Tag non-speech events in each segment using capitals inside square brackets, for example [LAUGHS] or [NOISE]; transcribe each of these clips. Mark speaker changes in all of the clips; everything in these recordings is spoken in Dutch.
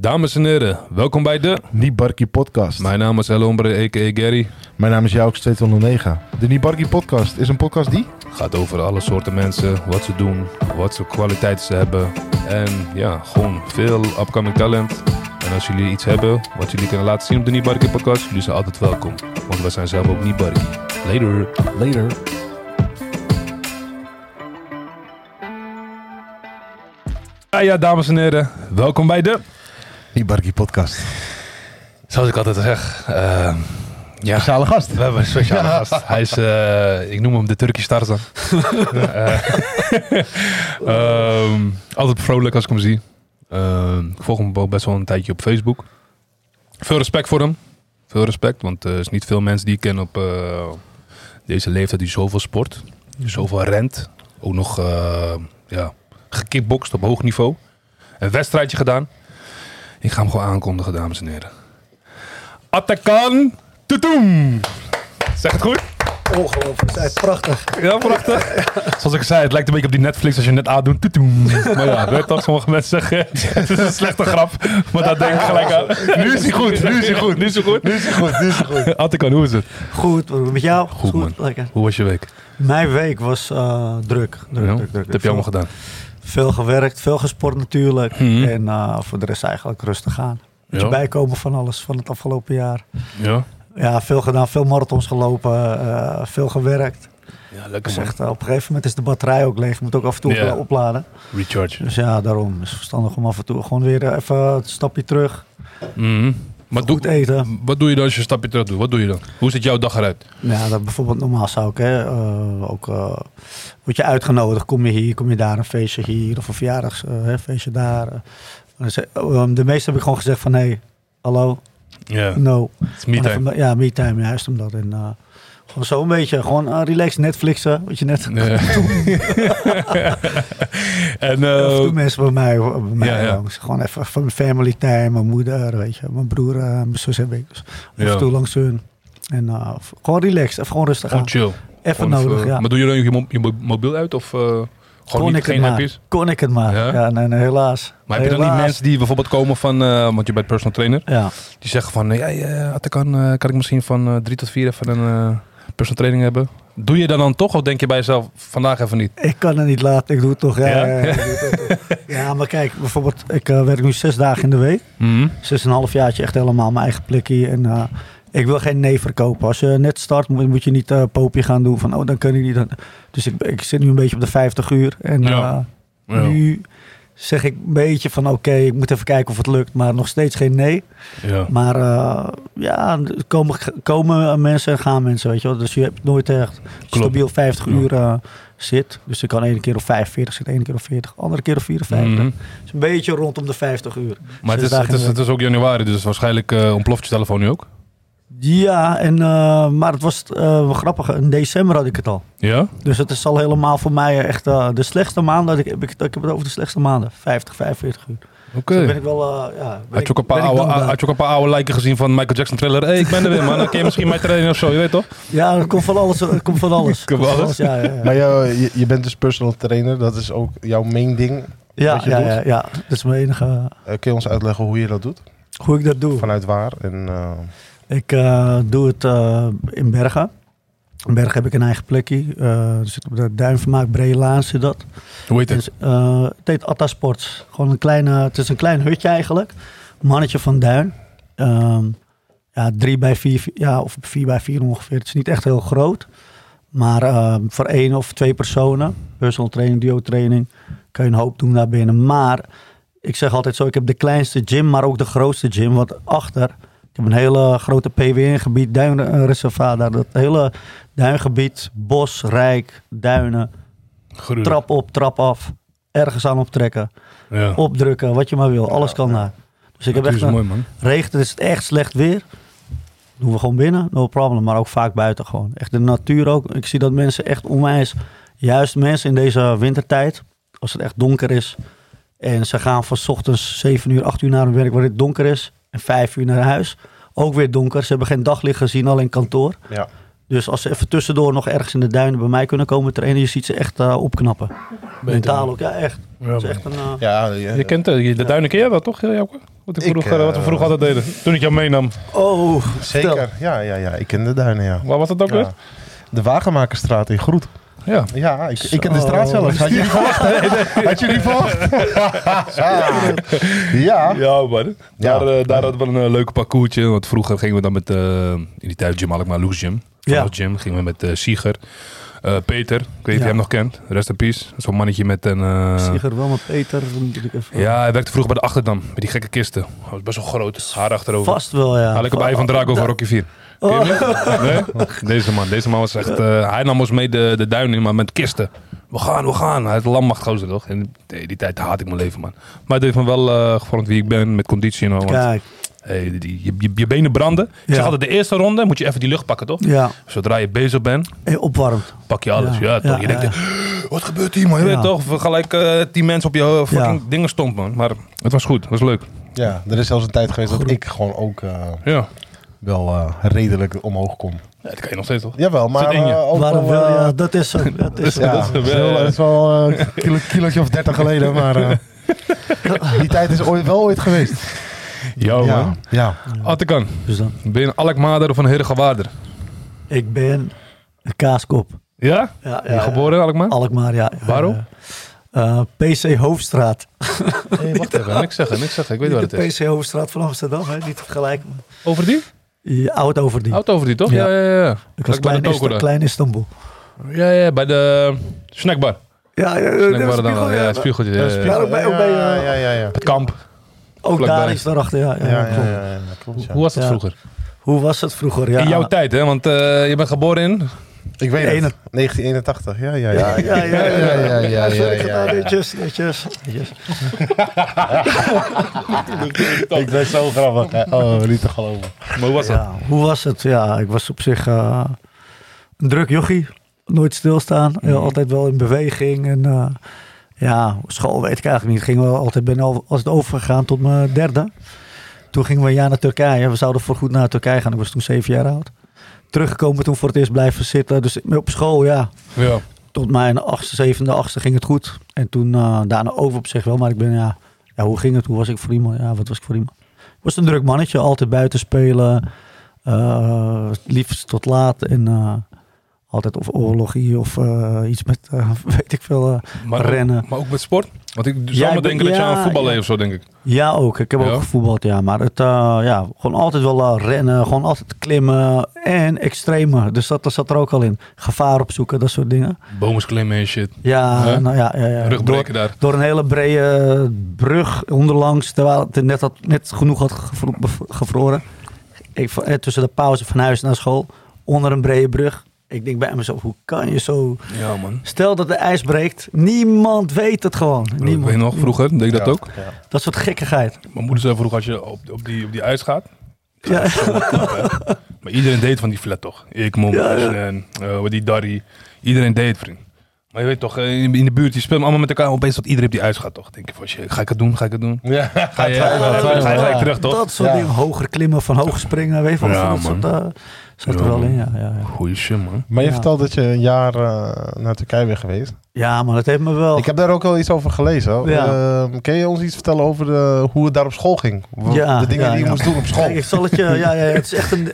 Speaker 1: Dames en heren, welkom bij de...
Speaker 2: Nibarki Podcast.
Speaker 1: Mijn naam is El Hombre, a.k.a. Gary.
Speaker 2: Mijn naam is Jouks 209. De Nibarki Podcast is een podcast die...
Speaker 1: Gaat over alle soorten mensen, wat ze doen, wat voor kwaliteiten ze hebben. En ja, gewoon veel upcoming talent. En als jullie iets hebben wat jullie kunnen laten zien op de Nibarki Podcast, jullie zijn altijd welkom. Want wij zijn zelf ook Nibarki. Later.
Speaker 2: Later.
Speaker 1: Ja, ja, dames en heren, welkom bij de...
Speaker 2: Nibarki Podcast.
Speaker 1: Zoals ik altijd zeg, eh, ja,
Speaker 2: Speciale gast.
Speaker 1: we hebben een speciale gast. Hij is, eh, ik noem hem de Turkish Tarzan. [LAUGHS] Eh, [LAUGHS] ehm, altijd vrolijk als ik hem zie. Ehm, ik volg hem ook best wel een tijdje op Facebook. Veel respect voor hem. Veel respect, want er is niet veel mensen die ik ken op deze leeftijd die zoveel sport. Die zoveel rent. Ook nog ja, gekickbokst op hoog niveau. Een wedstrijdje gedaan. Ik ga hem gewoon aankondigen, dames en heren. Atakan Tutum. Zeg het goed?
Speaker 3: Ongelooflijk, het is prachtig.
Speaker 1: Ja, prachtig. Zoals ik zei, het lijkt een beetje op die Netflix als je net aandoet. Tutum. Maar ja, weet toch, sommige mensen zeggen, het is een slechte grap. Maar daar denk ik gelijk aan. Nu is hij goed, nu is hij goed, nu is hij goed.
Speaker 2: Nu is het goed, nu is het goed.
Speaker 1: Atakan, hoe is het?
Speaker 3: Goed, met jou?
Speaker 1: Goed, man.
Speaker 3: Lekker.
Speaker 1: Hoe was je week?
Speaker 3: Mijn week was eh, druk. druk,
Speaker 1: Ja?
Speaker 3: druk, druk.
Speaker 1: Wat heb je allemaal gedaan?
Speaker 3: Veel gewerkt, veel gesport natuurlijk.
Speaker 1: Mhm.
Speaker 3: En eh, voor de rest eigenlijk rustig aan. Beetje
Speaker 1: Ja.
Speaker 3: bijkomen van alles van het afgelopen jaar.
Speaker 1: Ja?
Speaker 3: Ja, veel gedaan, veel marathons gelopen, eh, veel gewerkt.
Speaker 1: Ja, lekker
Speaker 3: Dus echt, eh, op een gegeven moment is de batterij ook leeg. Je moet ook af en toe opla- opladen.
Speaker 1: Recharge.
Speaker 3: Dus ja, daarom is het verstandig om af en toe gewoon weer even een stapje terug.
Speaker 1: Mhm. Maar
Speaker 3: Goed
Speaker 1: doe,
Speaker 3: eten.
Speaker 1: wat doe je dan als je een stapje terug doet? Wat doe je dan? Hoe ziet jouw dag eruit?
Speaker 3: Ja, dat bijvoorbeeld normaal zou ik, hè, eh, ook eh, word je uitgenodigd, kom je hier, kom je daar, een feestje hier of een verjaardagsfeestje daar. eh. Maar ze- eh, de meeste heb ik gewoon gezegd van, hé, hey, hallo,
Speaker 1: Ja,
Speaker 3: no.
Speaker 1: me time.
Speaker 3: even- Ja, me time, juist omdat. En, gewoon zo een beetje, gewoon uh, relax Netflixen, wat je net... [LAUGHS] [LAUGHS]
Speaker 1: En eh,
Speaker 3: mensen bij mij, bij mij
Speaker 1: ja, ja.
Speaker 3: langs. Gewoon even van family time, mijn moeder, weet je, mijn broer, eh, mijn zus heb ik. Dus af en toe langs hun. En eh, gewoon relaxed, even gewoon rustig aan.
Speaker 1: gewoon chill.
Speaker 3: Even
Speaker 1: Gewoon
Speaker 3: nodig,
Speaker 1: even-
Speaker 3: ja.
Speaker 1: Maar doe je dan je, mo- je mo- mobiel uit of gewoon
Speaker 3: Kon
Speaker 1: niet,
Speaker 3: ik het
Speaker 1: geen
Speaker 3: maar.
Speaker 1: appjes?
Speaker 3: Kon ik het maar.
Speaker 1: Ja?
Speaker 3: Ja, nee, nee, helaas.
Speaker 1: Maar heb je dan niet mensen die bijvoorbeeld komen van, want je bent personal trainer,
Speaker 3: Ja,
Speaker 1: die zeggen van, ja, ja eh, kan ik misschien van drie tot vier even een personal training hebben? Doe je dat dan toch of denk je bij jezelf, vandaag even niet?
Speaker 3: ik kan het niet laten. Ik doe het toch. Ja, ik [LAUGHS] maar kijk, bijvoorbeeld, ik eh, werk nu zes dagen in de week.
Speaker 1: Mhm.
Speaker 3: Zes en een half jaartje echt helemaal mijn eigen plekje. En eh, ik wil geen nee verkopen. Als je net start, moet, moet je niet eh poopje gaan doen van, oh, dan kun je niet. Dan. Dus ik, ik zit nu een beetje op de 50 uur. En
Speaker 1: Ja. Ja.
Speaker 3: nu zeg ik een beetje van, oké, ik moet even kijken of het lukt. Maar nog steeds geen nee.
Speaker 1: Ja.
Speaker 3: Maar eh, ja, komen, komen mensen en gaan mensen, weet je wel. Dus je hebt nooit echt stabiel 50
Speaker 1: Ja.
Speaker 3: uur eh, zit. Dus ik kan ene keer op 45 zitten, ene keer op 40, andere keer op 54.
Speaker 1: Mhm.
Speaker 3: Dus een beetje rondom de 50 uur.
Speaker 1: Maar het
Speaker 3: Zes
Speaker 1: is,
Speaker 3: dagen
Speaker 1: het, is, het is ook januari, dus waarschijnlijk eh, ontploft je telefoon nu ook.
Speaker 3: Ja, en, eh, maar het was eh, grappig. In december had ik het al.
Speaker 1: Ja?
Speaker 3: Dus het is al helemaal voor mij echt eh, de slechtste maanden. Dat ik, heb ik, ik heb het over de slechtste maanden. 50, 45 uur.
Speaker 1: Oké.
Speaker 3: Dus dan ben ik wel, eh, ja.
Speaker 1: Had
Speaker 3: ik-
Speaker 1: je, ook een paar oude, had je ook een paar oude lijken gezien van Michael Jackson thriller? Hé, hey, ik ben er weer man, dan kun je misschien mijn trainen of zo, je weet toch?
Speaker 3: Ja, er komt van alles. Er komt van alles. [LAUGHS]
Speaker 1: Komt van alles?
Speaker 3: Ja, ja, ja.
Speaker 2: Maar jou, je, je bent dus personal trainer. Dat is ook jouw main ding.
Speaker 3: Ja,
Speaker 2: wat je
Speaker 3: ja,
Speaker 2: doet?
Speaker 3: ja, ja, dat is mijn enige.
Speaker 2: Eh, kun je ons uitleggen hoe je dat doet?
Speaker 3: Hoe ik dat doe.
Speaker 2: Vanuit waar? En, eh,
Speaker 3: Ik eh, doe het eh, in Bergen. In Bergen heb ik een eigen plekje. Eh zit op de Duinvermaak Breelaan zit dat.
Speaker 1: Hoe heet het?
Speaker 3: het heet Atta Sports. Gewoon een kleine, het is een klein hutje eigenlijk. Mannetje van Duin. Ehm, ja, drie bij vier, ja, of vier bij vier ongeveer. Het is niet echt heel groot. Maar ehm, voor één of twee personen, personal training, duo training, kan je een hoop doen daar binnen. Maar ik zeg altijd zo, ik heb de kleinste gym, maar ook de grootste gym. Want achter, ik heb een hele grote PWN-gebied, duinreservaat daar. Dat hele duingebied, bos, rijk, duinen, trap op, trap af, ergens aan optrekken,
Speaker 1: Ja.
Speaker 3: opdrukken, wat je maar wil. Alles kan daar. Dus ik heb echt
Speaker 1: is
Speaker 3: een,
Speaker 1: mooi man.
Speaker 3: regent, het is echt slecht weer. Doen we gewoon binnen, no problem. Maar ook vaak buiten gewoon. Echt de natuur ook. Ik zie dat mensen echt onwijs, juist mensen in deze wintertijd, als het echt donker is. En ze gaan van 's ochtends 7 uur, 8 uur naar hun werk waar het donker is. En 5 uur naar huis. Ook weer donker. Ze hebben geen daglicht gezien, alleen kantoor.
Speaker 2: ja.
Speaker 3: Dus als ze even tussendoor nog ergens in de duinen bij mij kunnen komen trainen, je ziet ze echt eh, opknappen. Mentaal ook, ja echt.
Speaker 1: Ja,
Speaker 3: is echt een, eh,
Speaker 2: Ja, ja.
Speaker 1: Je kent eh, de duinen ken jij wel toch, Jouke? Wat, ik
Speaker 2: eh,
Speaker 1: wat we vroeger altijd deden. Toen ik jou meenam.
Speaker 3: Oh,
Speaker 2: zeker. Ja, ja, ja. Ik ken de duinen, ja.
Speaker 1: Waar was dat ook weer?
Speaker 2: De Wagenmakerstraat in Groet.
Speaker 1: Ja.
Speaker 2: Ja, ik, ik ken de straat zelfs. Had je niet verwacht? hè? [LAUGHS] Had je niet verwacht? [LAUGHS] ja.
Speaker 1: Ja, man. Daar, eh, daar hadden we een eh, leuke parcoursje. Want vroeger gingen we dan met, eh, in die tijd Jim Alkmaar, Loes Gym.
Speaker 3: Ja.
Speaker 1: Gym gingen we met eh Sieger. Eh, Peter, ik weet niet of je hem nog kent. Rest in peace. Zo'n mannetje met een... eh,
Speaker 3: Sieger wel met Peter.
Speaker 1: ja, hij werkte vroeger bij de Achterdam. Met die gekke kisten. Hij was best wel groot. Haar achterover.
Speaker 3: Vast wel, ja.
Speaker 1: Op bij van Drago van Rocky 4. Niet? Nee? Deze man. Deze man was echt... eh, hij nam ons mee de, de duin in, maar met kisten. We gaan, we gaan. Hij is een landmacht gozer, toch? En die tijd haat ik mijn leven, man. Maar het heeft me wel eh, gevormd wie ik ben, met conditie en al. want,
Speaker 3: Kijk,
Speaker 1: hey, die, je, je, je benen branden. Ik
Speaker 3: Ja.
Speaker 1: zeg altijd, de eerste ronde moet je even die lucht pakken, toch?
Speaker 3: ja,
Speaker 1: Zodra je bezig bent,
Speaker 3: hey, opwarmt.
Speaker 1: pak je alles.
Speaker 3: Ja.
Speaker 1: Ja, toch?
Speaker 3: Ja,
Speaker 1: je denkt,
Speaker 3: ja.
Speaker 1: wat gebeurt hier, man? Je
Speaker 3: Ja.
Speaker 1: weet toch? Gelijk eh tien mensen op je fucking
Speaker 3: Ja.
Speaker 1: dingen stond, man. Maar het was goed, het was leuk.
Speaker 2: Ja, er is zelfs een tijd geweest dat ik gewoon ook eh,
Speaker 1: Ja.
Speaker 2: Wel eh, redelijk omhoog kom.
Speaker 1: ja, dat kan je nog steeds, toch?
Speaker 2: Jawel, maar eh, ook
Speaker 3: Waarom
Speaker 2: wel,
Speaker 3: wel?
Speaker 2: eh,
Speaker 3: Ja, dat is zo. [LAUGHS] Dat is zo.
Speaker 2: Ja,
Speaker 1: Dat is
Speaker 2: is
Speaker 1: wel,
Speaker 2: wel, dat is wel een kilo, kilootje of dertig geleden, maar eh, [LAUGHS] die tijd is ooit, wel ooit geweest.
Speaker 1: Yo,
Speaker 2: ja,
Speaker 1: man.
Speaker 2: ja.
Speaker 1: Attekan,
Speaker 3: Dus dan,
Speaker 1: ben je een Alkmaarder of een Heergewaarder?
Speaker 3: ik ben een kaaskop.
Speaker 1: Ja?
Speaker 3: Ja,
Speaker 1: je geboren in Alkmaar?
Speaker 3: Alkmaar, ja. ja.
Speaker 1: Waarom?
Speaker 3: Eh, PC Hoofdstraat.
Speaker 1: Nee, wacht even. Niks zeggen, niks zeggen. Ik weet
Speaker 3: Niet
Speaker 1: wat
Speaker 3: de
Speaker 1: het is.
Speaker 3: PC Hoofdstraat van Amsterdam, hè? niet te vergelijken.
Speaker 1: Over die?
Speaker 3: Ja, oud over die.
Speaker 1: Oud over die, toch?
Speaker 3: Ja.
Speaker 1: Ja, ja, ja.
Speaker 3: ik was
Speaker 1: Vlak bij
Speaker 3: klein,
Speaker 1: de
Speaker 3: Ist- klein Istanbul.
Speaker 1: Ja, ja, bij de snackbar.
Speaker 3: Ja, ja, ja,
Speaker 1: Snackbar dan Ja, spiegeltje. Ja,
Speaker 2: Ja,
Speaker 1: ja, ja.
Speaker 3: ook bij- ook bij,
Speaker 2: ja, ja, ja, ja.
Speaker 1: Het kamp.
Speaker 3: Ook
Speaker 1: Vlakbij.
Speaker 3: daar is daarachter, ja. ja,
Speaker 2: Ja, ja,
Speaker 3: klopt.
Speaker 2: ja, ja, klopt, ja.
Speaker 1: Hoe was het
Speaker 3: Ja.
Speaker 1: vroeger?
Speaker 3: Hoe was het vroeger? Ja,
Speaker 1: In jouw tijd, hè? Want eh, je bent geboren in...
Speaker 2: Ik weet
Speaker 3: Ene-
Speaker 2: het. 1981, ja, ja, ja.
Speaker 3: Ja, ja, ja. ja, ja, ja,
Speaker 2: ja, ja,
Speaker 3: gedaan,
Speaker 2: ja.
Speaker 3: Netjes, netjes, netjes. [LAUGHS]
Speaker 2: Ik ben zo grappig. hè. Oh, niet te geloven.
Speaker 1: Maar hoe was?
Speaker 3: Ja, hoe was het? Ja, ik was op zich eh, een druk jochie. Nooit stilstaan. Ja, altijd wel in beweging. En eh, ja, school weet ik eigenlijk niet. Ging wel altijd, ben al als het overgegaan tot mijn derde. Toen gingen we een jaar naar Turkije. We zouden voorgoed naar Turkije gaan. Ik was toen zeven jaar oud. Teruggekomen toen voor het eerst blijven zitten. Dus op school, ja.
Speaker 1: Ja.
Speaker 3: Tot mijn achtste, zevende, achtste ging het goed. En toen eh, daarna over op zich wel. Maar ik ben, ja, ja, hoe ging het? Hoe was ik voor iemand? Ja, wat was ik voor iemand? Ik was een druk mannetje. Altijd buiten spelen. eh, liefst tot laat. En eh, altijd of oorlogie of eh, iets met, eh, [LAUGHS] weet ik veel. eh.
Speaker 1: Maar,
Speaker 3: Rennen.
Speaker 1: Maar ook met sport? Want ik zou
Speaker 3: ben-
Speaker 1: denken dat je aan voetbal
Speaker 3: ja.
Speaker 1: of zo, denk ik.
Speaker 3: Ja, ook. Ik heb
Speaker 1: Ja?
Speaker 3: ook gevoetbald, ja. Maar het, ja, gewoon altijd wel rennen. Gewoon altijd klimmen. En extreme. Dus dat, dat zat er ook al in. Gevaar opzoeken, dat soort dingen.
Speaker 1: Bomen klimmen en shit.
Speaker 3: Ja, nou ja, ja, ja. Door,
Speaker 1: daar.
Speaker 3: door een hele brede brug onderlangs, terwijl het net, had, net genoeg had gevro- gevroren. Ik, tussen de pauze van huis naar school, onder een brede brug. Ik denk bij mezelf, hoe kan je zo...
Speaker 1: Ja, man.
Speaker 3: Stel dat de ijs breekt, niemand weet het gewoon.
Speaker 1: Ik
Speaker 3: Niemand.
Speaker 1: weet nog, vroeger deed ik dat ook.
Speaker 2: ja.
Speaker 3: Dat soort gekkigheid.
Speaker 1: Mijn moeder zei vroeger, als je op, op, die, op die ijs gaat...
Speaker 3: Ja.
Speaker 1: knap. Maar iedereen deed van die flat toch? Ik, mom,
Speaker 3: Ja, ja.
Speaker 1: en uh, die Darry. Iedereen deed, vriend. Maar je weet toch, eh, in de buurt, die spelen allemaal met elkaar. Opeens dat iedereen op die ijs gaat, toch? Denk je van, shit, ga ik het doen? Ga ik het doen?
Speaker 2: Ja,
Speaker 1: Ga je, ga je,
Speaker 2: twijfelen,
Speaker 1: ga je gelijk
Speaker 2: ja.
Speaker 1: terug, toch?
Speaker 3: Dat soort
Speaker 2: Ja.
Speaker 3: dingen, hoger klimmen, van hoog springen, weet je.
Speaker 1: Ja,
Speaker 3: dat soort,
Speaker 1: man.
Speaker 3: Zat er
Speaker 1: Ja,
Speaker 3: wel in, ja. Ja, ja.
Speaker 1: Goeie shit, man.
Speaker 2: Maar je
Speaker 3: Ja.
Speaker 2: vertelt dat je een jaar eh, naar Turkije bent geweest.
Speaker 3: ja, maar dat heeft me wel...
Speaker 2: Ik heb daar ook wel iets over gelezen. hoor.
Speaker 3: Ja.
Speaker 2: Eh, kun je ons iets vertellen over de, hoe het daar op school ging? De dingen
Speaker 3: ja,
Speaker 2: die je
Speaker 3: ja.
Speaker 2: moest doen op school.
Speaker 3: Kijk, ik zal het je... [LAUGHS] Ja, ja, het is echt een...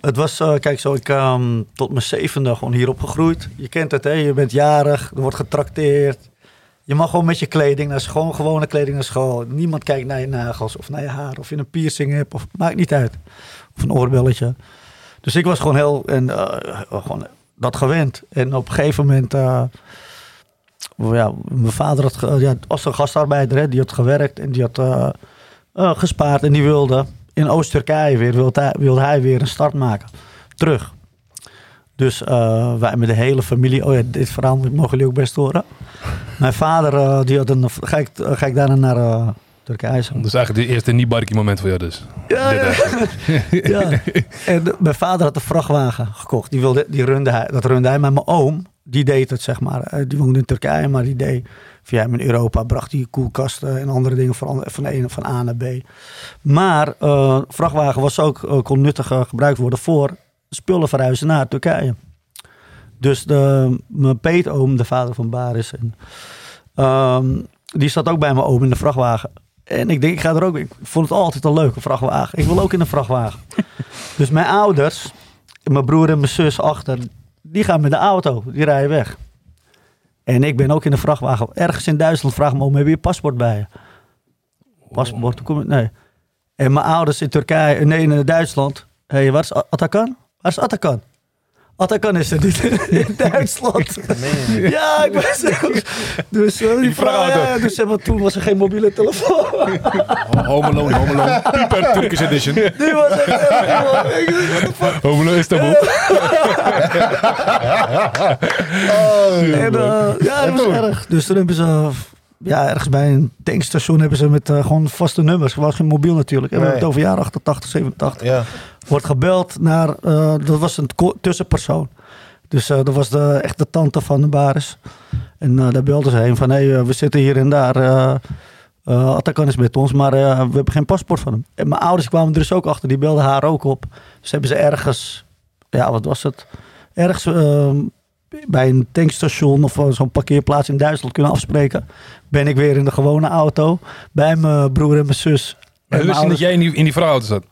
Speaker 3: Het was, eh, kijk zo, ik ehm, tot mijn zevende gewoon hier opgegroeid. Je kent het, hè? Je bent jarig, er wordt getrakteerd. Je mag gewoon met je kleding naar school, gewone kleding naar school. Niemand kijkt naar je nagels of naar je haar. Of je een piercing hebt, of maakt niet uit. Of een oorbelletje. Dus ik was gewoon heel, en, eh, gewoon dat gewend. En op een gegeven moment... eh, ja, mijn vader had, ja, was een gastarbeider, hè, die had gewerkt en die had eh, gespaard. En die wilde in Oost-Turkije weer, wilde hij, wilde hij weer een start maken. Terug. Dus wij met de hele familie, oh ja, dit verhaal mogen jullie ook best horen. Mijn vader, die had een, ik, ga ik daarna naar Turkije.
Speaker 1: Dus eigenlijk de eerste niet moment voor jou dus.
Speaker 3: Ja, ja. [LAUGHS] ja. En de- mijn vader had een vrachtwagen gekocht. Die wilde, die runde hij, dat runde hij. Maar mijn oom, die deed het, zeg maar. Eh, Die woonde in Turkije, maar die deed via hem in Europa. Bracht hij koelkasten en andere dingen van, van, de ene, van A naar B. Maar eh vrachtwagen was ook, eh, kon nuttig gebruikt worden voor spullen verhuizen naar Turkije. Dus de, mijn peetoom, de vader van Baris, en, ehm, die zat ook bij mijn oom in de vrachtwagen. En ik denk, ik ga er ook. Ik vond het altijd een leuke vrachtwagen. Ik wil ook in een vrachtwagen. [LAUGHS] dus mijn ouders, mijn broer en mijn zus achter, die gaan met de auto. Die rijden weg. En ik ben ook in de vrachtwagen. Ergens in Duitsland vraag me om, heb je je paspoort bij je? Paspoort, kom je? Nee. En mijn ouders in Turkije, nee, in Duitsland. Hé, hey, waar is Atakan? Waar is Atakan? Atakan is er niet in [LAUGHS] Duitsland. Ja, ik was zo. Dus, eh, die vrouw,
Speaker 1: vrachtauto.
Speaker 3: ja, dus eh, toen was er geen mobiele telefoon.
Speaker 1: Home Alone, Home Alone. Pieper Turkish edition.
Speaker 3: Die was echt [LAUGHS] fuck?
Speaker 1: Home Istanbul. [LAUGHS]
Speaker 3: En, eh, ja, dat was erg. Dus toen hebben ze, ja, ergens bij een tankstation hebben ze met eh, gewoon vaste nummers. Het was geen mobiel natuurlijk. En we hebben het over jaren 88, 87.
Speaker 2: Ja.
Speaker 3: Wordt gebeld naar, eh, dat was een tussenpersoon. Dus eh, dat was de, echt de tante van de baris. En daar belden ze heen van, hé, hey, we zitten hier en daar. eh, Atakan is met ons, maar we hebben geen paspoort van hem. En mijn ouders kwamen er dus ook achter, die belden haar ook op. Dus hebben ze ergens, ja, wat was het? Ergens eh, bij een tankstation of eh, zo'n parkeerplaats in Duitsland kunnen afspreken. Ben ik weer in de gewone auto bij mijn broer en mijn zus.
Speaker 1: Maar
Speaker 3: En mijn
Speaker 1: wist je dat jij in die, in die vrouwauto zat?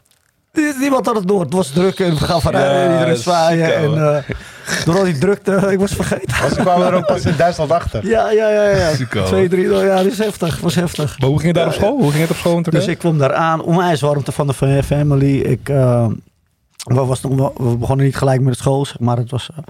Speaker 3: Niemand had het door. Het was druk en we gaan van
Speaker 1: Ja,
Speaker 3: iedereen zwaaien.
Speaker 1: ziek,
Speaker 3: En eh, door al die drukte, [LAUGHS] ik was vergeten.
Speaker 2: Ze kwamen er ook pas in Duitsland achter.
Speaker 3: Ja, ja, ja. ja.
Speaker 1: Ziek.
Speaker 3: Twee, drie, ja, dat is heftig. was heftig.
Speaker 1: Maar hoe ging het daar op school? Hoe ging het op school?
Speaker 3: Dus ik kwam daar aan, onwijs warmte van de fa- family. Ik, eh, we, was we begonnen niet gelijk met de school, zeg maar het was, eh,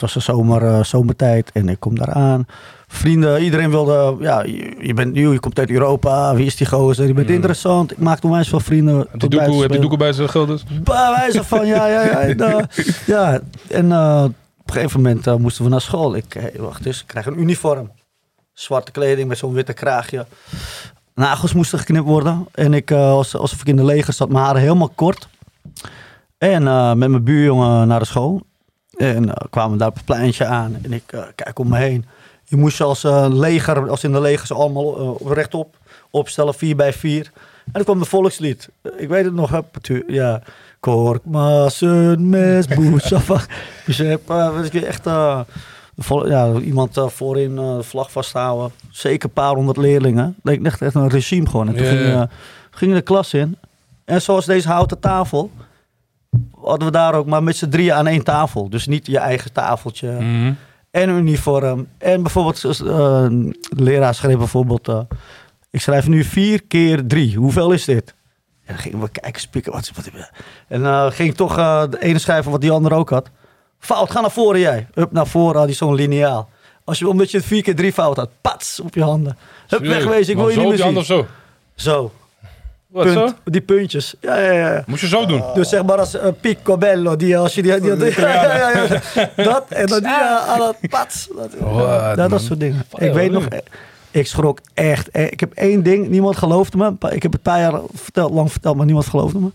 Speaker 3: het was de zomer, eh, zomertijd en ik kom daar aan. Vrienden, iedereen wilde, ja, je, je bent nieuw, je komt uit Europa, wie is die gozer, je bent interessant. Ik maakte onwijs veel vrienden.
Speaker 1: Heb je
Speaker 3: tot
Speaker 1: doekoe- heb je doekoe bij zijn gilders?
Speaker 3: Bij wijze van, ja, ja, ja. En, eh, [LAUGHS] ja, en eh, op een gegeven moment moesten we naar school. Ik, hey, wacht eens, ik krijg een uniform. Zwarte kleding met zo'n witte kraagje. Nagels moesten geknipt worden. En ik, als, alsof ik in de leger zat, mijn haren helemaal kort. En met mijn buurjongen naar de school. En eh, kwamen daar op het pleintje aan. En ik eh, kijk om me heen. Je moest als eh, leger, als in de leger, ze allemaal rechtop opstellen, vier bij vier. En dan kwam de volkslied. Ik weet het nog, hè, ja. Kork, Maassen, Mes, [LAUGHS] Boesafa. Dus je hebt weet je, echt vol- ja, iemand voorin de vlag vasthouden. Zeker een paar honderd leerlingen. Leek echt, echt een regime gewoon. En toen
Speaker 1: Ja,
Speaker 3: ging,
Speaker 1: ja.
Speaker 3: gingen de klas in. En zoals deze houten tafel, hadden we daar ook maar met z'n drieën aan één tafel. Dus niet je eigen tafeltje
Speaker 1: Mhm.
Speaker 3: en uniform. En bijvoorbeeld, eh, de leraar schreef bijvoorbeeld... eh, ik schrijf nu vier keer drie. Hoeveel is dit? En dan gingen we kijken, spieken. Wat, wat, en dan ging toch de ene schrijven wat die andere ook had. Fout, ga naar voren jij. Up naar voren had hij zo'n lineaal. Als je, omdat je het vier keer drie fout had. Pats, op je handen. Hup, wegwezen, ik wil je niet meer zien.
Speaker 1: zo?
Speaker 3: Zo,
Speaker 1: Wat
Speaker 3: punt.
Speaker 1: zo?
Speaker 3: Die puntjes. Ja, ja, ja.
Speaker 1: Moest je zo doen?
Speaker 3: Dus zeg maar als uh, picobello, die als je die, die, die- [LAUGHS] ja, ja, ja, dat en dan die uh, aan het pats. Dat, dat
Speaker 1: man.
Speaker 3: soort dingen.
Speaker 1: Fire,
Speaker 3: ik weet nog, eh, ik schrok echt. eh, Ik heb één ding, niemand geloofde me. Ik heb het een paar jaar verteld, lang verteld, maar niemand geloofde me.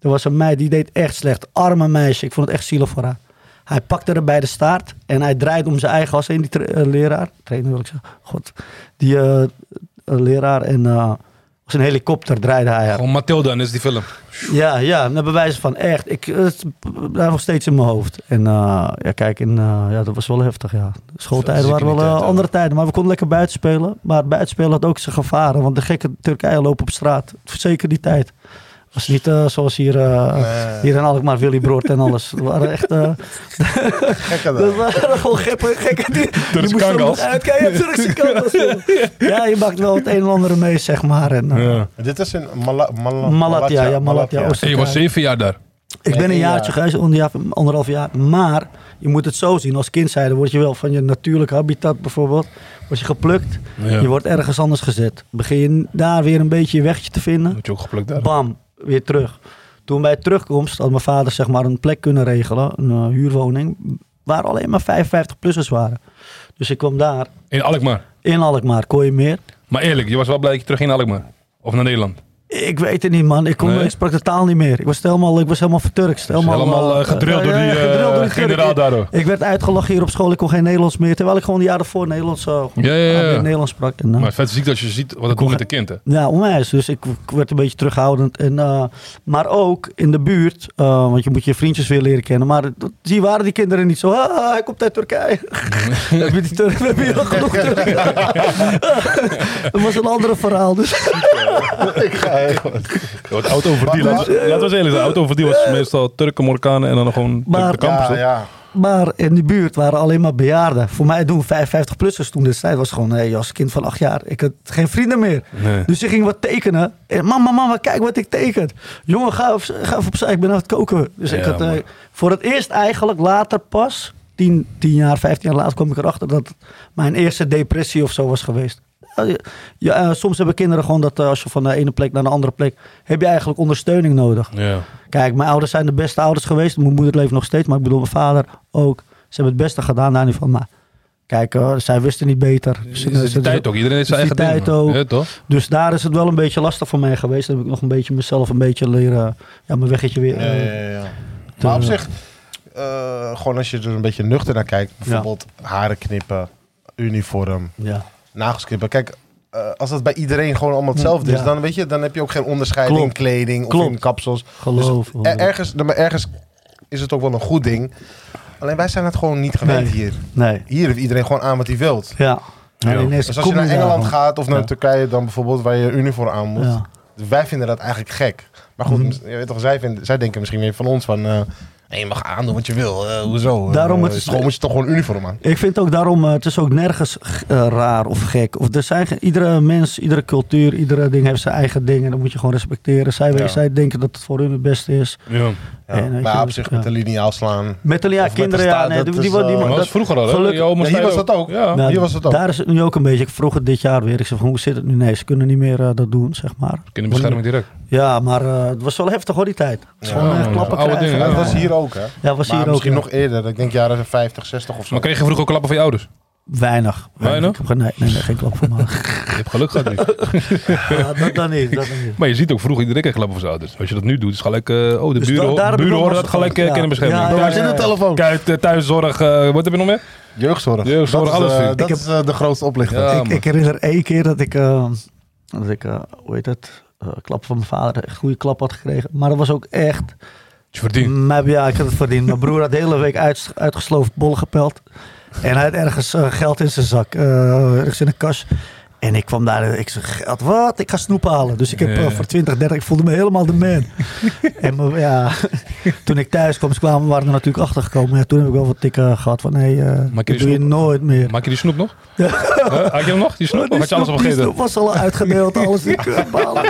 Speaker 3: Er was een meid die deed echt slecht. Arme meisje, ik vond het echt zielig voor haar. Hij pakte haar bij de staart en hij draaide om zijn eigen as heen, die tra- eh, leraar. Trainer wil ik zeggen. God. Die eh, eh, leraar en eh, als een helikopter draaide hij haar.
Speaker 1: Gewoon Matilda, is die film.
Speaker 3: Ja, ja, naar bewijs van echt. Ik, het blijft nog steeds in mijn hoofd. En eh, ja, kijk, en, eh, ja, dat was wel heftig, ja. De schooltijden waren wel eh, andere tijden. Maar we konden lekker buiten spelen. Maar het buitenspelen had ook zijn gevaren. Want de gekke Turkije lopen op straat. Zeker die tijd. Was niet eh, zoals hier, eh,
Speaker 2: Nee.
Speaker 3: hier in Alkmaar, Willy Brood en alles. Het waren echt... eh,
Speaker 2: Gekke [LAUGHS]
Speaker 3: dat waren gewoon gekke, gekke die, er
Speaker 1: kangals.
Speaker 3: nog uitkijken. Ja, Turkse [LAUGHS] kangals. ja. Je maakt wel het een en ander mee, zeg maar. En,
Speaker 1: Ja.
Speaker 2: Dit is in Mala, Mala,
Speaker 3: Malatya, ja, Malatya,
Speaker 1: je was zeven jaar daar.
Speaker 3: Ik ben een jaartje
Speaker 2: ja.
Speaker 3: geweest, een jaar, anderhalf jaar. Maar je moet het zo zien. Als kind zijde word je wel van je natuurlijke habitat bijvoorbeeld. Word je geplukt.
Speaker 1: Ja.
Speaker 3: Je wordt ergens anders gezet. Begin je daar weer een beetje je wegje te vinden.
Speaker 1: Moet je ook geplukt daar.
Speaker 3: Bam, weer terug. Toen bij terugkomst had mijn vader zeg maar een plek kunnen regelen. Een eh, huurwoning. Waar alleen maar 55-plussers waren. Dus ik kwam daar.
Speaker 1: In Alkmaar.
Speaker 3: In Alkmaar, kon je meer.
Speaker 1: Maar eerlijk, je was wel blij dat je terug ging naar Alkmaar. Of naar Nederland.
Speaker 3: Ik weet het niet, man. Ik, kon,
Speaker 1: Nee?
Speaker 3: ik sprak de taal niet meer. Ik was helemaal, ik was helemaal verturkst. Helemaal,
Speaker 1: Helemaal eh, gedrild door
Speaker 3: ja,
Speaker 1: die
Speaker 3: ja,
Speaker 1: eh,
Speaker 3: gedrild door die
Speaker 1: generaal daardoor.
Speaker 3: Ik werd uitgelachen hier op school. Ik kon geen Nederlands meer. Terwijl ik gewoon de jaren voor Nederlands, eh,
Speaker 1: Ja, ja, ja.
Speaker 3: Nederlands sprak. En,
Speaker 1: Maar vet ziek dat je ziet wat het doet met de kind, hè.
Speaker 3: ja, onwijs. Dus ik, ik werd een beetje terughoudend. En, eh, maar ook in de buurt, eh, want je moet je vriendjes weer leren kennen. Maar die waren die kinderen niet zo. Ah, hij komt uit Turkije. [LAUGHS] heb je die Turk, heb je al genoeg Turk? [LAUGHS] [LAUGHS] dat was een ander verhaal. Dus.
Speaker 2: ik ga
Speaker 1: Het het was eerlijk. Was meestal Turken, Marokkanen en dan gewoon
Speaker 3: Maar-
Speaker 1: de campus.
Speaker 2: Ja.
Speaker 3: Maar in die buurt waren alleen maar bejaarden. Voor mij doen 55-plussers toen destijds was gewoon, hey, als kind van acht jaar, ik had geen vrienden meer.
Speaker 1: Nee.
Speaker 3: Dus ik ging wat tekenen. En mama, mama, kijk wat ik teken. Jongen, ga, op, ga even opzij, ik ben aan het koken. Dus ik had eh, voor het eerst eigenlijk later pas, 10, 10 jaar, 15 jaar later kwam ik erachter dat mijn eerste depressie of zo was geweest. Ja, Ja, eh, soms hebben kinderen gewoon dat eh, als je van de ene plek naar de andere plek, heb je eigenlijk ondersteuning nodig.
Speaker 1: Ja.
Speaker 3: Kijk, mijn ouders zijn de beste ouders geweest. Mijn moeder leeft nog steeds, maar ik bedoel mijn vader ook. Ze hebben het beste gedaan daar niet van. Maar kijk, eh, zij wisten niet beter.
Speaker 1: Dus
Speaker 3: Ze-
Speaker 1: is
Speaker 3: ze-
Speaker 1: die tijd ook. Iedereen heeft zijn
Speaker 3: is
Speaker 1: eigen ding.
Speaker 3: tijd ook.
Speaker 1: Ja, toch?
Speaker 3: Dus daar is het wel een beetje lastig voor mij geweest. Dan heb ik nog een beetje mezelf een beetje leren, ja, mijn weggetje weer.
Speaker 2: Ja,
Speaker 3: eh,
Speaker 2: ja, ja. Maar op zich, eh, gewoon als je er een beetje nuchter naar kijkt, bijvoorbeeld haren knippen, uniform,
Speaker 3: ja.
Speaker 2: Nagels knippen. Kijk, eh, als dat bij iedereen gewoon allemaal hetzelfde is, dan, weet je, dan heb je ook geen onderscheiding in
Speaker 3: Klopt.
Speaker 2: kleding of in kapsels.
Speaker 3: Geloof.
Speaker 2: Dus er- ergens, maar ergens is het ook wel een goed ding. Alleen wij zijn het gewoon niet gewend
Speaker 3: Nee.
Speaker 2: hier.
Speaker 3: Nee,
Speaker 2: Hier heeft iedereen gewoon aan wat hij wilt.
Speaker 3: ja. Ineens
Speaker 2: Dus als je naar Engeland gaat of naar
Speaker 3: Ja.
Speaker 2: Turkije dan bijvoorbeeld, waar je uniform aan moet.
Speaker 3: Ja.
Speaker 2: Wij vinden dat eigenlijk gek. Maar goed,
Speaker 3: Mhm.
Speaker 2: je weet toch, zij, vinden, zij denken misschien meer van ons van... eh, nee, je mag aandoen wat je wil. eh, hoezo?
Speaker 3: Daarom
Speaker 2: Eh,
Speaker 3: het is-
Speaker 2: moet je toch gewoon uniform aan.
Speaker 3: Ik vind ook daarom, eh, het is ook nergens eh, raar of gek. Of er zijn, iedere mens, iedere cultuur, iedere ding heeft zijn eigen dingen. Dat moet je gewoon respecteren. Zij,
Speaker 2: Ja.
Speaker 3: zij denken dat het voor hun het beste is.
Speaker 1: Ja.
Speaker 2: Ja. Maar op zich
Speaker 3: ja.
Speaker 2: met de liniaal slaan.
Speaker 3: Met
Speaker 2: met de
Speaker 3: kinderen, ja, nee,
Speaker 2: dat
Speaker 3: die,
Speaker 2: is,
Speaker 3: die,
Speaker 2: eh,
Speaker 1: dat
Speaker 3: dat-
Speaker 1: was vroeger al, hè?
Speaker 3: Gelukkig-
Speaker 2: hier was dat ook.
Speaker 1: Ja.
Speaker 3: Nou,
Speaker 2: Hier was het ook.
Speaker 3: Daar is het nu ook een beetje. Ik vroeg het dit jaar weer. Ik van, hoe zit het nu? Nee, ze kunnen niet meer eh, dat doen, zeg maar.
Speaker 1: Kinderbescherming direct.
Speaker 3: Ja, maar eh, het was wel heftig hoor, die tijd. Het gewoon klappen krijgen.
Speaker 2: dat was hier ook, hè?
Speaker 3: Ja, was
Speaker 2: maar
Speaker 3: hier ook.
Speaker 2: misschien
Speaker 3: ja.
Speaker 2: nog eerder. Ik denk jaren 50, 60 of zo.
Speaker 1: Maar kreeg je vroeger ook klappen van je ouders?
Speaker 3: Weinig.
Speaker 1: Weinig?
Speaker 3: Ik heb geen- nee, nee, nee, geen klap van me. [LAUGHS]
Speaker 1: Je hebt geluk gehad niet. [LAUGHS]
Speaker 3: ja, dat dan niet. Dat dan niet.
Speaker 1: Maar je ziet ook vroeger iedereen kreeg klappen van zijn ouders. Als je dat nu doet, is gelijk... eh, oh, de
Speaker 3: Dus
Speaker 1: buren,
Speaker 3: da- heb
Speaker 1: horen dat gelijk uh,
Speaker 3: Ja.
Speaker 1: kinderbescherming.
Speaker 3: Ja,
Speaker 2: Ja,
Speaker 3: ja,
Speaker 2: waar zit de
Speaker 3: ja.
Speaker 2: telefoon?
Speaker 1: Kijk, eh, thuiszorg, eh, wat heb je nog meer?
Speaker 2: Jeugdzorg.
Speaker 1: Jeugdzorg,
Speaker 2: dat is,
Speaker 1: alles
Speaker 2: eh,
Speaker 1: weer.
Speaker 2: dat
Speaker 3: Ik
Speaker 2: is eh, de grootste oplichter.
Speaker 1: Ja,
Speaker 3: ik, ik herinner één keer dat ik, eh, dat ik eh, hoe heet het, eh, klap van mijn vader, een goede klap had gekregen. Maar dat was ook echt,
Speaker 1: Je verdient.
Speaker 3: maar, ja, ik had het verdiend. Mijn broer had de hele week uit, uitgesloofd bollen gepeld. En hij had ergens eh, geld in zijn zak, eh, ergens in een kas. En ik kwam daar, ik zeg, wat? Ik ga snoep halen. Dus ik heb
Speaker 1: Ja,
Speaker 3: eh,
Speaker 1: ja.
Speaker 3: voor 20, 30, ik voelde me helemaal de man. [LAUGHS] en ja, toen ik thuis kwam, kwamen, waren er natuurlijk achter gekomen. Ja, toen heb ik wel wat tikken gehad van, nee, eh dat
Speaker 1: die
Speaker 3: doe je nooit meer.
Speaker 1: Maak je die snoep nog? [LAUGHS] Huh? Had je hem nog, die snoep? Of had je alles
Speaker 3: Die
Speaker 1: opgegeten?
Speaker 3: snoep was al uitgedeeld, alles in [LAUGHS] balen.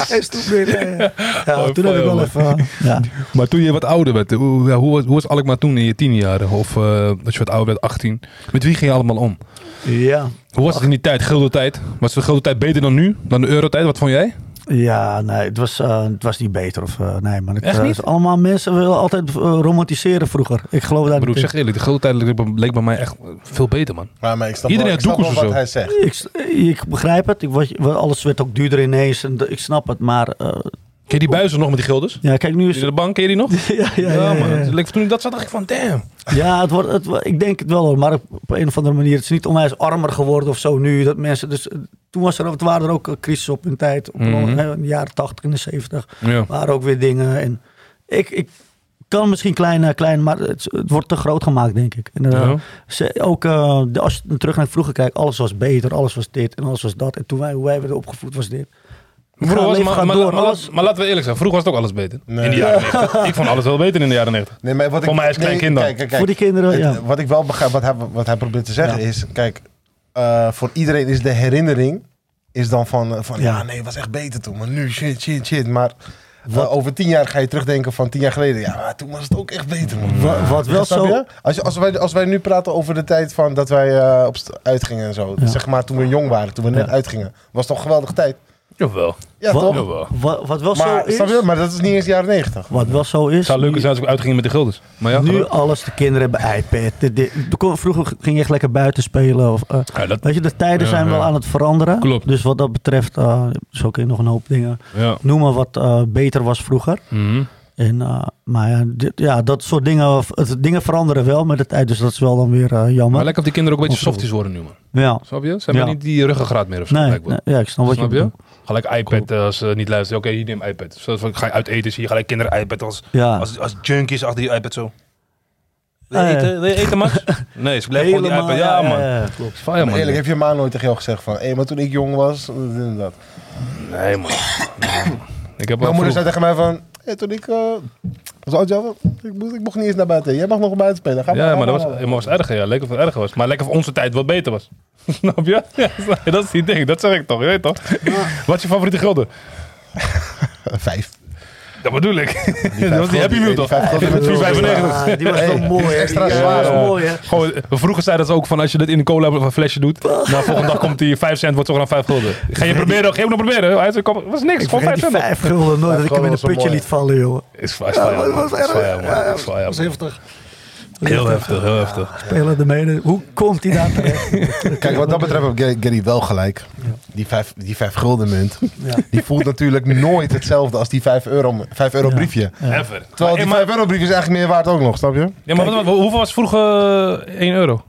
Speaker 3: Geen snoep meer. nee, ja. Ja,
Speaker 1: Oh,
Speaker 3: toen heb ik wel even... uh, ja.
Speaker 1: Maar toen je wat ouder werd, hoe, ja, hoe, was- hoe was Alkmaar toen in je tienerjaren? Of eh dat je wat ouder werd, 18? Met wie ging je allemaal om?
Speaker 3: ja.
Speaker 1: Hoe was het in die tijd, gulden tijd? Was de gulden tijd beter dan nu? Dan de eurotijd? Wat vond jij?
Speaker 3: Ja, nee, het was, eh, het was niet beter. Of, eh, nee, maar het,
Speaker 1: Echt
Speaker 3: eh,
Speaker 1: niet?
Speaker 3: allemaal mensen willen altijd romantiseren vroeger. Ik geloof niet
Speaker 1: ik zeg eerlijk, de gulden tijd leek bij- leek bij mij echt veel beter, man.
Speaker 2: Maar, maar ik snap
Speaker 1: Iedereen
Speaker 2: wel, ik
Speaker 1: heeft
Speaker 2: snap wel
Speaker 1: doekoes
Speaker 2: wat hij zegt.
Speaker 3: Ik, ik begrijp het. Ik, alles werd ook duurder ineens. En ik snap het. Maar eh,
Speaker 1: Ken je die buizen nog met die guldens?
Speaker 3: ja, kijk, nu
Speaker 1: in de bank, ken je die nog? [LAUGHS]
Speaker 3: ja, ja, ja, ja.
Speaker 1: Toen ik dat zat, dacht ik van, damn.
Speaker 3: Ja, het wordt, het, ik denk het wel hoor, maar op een of andere manier. Het is niet onwijs armer geworden of zo nu. Dat mensen, dus, eh, toen was er, het waren er ook eh, crisis op hun tijd. Op,
Speaker 1: Mhm.
Speaker 3: hè, in de jaren 80 en de 70
Speaker 1: Ja.
Speaker 3: waren ook weer dingen. En ik, ik kan misschien klein, eh, klein maar het, het wordt te groot gemaakt, denk ik. En, ze, ook de- als je terug naar vroeger kijkt, alles was beter, alles was dit en alles was dat. En toen wij, hoe wij werden opgevoed was dit.
Speaker 1: Vroeger
Speaker 3: gaat-
Speaker 1: was, maar, maar,
Speaker 3: door,
Speaker 1: maar,
Speaker 3: alles-
Speaker 1: laat- maar laten we eerlijk zijn, vroeger was het ook alles beter.
Speaker 2: Nee.
Speaker 1: In de jaren 90. [LAUGHS] Ik vond alles wel beter in de jaren 90.
Speaker 2: Nee, maar wat
Speaker 1: Voor
Speaker 2: ik,
Speaker 1: mij als klein
Speaker 2: nee,
Speaker 1: kind dan.
Speaker 2: Kijk, kijk, kijk.
Speaker 3: Voor die kinderen,
Speaker 2: Het-
Speaker 3: ja.
Speaker 2: Wat ik wel begrijp, wat hij, wat hij probeert te zeggen
Speaker 3: Ja.
Speaker 2: is... Kijk, eh, voor iedereen is de herinnering... Is dan van, eh, van ja.
Speaker 3: Ja.
Speaker 2: nee, het was echt beter toen. Maar nu, shit, shit, shit. Maar eh,
Speaker 3: Wat-
Speaker 2: over tien jaar ga je terugdenken van tien jaar geleden. Ja, maar toen was het ook echt beter, man.
Speaker 3: Wa- wat wel zo...
Speaker 2: je? Als, je- als, wij, als wij nu praten over de tijd van dat wij eh, op st- uitgingen en zo.
Speaker 3: Ja.
Speaker 2: Zeg maar toen we jong waren, toen we net
Speaker 3: Ja.
Speaker 2: uitgingen. Was toch een geweldige tijd?
Speaker 1: Jawel.
Speaker 2: Ja,
Speaker 3: Wat?
Speaker 2: toch?
Speaker 1: Jawel.
Speaker 3: Wat, wat wel
Speaker 2: Maar,
Speaker 3: zo
Speaker 2: snap je?
Speaker 3: is...
Speaker 2: maar dat is niet eens jaren 90.
Speaker 3: Wat wel zo is...
Speaker 1: Het zou leuk zijn als ik uitging met de guldens. Maar ja,
Speaker 3: nu alles, de kinderen hebben iPad. De, de- de- kon- vroeger ging je echt lekker buiten spelen. Of, eh,
Speaker 1: ja, dat,
Speaker 3: weet je, de tijden
Speaker 1: Ja,
Speaker 3: zijn wel aan het veranderen.
Speaker 1: Klopt.
Speaker 3: Dus wat dat betreft, eh zo kun je nog een hoop dingen
Speaker 1: ja.
Speaker 3: noemen wat eh, beter was vroeger.
Speaker 1: Mhm.
Speaker 3: En, eh, maar ja, dit- ja, dat soort dingen, het, dingen veranderen wel met de tijd. Dus dat is wel dan weer eh,
Speaker 1: Maar
Speaker 3: jammer.
Speaker 1: lekker of die kinderen ook een beetje
Speaker 3: Of-
Speaker 1: softies worden nu, man.
Speaker 3: Ja,
Speaker 1: Snap je? Ze hebben
Speaker 3: Ja.
Speaker 1: niet die ruggengraat meer of zo.
Speaker 3: nee,
Speaker 1: blijkbaar.
Speaker 3: nee, ja, ik snap wat
Speaker 1: Snap
Speaker 3: je
Speaker 1: je?
Speaker 3: bedoelt.
Speaker 1: Gelijk iPad eh, als ze niet luisteren. Oké, hier neem iPad. Zoals van, ga je uit eten, zie je gelijk kinderen iPad als,
Speaker 3: Ja,
Speaker 1: als, als junkies achter die iPad zo. Wil je
Speaker 3: Ah, ja.
Speaker 1: eten, wil je eten Max? [LAUGHS] Nee, ze blijven gewoon die iPad. Ja, man.
Speaker 3: ja, klopt.
Speaker 1: Fire, man.
Speaker 2: eerlijk, heeft je ma nooit tegen jou gezegd van... Hé, maar toen ik jong was... dat.
Speaker 1: Nee, man. Ik heb
Speaker 2: Mijn moeder
Speaker 1: vroeg-
Speaker 2: zei tegen mij van... Hé, toen ik... was jou, ik, moest, ik mocht niet eens naar buiten. Jij mag nog buiten spelen. Ga
Speaker 1: Ja, maar dat was,
Speaker 2: ga
Speaker 1: maar was erger, ja. Lekker of het erger was. Maar lekker voor onze tijd wat beter was. [LAUGHS] Snap je? Ja, dat is die ding. Dat zeg ik toch. Je weet toch? Wat is je favoriete gulden? [LAUGHS]
Speaker 2: Vijf.
Speaker 1: Dat bedoel ik.
Speaker 2: Die, [LAUGHS]
Speaker 1: die heb je
Speaker 2: nu toch? Die,
Speaker 1: 395.
Speaker 3: Ah, die was wel mooi.
Speaker 2: Extra zwaar.
Speaker 3: mooi, hè?
Speaker 1: Gewoon, vroeger zeiden ze ook van als je dit in een cola of een flesje doet, Maar [LAUGHS] nou, volgende dag komt die 5 cent, wordt toch dan 5 gulden. Ga je proberen? Geef hem nog proberen. Hij was niks.
Speaker 3: Ik
Speaker 1: 5 cent.
Speaker 3: 5 gulden nooit dat ik hem in een putje liet vallen, joh.
Speaker 1: Is waar, is waar.
Speaker 3: Dat 70.
Speaker 1: Heel heftig, heel heftig.
Speaker 3: Spelen ermee. Hoe komt hij daar terecht? [LAUGHS]
Speaker 2: Kijk, wat dat betreft heeft Gary- wel gelijk. Die vijf, die vijf gulden munt,
Speaker 3: Ja.
Speaker 2: die voelt natuurlijk nooit hetzelfde als die 5 euro, 5 euro
Speaker 3: Ja.
Speaker 2: briefje.
Speaker 1: Ever.
Speaker 2: Terwijl die
Speaker 1: maar,
Speaker 2: 5 euro briefje is eigenlijk meer waard ook nog, snap je?
Speaker 1: ja, maar wat- hoeveel was vroeger eh, 1 euro?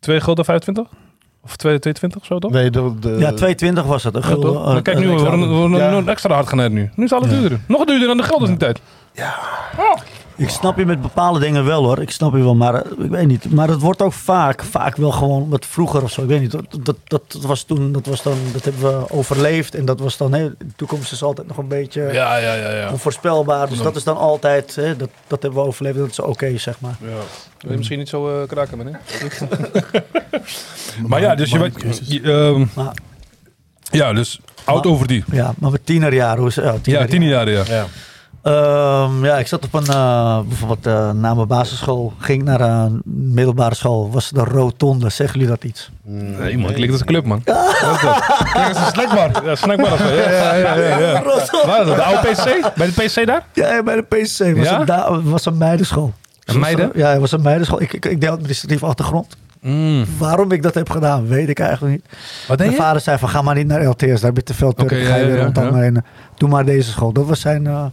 Speaker 1: 2 gulden 25? Of 2, 22 of zo toch?
Speaker 2: Nee, de, de,
Speaker 3: Ja, 2,20 was het. Een
Speaker 1: Ja,
Speaker 3: gulden.
Speaker 1: toch?
Speaker 3: eh,
Speaker 1: Maar kijk, nu we
Speaker 3: extra-
Speaker 1: worden we worden
Speaker 2: Ja.
Speaker 1: extra hard genaaid nu. Nu is alles duurder. Nog duurder dan de geld is in de tijd.
Speaker 3: Ik snap je met bepaalde dingen wel hoor. Ik snap je wel, maar eh, ik weet niet. Maar het wordt ook vaak, vaak wel gewoon wat vroeger of zo. Ik weet niet. Dat, dat, dat, was toen, dat was dan, dat hebben we overleefd. En dat was dan, hè, de toekomst is altijd nog een beetje
Speaker 1: Ja, ja, ja. ja.
Speaker 3: onvoorspelbaar. Dus dat is dan altijd, hè, dat, dat hebben we overleefd. Dat is oké, zeg maar.
Speaker 1: Ja. Wil je misschien niet zo eh, kraken, meneer? [LAUGHS] maar ja, dus je weet... je, ehm,
Speaker 3: Maar,
Speaker 1: ja, dus oud over die.
Speaker 3: ja, maar met tienerjaren, hoe is ja,
Speaker 1: Ja,
Speaker 3: tienerjaren.
Speaker 1: tien jaar, ja.
Speaker 2: Ja.
Speaker 3: Ehm, ja, ik zat op een, eh, bijvoorbeeld eh, na mijn basisschool, ging ik naar een middelbare school, was de Rotonde. Zeggen jullie dat iets?
Speaker 1: Nee, man, klinkt als een club, man. [LAUGHS]
Speaker 2: Kijk, dat is een snackbar.
Speaker 1: Ja, snackbar of zo. Ja, ja, ja, ja, ja. Waar is dat? De oude PC? Bij de PC daar?
Speaker 3: Ja, bij de PCC was,
Speaker 1: Ja?
Speaker 3: een, da- was een meidenschool.
Speaker 1: Een meiden?
Speaker 3: Ja, het was een meidenschool. Ik, ik, ik deed administratief achtergrond.
Speaker 1: Mm.
Speaker 3: Waarom ik dat heb gedaan, weet ik eigenlijk niet.
Speaker 1: Wat
Speaker 3: Mijn
Speaker 1: je?
Speaker 3: vader zei van, ga maar niet naar LTS, daar heb je te veel Turk.
Speaker 1: Oké,
Speaker 3: ga je
Speaker 1: ja,
Speaker 3: weer
Speaker 1: ja, ja.
Speaker 3: Doe maar deze school. Dat was zijn... eh,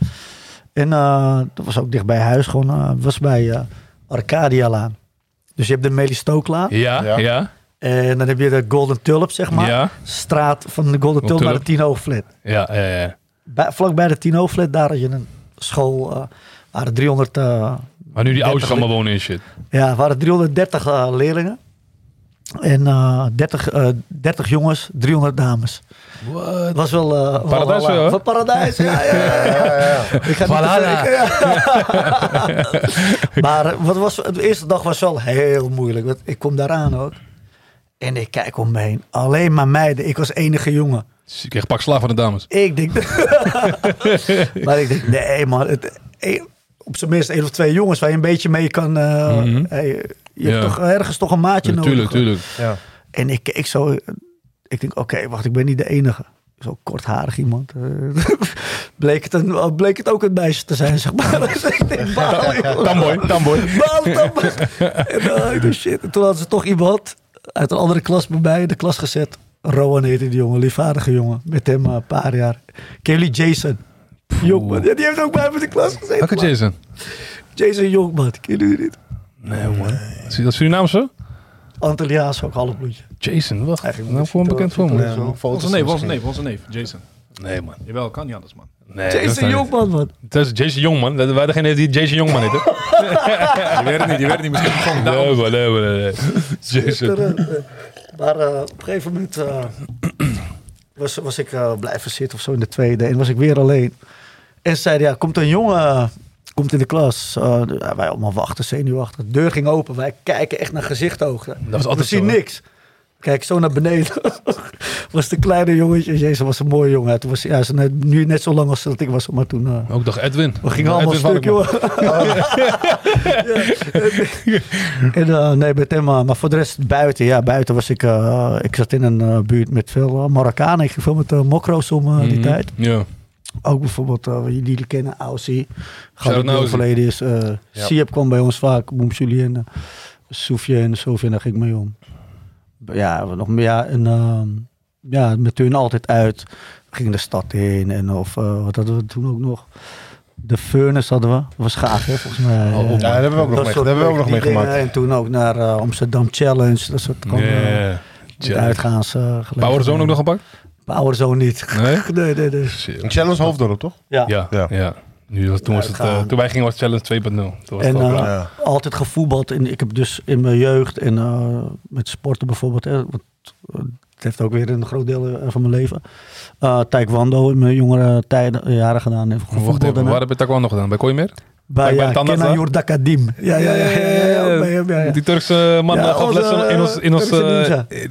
Speaker 3: en eh, dat was ook dicht bij huis. Gewoon, eh, was bij eh Arcadialaan. Dus je hebt de Melie Stooklaan.
Speaker 1: Ja,
Speaker 2: Ja.
Speaker 1: ja,
Speaker 3: En dan heb je de Golden Tulip, zeg maar.
Speaker 1: ja,
Speaker 3: Straat van de Golden Tulip naar de. Tino Flat.
Speaker 1: ja, ja, ja.
Speaker 3: Bij, vlakbij de Tino Flat, daar had je een school. eh waren 300... eh,
Speaker 1: Maar nu die ouders
Speaker 3: 30
Speaker 1: allemaal wonen in shit.
Speaker 3: Ja, waren 330 eh, leerlingen. En eh 30, eh 30 jongens, 300 dames.
Speaker 1: What?
Speaker 3: Het was wel... eh,
Speaker 1: Paradijs
Speaker 3: wel? Van paradijs, ja, ja, ja.
Speaker 2: Ja, ja, ja.
Speaker 3: Ik ga niet ja. [LAUGHS] maar wat was, de eerste dag was wel heel moeilijk. Want ik kom daaraan ook. En ik kijk om me heen. Alleen maar meiden. Ik was enige jongen.
Speaker 1: Dus Ik kreeg pak slaaf van de dames.
Speaker 3: Ik denk... [LAUGHS] maar ik denk, nee man. Het, op zijn minst één of twee jongens waar je een beetje mee kan... eh,
Speaker 1: Mhm.
Speaker 3: hey, je
Speaker 1: Ja.
Speaker 3: hebt toch ergens toch een maatje nodig.
Speaker 1: Tuurlijk, tuurlijk.
Speaker 2: Ja.
Speaker 3: En ik keek zo. Ik denk, oké, wacht, ik ben niet de enige. Zo kortharig iemand. eh, [LAUGHS] bleek, het een, bleek het ook een meisje te zijn, zeg maar. [LAUGHS] Ik. [LAUGHS]
Speaker 1: Tamboy, tamboy.
Speaker 3: Balen. En, eh, ik shit. En toen hadden ze toch iemand uit een andere klas bij mij in de klas gezet. Rowan heette die jongen, liefvaardige jongen. Met hem eh, een paar jaar. Jullie Jason? Jonkman. Ja, die heeft ook bij me in de klas gezeten.
Speaker 1: Welke
Speaker 3: man.
Speaker 1: Jason?
Speaker 3: Jason Jonkman. Kennen jullie dit?
Speaker 1: Nee, man. Zie je dat Surinaamse?
Speaker 3: Antilliaans ook halfbloedje.
Speaker 1: Jason, wat?
Speaker 3: Eigenlijk
Speaker 1: Nou, voor een bekend voor me.
Speaker 4: Onze neef, onze neef, onze neef, Jason.
Speaker 1: Nee, man.
Speaker 4: Jawel, kan niet anders, man.
Speaker 1: Nee, is
Speaker 3: Jason
Speaker 1: niet.
Speaker 3: Jonkman, man.
Speaker 1: Dat is Jason Jongman. Dat wij degene die Jason Jongman heette. [LAUGHS]
Speaker 4: Die weet het niet, die weet het niet. Misschien gewoon
Speaker 1: Nee, man, nee, man, nee. Jason.
Speaker 3: Maar eh, op een gegeven moment eh, was, was ik eh, blijven zitten of zo in de tweede. En was ik weer alleen. En ze zeiden, ja, komt een jongen komt in de klas. Eh, wij allemaal wachten, zenuwachtig. De deur ging open. Wij kijken echt naar gezichthoogte.
Speaker 1: was altijd
Speaker 3: We zien
Speaker 1: zo,
Speaker 3: niks. Kijk zo naar beneden. [LAUGHS] was de kleine jongetje. Jezus, was een mooie jongen. Toen was, ja, ze net, nu net zo lang als dat ik was. Maar toen... eh,
Speaker 1: Ook dacht Edwin.
Speaker 3: we gingen allemaal
Speaker 1: Edwin
Speaker 3: stuk, joh. [LAUGHS] en, eh, nee, met hem. eh, maar voor de rest buiten. Ja, buiten was ik... ik zat in een buurt met veel Marokkanen. Ik ging veel met mokro's om die
Speaker 1: Mhm.
Speaker 3: tijd.
Speaker 1: Ja.
Speaker 3: Ook bijvoorbeeld, eh die jullie kennen, Aussie. Gaat
Speaker 1: Aussie.
Speaker 3: verleden is. eh
Speaker 2: Ja.
Speaker 3: Siep kwam bij ons vaak. Boem Julien, uh, Soefje en Sofie. Daar ging ik mee om. Ja, nog meer. Ja, en, ehm, ja, met hun altijd uit. We gingen de stad in. En of, eh, wat hadden we toen ook nog? De Furnace hadden we. Dat was gaaf, hè, volgens mij.
Speaker 1: Oh,
Speaker 3: Eh,
Speaker 1: ja,
Speaker 2: dat hebben we ook nog, mee, hebben we ook nog
Speaker 3: die
Speaker 2: meegemaakt.
Speaker 3: dingen. En toen ook naar eh, Amsterdam Challenge. Dat soort eh,
Speaker 1: Yeah.
Speaker 3: uitgaans. eh
Speaker 1: Powerzone ook nog gepakt?
Speaker 3: Powerzone niet. [LAUGHS]
Speaker 1: Nee?
Speaker 3: nee, nee, nee.
Speaker 1: Shit.
Speaker 2: Een challenge hoofddorp, toch?
Speaker 3: Ja.
Speaker 1: Ja, ja.
Speaker 2: Ja.
Speaker 1: Nu was, toen, was het, eh, toen wij gingen was het Challenge 2.0. Toen was
Speaker 3: En,
Speaker 1: het al
Speaker 3: eh, altijd gevoetbald. En ik heb dus in mijn jeugd en eh, met sporten bijvoorbeeld. Hè, eh, het heeft ook weer een groot deel van mijn leven. eh taekwondo in mijn jongere tijden, jaren gedaan.
Speaker 1: Wacht even, waar heb je taekwondo gedaan? Bij Kooimeer?
Speaker 3: Bij
Speaker 1: bij
Speaker 3: ja, Kenan? Yurdakadim. Ja, ja, ja.
Speaker 1: Die Turkse man
Speaker 3: Ja,
Speaker 1: gaf les in ons, in ons,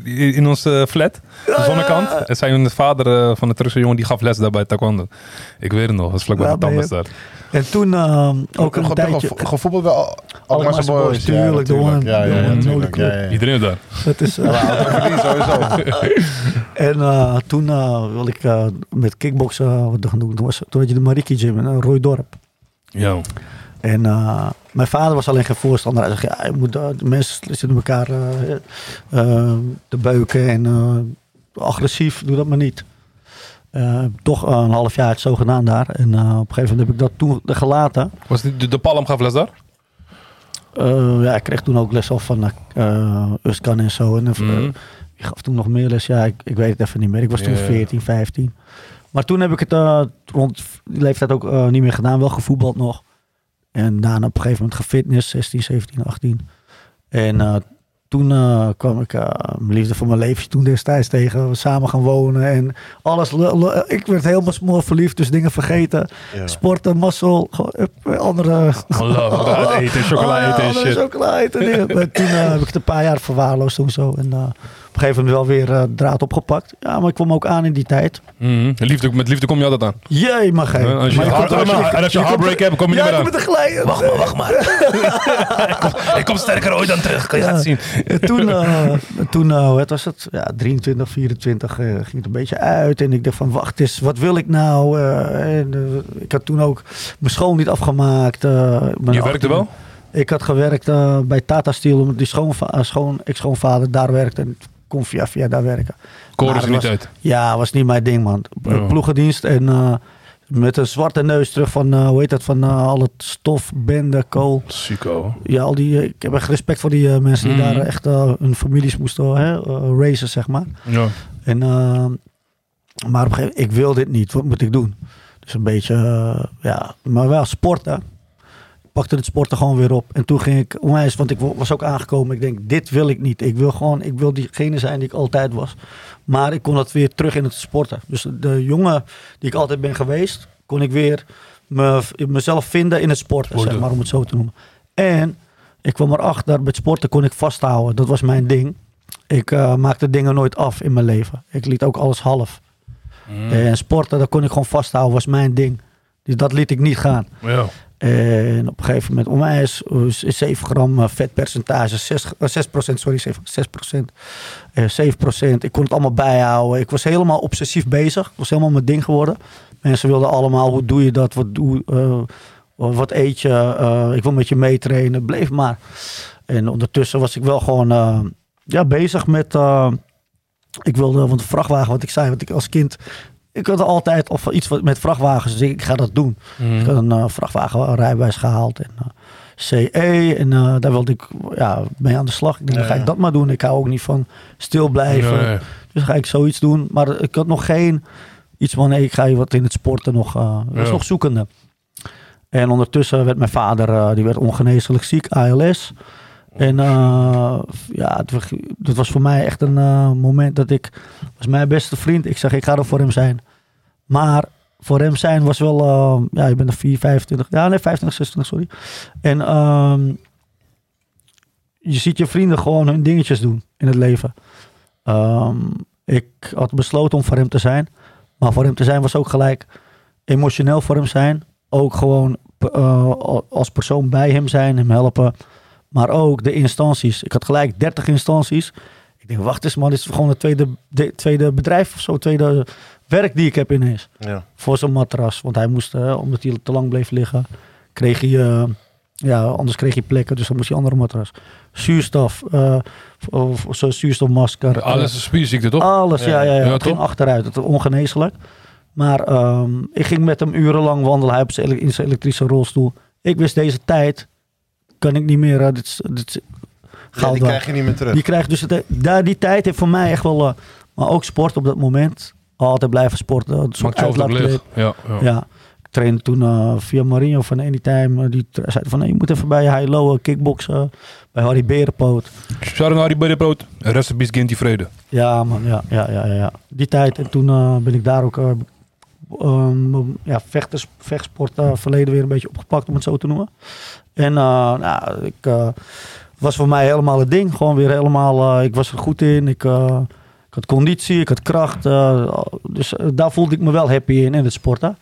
Speaker 1: in, ons flat.
Speaker 3: Ja,
Speaker 1: de zonnekant.
Speaker 3: ja, ja.
Speaker 1: En zijn vader eh, van de Turkse jongen die gaf les daar bij taekwondo. Ik weet het nog, dat was vlakbij
Speaker 3: Ja,
Speaker 1: de tandarts daar.
Speaker 3: En toen eh, ook een tijdje...
Speaker 2: ge- Gevoetbald bij al-
Speaker 3: Allemaal
Speaker 2: Alkmaarse
Speaker 3: Boys,
Speaker 2: Boys.
Speaker 3: tuurlijk, de
Speaker 2: Ja, ja.
Speaker 1: Iedereen is daar.
Speaker 3: Dat is, eh,
Speaker 2: sowieso. [LAUGHS]
Speaker 3: En toen wilde ik met kickboksen wat gaan doen. Toen, was, toen had je de Mariki Gym in Rooidorp.
Speaker 1: Ja.
Speaker 3: En eh, mijn vader was alleen geen voorstander. Hij zei, ja, je moet, eh, de mensen zitten elkaar eh, eh, te beuken en agressief, doe dat maar niet. Toch een half jaar het zo gedaan daar. En op een gegeven moment heb ik dat toen gelaten.
Speaker 1: Was de, de Palm gaf les daar?
Speaker 3: Ja, ik kreeg toen ook les al van Uskan en zo. En
Speaker 1: Mhm.
Speaker 3: ik gaf toen nog meer les. Ja, ik, ik weet het even niet meer. Ik was toen
Speaker 2: Ja, ja.
Speaker 3: 14, 15. Maar toen heb ik het eh, rond die leeftijd ook eh, niet meer gedaan. Wel gevoetbald nog. En daarna op een gegeven moment gefitness, 16, 17, 18. En eh, toen eh, kwam ik eh, mijn liefde voor mijn leven toen destijds tegen. We samen gaan wonen en alles. le- le- Ik werd helemaal smoor verliefd, dus dingen vergeten.
Speaker 2: Ja.
Speaker 3: Sporten, mazzel, hup, andere...
Speaker 1: Love, [LAUGHS] eten, chocola
Speaker 3: Oh, ja,
Speaker 1: eten en shit.
Speaker 3: chocola eten toen eh, heb ik het een paar jaar verwaarloosd toen zo. En eh, op een gegeven moment wel weer eh, draad opgepakt. Ja, maar ik kwam ook aan in die tijd.
Speaker 1: Mhm. liefde, met liefde kom je altijd aan.
Speaker 3: Jee, mag geen.
Speaker 1: Als je, en als je heartbreak hebt, kom je
Speaker 3: ja,
Speaker 1: niet meer
Speaker 3: ik
Speaker 1: aan. Wacht maar, wacht maar. [LAUGHS] ik, kom, ik sterker ooit dan terug, kan je
Speaker 3: Ja.
Speaker 1: het zien.
Speaker 3: En toen, eh, toen eh, wat was het? Ja, 23, 24 eh, ging het een beetje uit. En ik dacht van, wacht eens, wat wil ik nou? En, ik had toen ook mijn school niet afgemaakt.
Speaker 1: Je werkte
Speaker 3: 18
Speaker 1: wel?
Speaker 3: Ik had gewerkt bij Tata Steel, omdat die schoonva schoon, ex-schoonvader daar werkte. En ik kon via via daar werken.
Speaker 1: Koren ze niet
Speaker 3: was-
Speaker 1: uit.
Speaker 3: Ja, was niet mijn ding, man.
Speaker 1: Ja.
Speaker 3: Ploegendienst en eh, met een zwarte neus terug van, eh, hoe heet dat, van eh, al het stof, bende, kool.
Speaker 1: Psycho.
Speaker 3: Ja, al die, ik heb echt respect voor die mensen die
Speaker 1: Mhm.
Speaker 3: daar echt hun families moesten hè, racen, zeg maar.
Speaker 1: Ja.
Speaker 3: En, maar op een gegeven moment, ik wil dit niet, wat moet ik doen? Dus een beetje, ja, maar wel sporten. Pakte het sporten gewoon weer op. En toen ging ik onwijs, want ik wa- was ook aangekomen. Ik denk, dit wil ik niet. Ik wil gewoon, ik wil diegene zijn die ik altijd was. Maar ik kon dat weer terug in het sporten. Dus de jongen die ik altijd ben geweest, kon ik weer me, mezelf vinden in het sporten, zeg maar, om het zo te noemen. En ik kwam erachter, met sporten kon ik vasthouden. Dat was mijn ding. Ik eh, maakte dingen nooit af in mijn leven. Ik liet ook alles half.
Speaker 1: Mhm.
Speaker 3: En sporten, dat kon ik gewoon vasthouden, was mijn ding. Dus dat liet ik niet gaan.
Speaker 1: Ja.
Speaker 3: En op een gegeven moment onwijs, eh, 7 gram eh, vetpercentage, 6, eh, 6% sorry, 7, 6%, eh, 7%. Ik kon het allemaal bijhouden. Ik was helemaal obsessief bezig. Het was helemaal mijn ding geworden. Mensen wilden allemaal, hoe doe je dat? Wat, doe, eh, wat eet je? Eh, ik wil met je meetrainen. Bleef maar. En ondertussen was ik wel gewoon eh, ja, bezig met... eh, ik wilde, want de vrachtwagen, wat ik zei, want ik als kind... Ik had altijd of iets met vrachtwagens, dus ik, ga dat doen.
Speaker 1: Mhm.
Speaker 3: Ik had een uh, vrachtwagenrijbewijs gehaald en uh, CE. En uh, daar wilde ik ja, mee aan de slag. Ik denk,
Speaker 2: Ja,
Speaker 3: dan ga ik dat maar doen. Ik hou ook niet van stil blijven. Dus ga ik zoiets doen. Maar ik had nog geen iets van, nee, ik ga je wat in het sporten nog, was
Speaker 1: Ja.
Speaker 3: nog zoekende. En ondertussen werd mijn vader, die werd ongeneeslijk ziek, ALS. En uh, ja, het, was- voor mij echt een uh, moment dat ik, was mijn beste vriend. Ik zeg, ik ga er voor hem zijn. Maar voor hem zijn was wel, uh, ja, je bent er 4, 25, ja nee, 25, 26, sorry. En ehm, je ziet je vrienden gewoon hun dingetjes doen in het leven. Ehm, ik had besloten om voor hem te zijn. Maar voor hem te zijn was ook gelijk emotioneel voor hem zijn. Ook gewoon eh, als persoon bij hem zijn, hem helpen. Maar ook de instanties. Ik had gelijk 30 instanties. Ik denk, wacht eens man, dit is gewoon het tweede, de, tweede bedrijf of zo, tweede werk die ik heb ineens.
Speaker 2: Ja.
Speaker 3: Voor zijn matras. Want hij moest, eh, omdat hij te lang bleef liggen, kreeg hij, eh, ja, anders kreeg hij plekken. Dus dan moest hij andere matras. Zuurstof, eh, of zo'n zuurstofmasker.
Speaker 1: Alles is spierziekte, toch?
Speaker 3: Alles, ja, ja, ja.
Speaker 1: Ja,
Speaker 3: Het ging
Speaker 1: toch?
Speaker 3: achteruit. Het was ongeneeslijk. Maar ehm, ik ging met hem urenlang wandelen. Hij op zijn, in zijn elektrische rolstoel. Ik wist deze tijd kan ik niet meer. eh, dit, dit
Speaker 2: Ja, die krijg je niet meer terug.
Speaker 3: Die krijgt dus het, daar die tijd heeft voor mij echt wel. eh, maar ook sport op dat moment. Altijd blijven sporten. Een soort uitlaatklep.
Speaker 1: Ja, ja.
Speaker 3: Ja. Ik trainde toen eh, via Marinho van Anytime. eh, die zei van je moet even bij High Low eh, kickboksen. Bij Harry Berenpoot.
Speaker 1: Shout die Brood. Rest in peace, Ginty Vrede.
Speaker 3: Ja, man, ja, ja, ja, ja. Die tijd. En toen ben ik daar ook eh, ehm, ja, vechters, vechtsport verleden weer een beetje opgepakt, om het zo te noemen. En nou, ik was voor mij helemaal het ding. Gewoon weer helemaal, ik was er goed in. Ik, ik had conditie, ik had kracht. eh, dus eh, daar voelde ik me wel happy in, in het sporten.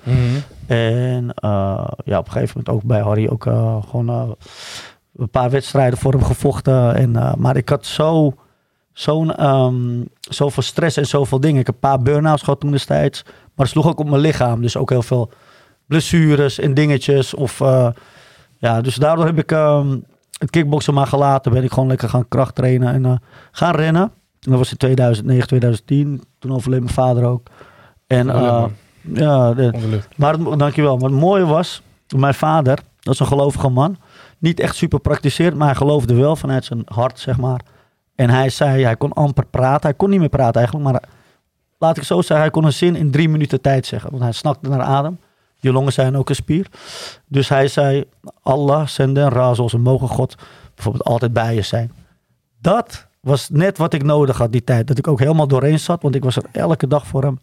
Speaker 3: En eh, ja, op een gegeven moment ook bij Harry ook gewoon een paar wedstrijden voor hem gevochten. En, maar ik had zo, zo'n, ehm, zoveel stress en zoveel dingen. Ik heb een paar burn-outs gehad toen destijds. Maar het sloeg ook op mijn lichaam. Dus ook heel veel blessures en dingetjes. Of, ja, dus daardoor heb ik ehm, het kickboksen maar gelaten. Ben ik gewoon lekker gaan krachttrainen en eh, gaan rennen. En dat was in 2009, 2010. Toen overleed mijn vader ook. En eh, ja, de, maar het- dankjewel. Maar het mooie was, mijn vader, dat is een gelovige man. Niet echt super praktiseerd, maar hij geloofde wel vanuit zijn hart, zeg maar. En hij zei, hij kon amper praten. Hij kon niet meer praten eigenlijk, maar laat ik zo zeggen, hij kon een zin in drie minuten tijd zeggen. Want hij snakte naar adem. Je longen zijn ook een spier. Dus hij zei, Allah, zende en razels en mogen God bijvoorbeeld altijd bij je zijn. Dat was net wat ik nodig had die tijd. Dat ik ook helemaal doorheen zat, want ik was er elke dag voor hem.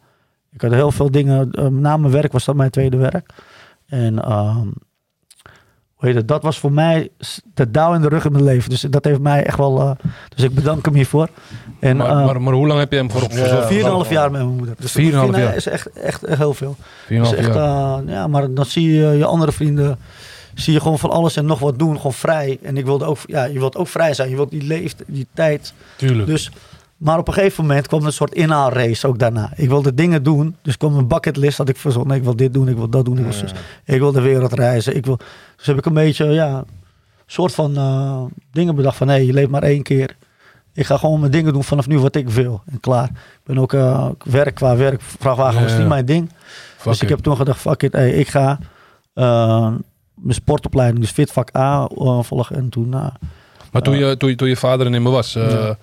Speaker 3: Ik had heel veel dingen, eh, na mijn werk was dat mijn tweede werk. En ehm, hoe heet het, dat was voor mij de dauw in de rug in mijn leven. Dus dat heeft mij echt wel, eh, dus ik bedank hem hiervoor. En,
Speaker 1: maar,
Speaker 3: eh,
Speaker 1: maar, maar hoe lang heb je hem voor
Speaker 2: Ja.
Speaker 1: verzorgd?
Speaker 3: 4,5 jaar met mijn moeder. Dus
Speaker 1: 4,5
Speaker 3: dat vind ik
Speaker 1: jaar.
Speaker 3: is echt, echt, echt heel veel.
Speaker 1: 4,5
Speaker 3: Dus echt,
Speaker 1: jaar.
Speaker 3: eh, ja, maar dan zie je je andere vrienden, zie je gewoon van alles en nog wat doen, gewoon vrij. En ik wilde ook, ja, je wilt ook vrij zijn. Je wilt die leeft, die tijd.
Speaker 1: Tuurlijk.
Speaker 3: Dus, maar op een gegeven moment kwam een soort inhaalrace ook daarna. Ik wilde dingen doen, dus kwam een bucketlist dat ik verzonnen. Ik wil dit doen, ik wil dat doen, ik wil, ik wil de wereld reizen. Ik wil, dus heb ik een beetje, ja, soort van eh, dingen bedacht van, hé, je leeft maar één keer. Ik ga gewoon mijn dingen doen vanaf nu wat ik wil. En klaar. Ik ben ook eh, werk qua werk. Vrachtwagen was
Speaker 1: Ja.
Speaker 3: niet mijn ding.
Speaker 1: Fuck
Speaker 3: dus ik heb toen gedacht, fuck it, hey, ik ga eh, mijn sportopleiding, dus fitvak A eh, volgen. En toen, eh,
Speaker 1: Maar toen je, toen, je, toen je vader er niet meer was, eh,
Speaker 3: Ja.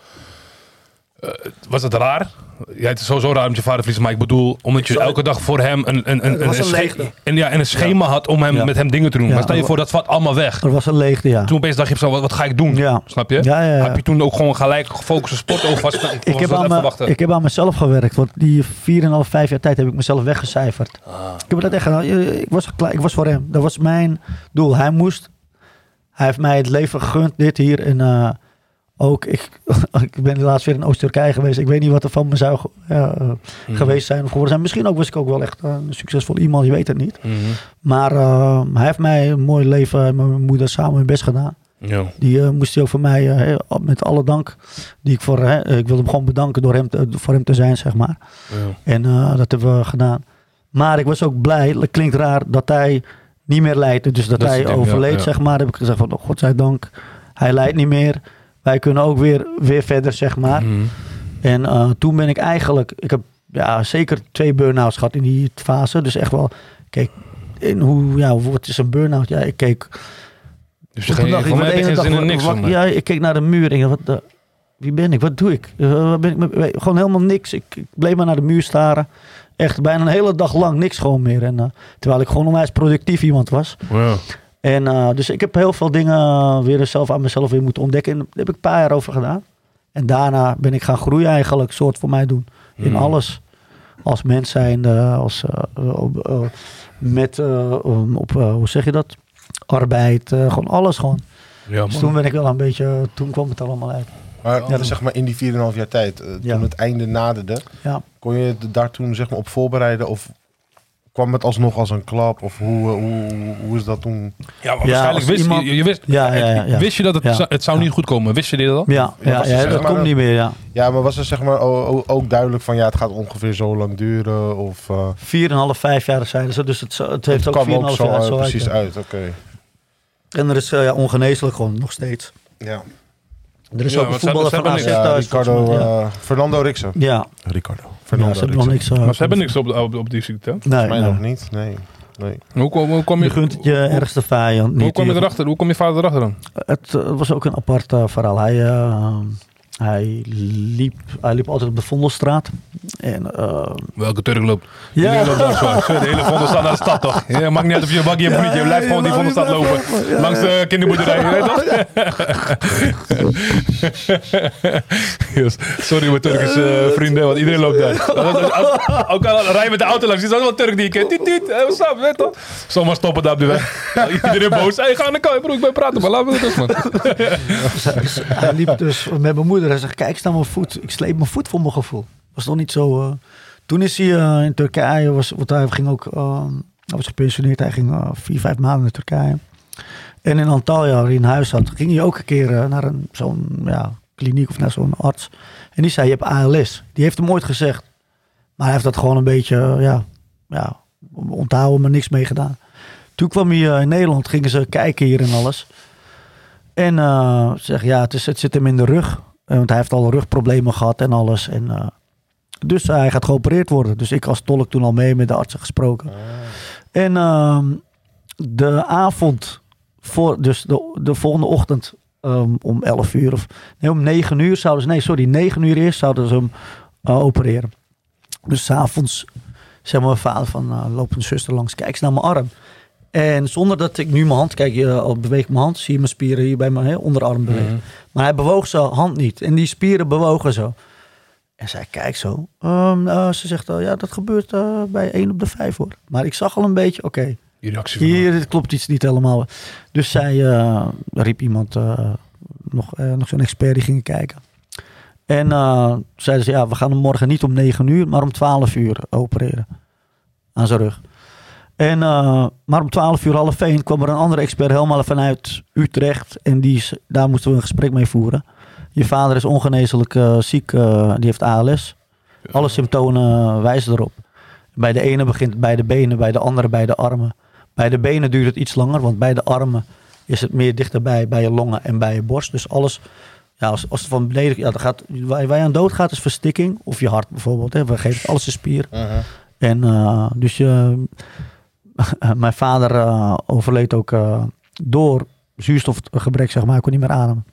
Speaker 1: Eh, was het raar? Ja, het is sowieso raar om je vader verliezen, maar ik bedoel, omdat je
Speaker 3: Sorry.
Speaker 1: elke dag voor hem een, een, een,
Speaker 3: een
Speaker 1: en, ja, en een schema had om hem,
Speaker 3: Ja.
Speaker 1: met hem dingen te doen.
Speaker 3: Ja.
Speaker 1: maar stel je voor, dat valt allemaal weg.
Speaker 3: er was een leegte, ja.
Speaker 1: Toen opeens dacht je zo, wat, wat ga ik doen?
Speaker 3: Ja.
Speaker 1: Snap je?
Speaker 3: Ja, ja, ja.
Speaker 1: Heb je toen ook gewoon gelijk gefocust op sport was, was
Speaker 3: ik heb, aan me, ik heb aan mezelf gewerkt. Want die 4,5, 5 jaar tijd heb ik mezelf weggecijferd.
Speaker 1: Ah.
Speaker 3: Ik heb dat echt gedaan. Ik was, klaar, ik was voor hem. Dat was mijn doel. Hij moest. Hij heeft mij het leven gegund, dit hier. En eh, ook, ik, [LAUGHS] ik ben laatst weer in Oost-Turkije geweest. Ik weet niet wat er van me zou ja, eh,
Speaker 1: Mhm.
Speaker 3: geweest zijn of geworden zijn. Misschien ook was ik ook wel echt eh, een succesvol iemand. Je weet het niet.
Speaker 1: Mhm.
Speaker 3: Maar eh, hij heeft mij een mooi leven en mijn moeder samen hun best gedaan.
Speaker 1: Ja.
Speaker 3: Die moest hij ook voor mij, met alle dank, die ik voor, ik wilde hem gewoon bedanken door hem te, voor hem te zijn, zeg maar.
Speaker 1: Ja.
Speaker 3: En dat hebben we gedaan. Maar ik was ook blij, het klinkt raar, dat hij niet meer leidde. Dus dat, hij overleed, zeg maar. heb ik gezegd van, oh, godzijdank, hij leidt niet meer. Wij kunnen ook weer, weer verder, zeg maar.
Speaker 1: Mhm.
Speaker 3: En eh, toen ben ik eigenlijk, ik heb ja, zeker twee burn-outs gehad in die fase. Dus echt wel, kijk, in hoe, ja, wat is een burn-out? Ja, ik keek
Speaker 1: Dus je ging,
Speaker 3: dag, ene
Speaker 1: in niks mij.
Speaker 3: Ja, ik keek naar de muur en ik dacht, wat wie ben ik? Wat doe ik? Eh, waar ben ik gewoon helemaal niks. Ik, ik bleef maar naar de muur staren. Echt bijna een hele dag lang niks gewoon meer. En, eh, terwijl ik gewoon onwijs productief iemand was.
Speaker 1: Ja.
Speaker 3: En eh, dus ik heb heel veel dingen weer zelf aan mezelf weer moeten ontdekken. En daar heb ik een paar jaar over gedaan. En daarna ben ik gaan groeien eigenlijk, soort voor mij doen. In
Speaker 1: Hmm.
Speaker 3: alles. Als mens zijnde, als eh, eh, met, um, op, hoe zeg je dat? Arbeid, eh, gewoon alles gewoon.
Speaker 1: Ja,
Speaker 3: Dus
Speaker 1: man.
Speaker 3: toen ben ik wel een beetje, toen kwam het allemaal uit.
Speaker 2: Maar
Speaker 3: Ja,
Speaker 2: zeg maar in die 4,5 jaar tijd,
Speaker 3: Ja.
Speaker 2: toen het einde naderde,
Speaker 3: Ja.
Speaker 2: kon je het daar toen zeg maar op voorbereiden? Of kwam het alsnog als een klap? Of hoe, eh, hoe, hoe is dat toen?
Speaker 1: Ja, waarschijnlijk wist
Speaker 3: iemand-
Speaker 1: je, je wist,
Speaker 3: Ja, ja, ja, ja.
Speaker 1: wist je dat het,
Speaker 3: Ja.
Speaker 1: zou- het zou niet goed komen. Wist je dit al?
Speaker 3: Ja,
Speaker 2: Ja,
Speaker 3: dat
Speaker 2: maar
Speaker 3: komt niet meer, ja.
Speaker 2: Ja, maar was er zeg maar ook duidelijk van ja, het gaat ongeveer zo lang duren? Of eh,
Speaker 3: 4,5, 5 jaar zeiden ze. Dus het, het heeft
Speaker 2: het
Speaker 3: ook
Speaker 2: kwam
Speaker 3: 4,5
Speaker 2: ook zo,
Speaker 3: jaar zo
Speaker 2: precies uit? Oké.
Speaker 3: En er is eh, ja, ongeneeslijk gewoon nog steeds.
Speaker 2: Ja.
Speaker 3: Er is
Speaker 1: Ja,
Speaker 3: ook een voetballer van AZ thuis.
Speaker 2: Ricardo, Fernando Rixen.
Speaker 3: ja,
Speaker 2: Ricardo.
Speaker 3: Ja,
Speaker 2: Fernando
Speaker 3: ze hebben nog niks. eh,
Speaker 1: Maar ze hebben niks op, op, op die ziekte. hè?
Speaker 3: Nee,
Speaker 2: Volgens mij
Speaker 3: nee.
Speaker 2: nog niet. Nee. nee.
Speaker 1: Hoe, kom- hoe, kom
Speaker 3: Je
Speaker 1: je,
Speaker 3: gunt het je ergste vijand niet.
Speaker 1: hoe kom je
Speaker 3: Je-
Speaker 1: erachter? Hoe kom je vader erachter dan?
Speaker 3: Het eh, was ook een apart eh, verhaal. Hij, eh, hij, liep, hij liep altijd op de Vondelstraat. En, eh,
Speaker 1: Welke Turk loopt?
Speaker 3: ja,
Speaker 1: loopt langs De hele Vondelstad naar de stad toch? Ja, maakt niet uit of je een bakje hebt of niet. Je blijft gewoon die Vondelstad lopen. Langs de kinderboerderij. Yes. Sorry mijn Turkse eh, vrienden, want iedereen loopt daar. Als- Ook al rij je met de auto langs, is dat wel een Turk die je kent. Tiet, tiet, eh, weet toch? Zomaar stoppen daar op de weg. [LAUGHS] Iedereen boos. Hey, ga aan de kant, broer, ik ben praten, maar laat me dat man.
Speaker 3: Dus hij liep dus met mijn moeder. Hij zegt, kijk, sta mijn voet. Ik sleep mijn voet voor mijn gevoel. Was toch niet zo... eh. Toen is hij eh, in Turkije, was, want hij ging ook... eh, hij was gepensioneerd. Hij ging vier, vijf maanden naar Turkije. En in Antalya, waar hij een huis had, ging hij ook een keer naar een, zo'n ja, kliniek of naar zo'n arts. En die zei, je hebt ALS. Die heeft hem ooit gezegd. Maar hij heeft dat gewoon een beetje, ja, ja onthouden, maar niks mee gedaan. Toen kwam hij in Nederland, gingen ze kijken hier en alles. En eh zeg ja, het, het zit hem in de rug. Eh, want hij heeft al rugproblemen gehad en alles. En, eh, dus hij gaat geopereerd worden. Dus ik als tolk toen al mee met de artsen gesproken. En ehm, de avond, voor, dus de, de volgende ochtend ehm, om 11 uur of nee, om 9 uur zouden ze, nee sorry, 9 uur eerst zouden ze hem eh, opereren. Dus s'avonds zei mijn vader van, uh, loopt een zuster langs, kijk eens naar mijn arm. En zonder dat ik nu mijn hand, kijk je al beweeg ik mijn hand, zie je mijn spieren hier bij mijn hè, onderarm bewegen. Maar hij bewoog zijn hand niet en die spieren bewogen zo. En zij kijkt zo. Ehm, eh, ze zegt, eh, ja, dat gebeurt eh, bij 1 op de 5 hoor. Maar ik zag al een beetje, oké, hier dit klopt iets niet helemaal. Dus zij eh, riep iemand, eh, nog, eh, nog zo'n expert die ging kijken. En eh, zeiden ze, ja, we gaan hem morgen niet om 9 uur, maar om 12 uur opereren. Aan zijn rug. En, eh, maar om 12 uur half 1 kwam er een andere expert helemaal vanuit Utrecht. En die, daar moesten we een gesprek mee voeren. Je vader is ongeneeslijk eh, ziek, eh, die heeft ALS. Alle symptomen wijzen erop. Bij de ene begint het bij de benen, bij de andere bij de armen. Bij de benen duurt het iets langer, want bij de armen is het meer dichterbij bij je longen en bij je borst. Dus alles, ja, als, als het van beneden, ja, dan gaat, waar, waar je aan dood gaat is verstikking. Of je hart bijvoorbeeld, hè, we geven alles een spier. En dus je, mijn vader eh, overleed ook eh, door zuurstofgebrek, zeg maar. Hij kon niet meer ademen.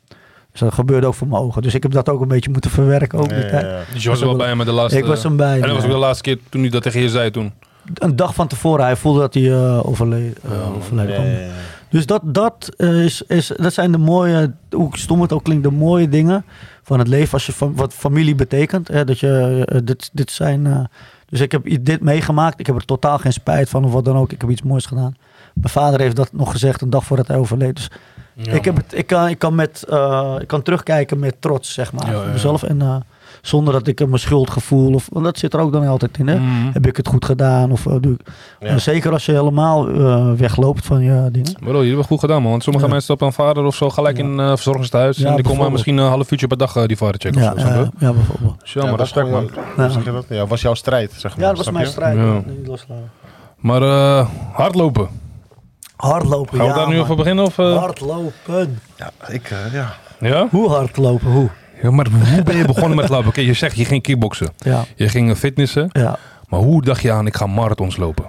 Speaker 3: Dus dat gebeurde ook voor mijn ogen. Dus ik heb dat ook een beetje moeten verwerken. Ook
Speaker 2: Ja, ja, ja.
Speaker 1: Dus je was wel bij hem met de laatste...
Speaker 3: Ik was hem bij.
Speaker 1: En dat was ook de laatste keer toen hij dat tegen je zei toen.
Speaker 3: Een dag van tevoren, hij voelde dat hij eh overleed, eh, overleden
Speaker 2: ja.
Speaker 3: Dus dat, dat, eh, is, is, dat zijn de mooie, hoe stom het ook klinkt, de mooie dingen van het leven als je van, wat familie betekent. Hè, dat je, eh, dit, dit zijn, eh, dus ik heb dit meegemaakt. Ik heb er totaal geen spijt van of wat dan ook. Ik heb iets moois gedaan. Mijn vader heeft dat nog gezegd een dag voordat hij overleed. Dus ik, heb het, ik, kan, ik, kan met, eh, ik kan terugkijken met trots, zeg maar,
Speaker 1: Ja, ja,
Speaker 3: mezelf. En zonder dat ik mijn schuldgevoel, of, want dat zit er ook dan altijd in. Hè?
Speaker 1: Mhm.
Speaker 3: Heb ik het goed gedaan? Of, eh, doe ik,
Speaker 2: Ja.
Speaker 3: en zeker als je helemaal eh, wegloopt van je dingen.
Speaker 1: Maar oh, je hebt het goed gedaan man. Want sommige
Speaker 3: Ja.
Speaker 1: mensen stappen een vader of zo gelijk
Speaker 3: Ja.
Speaker 1: in een verzorgingstehuis.
Speaker 3: Ja,
Speaker 1: en die komen misschien een half uurtje per dag eh, die vader checken
Speaker 3: Ja,
Speaker 1: of zo.
Speaker 3: ja, bijvoorbeeld.
Speaker 1: Dus ja, respect man.
Speaker 2: je dat? Ja, was jouw strijd, zeg maar.
Speaker 3: Ja, dat was mijn strijd.
Speaker 1: Maar eh, hardlopen.
Speaker 3: Hardlopen,
Speaker 1: Gaan we daar nu
Speaker 3: man.
Speaker 1: over beginnen? Of, eh?
Speaker 3: Hardlopen.
Speaker 2: Ja, ik, eh, ja.
Speaker 1: Ja?
Speaker 3: Hoe hardlopen? Hoe?
Speaker 1: Ja? Maar hoe ben je begonnen met lopen? Oké, je zegt je ging kickboksen.
Speaker 3: Ja,
Speaker 1: Je ging fitnessen.
Speaker 3: ja.
Speaker 1: Maar hoe dacht je aan ik ga marathons lopen?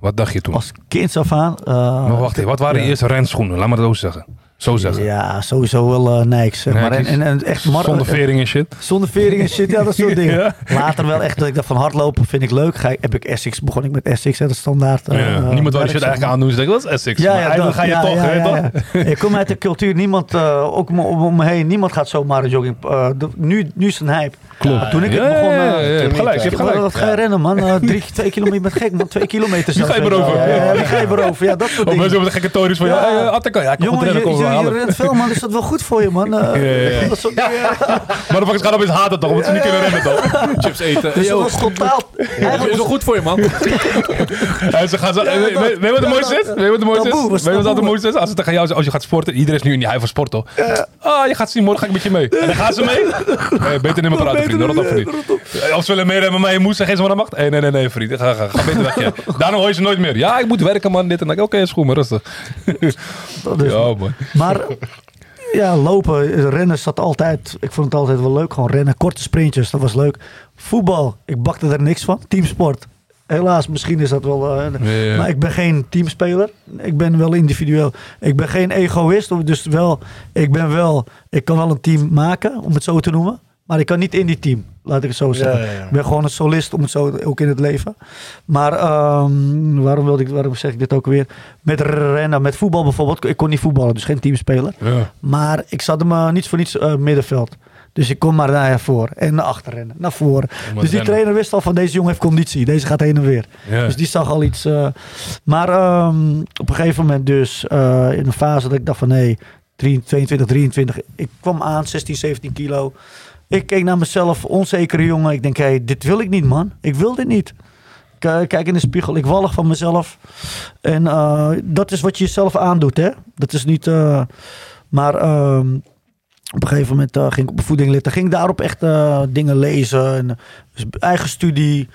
Speaker 1: Wat dacht je toen?
Speaker 3: Als kind af aan. eh,
Speaker 1: maar wacht even, wat waren je eerste renschoenen? Laat me dat zo zeggen. Zo zeggen.
Speaker 3: Ja, sowieso wel eh Nike, zeg maar. En,
Speaker 1: Nike's.
Speaker 3: en, en echt mar-
Speaker 1: Zonder vering en shit.
Speaker 3: Zonder vering en shit, ja, dat soort [LAUGHS] dingen.
Speaker 1: Ja.
Speaker 3: Later wel echt dat ik dacht van hardlopen vind ik leuk. Ga ik, heb ik Essex, begon ik met Essex, hè, de standaard. eh,
Speaker 1: Ja.
Speaker 3: eh,
Speaker 1: Niemand wou die
Speaker 3: werk,
Speaker 1: shit eigenlijk
Speaker 3: maar.
Speaker 1: aandoen. Ze denken, dat is Essex.
Speaker 3: Ja, ja, dat-
Speaker 1: ga je toch,
Speaker 3: ja,
Speaker 1: hè,
Speaker 3: ja,
Speaker 1: toch?
Speaker 3: ja. Ik kom uit de cultuur, niemand, eh, ook om, om me heen, niemand gaat zomaar een jogging. eh, de- nu, nu is het een hype.
Speaker 1: Klopt.
Speaker 3: Toen ik het begon...
Speaker 1: ja, ja,
Speaker 3: eh,
Speaker 1: ja, je hebt
Speaker 2: toen
Speaker 1: gelijk, je hebt
Speaker 3: Wat,
Speaker 1: gelijk.
Speaker 3: wat ga je rennen, man? Eh, drie, [LAUGHS] twee kilometer, je bent gek, man. Twee kilometer
Speaker 1: Wie ga je
Speaker 3: wel. Ja, wie ga je beroven? Ja, dat soort
Speaker 1: Of
Speaker 3: dingen.
Speaker 1: mensen hebben de gekke tories van, ja,
Speaker 3: Ja.
Speaker 1: ja, ik
Speaker 3: Jongen, je,
Speaker 1: rennen,
Speaker 3: je,
Speaker 1: kom
Speaker 3: je,
Speaker 1: halen.
Speaker 3: rent veel, man. Is dat wel goed voor je, man? Eh, [LAUGHS]
Speaker 1: Ja, ja, ja. [LAUGHS]
Speaker 3: Dat soort dingen.
Speaker 1: Maar dan gaan opeens haten toch, omdat ze niet kunnen rennen toch?
Speaker 4: Chips eten.
Speaker 3: Dus
Speaker 4: Yo,
Speaker 3: dat was totaal...
Speaker 4: is wel goed voor je, man.
Speaker 1: En ze gaan zo, weet- je wat het mooiste is? Weet je wat het mooiste is? Weet je wat het
Speaker 3: taboe.
Speaker 1: mooiste is? Als ze tegen jou zeggen, als je gaat sporten, iedereen is nu in die high van sport toch? Ah, je gaat zien, morgen ga ik met je mee. En dan gaan ze mee. Nee, beter niet meer praten, vriend. Rot op, vriend. Of ze willen meerennen met mij in moes, geef ze maar de macht. Nee, nee, nee, nee, vriend. Ga, ga, ga beter weg, ja. [LAUGHS] Daarna hoor je ze nooit meer. Ja, ik moet werken, man, dit en dat. Oké, is goed, maar rustig. [LAUGHS]
Speaker 3: Dat is-
Speaker 1: Ja, man.
Speaker 3: Maar ja, lopen, rennen zat altijd. Ik vond het altijd wel leuk. Gewoon rennen, korte sprintjes, dat was leuk. Voetbal, ik bakte er niks van. Teamsport. Helaas, misschien is dat wel. eh,
Speaker 1: Ja, ja.
Speaker 3: Maar ik ben geen teamspeler. Ik ben wel individueel. Ik ben geen egoïst. Dus wel, ik ben wel. Ik kan wel een team maken, om het zo te noemen. Maar ik kan niet in die team, laat ik het zo zeggen.
Speaker 2: Ja, ja, ja.
Speaker 3: Ik ben gewoon een solist, om het zo ook in het leven. Maar ehm, waarom, wilde ik, waarom zeg ik dit ook weer? Met rennen, met voetbal bijvoorbeeld. Ik kon niet voetballen, dus geen teamspeler.
Speaker 1: Ja.
Speaker 3: Maar ik zat hem uh, niets voor niets uh, middenveld. Dus ik kom maar naar voor en naar achter rennen, naar voren. Dus die
Speaker 1: rennen.
Speaker 3: trainer wist al van deze jongen heeft conditie. Deze gaat heen en weer.
Speaker 1: Ja.
Speaker 3: Dus die zag al iets. uh, maar um, op een gegeven moment dus uh, in een fase dat ik dacht van nee, 22, 23. Ik kwam aan, 16, 17 kilo. Ik keek naar mezelf, onzekere jongen. Ik denk, hé, hey, dit wil ik niet man. Ik wil dit niet. Kijk in de spiegel, ik wallig van mezelf. En uh, dat is wat je jezelf aandoet, hè. Dat is niet... Uh, maar um, op een gegeven moment uh, ging ik op voeding litten. Ging daarop echt dingen lezen. En, dus eigen studie.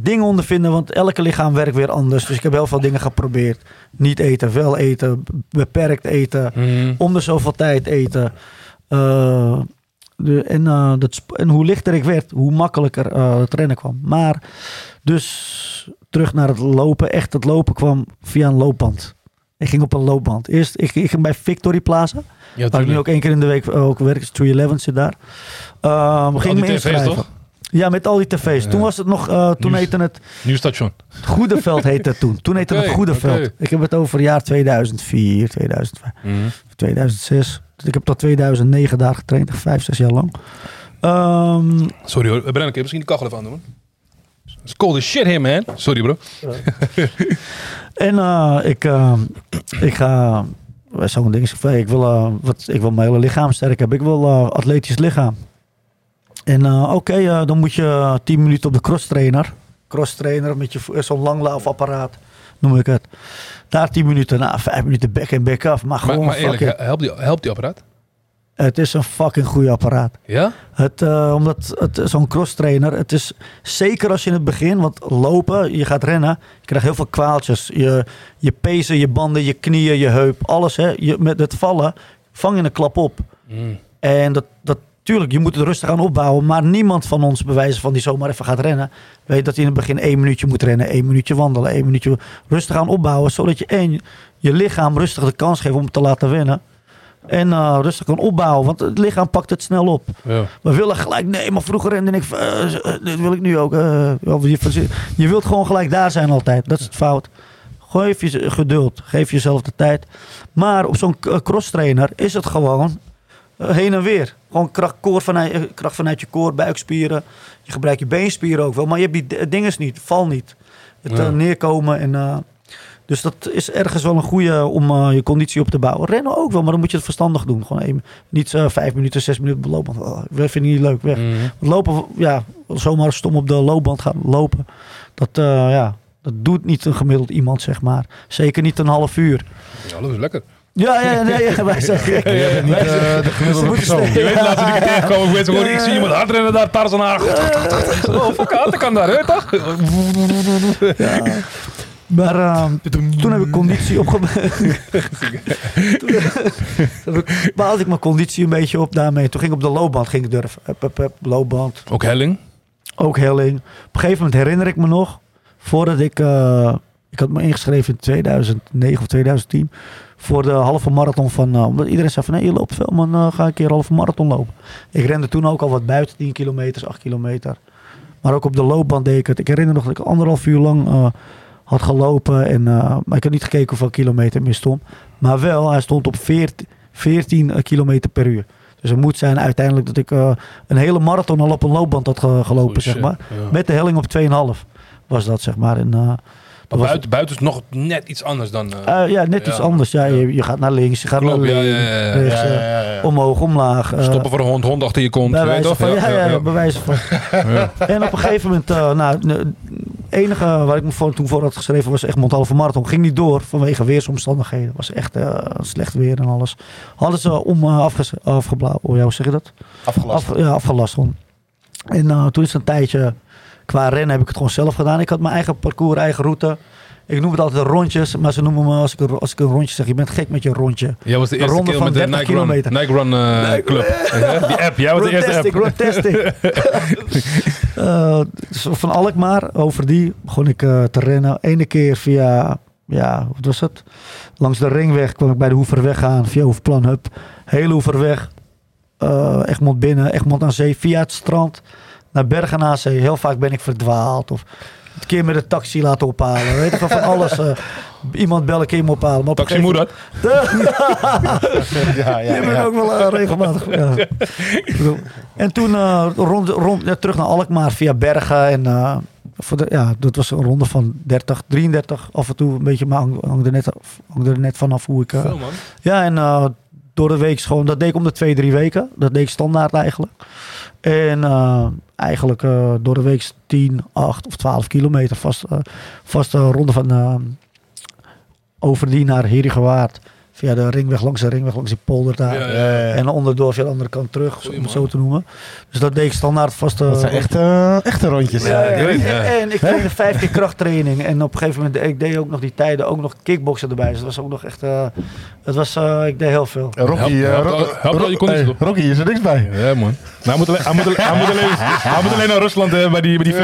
Speaker 3: Dingen ondervinden, want elke lichaam werkt weer anders. Dus ik heb heel veel dingen geprobeerd. Niet eten, wel eten, beperkt eten.
Speaker 1: Mm.
Speaker 3: Om de zoveel tijd eten. Uh, de, en, uh, dat, en hoe lichter ik werd, hoe makkelijker uh, het rennen kwam. Maar dus terug naar het lopen. Echt het lopen kwam via een loopband. Ik ging op een loopband. Eerst, ik, ik ging bij Victory Plaza.
Speaker 1: Ja,
Speaker 3: waar ik nu ook één keer in de week ook werk. 311 zit daar. Uh, ging me inschrijven.
Speaker 1: toch?
Speaker 3: Ja, met al die tv's. Ja. Toen was het nog, uh, toen
Speaker 1: Nieuws,
Speaker 3: heette het...
Speaker 1: Nieuw station.
Speaker 3: Goedeveld heette het toen. Toen heette
Speaker 1: okay,
Speaker 3: het Goedeveld.
Speaker 1: Okay.
Speaker 3: Ik heb het over jaar 2004, 2005,
Speaker 1: Mhm.
Speaker 3: mm. 2006. Ik heb tot 2009 daar getraind. Vijf, zes jaar lang. Um,
Speaker 1: Sorry hoor. Brennan, kun je misschien die kachel even aan doen? It's cold as shit here, man. Sorry, bro. [LAUGHS]
Speaker 3: en uh, ik, uh, ik ga... Zo'n ding is, ik wil, uh, wat, ik wil mijn hele lichaam sterk hebben. Ik wil atletisch lichaam. En oké, okay, dan moet je 10 minuten op de cross trainer. Cross trainer met je zo'n langlaaufapparaat, noem ik het. Daar 10 minuten, na 5 minuten back en back af. Maar, gewoon
Speaker 1: maar, maar eerlijk, helpt die, helpt die apparaat?
Speaker 3: Het is een fucking goede apparaat.
Speaker 1: Ja?
Speaker 3: Het, uh, omdat het zo'n cross trainer, het is zeker als je in het begin, want lopen, je gaat rennen, je krijgt heel veel kwaaltjes. Je, je pezen, je banden, je knieën, je heup, alles. Hè. Je, met het vallen vang je een klap op.
Speaker 1: Mm.
Speaker 3: En dat, dat, tuurlijk, je moet het rustig aan opbouwen. Maar niemand van ons bewijzen van die zomaar even gaat rennen. Weet dat hij in het begin één minuutje moet rennen. één minuutje wandelen. één minuutje rustig aan opbouwen. Zodat je één, je lichaam rustig de kans geeft om te laten winnen. En uh, rustig kan opbouwen. Want het lichaam pakt het snel op.
Speaker 1: Ja.
Speaker 3: We willen gelijk, nee, maar vroeger rende ik, uh, dit wil ik nu ook. Uh, je, je wilt gewoon gelijk daar zijn altijd. Dat is het fout. Geef je geduld. Geef jezelf de tijd. Maar op zo'n cross trainer is het gewoon heen en weer. Gewoon kracht, koor vanuit, kracht vanuit je koor, buikspieren. Je gebruikt je beenspieren ook wel. Maar je hebt die dingen niet. Val niet. Het ja. neerkomen en... Uh, dus dat is ergens wel een goede om uh, je conditie op te bouwen. Rennen ook wel, maar dan moet je het verstandig doen. Gewoon even, niet uh, vijf minuten, zes minuten lopen. Oh, dat vind ik niet leuk, weg.
Speaker 1: Mhm.
Speaker 3: Mm -hmm. Lopen, ja, zomaar stom op de loopband gaan lopen. Dat, ja, dat doet niet een gemiddeld iemand, zeg maar. Zeker niet een half uur.
Speaker 1: Ja, dat is lekker.
Speaker 3: Ja, ja, nee, ja, wij zeggen...
Speaker 2: Ja, je bent niet uh, de gemiddelde persoon.
Speaker 1: Je weet laatst dat ik tegenkwam, ik weet zo, ik zie iemand hard rennen daar, Tarzan haar. Oh, fuck, hard kan daar, hè, toch?
Speaker 3: Ja. Maar uh, toen heb ik conditie opgebouwd. [LAUGHS] toen baalde ik mijn conditie een beetje op daarmee. Toen ging ik op de loopband ging ik durven. Hup, hup, hup, loopband.
Speaker 1: Ook helling?
Speaker 3: Ook helling. Op een gegeven moment herinner ik me nog, voordat ik... Uh, ik had me ingeschreven in 2009 of 2010 voor de halve marathon van... Uh, omdat iedereen zei van, nee, je loopt veel man, uh, ga een keer een halve marathon lopen. Ik rende toen ook al wat buiten, 10 kilometer, 8 kilometer. Maar ook op de loopband deed ik het. Ik herinner nog dat ik anderhalf uur lang uh, had gelopen. En, maar ik had niet gekeken hoeveel kilometer meer stond. Maar wel, hij stond op 14, 14 kilometer per uur. Dus het moet zijn uiteindelijk dat ik eh, een hele marathon al op een loopband had ge- gelopen, zeg maar.
Speaker 1: Ja.
Speaker 3: Met de helling op 2,5 was dat, zeg maar. En,
Speaker 1: buiten, buiten is nog net iets anders dan... eh,
Speaker 3: eh, ja, net iets anders. Ja. Je, je gaat naar links, je gaat
Speaker 1: Klopt,
Speaker 3: naar
Speaker 1: ja,
Speaker 3: links,
Speaker 1: ja, ja, ja.
Speaker 3: rechts, omhoog, omlaag. eh,
Speaker 1: Stoppen voor een hond, hond achter je kont.
Speaker 3: bij wijze van, ja, ja, bij wijze van. [LAUGHS] En op een gegeven moment, nou, het enige waar ik me voor, toen voor had geschreven was Egmond halve marathon. Ging niet door vanwege weersomstandigheden. was echt slecht weer en alles. Hadden ze om uh, oh, ja, hoe zeg je dat?
Speaker 2: Afgelast.
Speaker 3: Af, ja, afgelast. En toen is het een tijdje, qua rennen heb ik het gewoon zelf gedaan. Ik had mijn eigen parcours, eigen route. Ik noem het altijd rondjes, maar ze noemen me als ik, een, als ik een rondje zeg, je bent gek met je rondje.
Speaker 1: Jij was de eerste
Speaker 3: ronde van
Speaker 1: met de
Speaker 3: 30
Speaker 1: Nike Run,
Speaker 3: kilometer.
Speaker 1: Nike Run eh, Club. [LAUGHS] Die app, jij was de eerste app.
Speaker 3: Roadtastic, roadtastic. [LAUGHS] Eh, dus van Alkmaar, over die, begon ik eh, te rennen. Ene keer via, ja, wat was het? Langs de ringweg kwam ik bij de Hoeverweg aan, via Hoefplan Hub. Hele Hoeverweg, eh Egmond binnen, Egmond aan zee, via het strand naar Bergen aan zee. Heel vaak ben ik verdwaald of een keer met een taxi laten ophalen. Weet je wel, van alles. eh, iemand bellen, een keer me ophalen. Maar op een
Speaker 1: Taxi
Speaker 3: gegeven
Speaker 1: moeder. [LAUGHS]
Speaker 2: Ja, ja,
Speaker 3: die heb ik
Speaker 2: ja.
Speaker 3: ook wel eh, regelmatig. Ja. [LAUGHS] Ik en toen eh, rond, rond, ja, terug naar Alkmaar via Bergen. En eh, voor de, ja, dat was een ronde van 30, 33 af en toe. Een beetje, maar hang, er, net, hang er net vanaf hoe ik...
Speaker 1: Veel man.
Speaker 3: ja, en eh, door de week gewoon, dat deed ik om de twee, drie weken. Dat deed ik standaard eigenlijk. En eh, eigenlijk eh, door de week 10, 8 of 12 kilometer vast, eh vast een ronde van eh Overdien naar Heergewaard. Via de ringweg, langs de ringweg, langs die polder daar.
Speaker 1: Ja,
Speaker 2: Ja.
Speaker 3: En onderdoor via de andere kant terug,
Speaker 1: Goeie
Speaker 3: om het zo te noemen. Dus dat deed ik standaard vast. eh,
Speaker 2: Dat zijn echt, eh, echte rondjes.
Speaker 3: ja, ja,
Speaker 1: ik weet het, ja.
Speaker 3: En, en ik trainde vijf keer krachttraining. En op een gegeven moment, ik deed ook nog die tijden, ook nog kickboksen erbij. Dus dat was ook nog echt, eh, het was, eh, ik deed heel veel.
Speaker 2: Rocky,
Speaker 1: Help- help-
Speaker 2: Ro-
Speaker 1: help wel je
Speaker 2: hey? Rocky is er niks bij.
Speaker 1: Ja man. Nou, hij, moet alleen, hij, moet alleen, hij, moet alleen, hij moet alleen naar Rusland bij die, bij die.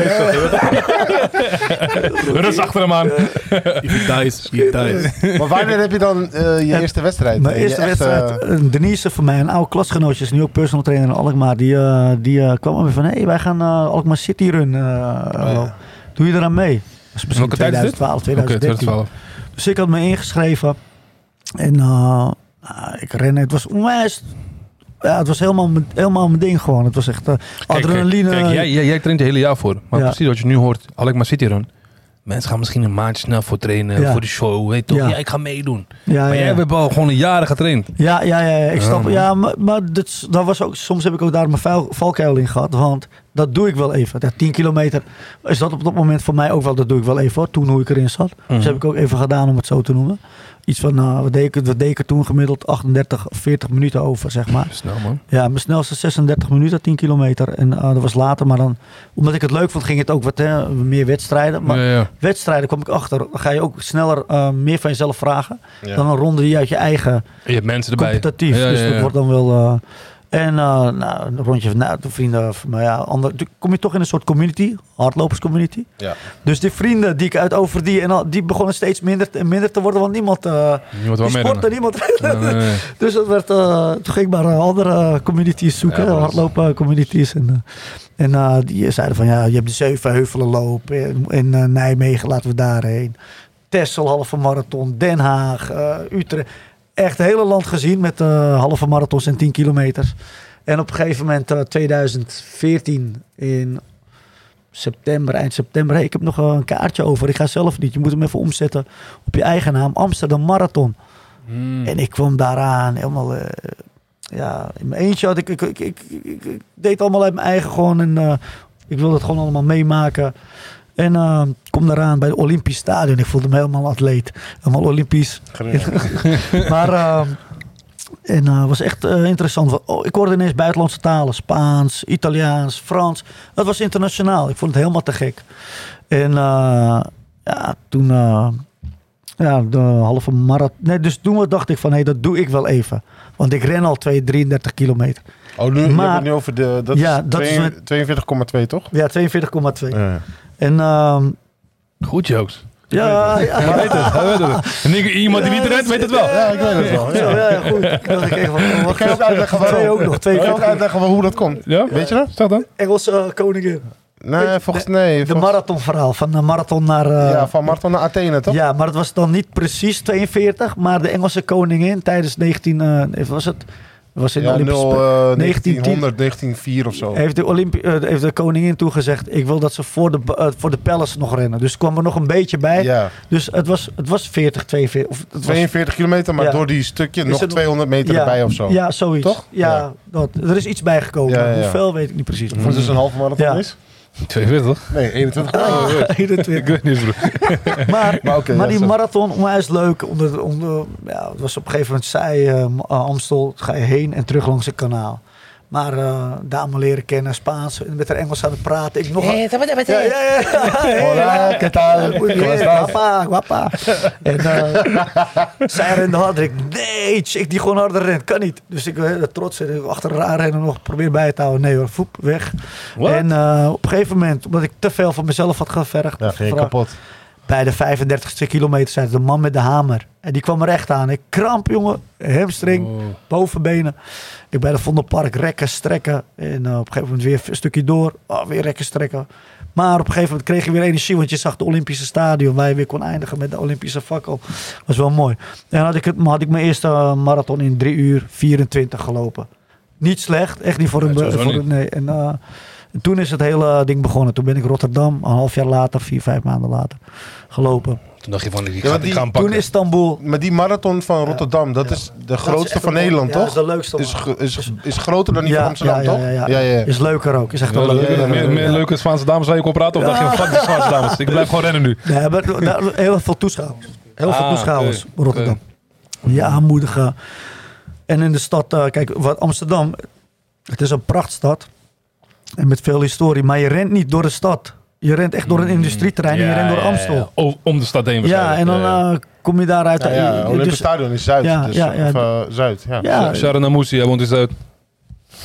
Speaker 1: Rus achter hem aan. [LAUGHS]
Speaker 4: He dies, he dies.
Speaker 2: Maar wanneer heb je dan eh, je Eerste wedstrijd?
Speaker 3: Mijn
Speaker 2: Eh,
Speaker 3: eerste wedstrijd, eh, Denise van mij, een oude klasgenootje, is nu ook personal trainer in Alkmaar. Die, eh, die eh, kwam me van, hé, hey, wij gaan eh, Alkmaar City Run. eh,
Speaker 2: ja.
Speaker 3: Doe je eraan mee? Dat is misschien
Speaker 1: Welke tijd is dit?
Speaker 3: 2012,
Speaker 1: Oké,
Speaker 3: 2013.
Speaker 1: 2012.
Speaker 3: Dus ik had me ingeschreven. En eh, ik rende. Het was onwijs... Ja, het was helemaal, mijn- helemaal mijn ding gewoon. Het was echt eh,
Speaker 1: Kijk,
Speaker 3: adrenaline.
Speaker 1: Kijk, jij, jij, jij traint er hele jaar voor. Maar
Speaker 3: Ja.
Speaker 1: precies wat je nu hoort, Alkmaar City Run. Mensen gaan misschien een maandje snel voor trainen,
Speaker 3: Ja.
Speaker 1: voor de show. Weet toch?
Speaker 3: Ja.
Speaker 1: Ja. ik ga meedoen.
Speaker 3: ja,
Speaker 1: maar jij hebt al gewoon jaren getraind.
Speaker 3: Ja, ja, ja, ik snap. Ja, maar, maar dat, dat was ook, soms heb ik ook daar mijn vuil, valkuil in gehad. Want dat doe ik wel even. Dat 10 kilometer is dat op dat moment voor mij ook wel. Dat doe ik wel even hoor, toen hoe ik erin zat. Dus
Speaker 1: Mhm.
Speaker 3: heb ik ook even gedaan om het zo te noemen. Iets van, nou, wat, deed ik, wat deed ik toen gemiddeld 38, 40 minuten over, zeg maar.
Speaker 1: Snel man.
Speaker 3: Ja, mijn snelste 36 minuten, 10 kilometer. En eh, dat was later, maar dan, omdat ik het leuk vond, ging het ook wat hè, meer wedstrijden. Maar
Speaker 1: ja, ja.
Speaker 3: wedstrijden kwam ik achter, dan ga je ook sneller eh, meer van jezelf vragen.
Speaker 2: Ja.
Speaker 3: Dan een ronde die uit je eigen
Speaker 1: En je hebt mensen erbij.
Speaker 3: competitief. Dus dat wordt dan wel. Eh, en uh, nou, een rondje van nou, de vrienden van mij, ja, ander, toen kom je toch in een soort community, hardloperscommunity.
Speaker 2: Ja.
Speaker 3: Dus die vrienden die ik uit over die en al, die begonnen steeds minder en minder te worden, want niemand. eh
Speaker 1: Niemand
Speaker 3: die sportte, niemand.
Speaker 1: Nee, nee, nee. [LAUGHS]
Speaker 3: dus dat werd, eh, toen ging ik maar eh, andere communities zoeken,
Speaker 2: Ja, dat is-
Speaker 3: hardlopen communities. En, eh, en eh, die zeiden van ja, je hebt de zeven heuvelen loop in, in eh, Nijmegen, laten we daarheen. Texel, halve marathon, Den Haag, eh, Utrecht. Echt het hele land gezien met eh, halve marathons en 10 kilometers. En op een gegeven moment, eh, 2014 in september, eind september. Hey, ik heb nog een kaartje over. Ik ga zelf niet. Je moet hem even omzetten op je eigen naam. Amsterdam Marathon.
Speaker 1: Hmm.
Speaker 3: En ik kwam daaraan helemaal... eh, ja, in mijn eentje had ik... Ik, ik, ik, ik- deed allemaal uit mijn eigen gewoon. En eh, ik wilde het gewoon allemaal meemaken. En ik kom daaraan bij het Olympisch Stadion. Ik voelde me helemaal atleet. Helemaal Olympisch. [LAUGHS] maar eh, en eh, was echt interessant. Oh, ik hoorde ineens buitenlandse talen. Spaans, Italiaans, Frans. Het was internationaal. Ik vond het helemaal te gek. En ja, toen... ja, de halve marathon. Nee, dus toen dacht ik van, hé, dat doe ik wel even. Want ik ren al 2, 33 kilometer.
Speaker 2: Oh, nu, je
Speaker 3: Maar-
Speaker 2: het nu over de... Dat
Speaker 3: Ja,
Speaker 2: is
Speaker 3: dat is
Speaker 2: 42,2 toch?
Speaker 3: Ja, 42,2.
Speaker 2: Ja.
Speaker 3: En ehm,
Speaker 1: Goed jokes.
Speaker 3: ja, ja,
Speaker 1: Hij weet het, hij weet het. En iemand die niet rent, weet het wel.
Speaker 2: Ja, ik weet het wel. Ja.
Speaker 3: ja, ja, goed. Ik dacht, ik even
Speaker 2: Ik kan je ook uitleggen waarom.
Speaker 3: Twee ook nog, twee
Speaker 2: kan je ook uitleggen hoe dat komt.
Speaker 1: Ja?
Speaker 2: Weet je dat?
Speaker 1: Zeg dan.
Speaker 3: Engelse eh, koningin.
Speaker 2: Nee, volgens nee.
Speaker 3: De marathonverhaal. Van de marathon naar... eh,
Speaker 2: ja, van Marathon naar Athene, toch?
Speaker 3: Ja, maar het was dan niet precies 42, maar de Engelse koningin tijdens 19, eh, was het was in de Olympische
Speaker 2: 0,
Speaker 3: Spelen.
Speaker 2: eh,
Speaker 3: 1910.
Speaker 2: 1900, 1904 of zo.
Speaker 3: Heeft de, Olympi eh, heeft de koningin toegezegd, ik wil dat ze voor de, eh, voor de palace nog rennen. Dus kwam er nog een beetje bij.
Speaker 2: Ja,
Speaker 3: Dus het was, het was 40, 42. Of het was,
Speaker 2: 42 kilometer, maar
Speaker 3: Ja.
Speaker 2: door die stukje
Speaker 3: Is
Speaker 2: nog
Speaker 3: er nog-
Speaker 2: 200 meter erbij of zo.
Speaker 3: Ja, zoiets.
Speaker 2: Toch?
Speaker 3: Ja. Dat, er is iets bijgekomen. Hoeveel weet ik niet precies.
Speaker 2: Voor dus een halve marathon is?
Speaker 1: 42?
Speaker 2: Nee, 21
Speaker 3: Ah,
Speaker 2: kilometer.
Speaker 3: 21.
Speaker 1: Ik weet niet. [LAUGHS]
Speaker 3: Maar,
Speaker 2: Maar
Speaker 3: maar
Speaker 2: ja,
Speaker 3: die
Speaker 2: zo.
Speaker 3: marathon, onwijs leuk. Onder, onder, ja, het was op een gegeven moment saai. eh, Amstel, ga je heen en terug langs het kanaal. Maar eh dame leren kennen, Spaans, en met haar Engels aan het praten. Ik nog een- ja, ja, ja, ja. [LAUGHS]
Speaker 2: Hola, [LAUGHS] ¿qué tal?
Speaker 3: Guapa, guapa. En eh, [LAUGHS] zij rende harder. Ik, nee, chick die gewoon harder rent. Kan niet. Dus ik eh, trots en ik achter haar rennen nog probeer bij te houden. Nee hoor, voep, weg.
Speaker 1: What?
Speaker 3: En eh, op een gegeven moment, omdat ik te veel van mezelf had gevergd.
Speaker 2: Ja, ging je kapot.
Speaker 3: Bij de 35ste kilometer zei de man met de hamer. En die kwam er echt aan. Ik kramp, jongen. Hamstring,
Speaker 1: Oh.
Speaker 3: bovenbenen. Ik bij de Vondelpark rekken, strekken. En eh, op een gegeven moment weer een stukje door. Oh, weer rekken, strekken. Maar op een gegeven moment kreeg je weer energie. Want je zag de Olympische stadion. Waar je weer kon eindigen met de Olympische fakkel. was wel mooi. En had ik, het, had ik mijn eerste eh, marathon in 3 uur 24 gelopen. Niet slecht. Echt niet voor een... Voor een nee. En, eh, en toen is het hele ding begonnen. Toen ben ik Rotterdam, een half jaar later, vier, vijf maanden later, gelopen.
Speaker 1: Toen dacht je van, ik
Speaker 2: Ja,
Speaker 1: ga,
Speaker 2: maar
Speaker 1: ik
Speaker 2: die-
Speaker 1: ga hem
Speaker 3: Toen
Speaker 1: pakken.
Speaker 3: Istanbul.
Speaker 2: Maar die marathon van Rotterdam, dat is de grootste van
Speaker 3: een-
Speaker 2: Nederland,
Speaker 3: ja,
Speaker 2: toch?
Speaker 3: dat is de leukste,
Speaker 2: Is, is, is groter dan die van Amsterdam,
Speaker 3: ja, ja,
Speaker 2: toch?
Speaker 3: ja, ja.
Speaker 2: ja, ja.
Speaker 3: Is leuker ook. Is echt
Speaker 1: Ja,
Speaker 3: wel leuk.
Speaker 1: leuke-
Speaker 2: ja,
Speaker 1: meer,
Speaker 2: ja.
Speaker 1: meer leuke Spaanse dames zou je kon praten? Of dacht je,
Speaker 3: Ja.
Speaker 1: fuck die Spaanse dames. Ik blijf gewoon rennen nu. [LAUGHS]
Speaker 3: Nee, maar daar- heel veel toeschouwers. Heel veel
Speaker 1: Ah,
Speaker 3: toeschouwers. Rotterdam. Die aanmoedigen. En in de stad, eh, kijk, wat Amsterdam, het is een prachtstad. En met veel historie. Maar je rent niet door de stad. Je rent echt door een industrieterrein en je
Speaker 1: Ja,
Speaker 3: rent door
Speaker 1: ja, ja,
Speaker 3: Amstel.
Speaker 1: ja. Om de stad heen
Speaker 3: Ja, en dan
Speaker 1: Ja, ja.
Speaker 3: eh, kom je daaruit.
Speaker 2: Ja, ja,
Speaker 3: eh,
Speaker 2: Olympisch
Speaker 3: dus-
Speaker 2: Stadion is Zuid.
Speaker 3: Ja,
Speaker 2: dus,
Speaker 3: ja, ja.
Speaker 2: Of, eh, Zuid, ja.
Speaker 3: ja,
Speaker 1: Sharon Namoussi, hij woont in Zuid.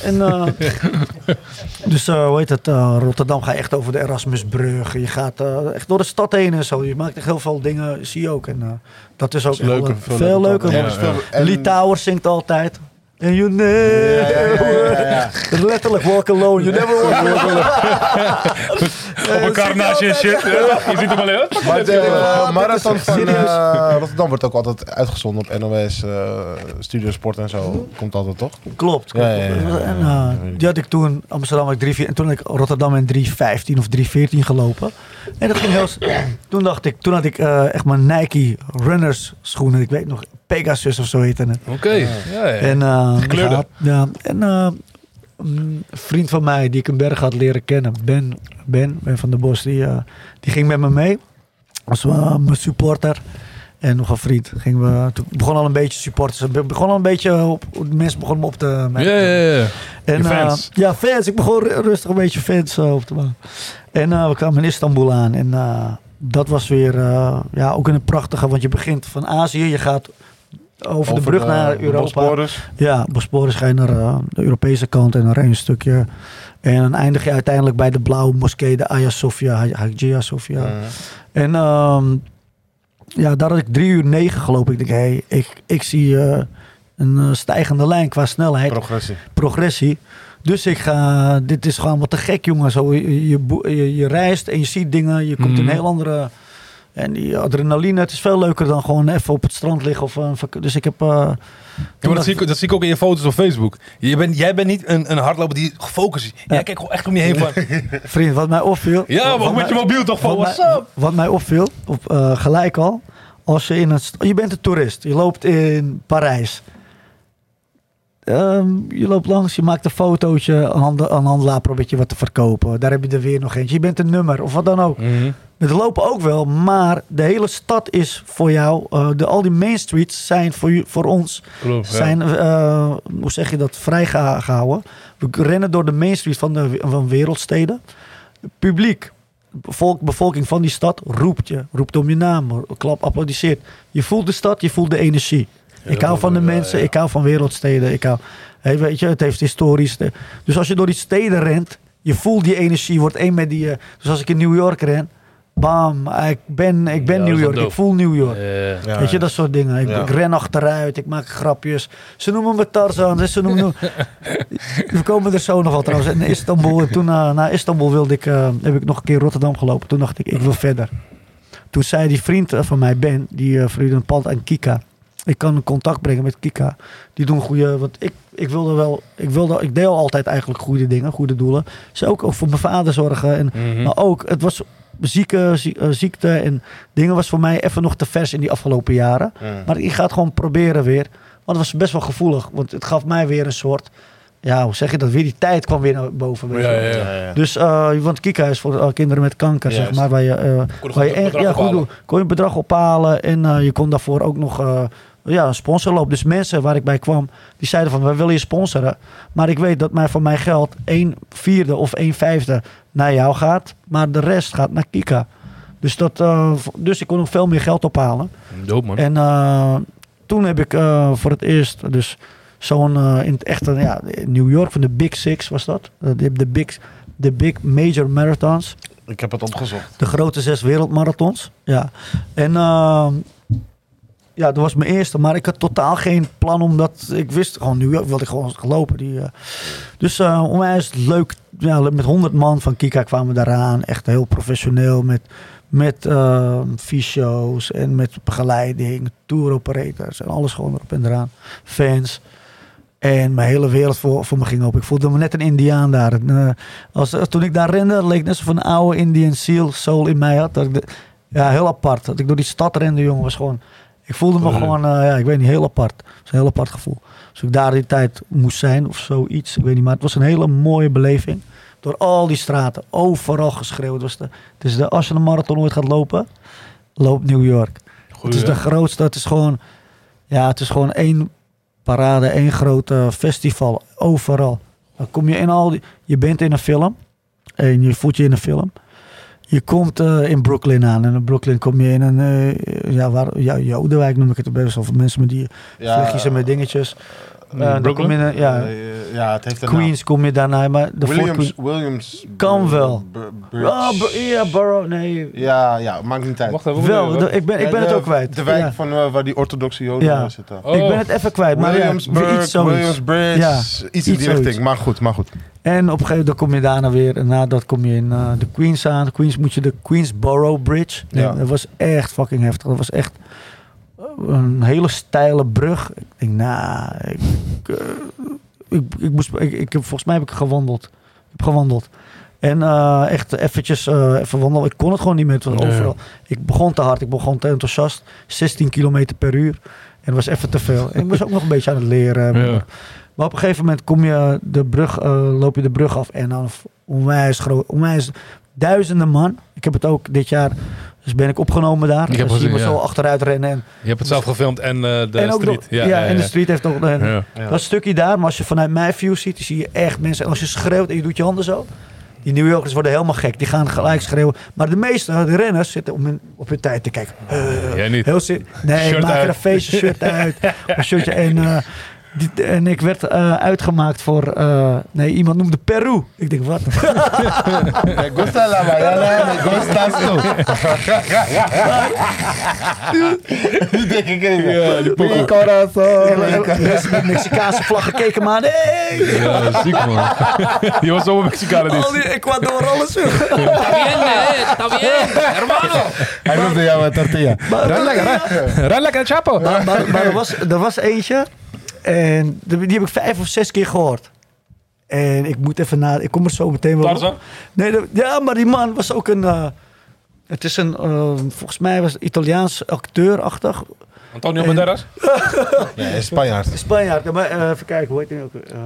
Speaker 3: En, eh, [LAUGHS] dus eh, hoe heet het? Rotterdam ga je echt over de Erasmusbrug. Je gaat echt door de stad heen en zo. Je maakt echt heel veel dingen, zie je ook. En eh, dat is ook
Speaker 2: is leuker,
Speaker 3: echt wel,
Speaker 2: veel
Speaker 3: veel
Speaker 2: leuker.
Speaker 3: leuker.
Speaker 2: Ja,
Speaker 3: zingt altijd. En you never...
Speaker 2: Ja, ja, ja, ja, ja.
Speaker 3: Letterlijk walk alone. You never walk alone. [LAUGHS]
Speaker 1: Op elkaar naast je en shit. [LAUGHS] Je ziet hem alleen.
Speaker 2: Maar de marathon van Rotterdam wordt ook altijd uitgezonden op NOS, eh Studio Sport en zo. Komt altijd, toch?
Speaker 3: Klopt.
Speaker 2: Ja, ja, ja, ja.
Speaker 3: En, eh, die had ik toen, Amsterdam had ik 3, en toen had ik Rotterdam in 3.15 of 3.14 gelopen. En dat ging heel... [CLEARS THROAT] Toen dacht ik, toen had ik eh, echt mijn Nike runners schoenen. Ik weet nog, Pegasus of zo heette het.
Speaker 1: Oké. Ja, ja.
Speaker 3: En, eh,
Speaker 1: Gekleurde.
Speaker 3: gehad. Ja, en eh, een vriend van mij die ik een berg had leren kennen, Ben, ben, ben van der Bos, die, eh, die ging met me mee. Was uh, mijn supporter. En nog een vriend. Gingen we, toen begon al een beetje supporters. Het begon al een beetje op, de mensen begonnen me op te
Speaker 1: Ja, ja, ja.
Speaker 3: en,
Speaker 1: fans.
Speaker 3: ja, fans. Ik begon ru- rustig een beetje fans eh, op te maken. En eh, we kwamen in Istanbul aan. En eh, dat was weer eh, ja, ook een prachtige. Want je begint van Azië. Je gaat over, de brug naar Europa.
Speaker 2: Bosporus.
Speaker 3: Ja, Bosporus ga je naar de Europese kant en dan rij je een stukje. En dan eindig je uiteindelijk bij de blauwe moskee, de Hagia Sophia, Hagia Sophia. En ehm, ja, daar had ik drie uur negen gelopen. Ik denk, hé, hey, ik, ik zie een stijgende lijn qua snelheid,
Speaker 2: Progressie.
Speaker 3: progressie. Dus ik ga, dit is gewoon wat te gek, jongen. Zo, je, je, boe- je, je reist en je ziet dingen, je komt in
Speaker 1: Mhm.
Speaker 3: een heel andere... En die adrenaline, het is veel leuker dan gewoon even op het strand liggen. Of, een vak- dus ik heb... eh,
Speaker 1: Ja, maar dat zie, ik, dat zie ik ook in je foto's op Facebook. Je bent, jij bent niet een, een hardloper die gefocust is. Jij kijkt gewoon echt om je heen van... [LAUGHS]
Speaker 3: Vriend, wat mij opviel.
Speaker 1: Ja, maar
Speaker 3: wat
Speaker 1: ook met je mobiel toch van,
Speaker 3: wat mij-? Wat mij opviel, op, eh, gelijk al, als je in een... st- Je bent een toerist, je loopt in Parijs. Ehm, je loopt langs, je maakt een fotootje, een, hande, een handelaar probeert je wat te verkopen. Daar heb je er weer nog eentje. Je bent een nummer, of wat dan ook.
Speaker 1: Mhm.
Speaker 3: Het lopen ook wel, maar de hele stad is voor jou. eh, de, al die main streets zijn voor, voor ons
Speaker 1: Klopt,
Speaker 3: zijn, eh, hoe zeg je dat, vrijgehouden. We rennen door de main street van, de, van wereldsteden. Publiek, bevolk, bevolking van die stad roept je, roept om je naam, klap, applaudisseert. Je voelt de stad, je voelt de energie. Ik hou van de mensen, ik hou van wereldsteden. Ik hou, hey, weet je, het heeft historisch. dus als je door die steden rent, je voelt die energie, wordt één met die. eh, dus als ik in New York ren, bam, ik ben, ik ben
Speaker 1: Ja,
Speaker 3: New York, ik voel New York.
Speaker 1: Ja.
Speaker 2: Ja,
Speaker 3: Weet je, dat soort dingen. Ik, ren achteruit, ik maak grapjes. Ze noemen me Tarzan. Ze noemen me... [LAUGHS] We komen er zo nog wel trouwens. In Istanbul. En toen eh, na Istanbul wilde ik, eh, heb ik nog een keer Rotterdam gelopen. Toen dacht ik, ik wil verder. Toen zei die vriend van mij, Ben, die uh, verhuurde een pand aan Kika. Ik kan contact brengen met Kika. Die doen goede, want ik, ik wilde wel, ik wilde, ik deel altijd eigenlijk goede dingen, goede doelen. Ze ook, ook voor mijn vader zorgen en
Speaker 1: Mhm.
Speaker 3: maar ook, het was zieke, zie- eh, ziekte en dingen was voor mij even nog te vers in die afgelopen jaren.
Speaker 2: Mm.
Speaker 3: Maar ik ga het gewoon proberen weer. Want het was best wel gevoelig. Want het gaf mij weer een soort... Ja, hoe zeg je dat? Weer die tijd kwam weer naar boven. weet
Speaker 1: Ja,
Speaker 3: je
Speaker 1: ja, ja.
Speaker 2: Ja, ja.
Speaker 3: Dus, eh, want Kika is voor eh, kinderen met kanker, zeg maar. Waar je, eh,
Speaker 1: Kon
Speaker 3: waar je
Speaker 1: een
Speaker 3: echt,
Speaker 1: bedrag
Speaker 3: ja, goed. Kon je een bedrag ophalen. En eh, je kon daarvoor ook nog eh, ja, een sponsorloop. Dus mensen waar ik bij kwam, die zeiden van, wij willen je sponsoren. Maar ik weet dat mij van mijn geld een vierde of een vijfde naar jou gaat. Maar de rest gaat naar Kika. Dus, dat, eh, dus ik kon nog veel meer geld ophalen.
Speaker 1: Doop, man.
Speaker 3: En eh, toen heb ik eh, voor het eerst dus zo'n in het echte ja, New York van de Big Six was dat. De, de, big, de Big Major Marathons.
Speaker 2: Ik heb het opgezocht.
Speaker 3: De grote zes wereldmarathons. Ja. En eh, ja, dat was mijn eerste. Maar ik had totaal geen plan omdat ik wist gewoon New York wilde ik gewoon lopen. Die, eh. Dus eh onwijs leuk. Ja, met 100 man van Kika kwamen daaraan. Echt heel professioneel met met uh, fysio's en met begeleiding, tour operators en alles gewoon erop en eraan. Fans. En mijn hele wereld voor, voor me ging op. Ik voelde me net een Indiaan daar. En, uh, als, toen ik daar rende, leek net alsof een oude Indian Seal soul in mij had. Dat ja, heel apart. Dat ik door die stad rende, jongen, was gewoon... Ik voelde me gewoon, uh, ja, ik weet niet, heel apart. Het was een heel apart gevoel. Als ik daar die tijd moest zijn of zoiets, ik weet niet. Maar het was een hele mooie beleving. Door al die straten, overal geschreeuwd. Het was de, het is de, als je een marathon ooit gaat lopen, loop New York.
Speaker 1: Goeie,
Speaker 3: het is de grootste, het is gewoon, ja, het is gewoon één parade, één grote festival, overal. Dan kom je in al die, je bent in een film en je voelt je in een film. Je komt eh, in Brooklyn aan en in Brooklyn kom je in een, eh, ja, waar, ja, Jodenwijk noem ik het best wel, voor mensen met die vlechtjes en met dingetjes. Eh,
Speaker 1: Brooklyn?
Speaker 3: je ja,
Speaker 2: Eh, ja, het heeft een
Speaker 3: Queens kom je daarna, maar de
Speaker 2: Williams,
Speaker 3: Queen-
Speaker 2: Williams.
Speaker 3: Kan wel.
Speaker 2: Br- Bridge.
Speaker 3: Ah, ja, Borough, nee.
Speaker 2: Ja, ja, maakt niet uit.
Speaker 1: Wacht even.
Speaker 3: Wel, de- ik ben, ik ben het ook kwijt.
Speaker 2: De wijk
Speaker 3: Ja.
Speaker 2: van eh, waar die orthodoxe joden
Speaker 3: Ja.
Speaker 2: zitten.
Speaker 1: Oh.
Speaker 3: Ik ben het even kwijt, maar ja,
Speaker 2: Williamsburg,
Speaker 3: iets zoiets.
Speaker 2: Williamsbridge,
Speaker 3: Ja,
Speaker 2: iets in die richting. Maar goed, maar goed.
Speaker 3: En op een gegeven moment kom je daarna weer, en na dat kom je in de Queens aan. De Queens moet je de Queensboro Bridge. Nee,
Speaker 2: Ja.
Speaker 3: Dat was echt fucking heftig. Dat was echt een hele steile brug. Ik denk, nou, ik, eh, ik, ik, moest, ik, ik heb, volgens mij heb ik gewandeld. Ik heb gewandeld. En eh, echt eventjes eh, even wandelen. Ik kon het gewoon niet meer.
Speaker 1: Nee.
Speaker 3: overal. Ik begon te hard. Ik begon te enthousiast. 16 kilometer per uur. En was even te veel. En ik was ook nog een beetje aan het leren.
Speaker 1: Ja.
Speaker 3: Maar op een gegeven moment kom je de brug, loop je de brug af en dan onwijs groot, onwijs duizenden man. Ik heb het ook dit jaar, dus ben ik opgenomen daar.
Speaker 1: Ik heb
Speaker 3: dan zie je me
Speaker 1: ja.
Speaker 3: zo achteruit rennen. En,
Speaker 1: Je hebt het zelf gefilmd en eh, de
Speaker 3: en ook
Speaker 1: street.
Speaker 3: nog- ja, en de street heeft ook een,
Speaker 1: Ja.
Speaker 2: Ja.
Speaker 3: dat stukje daar. Maar als je vanuit mijn view ziet, dan zie je echt mensen. En als je schreeuwt en je doet je handen zo. Die New Yorkers worden helemaal gek. Die gaan gelijk schreeuwen. Maar de meeste, de renners, zitten op hun, op hun tijd te kijken. Eh,
Speaker 1: Jij niet.
Speaker 3: Heel zin. Nee,
Speaker 1: Shirt
Speaker 3: maak er een feestje shirt uit. [LAUGHS] Een shirtje. En, eh, die, en ik werd eh, uitgemaakt voor. eh, nee, iemand noemde Peru. Ik denk, wat? [LAUGHS]
Speaker 2: Me gusta la banana, me [LAUGHS] gusta zo. [LAUGHS] Die denk ik even.
Speaker 1: Ja, die
Speaker 2: corazón.
Speaker 3: Mensen met Mexicaanse vlaggen keken maar. Nee!
Speaker 1: Ja, ziek man. Die was zo Mexicanen
Speaker 3: Al
Speaker 1: niet.
Speaker 3: die Ecuador, alles.
Speaker 5: Está bien, eh, está bien, hermano.
Speaker 2: Hij noemde jou een tortilla.
Speaker 1: Ren lekker, Chapo.
Speaker 3: Maar, maar, maar er, was, er was eentje. En die heb ik vijf of zes keer gehoord. En ik moet even na. Ik kom er zo meteen wel.
Speaker 1: Tarzan?
Speaker 3: Nee, de- ja, maar die man was ook een. eh, het is een. eh, volgens mij was Italiaans acteurachtig.
Speaker 1: Antonio
Speaker 3: En-
Speaker 1: Banderas? [LAUGHS]
Speaker 2: Is Spanjaard.
Speaker 3: Spanjaard. Ja, Maar, eh, even kijken, hoe heet hij ook? Eh,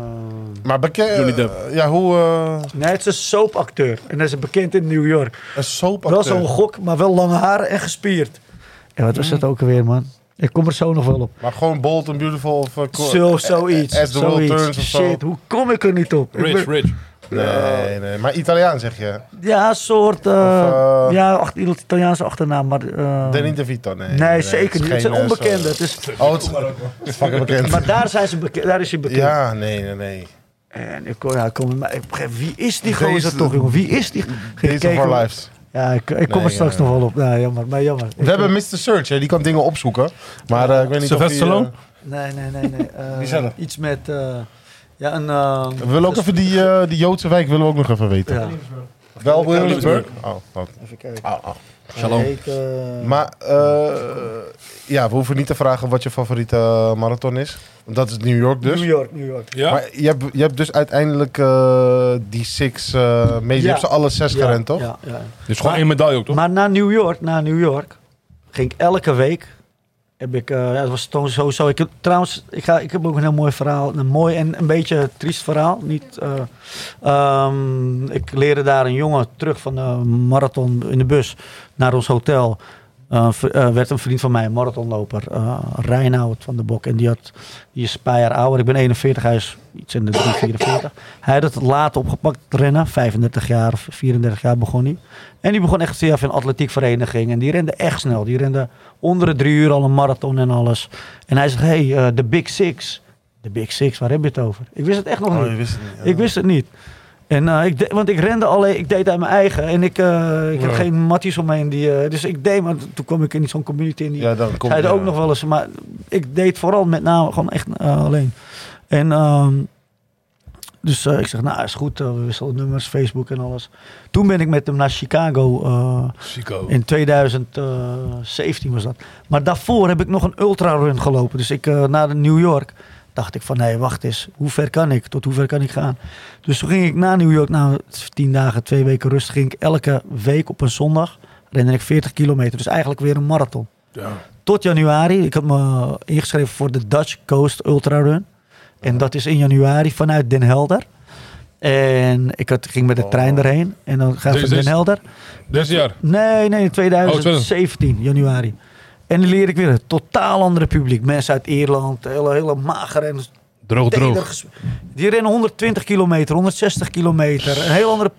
Speaker 2: Maar bekend... Ja, hoe... eh
Speaker 3: nee, het is een soapacteur. En hij is bekend in New York.
Speaker 2: een soap
Speaker 3: Wel zo'n gok, maar wel lange haren en gespierd. Ja, wat was dat ook alweer, man? Ik kom er zo nog wel op.
Speaker 2: Maar gewoon bold and beautiful of... eh, co-
Speaker 3: Zo, zoiets.
Speaker 2: As the world turns.
Speaker 3: Shit, hoe kom ik er niet op?
Speaker 1: Rich,
Speaker 3: ben-
Speaker 1: rich.
Speaker 2: Nee, nee. Maar Italiaan zeg je.
Speaker 3: Ja, een soort. eh,
Speaker 2: Of, eh,
Speaker 3: ja, ach- Italiaanse achternaam, maar. eh,
Speaker 2: Danny DeVito, nee.
Speaker 3: nee, zeker niet. Het zijn
Speaker 2: eh,
Speaker 3: onbekenden.
Speaker 2: zo-
Speaker 3: Het is,
Speaker 2: Oh, het is, het is fucking bekend.
Speaker 3: maar daar, zijn ze beke- daar is hij bekend.
Speaker 2: Ja, nee, nee, nee.
Speaker 3: En ik kom, ja, ik kom, maar wie is die gozer toch, jongen? Wie is die?
Speaker 2: Days of
Speaker 3: Gekeken,
Speaker 2: Our Lives.
Speaker 3: Ja, ik, ik kom
Speaker 2: Nee,
Speaker 3: er straks
Speaker 2: ja.
Speaker 3: nog wel op. Nou, jammer, maar jammer. Ik-
Speaker 2: We hebben Mr. Search, hè, die kan dingen opzoeken. Maar eh, ik weet niet of
Speaker 1: Sylvester
Speaker 2: die,
Speaker 1: Stallone?
Speaker 2: eh,
Speaker 3: Nee, nee, nee. nee. [LAUGHS] eh, iets met. eh, ja, een. eh,
Speaker 2: we willen ook even die, eh, die Joodse wijk willen we ook nog even weten.
Speaker 3: ja,
Speaker 2: Wel Williamsburg? Oh, oh.
Speaker 3: even kijken.
Speaker 2: oh, oh.
Speaker 4: Shalom.
Speaker 3: Ik, eh,
Speaker 2: Maar eh, ja, we hoeven niet te vragen wat je favoriete eh, marathon is. Want dat is New York dus.
Speaker 3: New York, New York.
Speaker 1: Ja?
Speaker 2: Maar je hebt, je hebt dus uiteindelijk eh, die six uh, mee. Je
Speaker 3: Ja.
Speaker 2: hebt ze alle zes
Speaker 3: Ja,
Speaker 2: gerend, toch?
Speaker 3: Ja, ja.
Speaker 1: Dus gewoon
Speaker 3: Maar-
Speaker 1: één medaille ook, toch?
Speaker 3: Maar na New York, na New York, ging ik elke week. Heb ik, eh, ja, dat was toen sowieso. Ik heb, trouwens, ik, ga, ik heb ook een heel mooi verhaal. Een mooi en een beetje triest verhaal. Niet, eh, ehm, ik leerde daar een jongen terug van de marathon in de bus naar ons hotel. Eh, werd een vriend van mij, een marathonloper, eh Reinoud van de Bok. En die, had, die is een paar jaar ouder. Ik ben 41, hij is iets in de 3, 44. Hij had het laat opgepakt rennen. 35 jaar of 34 jaar begon hij. En die begon echt via een atletiekvereniging. En die rende echt snel. Die rende onder de drie uur al een marathon en alles. En hij zegt, hey, de Big Six. De Big Six, waar heb je het over? Ik wist het echt nog
Speaker 2: Oh,
Speaker 3: niet.
Speaker 2: je wist het niet. ja.
Speaker 3: Ik wist het niet. En, eh, ik de- want ik rende alleen, ik deed uit mijn eigen. En ik, eh, ik heb geen matties omheen. Die, eh, dus ik deed, maar toen kwam ik in zo'n community. En die
Speaker 2: Ja, dan ja.
Speaker 3: ook nog wel eens. Maar ik deed vooral met name gewoon echt alleen. En ehm, dus ik zeg, nou is goed. we wisselen nummers, Facebook en alles. Toen ben ik met hem naar Chicago.
Speaker 1: Chico.
Speaker 3: in 2017 was dat. Maar daarvoor heb ik nog een ultrarun gelopen. Dus ik naar New York dacht ik van nee, wacht eens. Hoe ver kan ik? Tot hoe ver kan ik gaan? Dus toen ging ik na New York, na tien dagen, twee weken rust, ging ik elke week op een zondag rende ik 40 kilometer. Dus eigenlijk weer een marathon.
Speaker 1: Ja.
Speaker 3: Tot januari. Ik had me ingeschreven voor de Dutch Coast Ultra Run. En dat is in januari vanuit Den Helder. En ik had, ging met de trein erheen. En dan ga ik
Speaker 1: Deze-
Speaker 3: van Den Helder.
Speaker 1: Dit jaar.
Speaker 3: Nee, nee, in 2017, januari. En dan leer ik weer een totaal andere publiek. Mensen uit Ierland, hele, hele magere en
Speaker 1: Droog, droog.
Speaker 3: Die rennen 120 kilometer, 160 kilometer. Een heel andere...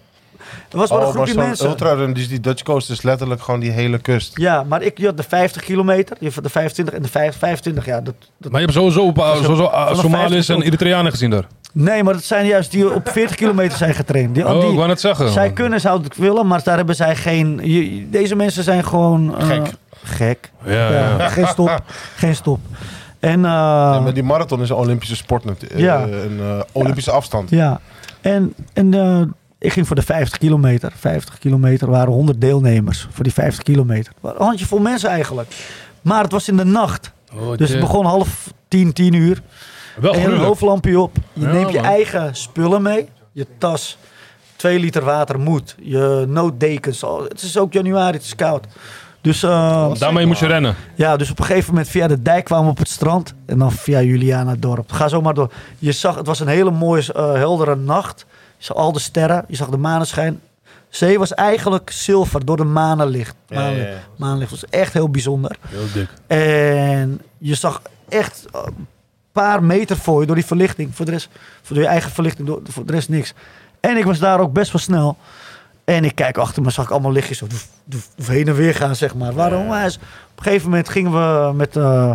Speaker 3: Er was maar een
Speaker 2: Oh, maar
Speaker 3: groepje mensen.
Speaker 2: ultrarun, dus die Dutch Coast is letterlijk gewoon die hele kust.
Speaker 3: Ja, maar ik je had de 50 kilometer, je had de 25 en de 5 25, ja. Dat, dat,
Speaker 1: Maar je hebt sowieso, uh,
Speaker 3: Vanaf
Speaker 1: sowieso uh,
Speaker 3: 50
Speaker 1: Somaliërs en Eritreanen gezien daar.
Speaker 3: nee, maar dat zijn juist die op 40 kilometer zijn getraind. Die,
Speaker 1: Oh,
Speaker 3: die-
Speaker 1: ik wou net zeggen.
Speaker 3: zij kunnen, zouden het willen, maar daar hebben zij geen... je- deze mensen zijn gewoon... eh,
Speaker 2: Gek.
Speaker 3: Gek.
Speaker 1: Ja, ja.
Speaker 3: Ja, geen stop. geen stop. En, eh,
Speaker 2: Ja, maar die marathon is een Olympische sport natuurlijk.
Speaker 3: Ja.
Speaker 2: Eh, een eh, Olympische afstand.
Speaker 3: Ja, en, en eh, ik ging voor de 50 kilometer. 50 kilometer waren 100 deelnemers voor die 50 kilometer. Een handjevol mensen eigenlijk. Maar het was in de nacht.
Speaker 1: Oh,
Speaker 3: Dus het begon half tien, tien uur.
Speaker 1: Wel
Speaker 3: en je hebt een hoofdlampje op. Je
Speaker 1: Ja,
Speaker 3: neemt je
Speaker 1: man.
Speaker 3: eigen spullen mee. Je tas, 2 liter water moet. Je nooddekens. al- Het is ook januari, het is koud. Dus, eh,
Speaker 1: Daarmee moet je rennen.
Speaker 3: ja, dus op een gegeven moment via de dijk kwamen we op het strand. En dan via Juliana dorp. Ga zo maar door. Je zag, het was een hele mooie, eh, heldere nacht. Je zag al de sterren. Je zag de maneschijn. Zee was eigenlijk zilver door de manenlicht. Manenlicht,
Speaker 2: ja, ja.
Speaker 3: manenlicht was echt heel bijzonder.
Speaker 1: Heel dik.
Speaker 3: En je zag echt een paar meter voor je door die verlichting. Voor de rest, voor je eigen verlichting, door, voor de rest niks. En ik was daar ook best wel snel. En ik kijk achter me, zag ik allemaal lichtjes doef, heen en weer gaan, zeg maar. Waarom? Op een gegeven moment gingen we met eh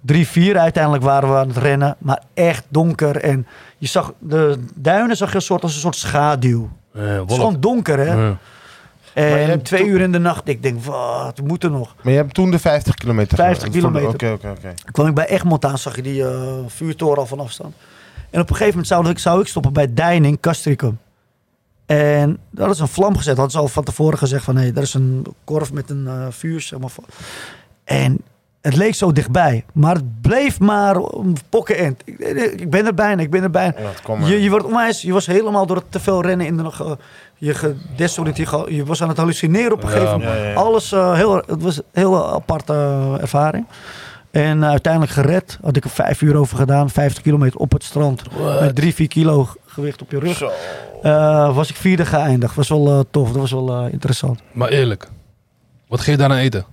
Speaker 3: drie, vier uiteindelijk waren we aan het rennen. Maar echt donker. En je zag de duinen zag je een soort, als een soort schaduw.
Speaker 1: Eh,
Speaker 3: Het is gewoon donker, hè?
Speaker 1: Ja.
Speaker 3: En twee
Speaker 2: toen-
Speaker 3: uur in de nacht. Ik denk, wat, we moeten nog.
Speaker 2: Maar je hebt toen de 50 kilometer
Speaker 3: 50
Speaker 2: gedaan.
Speaker 3: kilometer.
Speaker 2: Oké, oké, oké.
Speaker 3: kwam ik bij Egmond aan, zag je die eh, vuurtoren al van afstand. En op een gegeven moment zou ik, zou ik stoppen bij Deining, Castricum. En dat is een vlam gezet. Hadden ze al van tevoren gezegd van... hé, dat is een korf met een eh, vuur. Zeg maar. En het leek zo dichtbij. Maar het bleef maar een pokken end. Ik, ik ben er bijna, ik ben er bijna. Je, je, wordt onwijs, je was helemaal door het te veel rennen in de nog. eh, je gedesoriënteerd, je, was aan het hallucineren op een
Speaker 1: Ja,
Speaker 3: gegeven moment.
Speaker 2: ja, ja, ja.
Speaker 3: Alles eh, heel, het was een hele aparte eh, ervaring. En eh, uiteindelijk gered. Had ik er vijf uur over gedaan. 50 kilometer op het strand. Met drie, vier kilo gewicht op je rug.
Speaker 2: Zo.
Speaker 3: Eh, was ik vierde geëindigd. Was wel eh, tof. Dat was wel eh, interessant.
Speaker 1: Maar eerlijk. Wat ga je daarna eten?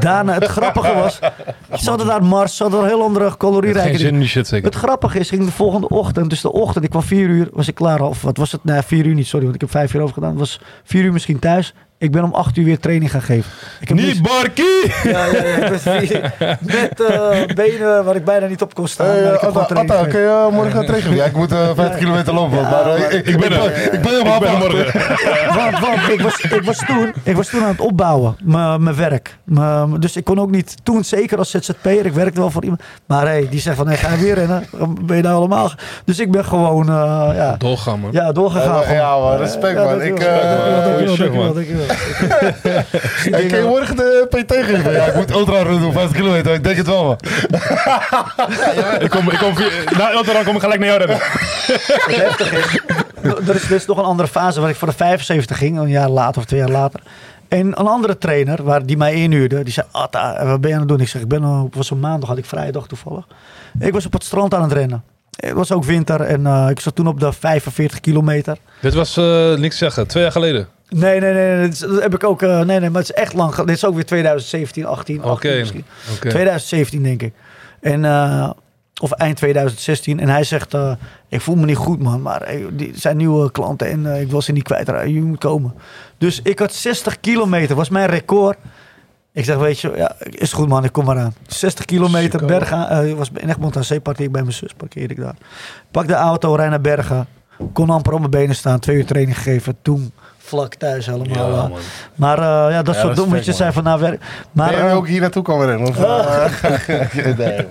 Speaker 3: Daarna, het grappige was. [LAUGHS] Ze hadden daar Mars. Ze hadden een heel andere
Speaker 1: Geen
Speaker 3: calorierijke
Speaker 1: zin in die shit zeker.
Speaker 3: Het grappige is, ging de volgende ochtend, dus de ochtend, ik kwam vier uur, was ik klaar. Of wat was het? Nee, vier uur niet, sorry, want ik heb vijf uur over gedaan. Het was vier uur misschien thuis. Ik ben om acht uur weer training gaan geven. Ik heb
Speaker 1: Niet Barkie!
Speaker 3: Ja, ja, ja. ik [LAUGHS] met eh, benen waar ik bijna niet op kon staan.
Speaker 2: Hey,
Speaker 3: maar ik
Speaker 2: eh,
Speaker 3: gewoon
Speaker 2: Atta, kun je eh, morgen gaan trainen? Ja, ik moet eh 50 kilometer lopen.
Speaker 3: Ja,
Speaker 2: maar,
Speaker 3: maar-
Speaker 2: ik, ik ben er. Ik ben er
Speaker 1: Ik morgen. [LAUGHS]
Speaker 3: Want, want ik, was, ik, was toen, ik was toen aan het opbouwen, mijn mijn werk. Mijn- dus ik kon ook niet, toen zeker als ZZP'er, ik werkte wel voor iemand. Maar hey, die zegt van, hey, ga je weer rennen? Ben je nou allemaal... Dus ik ben gewoon, eh, ja,
Speaker 1: Doorgaan man.
Speaker 3: ja, doorgegaan.
Speaker 2: Ja, man, respect, man.
Speaker 3: dankjewel,
Speaker 2: Ik, kun je morgen de PT geven? Ja, ik moet ultra doen 50 kilometer. Ik denk het wel, man.
Speaker 1: ik kom, ik kom na Elteran kom ik gelijk naar jou rennen.
Speaker 3: er is, er is nog een andere fase waar ik voor de 75 ging, een jaar later of twee jaar later. En een andere trainer, waar die mij inhuurde, die zei: Atta, wat ben je aan het doen? Ik zeg: Ik ben het was een maandag, had ik vrije dag toevallig. Ik was op het strand aan het rennen. Het was ook winter en eh, ik zat toen op de 45 kilometer.
Speaker 1: Dit was eh, niks zeggen, twee jaar geleden.
Speaker 3: Nee, nee, nee, dat heb ik ook. eh, nee, nee, maar het is echt lang. Dit is ook weer 2017, 18, 18
Speaker 1: Oké.
Speaker 3: misschien.
Speaker 1: Oké.
Speaker 3: 2017 denk ik. En, eh, of eind 2016. En hij zegt, eh, ik voel me niet goed man, maar eh, die zijn nieuwe klanten en ik wil ze niet kwijtraken. Je moet komen. Dus ik had 60 kilometer, was mijn record. Ik zeg, weet je, ja, is goed man, ik kom maar aan. 60 kilometer
Speaker 1: Chico.
Speaker 3: Bergen. eh was in Egmond aan Zee parkeer ik bij mijn zus, parkeerde ik daar. Pak de auto, rij naar Bergen. Kon amper op mijn benen staan, twee uur training gegeven. Toen vlak thuis helemaal.
Speaker 1: Ja,
Speaker 3: eh.
Speaker 1: man.
Speaker 3: maar eh, ja, dat soort dommetjes zijn van werk. Maar
Speaker 2: Ben je
Speaker 3: eh,
Speaker 2: ook hier naartoe komen rennen? Of, [LAUGHS] nee.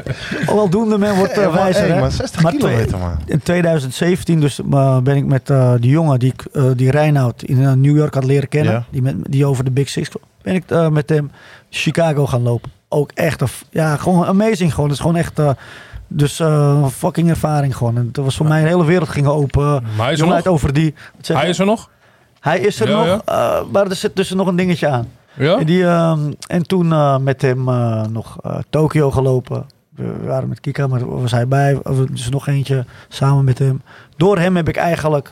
Speaker 2: [LAUGHS]
Speaker 3: weldoende men wordt wijzer.
Speaker 2: hey,
Speaker 3: hè?
Speaker 2: maar 60
Speaker 3: Maar twee-
Speaker 2: kilometer, man.
Speaker 3: In 2017 dus, ben ik met eh, die jongen die, ik, eh, die Reinoud in New York had leren kennen.
Speaker 2: Ja.
Speaker 3: Die, met, die over de Big Six kwam. Ben ik eh, met hem Chicago gaan lopen. Ook echt, ja, gewoon amazing gewoon. Het is gewoon echt, eh, dus eh, een fucking ervaring gewoon. En dat was voor mij, een hele wereld ging open.
Speaker 1: Maar hij is er
Speaker 3: Jongen
Speaker 1: nog?
Speaker 3: uit over die.
Speaker 1: Hij is er nog?
Speaker 3: Hij is er
Speaker 1: Ja,
Speaker 3: nog,
Speaker 1: ja.
Speaker 3: eh, maar er zit tussen nog een dingetje aan.
Speaker 1: Ja?
Speaker 3: En, die, ehm, en toen eh, met hem eh, nog eh, Tokio gelopen. We waren met Kika, maar was hij bij. Of, Dus nog eentje samen met hem. Door hem heb ik eigenlijk...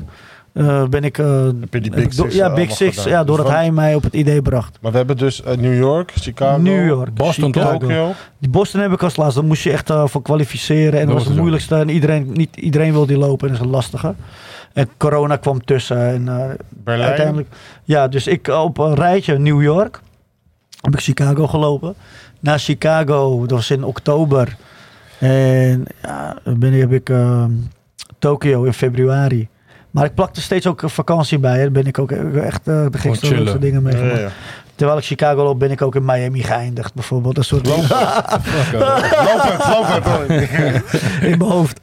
Speaker 3: eh, ben ik... eh,
Speaker 2: Heb je die
Speaker 3: heb
Speaker 2: Big
Speaker 3: ik
Speaker 2: Six
Speaker 3: Ja, Big Six.
Speaker 2: gedaan?
Speaker 3: Ja,
Speaker 2: Dus
Speaker 3: doordat
Speaker 2: wat-
Speaker 3: hij mij op het idee bracht.
Speaker 2: Maar we hebben dus New York, Chicago,
Speaker 3: New York,
Speaker 1: Boston.
Speaker 2: Tokyo.
Speaker 3: Die Boston heb ik als laatste. Daar moest je echt eh, voor kwalificeren. En dat
Speaker 1: Dat
Speaker 3: was het moeilijkste. En iedereen, niet iedereen wil die lopen. En dat is een lastige. En corona kwam tussen. En eh,
Speaker 2: Berlijn.
Speaker 3: uiteindelijk... Ja, dus ik eh, op een rijtje New York. Heb ik Chicago gelopen. Na Chicago, dat was in oktober. En ja, ben heb ik eh, Tokio in februari. Maar ik plakte steeds ook vakantie bij. Daar ben ik ook echt eh, de gekste dingen
Speaker 2: Ja,
Speaker 3: meegemaakt.
Speaker 2: ja.
Speaker 3: Terwijl ik Chicago loop, ben ik ook in Miami geëindigd. Bijvoorbeeld. Dat soort dingen.
Speaker 2: Lopend, lopend.
Speaker 3: in mijn hoofd.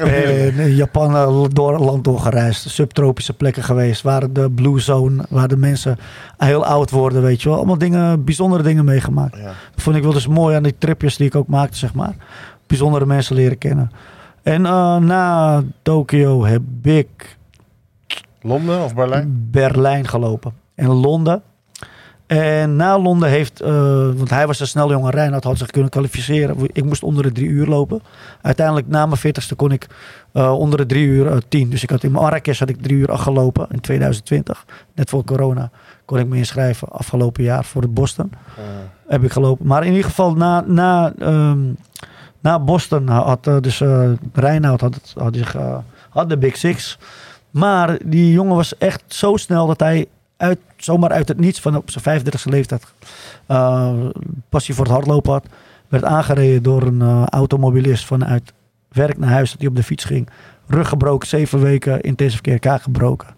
Speaker 3: en in Japan eh, door land doorgereisd. Subtropische plekken geweest. Waar de blue zone, waar de mensen heel oud worden, weet je wel. Allemaal dingen, bijzondere dingen meegemaakt.
Speaker 2: Ja.
Speaker 3: Dat vond ik wel dus mooi aan die tripjes die ik ook maakte, zeg maar. Bijzondere mensen leren kennen. En eh, na Tokio heb ik
Speaker 2: Londen of Berlijn?
Speaker 3: Berlijn gelopen. En Londen. En na Londen heeft, eh, want hij was een snel jonge Reinhard, had zich kunnen kwalificeren. Ik moest onder de drie uur lopen. Uiteindelijk na mijn 40ste kon ik eh, onder de drie uur eh, tien. Dus ik had in Marrakesh had ik drie uur acht gelopen in 2020. Net voor corona kon ik me inschrijven afgelopen jaar voor het Boston. Heb ik gelopen. Maar in ieder geval na, na, ehm, na Boston had dus Reinoud had, had, zich, had de Big Six. Maar die jongen was echt zo snel dat hij uit, zomaar uit het niets van op zijn 35e leeftijd eh, passie voor het hardlopen had. Werd aangereden door een eh, automobilist vanuit werk naar huis dat hij op de fiets ging. Rug gebroken, zeven weken intensive care, kaak gebroken.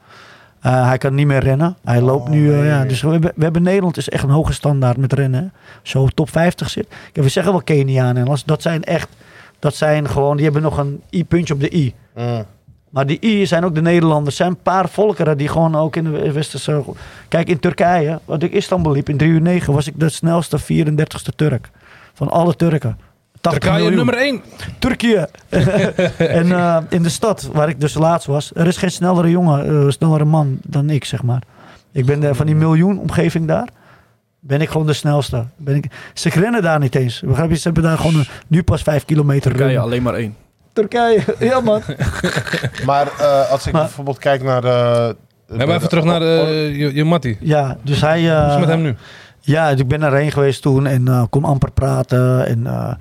Speaker 3: Eh, hij kan niet meer rennen. Hij loopt nu.
Speaker 2: nee.
Speaker 3: ja, dus we hebben, we hebben Nederland is echt een hoge standaard met rennen. op top 50 zit. Ja, we zeggen wel Kenianen. en als- Dat zijn echt. Dat zijn gewoon. Die hebben nog een i-puntje op de i.
Speaker 2: Mm.
Speaker 3: Maar die I zijn ook de Nederlanders. Er zijn een paar volkeren die gewoon ook in de westerse... Kijk, in Turkije, wat ik Istanbul liep, in 3 uur 9 was ik de snelste 34ste Turk. Van alle Turken. 80
Speaker 1: Turkije
Speaker 3: miljoen.
Speaker 1: nummer 1.
Speaker 3: Turkije. [LAUGHS] en eh, in de stad, waar ik dus laatst was, er is geen snellere jongen, eh, snellere man dan ik, zeg maar. Ik ben de, van die miljoen omgeving daar, ben ik gewoon de snelste. Ben ik, ze rennen daar niet eens. Begrijp je? Ze hebben daar gewoon een- nu pas 5 kilometer
Speaker 4: Turkije alleen maar één.
Speaker 3: Turkije, [LAUGHS] ja man. [LAUGHS]
Speaker 2: Maar eh, als ik
Speaker 3: Maar-
Speaker 2: bijvoorbeeld kijk naar.
Speaker 1: Ja, maar even terug naar je, je mattie.
Speaker 3: Ja, dus hij... eh,
Speaker 1: Hoe is het met hem nu?
Speaker 3: Ja, ik ben erheen geweest toen en eh, kon amper praten. En eh,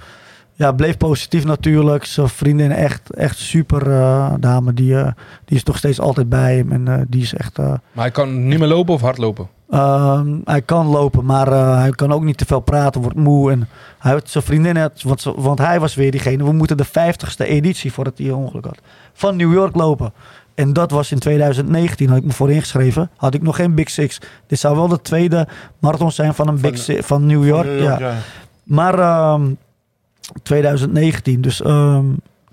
Speaker 3: ja, bleef positief natuurlijk. Zijn vriendin echt, echt super eh, dame. Die, eh, die is nog steeds altijd bij hem. En eh, die is echt... eh,
Speaker 1: Maar hij kan niet meer lopen of hardlopen?
Speaker 3: Ehm, hij kan lopen, maar eh, hij kan ook niet te veel praten, wordt moe. En hij had zijn vriendin, had, want, want hij was weer diegene. We moeten de 50ste editie voordat hij een ongeluk had. Van New York lopen. En dat was in 2019, had ik me voor ingeschreven. Had ik nog geen Big Six. Dit zou wel de tweede marathon zijn van een
Speaker 2: Van-
Speaker 3: Big Six van New York.
Speaker 2: New York,
Speaker 3: ja.
Speaker 2: ja.
Speaker 3: Maar ehm, 2019, dus ehm,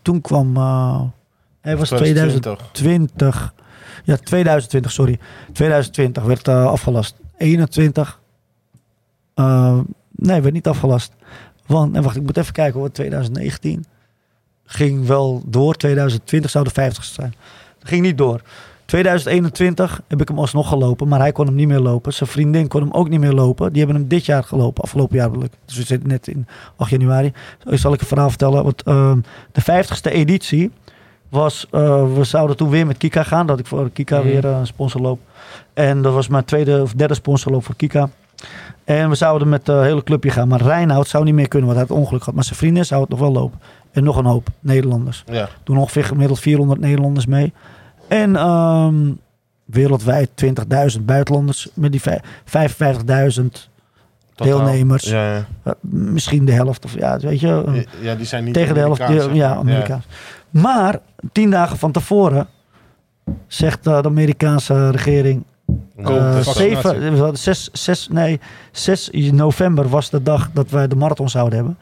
Speaker 3: toen kwam. eh, hij was
Speaker 2: 2020.
Speaker 3: 2020. Ja, 2020, sorry. 2020 werd eh, afgelast. 21. eh, nee, werd niet afgelast. Want, en wacht, ik moet even kijken hoor. 2019 ging wel door. 2020 zou de 50ste zijn. Dat ging niet door. 2021 heb ik hem alsnog gelopen, maar hij kon hem niet meer lopen. Zijn vriendin kon hem ook niet meer lopen. Die hebben hem dit jaar gelopen, afgelopen jaar bedoel ik. Dus we zitten net in 8 januari. Zal ik een verhaal vertellen. Want, ehm, de 50ste editie was, eh, we zouden toen weer met Kika gaan. Dat ik voor Kika
Speaker 1: Mhm.
Speaker 3: weer eh, een sponsorloop. En dat was mijn tweede of derde sponsorloop voor Kika. En we zouden met het hele clubje gaan. Maar Reinoud zou niet meer kunnen, want hij had ongeluk gehad. Maar zijn vriendin zou het nog wel lopen. En nog een hoop Nederlanders
Speaker 2: Ja.
Speaker 3: doen ongeveer gemiddeld 400 Nederlanders mee. En ehm, wereldwijd 20.000 buitenlanders met die vij- 55.000
Speaker 2: Totaal.
Speaker 3: deelnemers.
Speaker 2: Ja, ja.
Speaker 3: Eh, misschien de helft. Of, ja, weet je, eh,
Speaker 2: ja, die zijn niet
Speaker 3: tegen de helft. Ja. Amerikaans. Maar tien dagen van tevoren zegt eh, de Amerikaanse regering... We hadden zes, zes, nee, 6 november was de dag dat wij de marathon zouden hebben.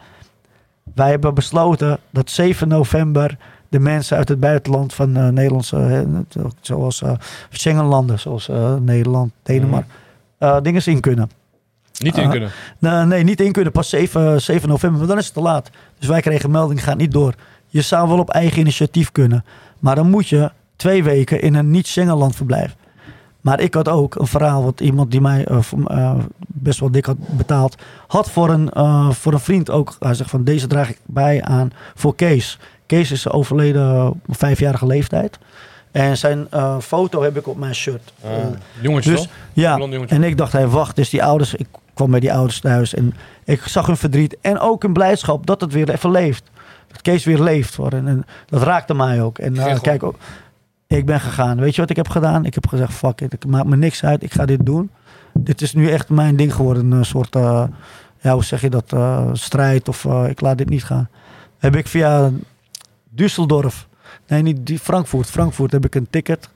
Speaker 3: Wij hebben besloten dat 7 november de mensen uit het buitenland van Nederlandse, zoals Schengenlanden, zoals Nederland, Denemarken, eh, dingen in kunnen.
Speaker 1: Niet in kunnen.
Speaker 3: Nee, nee, niet in kunnen, pas 7, 7 november, maar dan is het te laat. Dus wij kregen melding, gaat niet door. Je zou wel op eigen initiatief kunnen, maar dan moet je twee weken in een niet-Schengenland verblijven. Maar ik had ook een verhaal, wat iemand die mij eh, eh, best wel dik had betaald, had voor een, eh, voor een vriend ook. Hij zegt van deze draag ik bij aan voor Kees. Kees is overleden op vijfjarige leeftijd. En zijn foto heb ik op mijn shirt.
Speaker 2: Ah.
Speaker 1: Jongetje
Speaker 3: dus
Speaker 1: toch?
Speaker 3: ja,
Speaker 1: jongetje.
Speaker 3: en ik dacht, hey, wacht, dus die ouders, ik kwam bij die ouders thuis en ik zag hun verdriet en ook hun blijdschap dat het weer even leeft. Dat Kees weer leeft. Hoor. En, en dat raakte mij ook. En
Speaker 1: Gechel.
Speaker 3: kijk, ook, ik ben gegaan. Weet je wat ik heb gedaan? Ik heb gezegd, fuck it, ik maak me niks uit, ik ga dit doen. Dit is nu echt mijn ding geworden, een soort, eh, ja, hoe zeg je dat, eh, strijd of ik laat dit niet gaan. Heb ik via Düsseldorf, nee niet Frankfurt, Frankfurt heb ik een ticket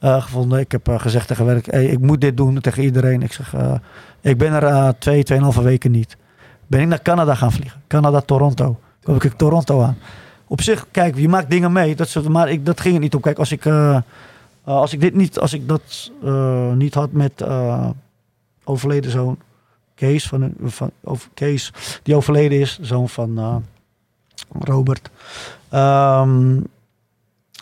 Speaker 3: gevonden. Ik heb gezegd tegen werk, hey, ik moet dit doen tegen iedereen. Ik zeg, ik ben er eh, twee, tweeënhalve weken niet. Ben ik naar Canada gaan vliegen. Canada, Toronto. Kom ik Toronto aan. Op zich, kijk, je maakt dingen mee. Dat, soort- maar ik, dat ging er niet om. Kijk, als ik, eh, eh, als ik dit niet, als ik dat niet had met overleden zoon Kees, van, van, Kees, die overleden is, zoon van Robert. Ehm,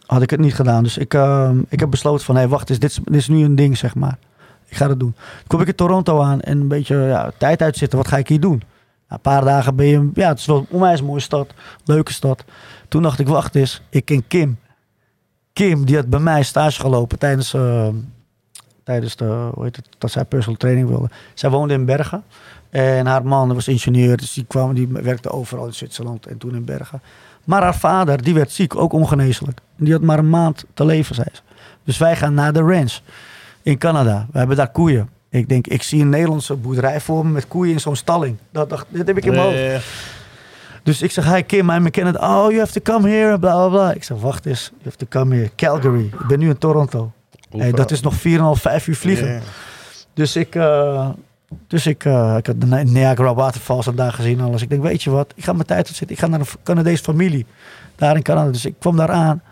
Speaker 3: had ik het niet gedaan. Dus ik, ehm, ik heb besloten van, hé, wacht is, dit is nu een ding, zeg maar. Ik ga dat doen. Kom ik in Toronto aan en een beetje ja, tijd uitzitten. Wat ga ik hier doen? Na een paar dagen ben je, ja, het is wel een mooie stad, leuke stad. Toen dacht ik, wacht eens, ik ken Kim. Kim, die had bij mij stage gelopen tijdens, eh, tijdens de, hoe heet het, dat zij personal training wilde. Zij woonde in Bergen. En haar man was ingenieur, dus die, kwam, die werkte overal in Zwitserland en toen in Bergen. Maar haar vader, die werd ziek, ook ongeneeslijk. En die had maar een maand te leven, zei ze. Dus wij gaan naar de ranch in Canada. We hebben daar koeien. Ik denk, ik zie een Nederlandse boerderij voor me met koeien in zo'n stalling. Dat, dacht, dit heb ik in mijn hoofd. Dus ik zeg, hi Kim, I'm McKinnon. Oh, you have to come here, bla bla bla. Ik zeg, wacht eens, you have to come here. Calgary. Ik ben nu in Toronto. Hey, dat is nog 4,5, 5 uur vliegen. Dus ik, eh, dus ik, eh, ik had de Ni- Niagara Waterfalls daar gezien alles. Ik denk, weet je wat, ik ga mijn tijd zitten. Ik ga naar een Canadese familie daar in Canada. Dus ik kwam daar aan.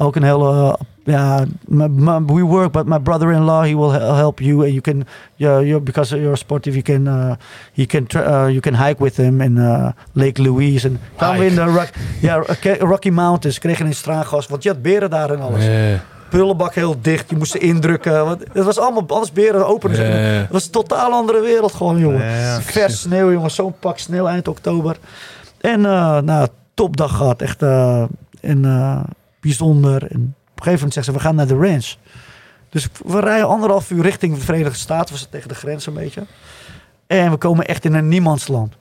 Speaker 3: Ook een hele, eh, ja, we work, but my brother-in-law, he will he- help you. And you can, yeah, you're, because you're sportive, you can, uh, he can, tra- uh, you can hike with him in uh, Lake Louise. En kwamen we in de Rock, ja, Rock- Rocky Mountains, kregen een straatgas, want je had beren daar en alles
Speaker 1: Eh,
Speaker 3: prullenbak heel dicht. Je moest ze indrukken. Want het was allemaal, alles beren open.
Speaker 1: Ja.
Speaker 3: Het was een totaal andere wereld gewoon, jongen. Vers sneeuw, jongen. Zo'n pak sneeuw eind oktober. En uh, nou, topdag gehad. Echt uh, en, uh, bijzonder. En op een gegeven moment zeggen ze, we gaan naar de ranch. Dus we rijden anderhalf uur richting de Verenigde Staten. We zitten tegen de grens een beetje. En we komen echt in een niemandsland.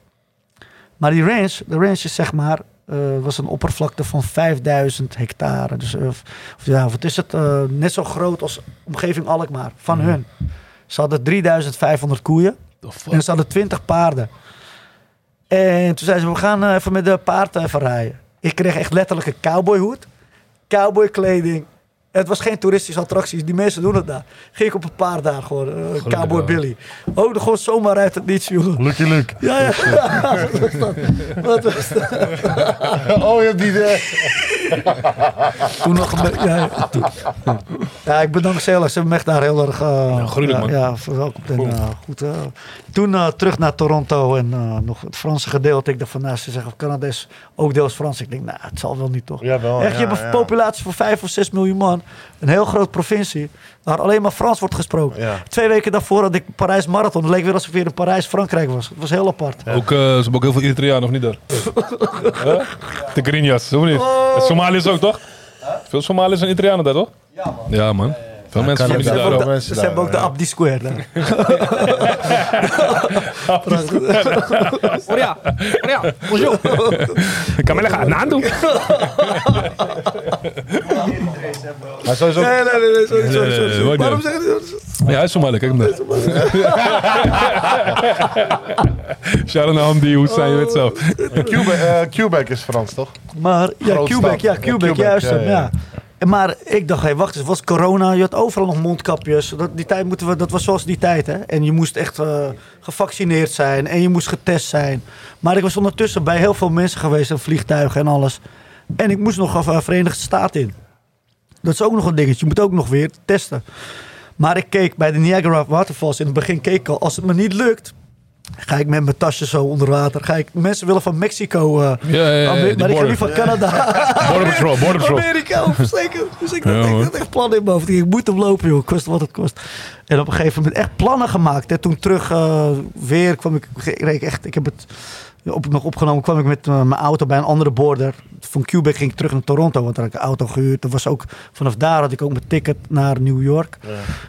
Speaker 3: Maar die ranch, de ranch is zeg maar uh, was een oppervlakte van 5000 hectare. Dus uh, ja, wat is het? Uh, net zo groot als omgeving Alkmaar van mm. hun. Ze hadden 3500 koeien en ze hadden 20 paarden. En toen zeiden ze, we gaan even met de paard even rijden. Ik kreeg echt letterlijk een cowboyhoed, cowboykleding. Het was geen toeristische attractie. Die mensen doen het daar. Ging ik op een paard daar gewoon. Uh, cowboy Billy. Oh, dan gewoon zomaar uit het niets, jongen.
Speaker 2: Lucky Luke.
Speaker 3: Ja, ja. [LAUGHS] Wat was dat? Wat was dat?
Speaker 2: oh, je hebt die... De... [LAUGHS]
Speaker 3: toen nog een beetje... Ja, toen- ja, ik bedank ze heel erg. Ze hebben me echt daar heel erg... eh,
Speaker 1: gruwelijk,
Speaker 3: ja,
Speaker 1: man.
Speaker 3: Ja, verwelkomd. En, eh, goed, eh, toen eh, terug naar Toronto en eh, nog het Franse gedeelte. Ik dacht van, nou, ze zeggen Canada is ook deels Frans. Ik denk, nou, het zal wel niet toch.
Speaker 2: Jawel,
Speaker 3: Echt, je
Speaker 2: ja,
Speaker 3: hebt een
Speaker 2: ja.
Speaker 3: populatie van 5 of 6 miljoen man. Een heel groot provincie. Waar alleen maar Frans wordt gesproken.
Speaker 2: Ja.
Speaker 3: Twee weken daarvoor had ik Parijs Marathon. Het leek weer alsof ik weer in Parijs-Frankrijk was. Het was heel apart.
Speaker 1: Ook, eh, ze hebben ook heel veel Eritreanen, of niet daar? [LAUGHS] Huh? De Grinjas, of niet? En Somaliërs ook, toch? Veel Somaliërs en Eritreanen daar, toch? Ja, man. Ja, man. Veel mensen van
Speaker 2: het
Speaker 1: die daar ook.
Speaker 3: Ze hebben ook de
Speaker 2: ja.
Speaker 3: Abdi Square. daar.
Speaker 5: Oria, Oria, bonjour.
Speaker 1: Kamela gaat nadoen.
Speaker 2: Maar sowieso...
Speaker 3: Nee, nee, nee, nee, sorry, Waarom
Speaker 1: nee.
Speaker 3: zeg je dat?
Speaker 1: Ja, hij is Somalië, kijk hem daar. [LAUGHS] Naar Hamdi, zijn je weet zo.
Speaker 2: Quebec, eh, Quebec is Frans, toch?
Speaker 3: Maar ja, Quebec, ja,
Speaker 2: Ja,
Speaker 3: Quebec, juist.
Speaker 2: ja,
Speaker 3: Ja,
Speaker 2: ja.
Speaker 3: Maar ik dacht, wacht eens, was corona. Je had overal nog mondkapjes. Dat, die tijd moeten we, dat was zoals die tijd, hè. En je moest echt eh, gevaccineerd zijn en je moest getest zijn. Maar ik was ondertussen bij heel veel mensen geweest, en vliegtuigen en alles. En ik moest nog uh, Verenigde Staten in. Dat is ook nog een dingetje. Je moet ook nog weer testen. Maar ik keek bij de Niagara Waterfalls. In het begin keek al, als het me niet lukt... Ga ik met mijn tasje zo onder water. Ga ik, mensen willen van Mexico. eh,
Speaker 1: Ja, ja,
Speaker 3: maar ik ga niet van Canada. [LAUGHS]
Speaker 1: Border Patrol, Border Patrol.
Speaker 3: Amerika, zeker. Dus ik, had, echt plannen in mijn hoofd. Ik moet hem lopen, joh. Kost wat het kost. En op een gegeven moment echt plannen gemaakt. En toen terug eh, weer kwam ik, reed ik echt, ik heb het op, nog opgenomen, kwam ik met eh, mijn auto bij een andere border. Van Quebec ging ik terug naar Toronto, want daar had ik een auto gehuurd. Was ook, vanaf daar had ik ook mijn ticket naar New York.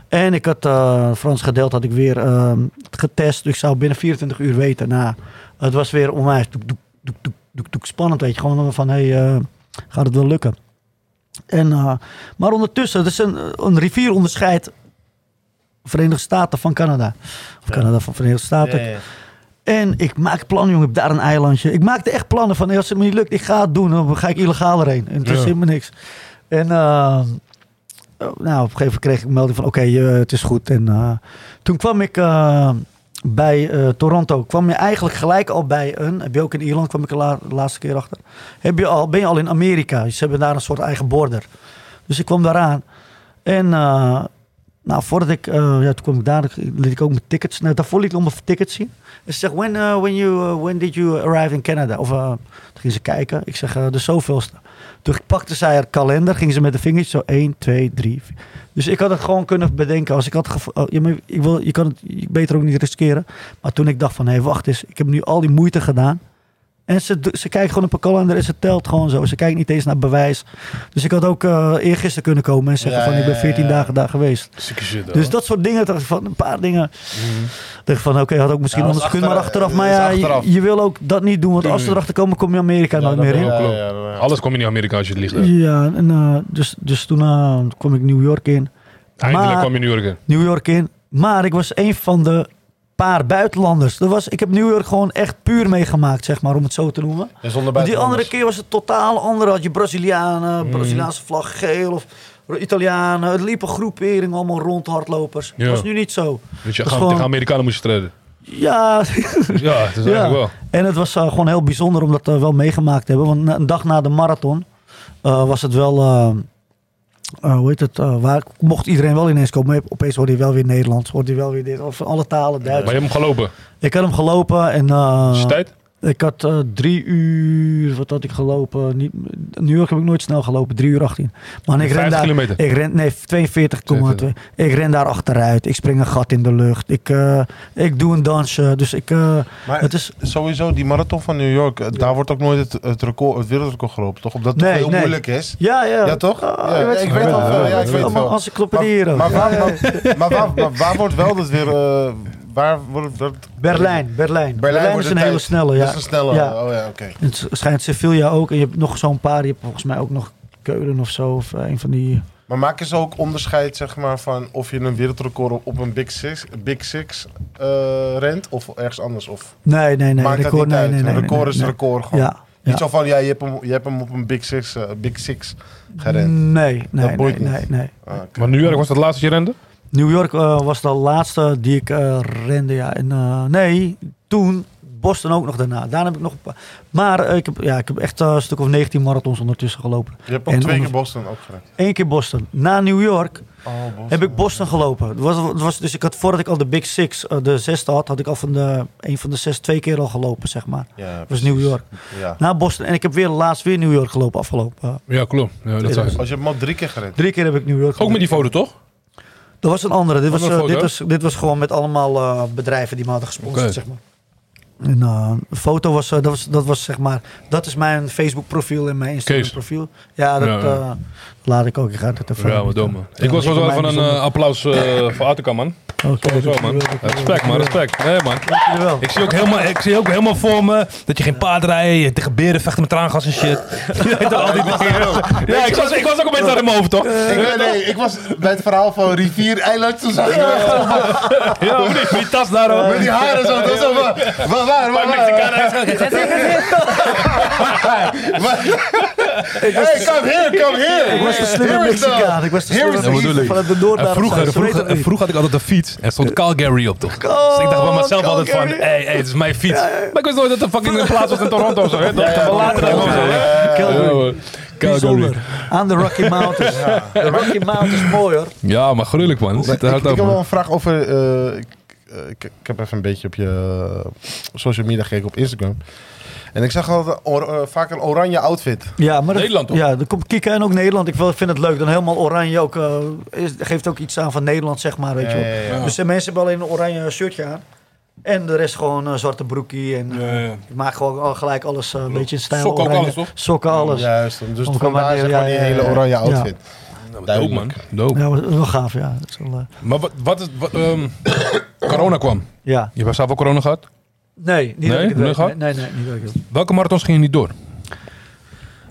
Speaker 3: En ik had, eh Frans gedeelte had ik weer eh, getest. Dus ik zou binnen 24 uur weten. Nou, het was weer onwijs doek, doek, doek, doek, doek, doek, spannend, weet je. Gewoon van, hé, hey, eh, gaat het wel lukken? En, maar ondertussen, is een, een rivier onderscheidt Verenigde Staten van Canada. Of Canada van Verenigde Staten.
Speaker 2: Ja.
Speaker 3: En ik maak plannen, jongen. Ik heb daar een eilandje. Ik maakte echt plannen van, hey, als het me niet lukt, ik ga het doen. Dan ga ik illegaal erheen. En het is helemaal niks. En oh, nou, op een gegeven moment kreeg ik een melding van, oké, eh, het is goed. En eh, toen kwam ik bij eh, Toronto. Kwam je eigenlijk gelijk al bij een, heb je ook in Ierland, kwam ik de la- de laatste keer achter. Heb je al, ben je al in Amerika. Ze hebben daar een soort eigen border. Dus ik kwam daaraan. En eh, nou, voordat ik, eh, ja, toen kwam ik daar, liet ik ook mijn tickets. Nou, daarvoor liet ik mijn tickets zien. En ze zegt, when, uh, when, you, uh, when did you arrive in Canada? Of toen ging ze kijken. Ik zeg, de zoveelste. Toen pakte zij haar kalender, ging ze met de vingertjes zo 1, 2, 3. Dus ik had het gewoon kunnen bedenken. Als ik had ik wil, je kan het beter ook niet riskeren. Maar toen ik dacht van, hé, wacht eens. Ik heb nu al die moeite gedaan. En ze, ze kijkt gewoon op een kalender en ze telt gewoon zo. Ze kijkt niet eens naar bewijs. Dus ik had ook uh, eergisteren kunnen komen en zeggen
Speaker 2: Ja,
Speaker 3: van, ik ben
Speaker 2: ja,
Speaker 3: 14
Speaker 2: ja.
Speaker 3: dagen daar geweest.
Speaker 1: Shit.
Speaker 3: Dus dat soort dingen, dacht ik van een paar dingen. dacht ik van, oké, had ook misschien
Speaker 2: Ja,
Speaker 3: anders kunnen, maar
Speaker 2: achter-
Speaker 3: achteraf. Maar ja,
Speaker 2: achteraf.
Speaker 3: je, je wil ook dat niet doen, want als ze erachter komen, kom je Amerika nooit meer in.
Speaker 2: Ja,
Speaker 1: klopt.
Speaker 2: ja, ja, ja.
Speaker 1: Alles kom je niet in Amerika als je het ligt.
Speaker 3: Ja, en eh, dus, dus toen eh, kwam ik New York in.
Speaker 1: Eindelijk
Speaker 3: Maar-
Speaker 1: kwam je in New York in.
Speaker 3: New York in. Maar ik was een van de paar buitenlanders. Dat was, ik heb New York gewoon echt puur meegemaakt, zeg maar, om het zo te noemen.
Speaker 2: En zonder
Speaker 3: die andere keer was het totaal andere. Had je Brazilianen, Braziliaanse vlag geel of Italianen. Het liepen groeperingen allemaal rond, hardlopers.
Speaker 1: Ja.
Speaker 3: Dat was nu niet zo.
Speaker 1: Weet je, gaan,
Speaker 3: gewoon-
Speaker 1: tegen Amerikanen moest je.
Speaker 3: Ja, [LAUGHS]
Speaker 1: Ja, het is
Speaker 3: Ja.
Speaker 1: eigenlijk wel.
Speaker 3: en het was eh, gewoon heel bijzonder om dat eh, wel meegemaakt te hebben. Want een dag na de marathon eh, was het wel... eh, hoe heet het? eh, waar mocht iedereen wel ineens komen. Maar opeens hoorde je wel weer Nederlands. Hoorde je wel weer dit. Of van alle talen, Duits.
Speaker 1: Maar je hebt hem gelopen.
Speaker 3: Ik had hem gelopen en... eh,
Speaker 1: Is je tijd?
Speaker 3: Ik had eh, drie uur... Wat had ik gelopen? Niet, New York heb ik nooit snel gelopen. Drie uur 18. Man, ik ren
Speaker 1: 50
Speaker 3: daar...
Speaker 1: kilometer.
Speaker 3: Ik ren, nee, 42,2. Ik ren daar achteruit. Ik spring een gat in de lucht. Ik, eh, ik doe een dansje. Dus ik... eh,
Speaker 2: Maar
Speaker 3: het is...
Speaker 2: sowieso, die marathon van New York, daar wordt ook nooit het, het, record, het wereldrecord gelopen, toch? Omdat het
Speaker 3: Nee,
Speaker 2: toch heel
Speaker 3: nee.
Speaker 2: moeilijk is.
Speaker 3: Ja, ja.
Speaker 2: Ja, toch? Ja, ik weet al veel. Ja, ik weet
Speaker 3: hier
Speaker 2: Maar, maar,
Speaker 3: Ja,
Speaker 2: waar,
Speaker 3: ja.
Speaker 2: maar, [LAUGHS] maar waar, maar waar wordt wel dat weer... eh, waar wordt dat...
Speaker 3: Berlijn, Berlijn. Berlijn,
Speaker 2: wordt
Speaker 3: is een hele snelle,
Speaker 2: Dat
Speaker 3: ja.
Speaker 2: is een snelle.
Speaker 3: Ja.
Speaker 2: Oh ja, oké.
Speaker 3: Het schijnt Sevilla ook. En je hebt nog zo'n paar. Je hebt volgens mij ook nog Keulen of zo. Of een van die...
Speaker 2: Maar maken ze ook onderscheid, zeg maar, van of je een wereldrecord op, een Big Six, Big Six eh, rent of ergens anders? Of
Speaker 3: Nee, nee, nee.
Speaker 2: maakt dat
Speaker 3: record,
Speaker 2: niet
Speaker 3: nee,
Speaker 2: uit?
Speaker 3: nee, nee,
Speaker 2: een record
Speaker 3: nee,
Speaker 2: is een record gewoon.
Speaker 3: Ja.
Speaker 2: Niet zo van, ja, je hebt hem, je hebt hem op een Big Six, eh, Big Six gerend.
Speaker 3: Nee, nee,
Speaker 2: Dat
Speaker 3: nee,
Speaker 2: boeit
Speaker 3: nee,
Speaker 2: niet.
Speaker 3: nee.
Speaker 2: Ah.
Speaker 1: Maar York was dat laatste dat je rende?
Speaker 3: New York eh, was de laatste die ik eh, rende, ja. En, eh, nee, toen Boston ook nog daarna. Daarna heb ik nog een paar. Maar ik, heb, ja, ik heb echt een stuk of 19 marathons ondertussen gelopen.
Speaker 2: Je hebt ook
Speaker 3: En
Speaker 2: twee keer
Speaker 3: onder-
Speaker 2: Boston ook gerend.
Speaker 3: Eén keer Boston. Na New York
Speaker 2: Oh, Boston.
Speaker 3: heb ik Boston gelopen. Het was, het was, dus ik had voordat ik al de Big Six, de zesde had, had ik al van de, een van de zes twee keer al gelopen, zeg maar.
Speaker 2: Ja,
Speaker 3: Dat was. New York.
Speaker 2: Ja.
Speaker 3: Na Boston. En ik heb weer laatst weer New York gelopen afgelopen.
Speaker 1: Ja, klopt. Ja, dat.
Speaker 2: Als je hebt hem al drie keer gerend.
Speaker 3: drie keer heb ik New York
Speaker 1: Ook met die foto, toch?
Speaker 3: Dat was een andere. Dit was, eh, dit was, dit was gewoon met allemaal eh, bedrijven die me hadden gesponsord, zeg maar. En de foto was, dat was, dat was zeg maar, dat is mijn Facebook profiel en mijn Instagram profiel. Ja, dat
Speaker 1: Ja, ja.
Speaker 3: laat ik ook. Ik ga het even.
Speaker 1: Ja, wat dom, man.
Speaker 3: Ja,
Speaker 1: Ik was wel van een applaus voor Attica, man.
Speaker 3: Oké,
Speaker 1: Sowieso, man. Respect, man. Respect. Nee, man.
Speaker 3: Dankjewel.
Speaker 1: Ik zie, ook helemaal, ik zie ook helemaal voor me dat je geen paard rijdt, je tegen beren vechten met traangas en shit. [LAUGHS] Toch, al die dingen. ja, ik was, ik was ook een beetje aan mijn hoofd, toch?
Speaker 2: Ik, nee, nee, ik was bij het verhaal van Rivier Eiland. Toen zag ik hem
Speaker 1: Ja? Met die tas daar ook.
Speaker 2: met die haren zo. Dat was zo van, waar, waar, waar, [LAUGHS] Hey, come here, come here.
Speaker 3: Ik was de slimme Mexicaan. Ik was de slimme. Mexicaan van de Noord naar
Speaker 1: vroeger, vroeger, had ik altijd een fiets. Er stond Calgary op, toch? dus ik dacht bij mezelf altijd van, hé, hey, het is mijn fiets. Maar ik wist nooit dat er fucking een plaats was in Toronto of zo. hè? Dat
Speaker 2: ja,
Speaker 1: later dan
Speaker 2: ja?
Speaker 3: Calgary.
Speaker 1: Calgary.
Speaker 3: Aan de Rocky Mountains. [LAUGHS] De Rocky Mountains, mooi hoor.
Speaker 1: Ja, maar gruwelijk, man.
Speaker 2: Ik, heb wel een vraag over. eh, ik, eh, ik, ik heb even een beetje op je eh, social media gekeken op Instagram. En ik zag altijd or- eh, vaak een oranje outfit.
Speaker 3: Ja, maar dat-
Speaker 1: Nederland, toch?
Speaker 3: Ja, er komt Kika en ook Nederland. Ik wel- vind het leuk. Dan helemaal oranje ook. eh, is, geeft ook iets aan van Nederland, zeg maar. Weet je wel.
Speaker 2: Ja, ja, ja.
Speaker 3: Dus de mensen hebben alleen een oranje shirtje aan. En de rest gewoon een zwarte broekie. En
Speaker 1: Ja,
Speaker 3: eh,
Speaker 1: ja.
Speaker 3: ik maak gewoon al gelijk alles een beetje in stijl.
Speaker 1: Sokken ook
Speaker 3: oranje.
Speaker 1: alles, toch?
Speaker 3: Sokken, alles. Ja,
Speaker 2: Juist. Dus
Speaker 3: Ook
Speaker 2: vandaar
Speaker 3: allemaal-
Speaker 2: zeg
Speaker 3: ja,
Speaker 2: maar die
Speaker 3: ja,
Speaker 2: hele
Speaker 3: ja.
Speaker 2: oranje
Speaker 3: Ja.
Speaker 2: outfit.
Speaker 1: Dope, man.
Speaker 2: Duidelijk.
Speaker 1: Dope.
Speaker 3: dat is wel gaaf, ja. Dat is wel,
Speaker 1: Maar wat, wat is... Wat, ehm, [COUGHS] corona kwam.
Speaker 3: ja.
Speaker 1: Je hebt zelf ook corona gehad?
Speaker 3: Nee, niet
Speaker 1: Nee?
Speaker 3: dat ik het
Speaker 1: Nee,
Speaker 3: weet. Nee, nee, nee, niet dat ik het weet.
Speaker 1: Welke marathons ging je niet door?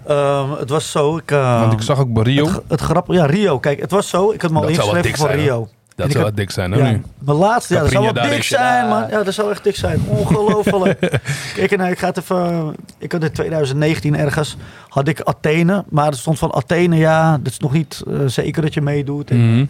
Speaker 3: Ehm, het was zo. Ik, eh,
Speaker 1: Want ik zag ook bij Rio.
Speaker 3: Het, het grap, ja, Rio. Kijk, het was zo. Ik had me al
Speaker 1: wel
Speaker 3: ingeschreven voor
Speaker 1: zijn,
Speaker 3: Rio.
Speaker 1: Dat zou wat dik zijn, hè?
Speaker 3: Ja,
Speaker 1: nu?
Speaker 3: mijn laatste, ja, dat zou wel dik zijn, man. Ja, dat zou echt dik zijn. Ongelooflijk. [LAUGHS] Kijk, nou, ik ga het even... Ik had in 2019 ergens, had ik Athene. Maar er stond van Athene, ja, dat is nog niet eh, zeker dat je meedoet. En,
Speaker 1: Mhm.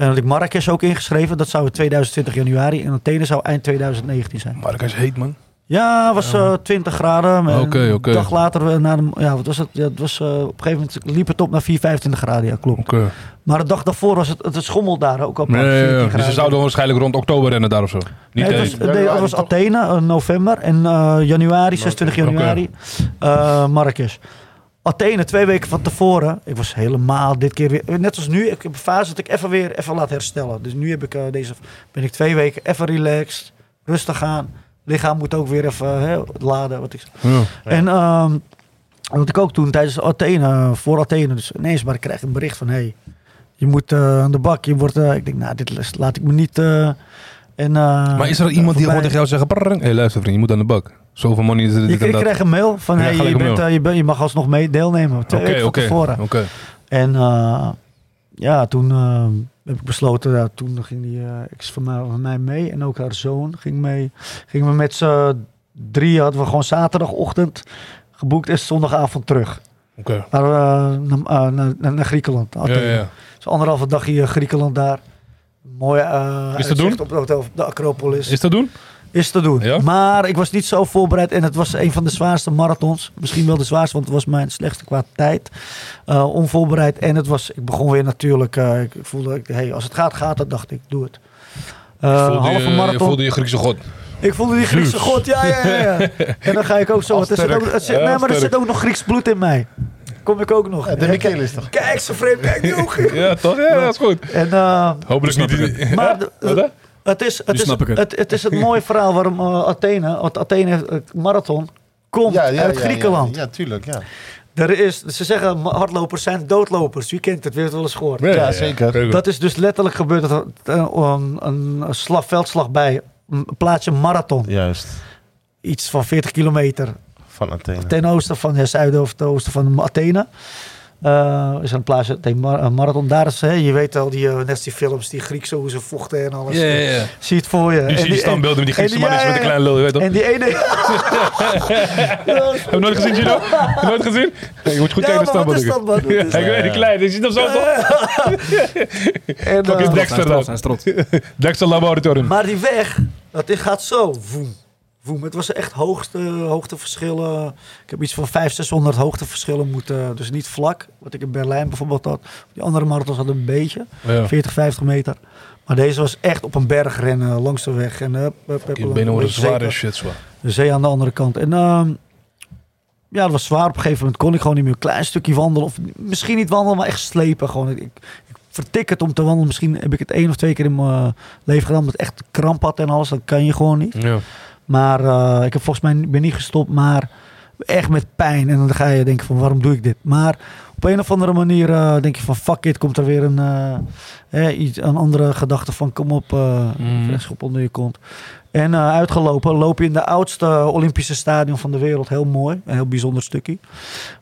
Speaker 3: En had ik Marrakesh ook ingeschreven. Dat zou in 2020 januari. En Athene zou eind 2019 zijn.
Speaker 1: Is heet, man.
Speaker 3: Ja, het was eh 20 graden. En
Speaker 1: Oké, oké.
Speaker 3: Een dag later, eh, na de, ja, wat was het? Ja, het was, eh, op een gegeven moment liep het op naar 4, 25 graden. Ja, klopt.
Speaker 1: Oké.
Speaker 3: Maar de dag daarvoor was het, het, schommelt daar ook op.
Speaker 1: Nee, ja, ja.
Speaker 3: 14
Speaker 1: Dus ze
Speaker 3: graden.
Speaker 1: zouden waarschijnlijk rond oktober rennen daar of zo. Niet
Speaker 3: Nee, het was, nee, het was? Athene, eh, november. En eh, januari, 26
Speaker 1: Oké.
Speaker 3: januari, eh Marrakesh. Athene, twee weken van tevoren. Ik was helemaal dit keer weer... Net als nu, ik heb een fase dat ik even weer even laat herstellen. Dus nu heb ik, eh, deze, ben ik twee weken even relaxed. Rustig aan. Lichaam moet ook weer even hè, laden. Wat ik,
Speaker 1: Ja.
Speaker 3: En ehm, wat ik ook toen tijdens Athene, voor Athene, dus ineens maar ik krijg een bericht van... Hey, je moet eh, aan de bak, je wordt... eh, ik denk, nou, dit laat ik me niet... eh, en, eh,
Speaker 1: Maar is er iemand die gewoon tegen jou zegt... Hé, hey, luister vriend, je moet aan de bak. Zoveel money is er
Speaker 3: ik
Speaker 1: dat.
Speaker 3: kreeg een mail van,
Speaker 1: Ja,
Speaker 3: hey, je, bent,
Speaker 1: mail.
Speaker 3: eh, je, bent- je mag alsnog mee deelnemen. Twee weken tevoren.
Speaker 1: Oké.
Speaker 3: En eh, ja, toen eh, heb ik besloten, ja, toen ging die eh, ex van mij, van mij mee en ook haar zoon ging mee. Gingen we met z'n drie, hadden we gewoon zaterdagochtend geboekt en zondagavond terug. Naar, naar, naar, naar Griekenland.
Speaker 1: Ja, ja.
Speaker 3: Dus anderhalve dagje Griekenland daar. Mooi
Speaker 1: Is te doen?
Speaker 3: uitzicht op, het hotel, op de Acropolis.
Speaker 1: Is dat doen?
Speaker 3: Is te doen.
Speaker 1: Ja?
Speaker 3: Maar ik was niet zo voorbereid. En het was een van de zwaarste marathons. Misschien wel de zwaarste, want het was mijn slechtste qua tijd. Eh, onvoorbereid. En het was, ik begon weer natuurlijk. eh, ik voelde, ik- hey, als het gaat, gaat het. Dacht ik, doe het. Eh,
Speaker 1: voelde,
Speaker 3: halve
Speaker 1: je, je
Speaker 3: marathon.
Speaker 1: voelde je Griekse god.
Speaker 3: Ik voelde die Griekse god. Ja, ja, ja. ja. [LAUGHS] en dan ga ik ook zo. Zit ook, het zit, nee, maar er zit ook nog Grieks bloed in mij. Kom ik ook nog.
Speaker 2: Ja, de
Speaker 3: Ja,
Speaker 2: Michaelis toch?
Speaker 3: Kijk, zo vreemd. Kijk, [LAUGHS] die ogen.
Speaker 1: Ja, toch? Ja, dat is goed.
Speaker 3: En, eh,
Speaker 1: Hopelijk
Speaker 4: Snap
Speaker 1: niet.
Speaker 4: ik
Speaker 3: maar [LAUGHS] de-? Het is, het, is,
Speaker 4: het.
Speaker 3: het, het is het mooie verhaal waarom eh, Athene, want Athene eh, marathon, komt uit Griekenland.
Speaker 2: Ja, tuurlijk, ja.
Speaker 3: Er is, ze zeggen hardlopers zijn doodlopers. Wie kent het? Wie heeft het wel eens gehoord?
Speaker 1: Ja,
Speaker 2: Ja, zeker.
Speaker 3: Dat is dus letterlijk gebeurd. Dat eh, een, een slag, veldslag bij een plaatsje marathon.
Speaker 2: Juist.
Speaker 3: Iets van 40 kilometer
Speaker 2: Van Athene.
Speaker 3: ten oosten van ja, zuiden of ten oosten van Athene. Eh is een plaatsje, het heet Mar- een marathon. Daar is, hè, je weet al, die, eh, net die films, die Griekse hoe ze vochten en alles.
Speaker 1: Ja, ja.
Speaker 3: Zie het voor je.
Speaker 1: Nu
Speaker 3: En
Speaker 1: zie je die standbeelden met die Griekse is
Speaker 3: ja,
Speaker 1: met een kleine lul, je weet toch?
Speaker 3: En die ene... [LAUGHS] [LAUGHS]
Speaker 1: Heb je nooit gezien, Gino? Heb je nooit gezien? Ja, je moet goed
Speaker 3: Ja, man? Wat is
Speaker 1: Ja, ik weet niet, klein. Je ziet hem zo toch? [LAUGHS]
Speaker 3: En,
Speaker 1: is Dexter
Speaker 4: trots,
Speaker 1: dan. Dexter Laboratorium.
Speaker 3: maar die weg, dat gaat zo. Voem, woem. Het was echt hoogste, hoogteverschillen. Ik heb iets van 500, 600 hoogteverschillen moeten. Dus niet vlak. Wat ik in Berlijn bijvoorbeeld had. Die andere marathons hadden een beetje.
Speaker 1: Ja.
Speaker 3: 40, 50 meter. Maar deze was echt op een berg rennen langs de weg. En, hup, hup, hup,
Speaker 1: Je benen worden
Speaker 3: een
Speaker 1: zwaar
Speaker 3: zee-
Speaker 1: en shit zwaar.
Speaker 3: de zee aan de andere kant. En ehm, ja, dat was zwaar. Op een gegeven moment kon ik gewoon niet meer een klein stukje wandelen. Of misschien niet wandelen, maar echt slepen. Gewoon. Ik, ik, ik vertik het om te wandelen. Misschien heb ik het één of twee keer in mijn leven gedaan. Omdat ik echt kramp had en alles. Dat kan je gewoon niet.
Speaker 1: Ja.
Speaker 3: Maar eh, ik heb volgens mij ben niet gestopt. Maar echt met pijn. En dan ga je denken van waarom doe ik dit? Maar op een of andere manier eh, denk je van fuck it. Komt er weer een, eh, iets, een andere gedachte van kom op.
Speaker 1: Mhm.
Speaker 3: schop onder je kont. En uitgelopen loop je in de oudste Olympische stadion van de wereld. Heel mooi, een heel bijzonder stukje.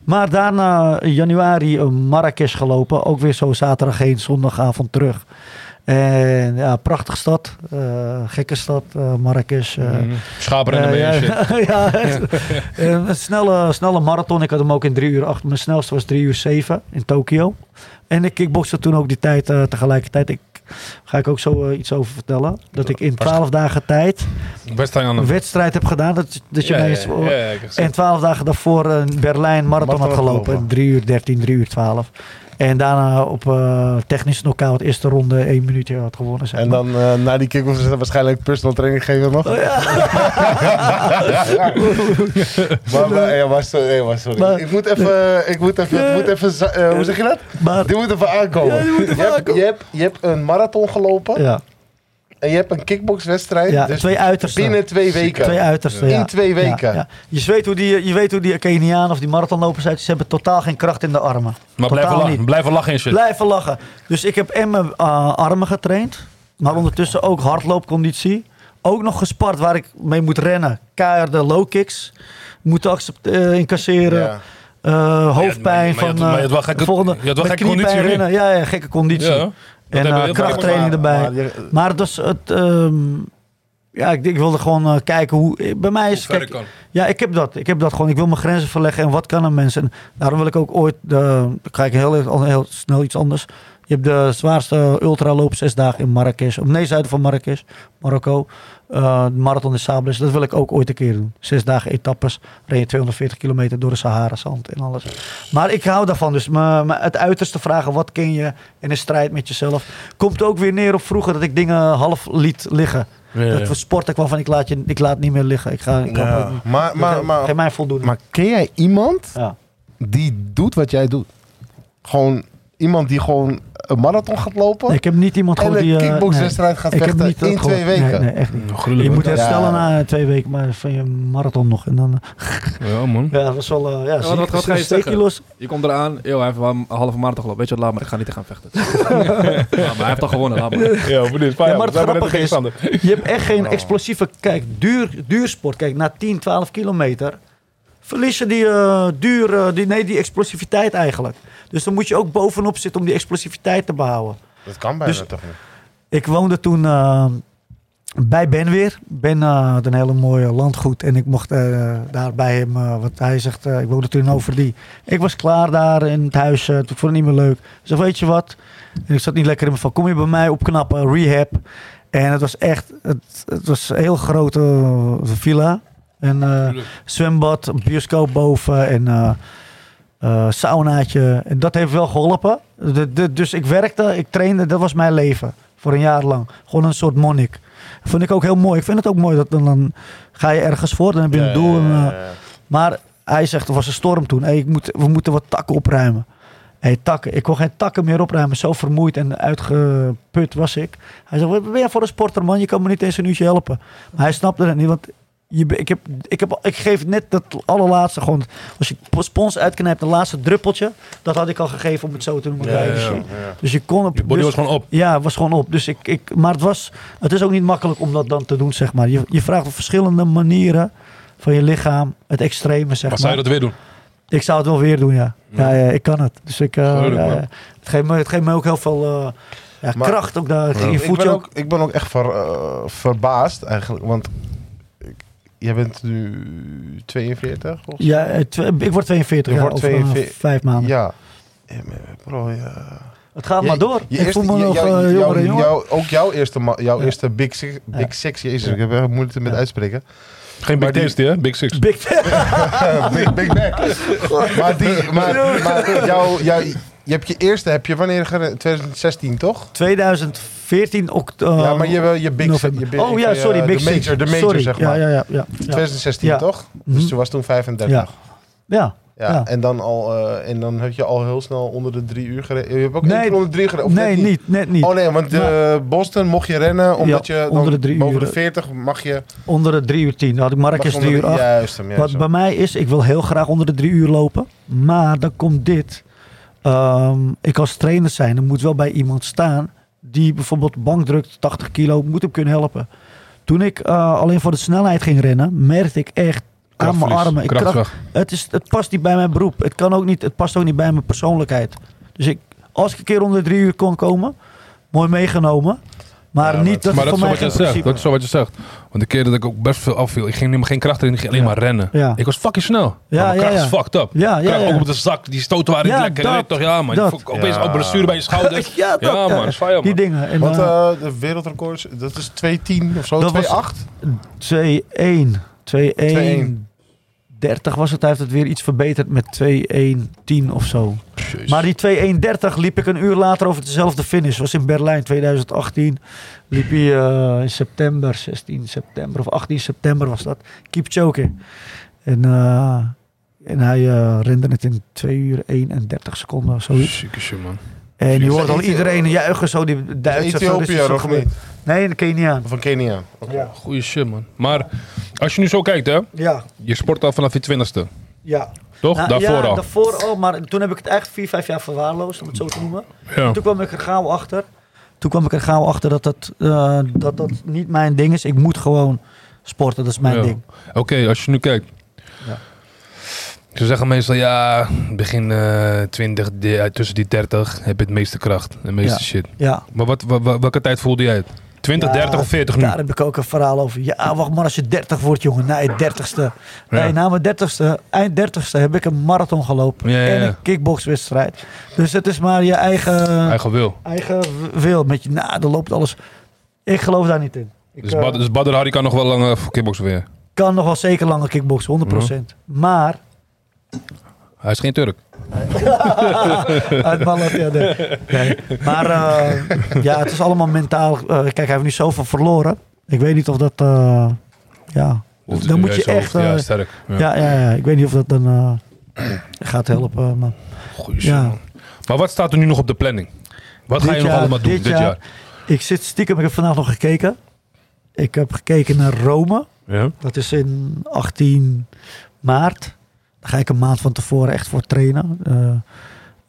Speaker 3: Maar daarna in januari Marrakesh gelopen. Ook weer zo zaterdag heen, zondagavond terug. En ja, prachtige stad. eh, gekke stad, eh, Marrakesh.
Speaker 1: Schapen en ermee en
Speaker 3: ja, [LAUGHS] [LAUGHS] een snelle, snelle marathon. Ik had hem ook in drie uur acht. Mijn snelste was drie uur zeven in Tokio. En ik kickbokste toen ook die tijd tegelijkertijd. Ik ga ik ook zo iets over vertellen. Dat ik in twaalf dagen tijd
Speaker 1: de...
Speaker 3: een wedstrijd heb gedaan. Dat, dat je
Speaker 1: Ja,
Speaker 3: en twaalf dagen daarvoor een Berlijn marathon had gelopen. 3 uur 13, 3 uur 12. En daarna op eh technische knockout eerste ronde één minuutje had gewonnen. Zeg
Speaker 2: En
Speaker 3: maar.
Speaker 2: dan eh, na die kick-off is waarschijnlijk personal training geven nog.
Speaker 3: Oh, ja. [LAUGHS]
Speaker 2: Maar, maar, ja, maar, sorry, nee, maar sorry.
Speaker 3: Maar-
Speaker 2: ik moet even, ik moet even, ik moet even eh, hoe zeg je dat?
Speaker 3: Maar,
Speaker 2: Die moet even aankomen.
Speaker 3: Ja, die moet even
Speaker 2: je, hebt, je, hebt, je hebt een marathon gelopen
Speaker 3: ja,
Speaker 2: en je hebt een kickboxwedstrijd.
Speaker 3: ja
Speaker 2: dus
Speaker 3: twee uitersten.
Speaker 2: binnen twee weken.
Speaker 3: Twee uitersten,
Speaker 2: In twee weken.
Speaker 3: Ja, ja. Je, weet hoe die, je weet hoe die Kenianen of die marathonlopers uit. Ze hebben totaal geen kracht in de armen.
Speaker 1: Maar blijven lachen,
Speaker 3: niet.
Speaker 1: blijven lachen en shit.
Speaker 3: Blijven lachen. Dus ik heb en mijn eh, armen getraind. Maar ondertussen ook hardloopconditie. Ook nog gespart waar ik mee moet rennen. Keiharde low kicks. Moeten accept- eh, incasseren.
Speaker 2: Ja.
Speaker 3: Hoofdpijn van
Speaker 1: had- maar je had wel gekke-
Speaker 3: volgende,
Speaker 1: je had wel
Speaker 3: met
Speaker 1: gekke
Speaker 3: kniepijn
Speaker 1: conditie.
Speaker 3: Ja, ja, gekke conditie. En eh, krachttraining erbij.
Speaker 2: maar je-
Speaker 3: Maar dus het, ehm, ja, ik, ik wilde gewoon eh, kijken hoe. Bij mij is.
Speaker 1: Hoe ver
Speaker 3: kijk,
Speaker 1: ik kan.
Speaker 3: ja, ik heb dat. Ik heb dat gewoon. Ik wil mijn grenzen verleggen en wat kan een mens. En daarom wil ik ook ooit. De, dan ga ik heel, heel snel iets anders. Je hebt de zwaarste ultraloop zes dagen in Marrakesh. Of nee, zuiden van Marrakesh, Marokko. Eh, de marathon in Sables. Dat wil ik ook ooit een keer doen. Zes dagen etappes. Ren je 240 kilometer door de Sahara-zand en alles. Maar ik hou daarvan. Dus het uiterste vragen. Wat ken je in een strijd met jezelf. Komt ook weer neer op vroeger dat ik dingen half liet liggen.
Speaker 1: Ja,
Speaker 3: Dat
Speaker 1: ja.
Speaker 3: voor sport ik wel van ik laat, je, ik laat niet meer liggen. Ik ga, ik kan
Speaker 2: Ja.
Speaker 3: niet.
Speaker 2: Maar, maar, maar,
Speaker 3: Geef mij voldoende.
Speaker 2: maar ken jij iemand
Speaker 3: ja.
Speaker 2: die doet wat jij doet? Gewoon iemand die gewoon een marathon gaat lopen
Speaker 3: Nee, ik heb niet iemand gewoon die...
Speaker 2: een
Speaker 3: eh,
Speaker 2: kickboxwedstrijd gaat
Speaker 3: heb
Speaker 2: vechten
Speaker 3: niet
Speaker 2: in
Speaker 3: gewoon-
Speaker 2: twee weken.
Speaker 3: Nee, nee, echt niet. Je moet herstellen
Speaker 2: Ja.
Speaker 3: na twee weken maar van je marathon nog. En dan, eh, [LAUGHS]
Speaker 1: Ja, man.
Speaker 3: ja, dat was wel... eh, ja,
Speaker 4: wat- wat- wat ga je
Speaker 3: steek
Speaker 4: zeggen?
Speaker 3: los.
Speaker 4: Je komt eraan, yo, hij heeft een halve marathon gelopen. Weet je wat, laat maar, ik ga niet te gaan vechten. [LAUGHS] Ja, maar hij heeft al gewonnen, laat maar.
Speaker 1: Ja, voor dit.
Speaker 3: Ja, maar het grappige is, je hebt echt geen [LAUGHS] explosieve... Kijk, duur, duursport. Kijk, na 10, 12 kilometer verlies je die, eh, duur, eh, die, nee, die explosiviteit eigenlijk. Dus dan moet je ook bovenop zitten om die explosiviteit te behouden.
Speaker 2: Dat kan bijna
Speaker 3: Dus-
Speaker 2: toch niet?
Speaker 3: Ik woonde toen eh, bij Ben weer. Ben eh, had een hele mooie landgoed. En ik mocht eh, daar bij hem, wat hij zegt, eh, ik woonde toen in Overdie. Ik was klaar daar in het huis. toen vond ik het niet meer leuk. Ik zeg, weet je wat? En ik zat niet lekker in mijn van, kom je bij mij opknappen, rehab. En het was echt, het, het was een heel grote villa. En eh, zwembad, een bioscoop boven en eh eh, saunaatje. En dat heeft wel geholpen. De, de- dus ik werkte, ik trainde, dat was mijn leven. Voor een jaar lang. Gewoon een soort monnik. Dat vond ik ook heel mooi. Ik vind het ook mooi dat dan, dan ga je ergens voor, dan heb je een doel. en, eh, maar hij zegt, er was een storm toen. Hey, ik moet, we moeten wat takken opruimen. Hey, takken. Ik kon geen takken meer opruimen. Zo vermoeid en uitgeput was ik. Hij zei, wat ben jij voor een sporter, man? Je kan me niet eens een uurtje helpen. Maar hij snapte het niet, want je, ik, heb, ik, heb, ik geef net dat allerlaatste gewoon... Als je spons uitknijpt, het laatste druppeltje... dat had ik al gegeven om het zo te noemen.
Speaker 2: Ja,
Speaker 3: bij
Speaker 2: ja,
Speaker 3: de
Speaker 2: ja,
Speaker 3: shit.
Speaker 2: ja.
Speaker 3: Dus je kon op...
Speaker 1: Je body
Speaker 3: dus-
Speaker 1: was gewoon op.
Speaker 3: ja, het was gewoon op. Dus ik, ik, maar het, was, het is ook niet makkelijk om dat dan te doen, zeg maar. Je, je vraagt op verschillende manieren van je lichaam, het extreme, zeg
Speaker 1: Maar
Speaker 3: maar.
Speaker 1: zou je dat weer doen?
Speaker 3: Ik zou het wel weer doen, ja. Ja, ja ik kan het. Dus ik, eh,
Speaker 1: Gelukkig,
Speaker 3: het, geeft me, het geeft me ook heel veel eh, ja,
Speaker 2: Maar-
Speaker 3: kracht. Ook daar. Je
Speaker 2: ik,
Speaker 3: voelt
Speaker 2: ben
Speaker 3: je
Speaker 2: ook, ik ben ook echt ver, eh, verbaasd eigenlijk, want ik, jij bent nu 42 of
Speaker 3: Ja, eh, ik word 42
Speaker 2: Je
Speaker 3: jaar
Speaker 2: wordt
Speaker 3: over eh,
Speaker 2: 42.
Speaker 3: vijf maanden.
Speaker 2: Ja. Ja, maar bro, ja.
Speaker 3: Het gaat
Speaker 2: Je-
Speaker 3: maar door.
Speaker 2: je
Speaker 3: ik
Speaker 2: eerste-
Speaker 3: voel me nog
Speaker 2: jou-
Speaker 3: eh,
Speaker 2: jou-
Speaker 3: jonger jonger.
Speaker 2: jou- Ook jouw eerste, jouw
Speaker 3: Ja.
Speaker 2: eerste Big Six, Big
Speaker 3: Ja.
Speaker 2: Six jezus,
Speaker 3: Ja.
Speaker 2: ik heb echt moeite met
Speaker 3: Ja.
Speaker 2: uitspreken.
Speaker 1: Geen Big Tasty, hè? Big Six.
Speaker 3: Big [LAUGHS]
Speaker 2: Big, Big Mac. [LAUGHS] maar die, maar, maar jou, jou, je hebt je eerste, heb je wanneer gerend? 2016 toch?
Speaker 3: 2014 oktober.
Speaker 2: ja, maar je, wil je Big
Speaker 3: november.
Speaker 2: je big-
Speaker 3: Oh ja,
Speaker 2: je,
Speaker 3: sorry,
Speaker 2: de
Speaker 3: Big
Speaker 2: major,
Speaker 3: Six.
Speaker 2: De major,
Speaker 3: Sorry.
Speaker 2: zeg maar.
Speaker 3: Ja, ja, ja. ja, ja.
Speaker 2: 2016
Speaker 3: Ja.
Speaker 2: toch?
Speaker 3: Mhm.
Speaker 2: Dus toen was toen 35.
Speaker 3: Ja. Ja.
Speaker 2: Ja. En, dan al, eh, en dan heb je al heel snel onder de drie uur gereden. Je hebt ook
Speaker 3: Nee,
Speaker 2: één keer onder de drie gereden?
Speaker 3: Nee,
Speaker 2: net
Speaker 3: niet, net niet.
Speaker 2: Oh nee, want eh, Boston mocht je rennen omdat
Speaker 3: Ja,
Speaker 2: je dan
Speaker 3: onder de drie
Speaker 2: boven
Speaker 3: uur.
Speaker 2: de 40 mag je...
Speaker 3: Onder de 3 uur 10. Dan had ik 3
Speaker 2: de-
Speaker 3: uur 8.
Speaker 2: Juist hem, juist
Speaker 3: Wat bij mij is, ik wil heel graag onder de 3 uur lopen. Maar dan komt dit. Ehm, ik als trainer zijn, er moet wel bij iemand staan die bijvoorbeeld bank drukt, 80 kilo, moet hem kunnen helpen. Toen ik eh, alleen voor de snelheid ging rennen, merkte ik echt aan mijn armen. Ik kracht, het, is, het past niet bij mijn beroep. Het, kan ook niet, het past ook niet bij mijn persoonlijkheid. Dus ik, als ik een keer onder de drie uur kon komen, mooi meegenomen. Maar
Speaker 2: Ja,
Speaker 3: niet dat
Speaker 1: Maar dat is, zo wat je zegt.
Speaker 3: principe
Speaker 1: dat is zo wat je zegt. Want de keer dat ik ook best veel afviel, ik ging helemaal geen kracht erin, ik ging alleen
Speaker 3: Ja.
Speaker 1: maar rennen.
Speaker 3: Ja.
Speaker 1: Ik was fucking snel.
Speaker 3: Ja,
Speaker 1: maar mijn
Speaker 3: ja,
Speaker 1: kracht
Speaker 3: ja.
Speaker 1: is fucked up.
Speaker 3: Ja, ja.
Speaker 1: Ook op de zak, die stoten waren niet lekker.
Speaker 3: dat,
Speaker 1: toch, ja man.
Speaker 3: dat.
Speaker 1: Je opeens
Speaker 2: Ja.
Speaker 1: ook blessure bij je schouder. [LAUGHS]
Speaker 3: Ja, dat,
Speaker 1: ja man, dat is fire man.
Speaker 3: Die dingen. En,
Speaker 2: Want
Speaker 3: eh,
Speaker 2: eh, de wereldrecord, dat is 2.10 of zo,
Speaker 3: Dat was-
Speaker 2: 2.8?
Speaker 3: 2-1. 2-1. 30 was het. Hij heeft het weer iets verbeterd met 2-1-10 of zo.
Speaker 1: Jezus.
Speaker 3: Maar die 2-1-30 liep ik een uur later over dezelfde finish. was in Berlijn 2018. Liep hij eh, in september, 16 september of 18 september was dat. Keep choking. En, eh, en hij eh, rende het in 2 uur 31 seconden of zoiets.
Speaker 1: Zieke man.
Speaker 3: En je hoort al iedereen juichen, zo die Duitsers.
Speaker 2: Ethiopië
Speaker 3: zo
Speaker 2: of niet?
Speaker 3: Nee, in Kenia.
Speaker 2: Van Kenia. Oké.
Speaker 1: Goeie shit man. Maar als je nu zo kijkt hè,
Speaker 3: Ja,
Speaker 1: je sport al vanaf je twintigste.
Speaker 3: ja.
Speaker 1: Toch?
Speaker 3: Nou,
Speaker 1: Daarvoor
Speaker 3: ja,
Speaker 1: al.
Speaker 3: daarvoor al. Maar toen heb ik het echt vier, vijf jaar verwaarloosd, om het zo te noemen.
Speaker 1: Ja.
Speaker 3: Toen kwam ik er gauw achter. Toen kwam ik er gauw achter dat dat, eh, dat dat niet mijn ding is. Ik moet gewoon sporten, dat is mijn
Speaker 1: Ja.
Speaker 3: ding.
Speaker 1: Oké, als je nu kijkt. Ze zeggen meestal, ja, begin eh 20, de- tussen die 30 heb je het meeste kracht. De meeste
Speaker 3: Ja.
Speaker 1: shit.
Speaker 3: Ja.
Speaker 1: Maar wat, wa- wa- welke tijd voelde jij het? 20,
Speaker 3: Ja,
Speaker 1: 30 of 40 nu?
Speaker 3: Daar heb ik ook een verhaal over. Ja, wacht maar als je 30 wordt, jongen. Nee, 30ste.
Speaker 1: Ja.
Speaker 3: Nee, na mijn 30ste, eind 30ste heb ik een marathon gelopen.
Speaker 1: Ja,
Speaker 3: En een kickboxwedstrijd. Dus het is maar je eigen,
Speaker 1: Eigen wil.
Speaker 3: eigen wil. Met je, nou, er loopt alles. Ik geloof daar niet in. Ik
Speaker 1: Dus,
Speaker 3: eh,
Speaker 1: Bad, dus Badr Hari kan nog wel lang uh, voor kickboksen weer.
Speaker 3: kan nog wel zeker langer kickboksen, 100%. Maar
Speaker 1: Hij is geen Turk. [LAUGHS]
Speaker 3: Uit Ballat, ja, nee. Nee. Maar eh, ja, het is allemaal mentaal. Eh, kijk, hij heeft nu zoveel verloren. Ik weet niet of dat... eh, ja, dan moet je echt...
Speaker 1: ja, sterk. Ja.
Speaker 3: ja, ja, ja, ik weet niet of dat dan gaat helpen. Maar
Speaker 1: Goeie
Speaker 3: Ja.
Speaker 1: Maar wat staat er nu nog op de planning? Wat ga je nog allemaal doen dit,
Speaker 3: dit
Speaker 1: jaar?
Speaker 3: jaar- ik zit stiekem, ik heb vandaag nog gekeken. Ik heb gekeken naar Rome.
Speaker 1: Ja?
Speaker 3: Dat is in 18 maart. Daar ga ik een maand van tevoren echt voor trainen. Eh,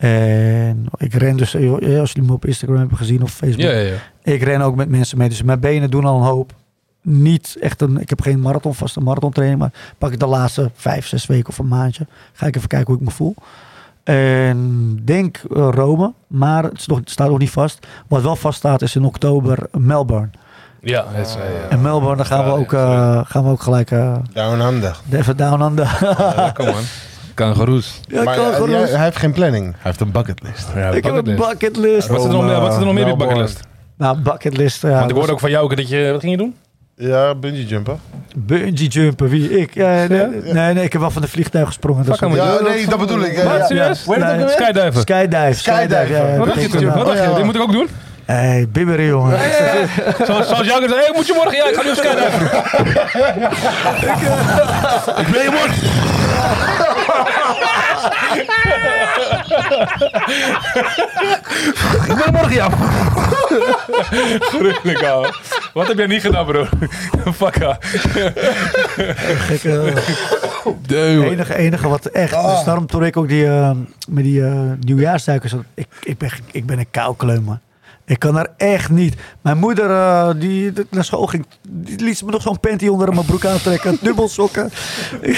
Speaker 3: en ik ren dus, eh, als jullie me op Instagram hebben gezien of Facebook.
Speaker 1: Ja, ja, ja.
Speaker 3: Ik ren ook met mensen mee. Dus mijn benen doen al een hoop. Niet echt een, ik heb geen marathon, vaste marathon training. Maar pak ik de laatste vijf, zes weken of een maandje. Ga ik even kijken hoe ik me voel. En denk eh, Rome. Maar het, nog, het staat nog niet vast. Wat wel vast staat is in oktober Melbourne.
Speaker 1: Ja, het is.
Speaker 3: En Melbourne, daar gaan we ook,
Speaker 1: ja,
Speaker 3: eh, gaan we ook gelijk eh,
Speaker 2: Down under.
Speaker 3: even down.
Speaker 1: Ja, kom man. [LAUGHS] Kangaroes.
Speaker 3: ja,
Speaker 2: maar
Speaker 3: kan
Speaker 2: eh, hij heeft geen planning. Hij heeft een bucketlist.
Speaker 1: Ja,
Speaker 3: Ik heb een
Speaker 1: bucketlist.
Speaker 3: bucketlist.
Speaker 1: Wat zit er nog meer, wat zit er nog meer op je
Speaker 2: Melbourne.
Speaker 1: bucketlist?
Speaker 3: Nou, bucketlist. Ja,
Speaker 1: Want ik
Speaker 3: dat
Speaker 1: hoorde ook van jou dat je... Wat ging je doen?
Speaker 2: Ja, bungee jumpen.
Speaker 3: Bungee jumpen, wie? Ik? Ja, nee, nee, nee, ik heb wel van de vliegtuig gesprongen. dat
Speaker 1: Fuck
Speaker 3: soort
Speaker 1: hem,
Speaker 2: Ja, nee, dat bedoel ik.
Speaker 1: Wat,
Speaker 2: Ja,
Speaker 1: serieus? Skydiven.
Speaker 3: Skydive.
Speaker 2: Skydive. Wat
Speaker 3: dat
Speaker 1: dacht je? Wat
Speaker 3: ja.
Speaker 1: dacht je? Dit moet ik ook doen?
Speaker 3: Hey, bibberen, jongen.
Speaker 1: Zoals, gezegd, hey, moet je morgen? Ja, ik ga nu ik ben je morgen. ik ben morgen, ja. Gruwelijk, ouwe. Wat heb jij niet gedaan, bro? Fuck,
Speaker 3: eh,
Speaker 1: Duw.
Speaker 3: enige, enige wat echt.
Speaker 2: Ah.
Speaker 3: Dus daarom toen ik ook die, eh, met die eh nieuwjaarsduikers. Ik, ik, ben, ik ben een koukleum, man. Ik kan er echt niet. Mijn moeder, eh, die die naar school ging, die liet me nog zo'n panty onder mijn broek aantrekken. [LAUGHS] Dubbel sokken. [LAUGHS]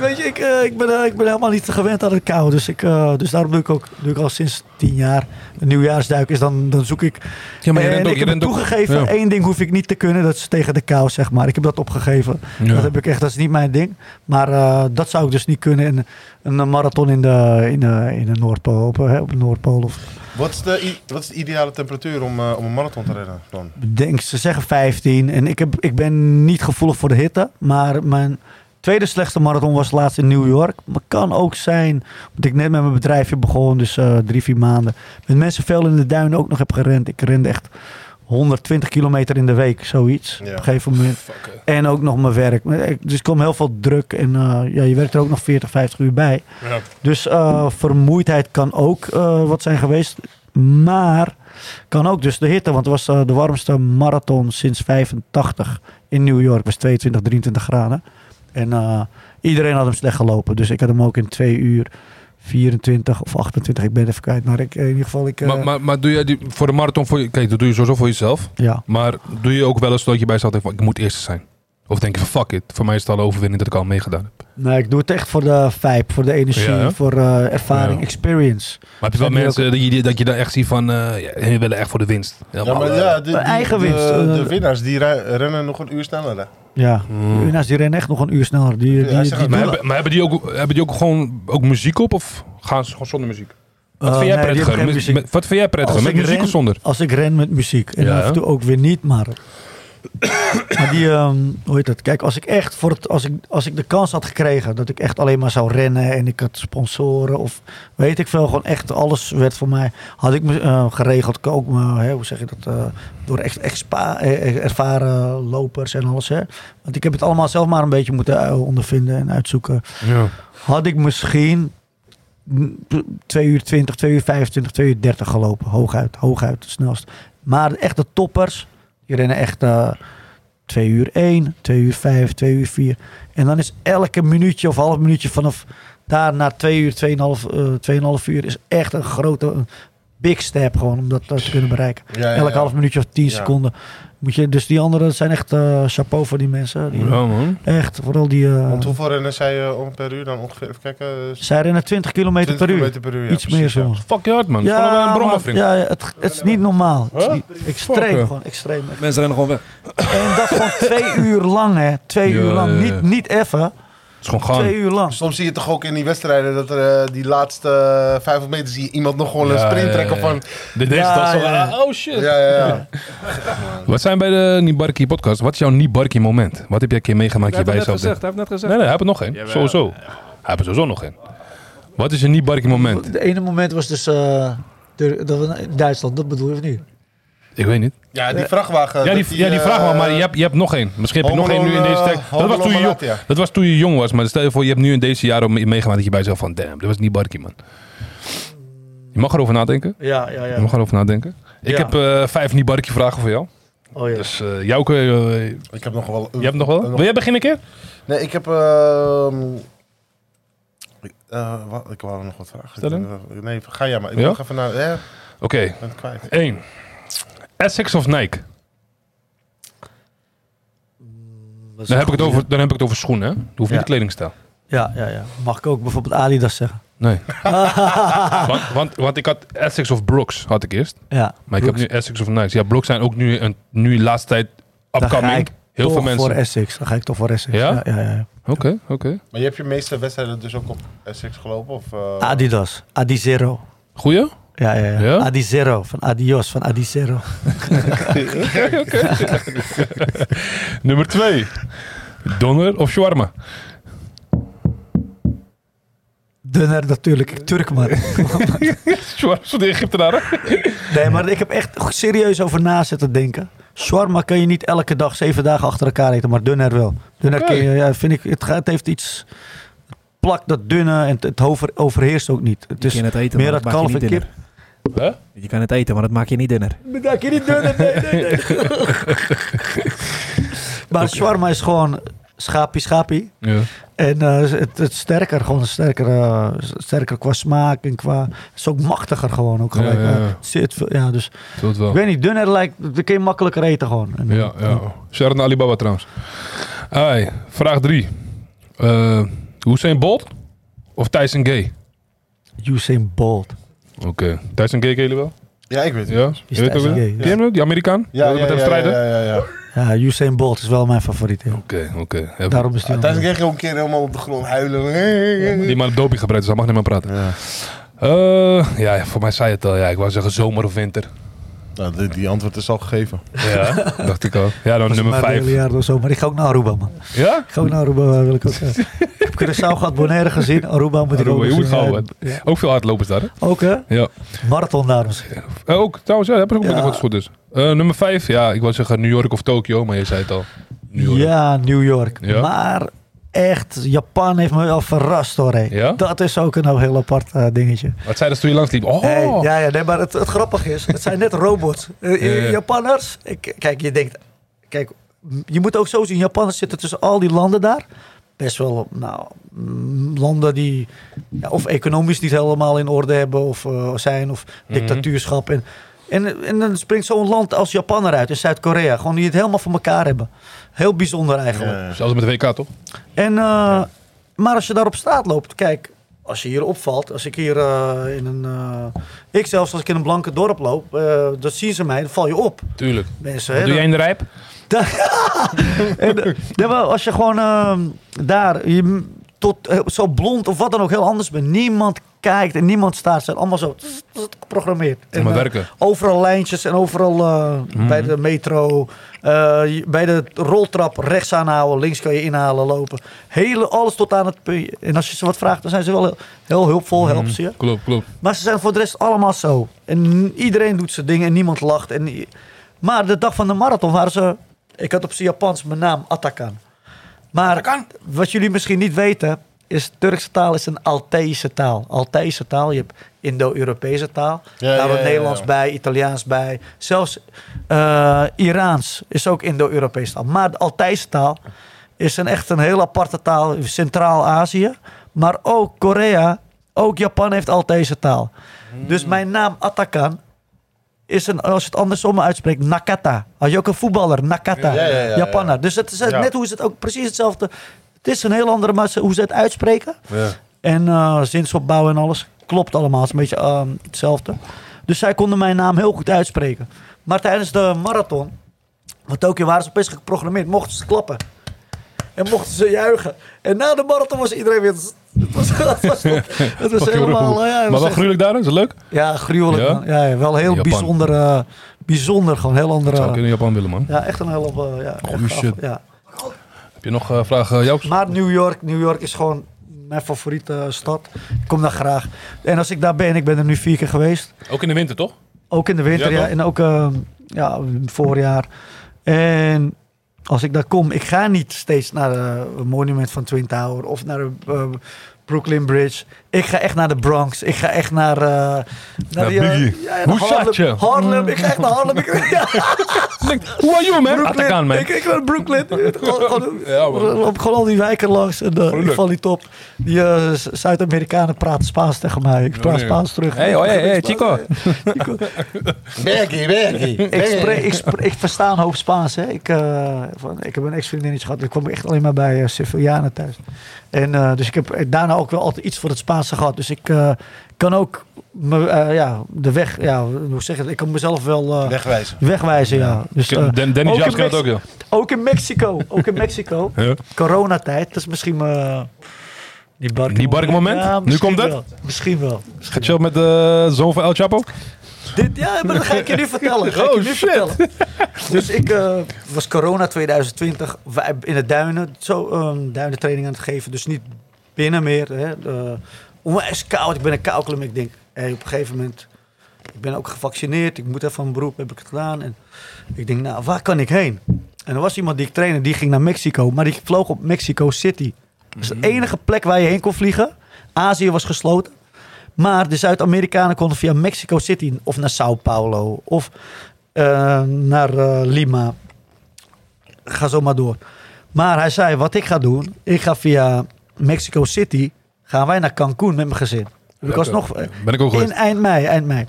Speaker 3: Weet je, ik, eh, ik, ben, eh, ik ben helemaal niet gewend aan het kou. Dus, ik, dus daarom doe ik ook doe ik al sinds tien jaar een nieuwjaarsduik. Is dan, dan zoek ik.
Speaker 1: Ja, maar je ook,
Speaker 3: ik heb toegegeven,
Speaker 1: Ja.
Speaker 3: één ding hoef ik niet te kunnen. Dat is tegen de kou, zeg maar. Ik heb dat opgegeven.
Speaker 1: Ja.
Speaker 3: Dat heb ik echt, dat is niet mijn ding. Maar dat zou ik dus niet kunnen. En een marathon in de, in de, in de Noordpool, op, hè, op de Noordpool. Of,
Speaker 2: Wat is de wat is de ideale temperatuur om, eh, om een marathon te rennen dan?
Speaker 3: Denk, ze zeggen 15. En ik, heb, ik ben niet gevoelig voor de hitte. Maar mijn tweede slechtste marathon was laatst in New York. Maar kan ook zijn, omdat ik net met mijn bedrijfje begon. Dus eh, drie, vier maanden. Met mensen veel in de duinen ook nog heb gerend. Ik rende echt 120 kilometer in de week. Zoiets.
Speaker 2: Ja.
Speaker 3: Op een gegeven moment. En ook nog mijn werk. Dus ik kwam heel veel druk. En eh, ja, je werkt er ook nog 40, 50 uur bij.
Speaker 2: Ja.
Speaker 3: Dus eh, vermoeidheid kan ook eh, wat zijn geweest. Maar kan ook dus de hitte. Want het was de warmste marathon sinds 85 in New York. Het was 22, 23 graden. En iedereen had hem slecht gelopen. Dus ik had hem ook in 2 uur 24 of 28. Ik ben even kwijt. Maar ik, in ieder geval... Ik, eh,
Speaker 1: Maar, maar, maar doe je die voor de marathon voor je... Kijk, dat doe je sowieso voor jezelf.
Speaker 3: ja.
Speaker 1: Maar doe je ook wel eens dat je bij jezelf denkt van, ik moet eerste zijn? Of denk je van, fuck it. Voor mij is het al een overwinning dat ik al meegedaan heb.
Speaker 3: Nee, ik doe het echt voor de vibe. Voor de energie.
Speaker 1: Ja,
Speaker 3: voor eh, ervaring.
Speaker 1: Ja.
Speaker 3: Experience.
Speaker 1: Maar heb je wel mensen dat, je, dat je dan echt ziet van, eh ja, die willen echt voor de winst?
Speaker 2: Ja, maar
Speaker 1: eh,
Speaker 2: ja, de, die-
Speaker 3: eigen
Speaker 2: de-
Speaker 3: winst,
Speaker 2: De,
Speaker 3: eh,
Speaker 2: winnaars die rennen nog een uur sneller.
Speaker 3: Ja.
Speaker 1: mm.
Speaker 3: Winnaars die rennen echt nog een uur sneller. Die, die,
Speaker 2: Ja,
Speaker 3: die,
Speaker 1: Maar, hebben, maar hebben die ook, hebben die ook gewoon ook muziek op of gaan ze gewoon zonder muziek? Wat
Speaker 3: Eh,
Speaker 1: vind jij
Speaker 3: nee,
Speaker 1: prettiger? Met-
Speaker 3: muziek.
Speaker 1: met- wat vind jij prettiger?
Speaker 3: Als
Speaker 1: Met
Speaker 3: ik
Speaker 1: muziek
Speaker 3: ren-
Speaker 1: of zonder?
Speaker 3: Als ik ren met muziek. En
Speaker 1: Ja,
Speaker 3: af en toe ook weer niet, maar... maar die, ehm, hoe heet dat? Kijk, als ik echt voor het, als ik, als ik de kans had gekregen dat ik echt alleen maar zou rennen en ik had sponsoren of weet ik veel, gewoon echt alles werd voor mij, had ik me eh, geregeld, ook me, hè, hoe zeg je dat, eh, door echt expa, eh, ervaren lopers en alles. Hè? Want ik heb het allemaal zelf maar een beetje moeten eh, ondervinden en uitzoeken.
Speaker 1: Ja.
Speaker 3: Had ik misschien 2 uur 20, 2 uur 25, 2 uur 30 gelopen. Hooguit, hooguit, snelst. Maar echt de toppers, die rennen echt eh 2 uur 1, 2 uur 5, 2 uur 4. En dan is elke minuutje of half minuutje vanaf daar naar 2 uur, 2,5 eh, 2,5 uur is echt een grote een big step gewoon om dat te kunnen bereiken.
Speaker 2: Ja, ja,
Speaker 3: Elk half minuutje of 10
Speaker 2: Ja.
Speaker 3: seconden. Moet je, dus die anderen dat zijn echt eh, chapeau voor die mensen. Die,
Speaker 1: Ja, man.
Speaker 3: Echt, vooral die... eh,
Speaker 2: Want hoeveel rennen zij om per uur dan ongeveer? Even kijken. eh,
Speaker 3: zij rennen 20 kilometer
Speaker 2: 20
Speaker 3: per uur.
Speaker 2: kilometer per uur. ja,
Speaker 3: Iets meer
Speaker 2: precies, ja.
Speaker 1: Fuck je hard, man. Ja, een brommer,
Speaker 3: ja, ja, het, het is niet normaal. Het is
Speaker 1: Huh?
Speaker 3: niet- extreem,
Speaker 1: Fuck,
Speaker 3: gewoon extreem.
Speaker 4: Mensen rennen gewoon weg.
Speaker 3: En dat gewoon twee uur lang, hè. Twee
Speaker 1: Ja,
Speaker 3: uur lang.
Speaker 1: ja, ja.
Speaker 3: Niet, niet even.
Speaker 1: Het is gewoon gaan.
Speaker 3: Twee uur lang.
Speaker 2: Soms zie je toch ook in die wedstrijden dat er eh, die laatste eh, 500 meter zie je iemand nog gewoon een
Speaker 1: Ja,
Speaker 2: sprint
Speaker 1: ja,
Speaker 2: trekken
Speaker 1: ja.
Speaker 2: van.
Speaker 1: De, deze
Speaker 3: Ja,
Speaker 1: dat zo,
Speaker 3: ja.
Speaker 1: ah, oh shit.
Speaker 2: Ja, ja, ja. [LAUGHS]
Speaker 1: Wat zijn bij de Nibarki podcast? Wat is jouw Nibarki moment? Wat heb jij een keer meegemaakt
Speaker 4: Hij
Speaker 1: je
Speaker 4: heeft
Speaker 1: bij
Speaker 4: het net
Speaker 1: jezelf
Speaker 4: gezegd. Hij heeft het net gezegd.
Speaker 1: Nee, nee, hij heeft er nog één. Sowieso. Hij heeft er sowieso nog één. Wat is een Nibarki moment?
Speaker 3: De ene moment was dus eh, de, dat we in Duitsland. Dat bedoel je of niet?
Speaker 1: Ik weet niet.
Speaker 2: Ja, die vrachtwagen.
Speaker 1: Ja, die,
Speaker 2: dat
Speaker 1: ja, die
Speaker 2: eh,
Speaker 1: vraag maar, maar je hebt, je hebt nog één. Misschien heb je nog één nu in deze tijd.
Speaker 2: eh,
Speaker 1: Dat was, toen je jong, dat was toen je jong was, maar stel je voor, je hebt nu in deze jaren mee- meegemaakt dat je bij jezelf van, damn, dit was niet Barkie, man. Je mag erover nadenken.
Speaker 3: Ja, ja,
Speaker 1: Je mag erover nadenken. Ik
Speaker 3: Ja.
Speaker 1: heb eh, vijf Nibarki vragen voor jou.
Speaker 3: Oh ja.
Speaker 1: Dus eh Jouke, eh, je
Speaker 2: Ik heb nog wel.
Speaker 1: hebt nog wel? Wil jij beginnen een keer?
Speaker 2: Nee, ik heb. ehm, ik- eh, wat, ik wou nog wat vragen.
Speaker 1: Stellen?
Speaker 2: Nee, ga jij maar. Ik
Speaker 1: Ja?
Speaker 2: wil nog even naar. Ja, ik
Speaker 1: Oké,
Speaker 2: ben het kwijt.
Speaker 1: één. Essex of Nike?
Speaker 3: Is
Speaker 1: Dan heb, ik het over, dan heb ik het over schoenen, hè? Hoeft niet
Speaker 3: Ja.
Speaker 1: de kledingstijl.
Speaker 3: Ja, ja, ja. Mag ik ook bijvoorbeeld Adidas zeggen?
Speaker 1: Nee. [LAUGHS] want, want, want ik had Essex of Brooks, had ik eerst.
Speaker 3: Ja.
Speaker 1: Maar ik heb nu Essex of Nike. Ja, Brooks zijn ook nu, een, nu de laatste tijd
Speaker 3: Dan ga
Speaker 1: upcoming.
Speaker 3: ik
Speaker 1: Heel
Speaker 3: toch
Speaker 1: veel mensen.
Speaker 3: voor Essex. Dan ga ik toch voor Essex.
Speaker 1: Ja?
Speaker 3: Ja, ja, ja.
Speaker 1: Oké, oké.
Speaker 2: Maar je hebt je meeste wedstrijden dus ook op Essex gelopen? Of, eh,
Speaker 3: Adidas. Adizero.
Speaker 1: Goeie?
Speaker 3: Ja, ja, ja.
Speaker 1: Ja?
Speaker 3: Adizero. Van Adios. Van Adizero. [LAUGHS]
Speaker 1: Nummer twee. Donner of shawarma?
Speaker 3: Dunner natuurlijk. Turk, man. [LAUGHS]
Speaker 1: Shawarma van de Egyptenaren.
Speaker 3: Nee, maar ik heb echt serieus over na zitten denken. Shawarma kan je niet elke dag, zeven dagen achter elkaar eten, maar dunner wel. Dunner
Speaker 1: Oké.
Speaker 3: kun je, ja, vind ik, het, gaat, het heeft iets, het plakt dat dunne en het, het over, overheerst ook niet. Het is
Speaker 4: het eten,
Speaker 3: meer
Speaker 4: maar
Speaker 3: dat kalf en kip.
Speaker 1: Huh?
Speaker 4: Je kan het eten, maar dat maak je niet dunner.
Speaker 3: Bedankt je niet dunner, nee, nee, nee. [LAUGHS] maar shawarma is gewoon schapie, schapie.
Speaker 1: Ja.
Speaker 3: En eh, het, het is sterker, gewoon sterker, eh, sterker qua smaak en qua... Het is ook machtiger gewoon ook gelijk.
Speaker 1: Ja, ja, ja.
Speaker 3: Eh, het zit veel- ja, dus
Speaker 1: Tot wel.
Speaker 3: ik weet niet, dunner lijkt, dat kun je makkelijker eten gewoon. En,
Speaker 1: Ja, ja. Shout naar Alibaba trouwens. Ai, vraag drie. Eh Hussein Bolt of Tyson Gay?
Speaker 3: Usain Bolt.
Speaker 1: Oké. Tyson Gay jullie wel?
Speaker 2: Ja, ik weet het.
Speaker 1: Ja? Je weet ook
Speaker 3: Tyson
Speaker 1: wel?
Speaker 3: Gay, ja.
Speaker 1: Ken je hem ook? Die Amerikaan?
Speaker 2: Ja, ja,
Speaker 1: met hem
Speaker 2: ja,
Speaker 1: strijden?
Speaker 2: ja, ja, ja.
Speaker 3: Ja, Usain Bolt is wel mijn favoriet.
Speaker 1: Oké, oké. Heb-
Speaker 3: Daarom is die
Speaker 2: Ah, kreeg je ook een keer helemaal op de grond huilen.
Speaker 1: Die man heeft doping gebruikt, dus hij mag niet meer praten.
Speaker 2: Ja.
Speaker 1: Eh, ja, voor mij zei je het al. Ja, ik wou zeggen zomer of winter.
Speaker 2: Nou, die, die antwoord is al gegeven.
Speaker 1: Ja, [LAUGHS] dacht ik al. Ja, dan nummer
Speaker 3: Maar een
Speaker 1: 5.
Speaker 3: hele jaar of zo. Maar ik ga ook naar Aruba, man.
Speaker 1: Ja?
Speaker 3: Ik ga ook naar Aruba, wil ik ook zeggen. ik heb Curaçao gehad, Bonaire gezien. Aruba moet ik
Speaker 1: Aruba,
Speaker 3: ook
Speaker 1: je
Speaker 3: eens
Speaker 1: moet
Speaker 3: zien. Ja.
Speaker 1: Ook veel hardlopers daar, hè?
Speaker 3: Ook, hè?
Speaker 1: Ja.
Speaker 3: Marathon daar misschien.
Speaker 1: Eh, ook, trouwens, ja, dat heb ik ook
Speaker 3: Ja.
Speaker 1: met wat het goed is. Eh, nummer 5, ja, ik wou zeggen New York of Tokio, maar je zei het al. New York.
Speaker 3: Ja, New York.
Speaker 1: Ja.
Speaker 3: Maar echt, Japan heeft me wel verrast hoor.
Speaker 1: Ja?
Speaker 3: Dat is ook een heel apart eh, dingetje.
Speaker 1: Wat zei dat toen je langs liep? Oh!
Speaker 3: Hey, ja, ja, nee, maar het, het grappige is, het zijn net robots.
Speaker 1: Ja.
Speaker 3: Japanners, ik, kijk, je denkt, kijk, je moet ook zo zien, Japanners zitten tussen al die landen daar. Best wel, nou, mm, landen die ja, of economisch niet helemaal in orde hebben of eh, zijn, of
Speaker 1: Mhm.
Speaker 3: dictatuurschap. En, en, en dan springt zo'n land als Japan eruit, in Zuid-Korea, gewoon die het helemaal voor elkaar hebben. Heel bijzonder eigenlijk.
Speaker 2: Ja.
Speaker 1: Zelfs met de WK, toch?
Speaker 3: En, eh, Maar als je daar op straat loopt, kijk, als je hier opvalt, als ik hier eh, in een. eh, ik zelfs als ik in een blanke dorp loop, eh dat zien ze mij, dan val je op.
Speaker 1: Tuurlijk.
Speaker 3: Mensen, hè,
Speaker 1: doe jij in de rijp? [LAUGHS]
Speaker 3: en, ja, maar als je gewoon ehm, daar je, tot zo blond of wat dan ook heel anders bent, niemand kijkt en niemand staat, ze zijn allemaal zo tss, tss, geprogrammeerd. En,
Speaker 1: maar
Speaker 3: eh,
Speaker 1: werken.
Speaker 3: overal lijntjes en overal eh, bij de metro, eh, bij de roltrap rechts aanhouden, links kan je inhalen, lopen. Hele, alles tot aan het puntje. En als je ze wat vraagt, dan zijn ze wel heel, heel hulpvol, helpen ze je.
Speaker 1: Klopt, klopt.
Speaker 3: Maar ze zijn voor de rest allemaal zo. En iedereen doet zijn dingen en niemand lacht. En, maar de dag van de marathon waren ze... Ik had op zijn Japans mijn naam Atakan. Maar wat jullie misschien niet weten... is Turkse taal is een Alteïsche taal. Alteïsche taal, je hebt Indo-Europese taal.
Speaker 2: Ja,
Speaker 3: daar
Speaker 2: ja,
Speaker 3: Nederlands bij, Italiaans bij. Zelfs eh, Iraans is ook Indo-Europese taal. Maar de taal is een echt een heel aparte taal. Centraal-Azië. Maar ook Korea, ook Japan heeft Alteïsche taal. Dus mijn naam Atakan is een, als je het andersom uitspreekt, Nakata. Had je ook een voetballer, Nakata,
Speaker 2: Ja, ja, ja, ja.
Speaker 3: Japaner. Dus het is net hoe ze het ook precies hetzelfde. Het is een heel andere, ze- hoe ze het uitspreken.
Speaker 2: Ja.
Speaker 3: En eh zinsopbouw en alles klopt allemaal. Het is een beetje ehm, hetzelfde. Dus zij konden mijn naam heel goed uitspreken. Maar tijdens de marathon, van Tokio waren ze opeens geprogrammeerd, mochten ze klappen. En mochten ze juichen. En na de marathon was iedereen weer... Het was, het was, [LAUGHS] het was helemaal... Ja, het
Speaker 1: maar
Speaker 3: was
Speaker 1: wel gruwelijk daar, is dat leuk?
Speaker 3: ja, gruwelijk.
Speaker 1: Ja?
Speaker 3: Ja, ja, wel heel bijzonder. eh, bijzonder, gewoon heel
Speaker 1: Zou ik
Speaker 3: andere...
Speaker 1: in Japan willen, man.
Speaker 3: Ja, echt een heel... eh, ja, gaaf,
Speaker 1: shit.
Speaker 3: Ja.
Speaker 1: Heb je nog eh, vragen, Joost?
Speaker 3: Maar New York, New York is gewoon mijn favoriete eh, stad. Ik kom daar graag. En als ik daar ben, ik ben er nu vier keer geweest.
Speaker 1: Ook in de winter, toch?
Speaker 3: Ook in de winter,
Speaker 1: Ja?
Speaker 3: En ook eh, ja, voorjaar. En als ik daar kom, ik ga niet steeds naar het monument van Twin Tower of naar de eh, Brooklyn Bridge. Ik ga echt naar de Bronx. Ik ga echt naar... eh naar,
Speaker 1: Naar
Speaker 3: die, eh, ja, naar
Speaker 1: Hoe zat
Speaker 3: Harlem.
Speaker 1: je?
Speaker 3: Harlem. Ik ga echt naar Harlem. [LAUGHS] Ja, [LAUGHS]
Speaker 1: Who are you, man?
Speaker 3: Brooklyn.
Speaker 1: Atakan, man.
Speaker 3: Ik, ik naar Brooklyn. [LAUGHS] gewoon, gewoon,
Speaker 1: Ja,
Speaker 3: loop gewoon al die wijken langs. En uh, ik val niet op. Die eh, Z- Zuid-Amerikanen praten Spaans tegen mij. Ik praat
Speaker 1: nee.
Speaker 3: Spaans terug.
Speaker 1: Hey, oh, hey, hey, chico.
Speaker 3: Chico.
Speaker 2: Bergie, Bergie.
Speaker 3: Ik, spreek, ik, ik versta een hoop Spaans. Hè. Ik, eh, van, ik heb een ex-vriendinnetje gehad. Ik kwam echt alleen maar bij uh, Sevillana thuis. En, eh, dus ik heb daarna ook wel altijd iets voor het Spaanse gehad. Dus ik eh, kan ook me, eh, ja, de weg, ja, hoe zeg je het? Ik kan mezelf wel eh,
Speaker 2: Wegwijzen.
Speaker 3: wegwijzen. Ja. Dus, eh,
Speaker 1: Den- Danny
Speaker 3: in
Speaker 1: kan het ook, ja.
Speaker 3: ook in Mexico. Ook in Mexico. [LAUGHS]
Speaker 1: Ja.
Speaker 3: Coronatijd. Dat is misschien mijn... Die bark
Speaker 1: Die barkmoment? Nu komt het?
Speaker 3: wel. Misschien wel.
Speaker 1: Gaat chill met de zoon van El Chapo?
Speaker 3: Dit, ja, maar dat ga ik je nu [LAUGHS] vertellen. Ga ik je
Speaker 1: Oh,
Speaker 3: nu
Speaker 1: shit.
Speaker 3: vertellen. Dus ik eh, was corona 2020 wij in het duinen. Zo um, duinentraining aan het geven. Dus niet binnen meer. Hè. Uh, onwijs koud. Ik ben een kouklim. Ik denk, hey, op een gegeven moment... Ik ben ook gevaccineerd. Ik moet even van beroep. Heb ik het gedaan. En ik denk, nou, waar kan ik heen? En er was iemand die ik trainde. Die ging naar Mexico. Maar die vloog op Mexico City. Dat is de enige plek waar je heen kon vliegen. Azië was gesloten. Maar de Zuid-Amerikanen konden via Mexico City of naar Sao Paulo of eh, naar eh, Lima. Ga zo maar door. Maar hij zei, wat ik ga doen, ik ga via Mexico City, gaan wij naar Cancun met mijn gezin. Ik was nog eh,
Speaker 1: Ben ik ook
Speaker 3: in eind mei, eind mei.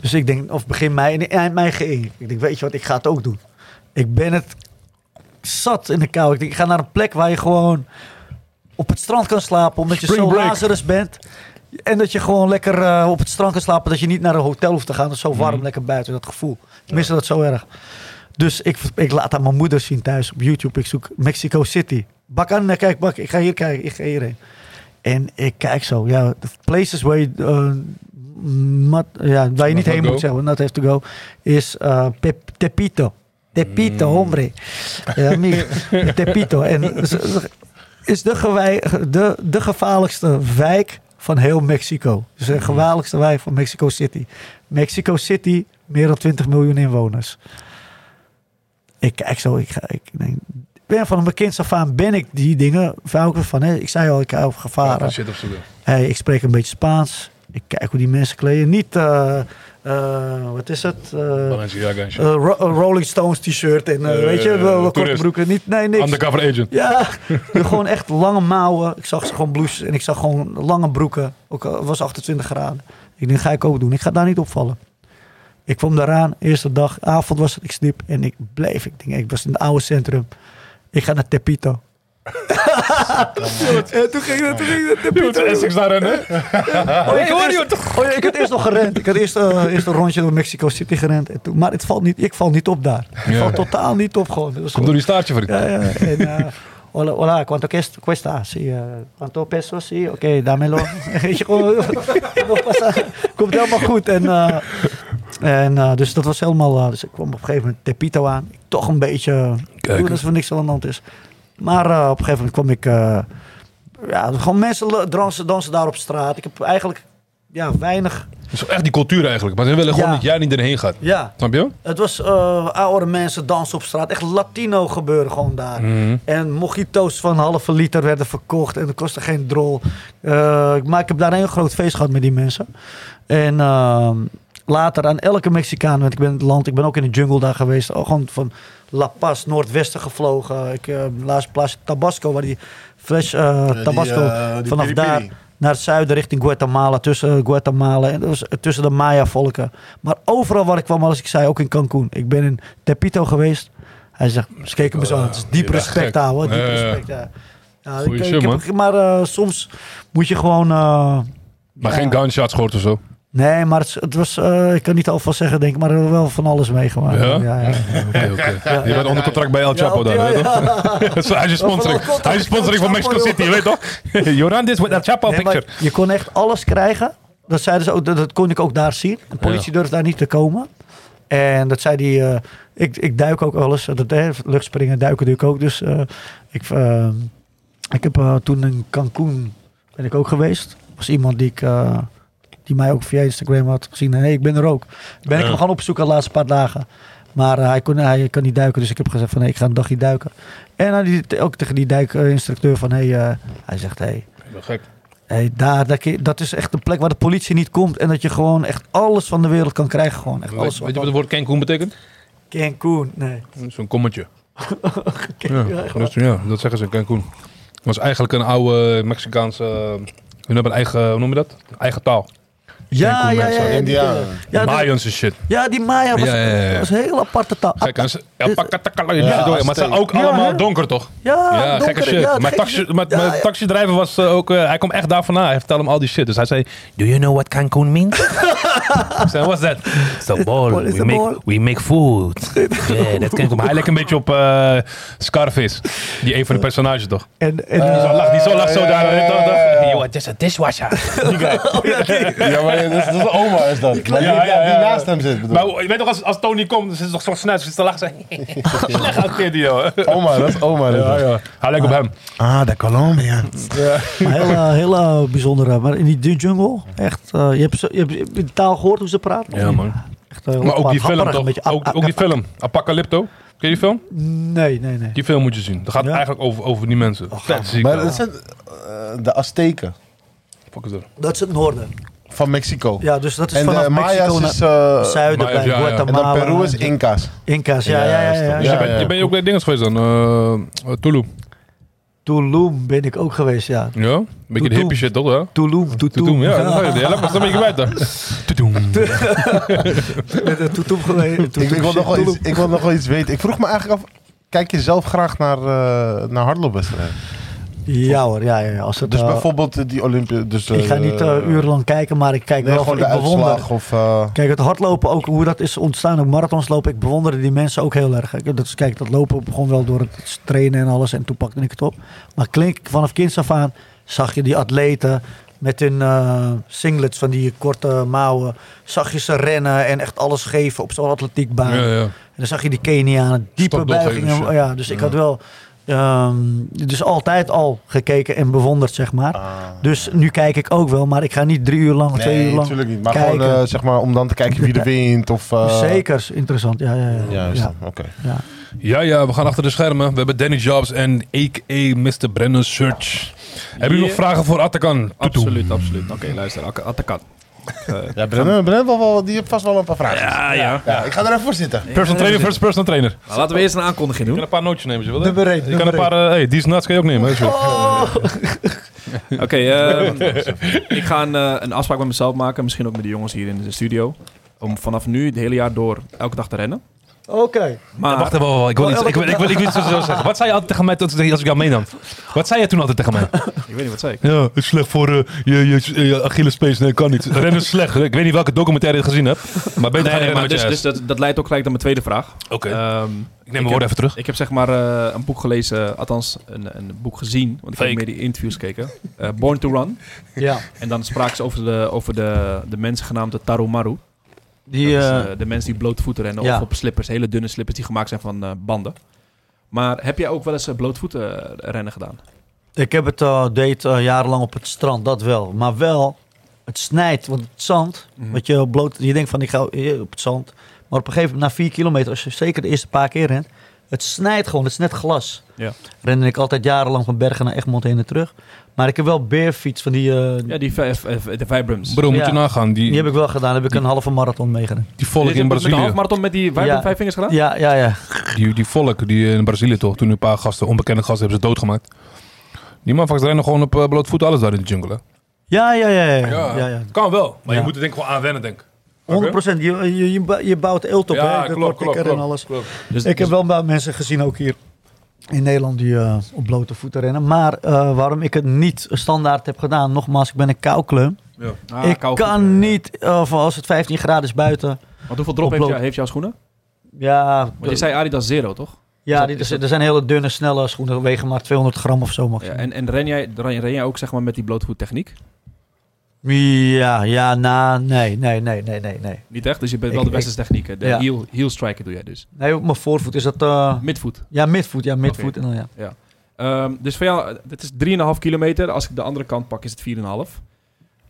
Speaker 3: Dus ik denk, of begin mei, en eind mei ging ik. Ik denk, weet je wat, ik ga het ook doen. Ik ben het zat in de kou. Ik denk, ik ga naar een plek waar je gewoon op het strand kan slapen, omdat je
Speaker 1: Spring
Speaker 3: zo
Speaker 1: break.
Speaker 3: Lazarus bent. En dat je gewoon lekker eh, op het strand kan slapen, dat je niet naar een hotel hoeft te gaan. Dat is zo warm,
Speaker 1: Mhm.
Speaker 3: lekker buiten, dat gevoel. Ik miste dat zo erg. Dus ik, ik laat aan mijn moeder zien thuis op YouTube. Ik zoek Mexico City. Bak aan, kijk, bak, ik ga hier kijken, ik ga hierheen. En ik kijk zo, ja, places where you, uh, mat- ja, waar je niet heen
Speaker 1: go.
Speaker 3: moet, zeg maar, not have to go, is uh, Pep- Tepito. Tepito,
Speaker 1: Mm.
Speaker 3: hombre. Ja, [LAUGHS] Tepito. En is de, gewij, de, de gevaarlijkste wijk van heel Mexico. Dus de gevaarlijkste wijk van Mexico City. Mexico City, meer dan 20 miljoen inwoners. Ik kijk zo, ik, ga, ik denk, ben van een bekend af aan ben ik die dingen, hou ik van. Hè? Ik zei al, ik hou van gevaren.
Speaker 1: Zo.
Speaker 3: Hey, ik spreek een beetje Spaans. Ik kijk hoe die mensen kleden. Niet, eh, eh, wat is het? Eh, Ro- Rolling Stones t-shirt en weet je, wel, korte broeken. Niet, nee, niks.
Speaker 1: Undercover agent.
Speaker 3: Ja, [LAUGHS] gewoon echt lange mouwen. Ik zag ze gewoon blouses en ik zag gewoon lange broeken. Ook was 28 graden. Ik denk, ga ik ook doen. Ik ga daar niet opvallen. Ik kwam daaraan, eerste dag, avond was het, ik sliep en ik bleef. Ik denk, ik was in het oude centrum. Ik ga naar Tepito. en toen ging ik toen ging ik naar
Speaker 1: Je moet
Speaker 3: Tepito.
Speaker 1: Essex daar rennen.
Speaker 3: Oh, ik, had eerst, oh, ja, ik had eerst nog gerend. Ik had eerst, eh, eerst een rondje door Mexico City gerend. En toen, maar het valt niet, ik val niet op daar. Ik
Speaker 1: Ja.
Speaker 3: val totaal niet op gewoon. Dat was
Speaker 1: Kom door die staartje, vriend.
Speaker 3: ja, ja. En, eh, hola, hola, ¿cuánto cuesta? Sí, eh, ¿cuánto pesos? Sí, oké, dámelo. [LAUGHS] Weet je, gewoon, [LAUGHS] komt helemaal goed. En, eh, en eh, dus dat was helemaal, eh, dus ik kwam op een gegeven moment Tepito aan. Ik toch een beetje,
Speaker 1: Kijk
Speaker 3: doen
Speaker 1: eens.
Speaker 3: alsof er niks aan de hand is. Maar eh, op een gegeven moment kwam ik, eh, ja, gewoon mensen dansen, dansen daar op straat. Ik heb eigenlijk, ja, weinig,
Speaker 1: Dat is echt die cultuur eigenlijk. Maar ze willen gewoon
Speaker 3: Ja.
Speaker 1: dat jij niet erheen gaat.
Speaker 3: ja.
Speaker 1: Snap je?
Speaker 3: Het was eh oude mensen dansen op straat. Echt Latino gebeuren gewoon daar.
Speaker 1: Mhm.
Speaker 3: En mojito's van een halve liter werden verkocht. En dat kostte geen drol. Eh, maar ik heb daar een groot feest gehad met die mensen. En ehm, later aan elke Mexicaan. Want ik ben in het land. Ik ben ook in de jungle daar geweest. Oh, gewoon van La Paz, noordwesten gevlogen. Ik uh, laatst plaatsje Tabasco. Waar die fles eh,
Speaker 2: die,
Speaker 3: Tabasco.
Speaker 2: eh, die
Speaker 3: vanaf
Speaker 2: piri
Speaker 3: daar naar het zuiden richting Guatemala. Tussen Guatemala en was tussen de Maya-volken. Maar overal waar ik kwam, als ik zei, ook in Cancún. Ik ben in Tepito geweest. Hij zegt, ze keken me zo aan. Het is diep respect, ouwe. Diep respect, ja. ja
Speaker 1: Goeie
Speaker 3: ik,
Speaker 1: shit,
Speaker 3: ik heb-
Speaker 1: man.
Speaker 3: maar soms moet je gewoon...
Speaker 1: Maar geen gunshots gehoord of zo.
Speaker 3: Nee, maar het, het was... eh, ik kan niet alvast zeggen, denk ik. Maar er was wel van alles meegemaakt.
Speaker 1: Ja?
Speaker 3: ja.
Speaker 1: Je bent onder contract bij El Chapo daar, weet je toch? [LAUGHS] is- Hij is sponsoring. Hij is sponsoring van Mexico City, je weet toch? [LAUGHS] Joran, dit with El Chapo
Speaker 3: Nee,
Speaker 1: picture.
Speaker 3: je kon echt alles krijgen. Dat zeiden ze ook, dat, dat kon ik ook daar zien. De politie durfde daar niet te komen. En dat zei die, eh, ik, ik duik ook alles. Dat, eh, luchtspringen, duiken doe ik ook. Dus eh, ik, ik heb toen in Cancún ben ik ook geweest. was iemand die ik, die mij ook via Instagram had gezien. En hey, ik ben er ook. Ben ik hem gaan opzoeken de laatste paar dagen. Maar eh, hij, kon, hij kan niet duiken, dus ik heb gezegd van hey, ik ga een dagje duiken. En die, ook tegen die duikinstructeur van hey, eh, hij zegt hey,
Speaker 1: Gek.
Speaker 3: Hey, daar, dat, dat is echt een plek waar de politie niet komt. En dat je gewoon echt alles van de wereld kan krijgen. Gewoon echt
Speaker 1: Weet,
Speaker 3: alles
Speaker 1: weet je wat het woord Cancun betekent?
Speaker 3: Cancun, nee.
Speaker 1: Zo'n kommetje. [LAUGHS]
Speaker 3: Ja,
Speaker 1: Ja, dus, ja, dat zeggen ze Cancun. Het was eigenlijk een oude Mexicaanse... Hun hebben een eigen, hoe noem je dat? Eigen taal.
Speaker 3: Ja, ja, ja,
Speaker 1: mensen,
Speaker 3: ja,
Speaker 1: Mayans en shit.
Speaker 3: ja, die Maya was, was een hele aparte taal.
Speaker 1: Ze, ja, maar het zijn ook allemaal donker, toch?
Speaker 3: Ja,
Speaker 1: gekke shit. mijn, taxi, mijn, taxidrijver was eh, ook, eh, hij komt echt daar vandaan. Hij vertelde hem al die shit. Dus hij zei, do you know what Cancun means? ik zei, what's that? It's a ball. We make, we make food. [LAUGHS] yeah, that Cancun. Maar hij lijkt een beetje op eh, Scarface. Die een van de personages, toch?
Speaker 3: En, en,
Speaker 1: Die zo lacht, die zo lacht zo
Speaker 2: ja,
Speaker 1: daar. [LAUGHS]
Speaker 2: ja,
Speaker 1: weet je toch,
Speaker 2: ja,
Speaker 1: toch?
Speaker 2: ja, ja.
Speaker 1: Dishwasher.
Speaker 2: Ja, maar dat is, dat is oma is dat. Maar die,
Speaker 1: Ja, ja,
Speaker 2: die
Speaker 1: ja.
Speaker 2: naast hem zit. bedoel
Speaker 1: Maar je weet toch, als, als Tony komt, dan zit ze toch zo snel. Ze zit te lachen. [LAUGHS] Slecht acteert die, joh.
Speaker 2: Oma, dat is oma. dat is
Speaker 1: Ja, ja. Hij lijkt op hem.
Speaker 2: Ah, de Colombian.
Speaker 3: maar heel, heel eh, bijzondere. Maar in die jungle, echt. eh, je, hebt, ze- je hebt de taal gehoord hoe ze praten?
Speaker 1: Ja, man.
Speaker 3: Echt, eh, heel
Speaker 1: Maar ook die film toch?
Speaker 3: beetje
Speaker 1: Ook, die film. Apocalypto. Ken je die film?
Speaker 3: Nee, nee, nee.
Speaker 1: Die film moet je zien. Dat gaat
Speaker 3: Ja?
Speaker 1: eigenlijk over, over die mensen. Ziek.
Speaker 2: Maar dat zijn eh, de Azteken
Speaker 1: dat?
Speaker 3: Dat is het noorden.
Speaker 2: van Mexico.
Speaker 3: Ja, dus dat is
Speaker 2: en
Speaker 3: vanaf
Speaker 2: de
Speaker 3: Mexico
Speaker 2: Mayas
Speaker 3: naar
Speaker 2: is... eh,
Speaker 3: zuiden
Speaker 1: Mayas,
Speaker 3: bij
Speaker 1: ja,
Speaker 2: en
Speaker 3: Guatemala.
Speaker 2: dan Peru is Inca's.
Speaker 3: Inca's, ja,
Speaker 2: Ja,
Speaker 3: ja, ja.
Speaker 1: Dus
Speaker 3: ja.
Speaker 1: je, bent, je bent ook bij dinges geweest dan? eh eh, Tulum.
Speaker 3: Ben ik ook geweest, ja.
Speaker 1: Ja? Een beetje de hippie shit toch? hè?
Speaker 3: Tulum, Tutum.
Speaker 1: Tulum, ja. dat. Ja, laat maar een beetje kwijt dan. [LAUGHS] [LAUGHS] Tulum.
Speaker 3: Geweest.
Speaker 2: Ik, wil nog wel iets, ik wil nog wel iets weten. Ik vroeg me eigenlijk af... Kijk je zelf graag naar, eh naar hardloopwedstrijden?
Speaker 3: Ja hoor, ja, ja. Als het,
Speaker 2: Dus
Speaker 3: eh,
Speaker 2: bijvoorbeeld eh, die Olympia... Dus,
Speaker 3: ik ga niet eh, urenlang kijken, maar ik kijk
Speaker 2: Nee,
Speaker 3: wel
Speaker 2: gewoon
Speaker 3: ik bewonder.
Speaker 2: uitslag of... eh,
Speaker 3: Kijk, het hardlopen ook, hoe dat is ontstaan, ook marathons lopen, ik bewonderde die mensen ook heel erg. Dat kijk, dat lopen begon wel door het trainen en alles en toen pakte ik het op. Maar klink vanaf kinds af aan, zag je die atleten met hun eh, singlets van die korte mouwen. Zag je ze rennen en echt alles geven op zo'n atletiekbaan.
Speaker 1: Ja, ja.
Speaker 3: En dan zag je die Kenianen, diepe buigingen. Ja, dus ik had wel ehm, dus altijd al gekeken en bewonderd, zeg maar.
Speaker 2: Ah.
Speaker 3: Dus nu kijk ik ook wel, maar ik ga niet drie uur lang, twee
Speaker 2: Nee,
Speaker 3: uur lang
Speaker 2: natuurlijk niet. Maar
Speaker 3: kijken.
Speaker 2: gewoon, eh, zeg maar, om dan te kijken wie er [LAUGHS] wint. Of, eh,
Speaker 3: Zeker, interessant. Ja, ja, ja.
Speaker 2: Juist,
Speaker 3: ja,
Speaker 2: oké.
Speaker 3: ja.
Speaker 1: Ja, ja, we gaan achter de schermen. We hebben Danny Jobs en a.k.a. Mr. Brennan Search. Hebben jullie nog vragen voor Atakan? Tutu.
Speaker 4: Absoluut, absoluut. Oké, luister. Ak- Atakan. Ik, eh,
Speaker 2: Ja, Brennan, Brennan wel, die heeft vast wel een paar vragen.
Speaker 4: Ja, ja.
Speaker 2: Ja, ik ga er even voor zitten.
Speaker 1: Personal trainer versus personal trainer.
Speaker 4: Nou, laten we eerst een aankondiging
Speaker 1: Je kan
Speaker 4: doen.
Speaker 1: een paar nootjes nemen als je wil. hè?
Speaker 3: Één,
Speaker 1: Je kan een paar... eh, hey, die is nuts kan je ook nemen. hè, zo. [LAUGHS]
Speaker 4: Oké, ehm, ik ga een, eh, een afspraak met mezelf maken. Misschien ook met de jongens hier in de studio. Om vanaf nu het hele jaar door elke dag te rennen.
Speaker 3: Oké.
Speaker 4: Maar
Speaker 1: Wacht even, wacht, wacht. ik wil iets, ik wil, ik wil, ik wil iets zo zeggen. Wat zei je altijd tegen mij tot- als ik jou meenam? Wat zei je toen altijd tegen mij? [LAUGHS]
Speaker 4: ik weet niet wat zei ik.
Speaker 1: Ja, het is slecht voor eh, je, je, je Achillespees. Nee, kan niet. [LAUGHS] Rennen is slecht. Ik weet niet welke documentaire je het gezien hebt. Maar beter
Speaker 4: Nee,
Speaker 1: rennen
Speaker 4: maar dus, dus dat, dat leidt ook gelijk naar mijn tweede vraag.
Speaker 1: Oké,
Speaker 4: Ehm,
Speaker 1: ik neem mijn woorden even terug.
Speaker 4: Ik heb zeg maar eh, een boek gelezen, althans een, een boek gezien. Want ik heb meer die interviews gekeken. Eh, Born to Run.
Speaker 3: Ja.
Speaker 4: En dan spraken ze over de, over de, de mensen genaamd de Tarumaru.
Speaker 3: Die,
Speaker 4: is,
Speaker 3: eh,
Speaker 4: eh, de mensen die blootvoeten rennen
Speaker 3: ja.
Speaker 4: of op slippers. Hele dunne slippers die gemaakt zijn van eh, banden. Maar heb jij ook wel eens blootvoeten rennen gedaan?
Speaker 3: ik heb het deed jarenlang op het strand, dat wel. Maar wel, het snijdt, want het zand,
Speaker 4: Mhm.
Speaker 3: wat je bloot, je denkt van ik ga op het zand. Maar op een gegeven moment, na vier kilometer, als je zeker de eerste paar keer rent, het snijdt gewoon, het is net glas.
Speaker 4: Ja.
Speaker 3: Rende ik altijd jarenlang van Bergen naar Egmond heen en terug. Maar ik heb wel beerfiets van die, eh,
Speaker 4: Ja, die de Vibrams.
Speaker 1: Bro, moet
Speaker 3: Ja.
Speaker 1: je nagaan. Die,
Speaker 3: die heb ik wel gedaan. Heb ik een halve marathon meegerend.
Speaker 1: die volk
Speaker 4: Je
Speaker 1: in
Speaker 4: hebt met de
Speaker 1: Brazilië.
Speaker 4: halfmarathon met die Vibram
Speaker 3: Ja.
Speaker 4: vijf vingers gedaan?
Speaker 3: Ja, ja, ja.
Speaker 1: Die, die volk die in Brazilië toch, toen een paar gasten, onbekende gasten, hebben ze doodgemaakt. Die motherfuckers rennen gewoon op uh, blootvoet alles daar in de jungle. Hè?
Speaker 3: Ja, ja, ja. ja, ja, ja.
Speaker 1: Kan wel, maar
Speaker 3: Ja.
Speaker 1: je moet er denk ik gewoon aan wennen, denk ik.
Speaker 3: 100 procent. Je, je, je bou- je bouwt eelt op, hè?
Speaker 1: Klopt,
Speaker 3: en alles.
Speaker 1: klopt.
Speaker 4: Dus,
Speaker 3: Ik heb
Speaker 4: dus-
Speaker 3: wel een paar mensen gezien ook hier in Nederland die eh, op blote voeten rennen. Maar eh, waarom ik het niet standaard heb gedaan, nogmaals, ik ben een koukleum.
Speaker 4: Ah,
Speaker 3: ik kan niet, eh, als het 15 graden is buiten.
Speaker 4: Want hoeveel drop
Speaker 3: op
Speaker 4: heeft, jou, heeft jouw schoenen?
Speaker 3: Ja,
Speaker 4: Want je zei Adidas Zero, toch?
Speaker 3: ja
Speaker 4: dat-
Speaker 3: die,
Speaker 4: is
Speaker 3: er, er zijn hele dunne, snelle schoenen, wegen maar 200 gram of zo. Mag
Speaker 4: Ja, en en ren, jij, ren, ren jij ook zeg maar met die blootvoettechniek?
Speaker 3: Ja, ja, na, nee, nee, nee, nee, nee, nee.
Speaker 4: Niet echt, dus je bent wel
Speaker 3: Ik-
Speaker 4: de westerse technieken. De
Speaker 3: ja.
Speaker 4: heel, heel striker doe jij dus.
Speaker 3: Nee, op mijn voorvoet is dat, eh,
Speaker 4: Midvoet.
Speaker 3: ja, midvoet, ja, midvoet. En dan, ja.
Speaker 4: Ehm, dus voor jou, dit is 3,5 kilometer. Als ik de andere kant pak, is het 4,5.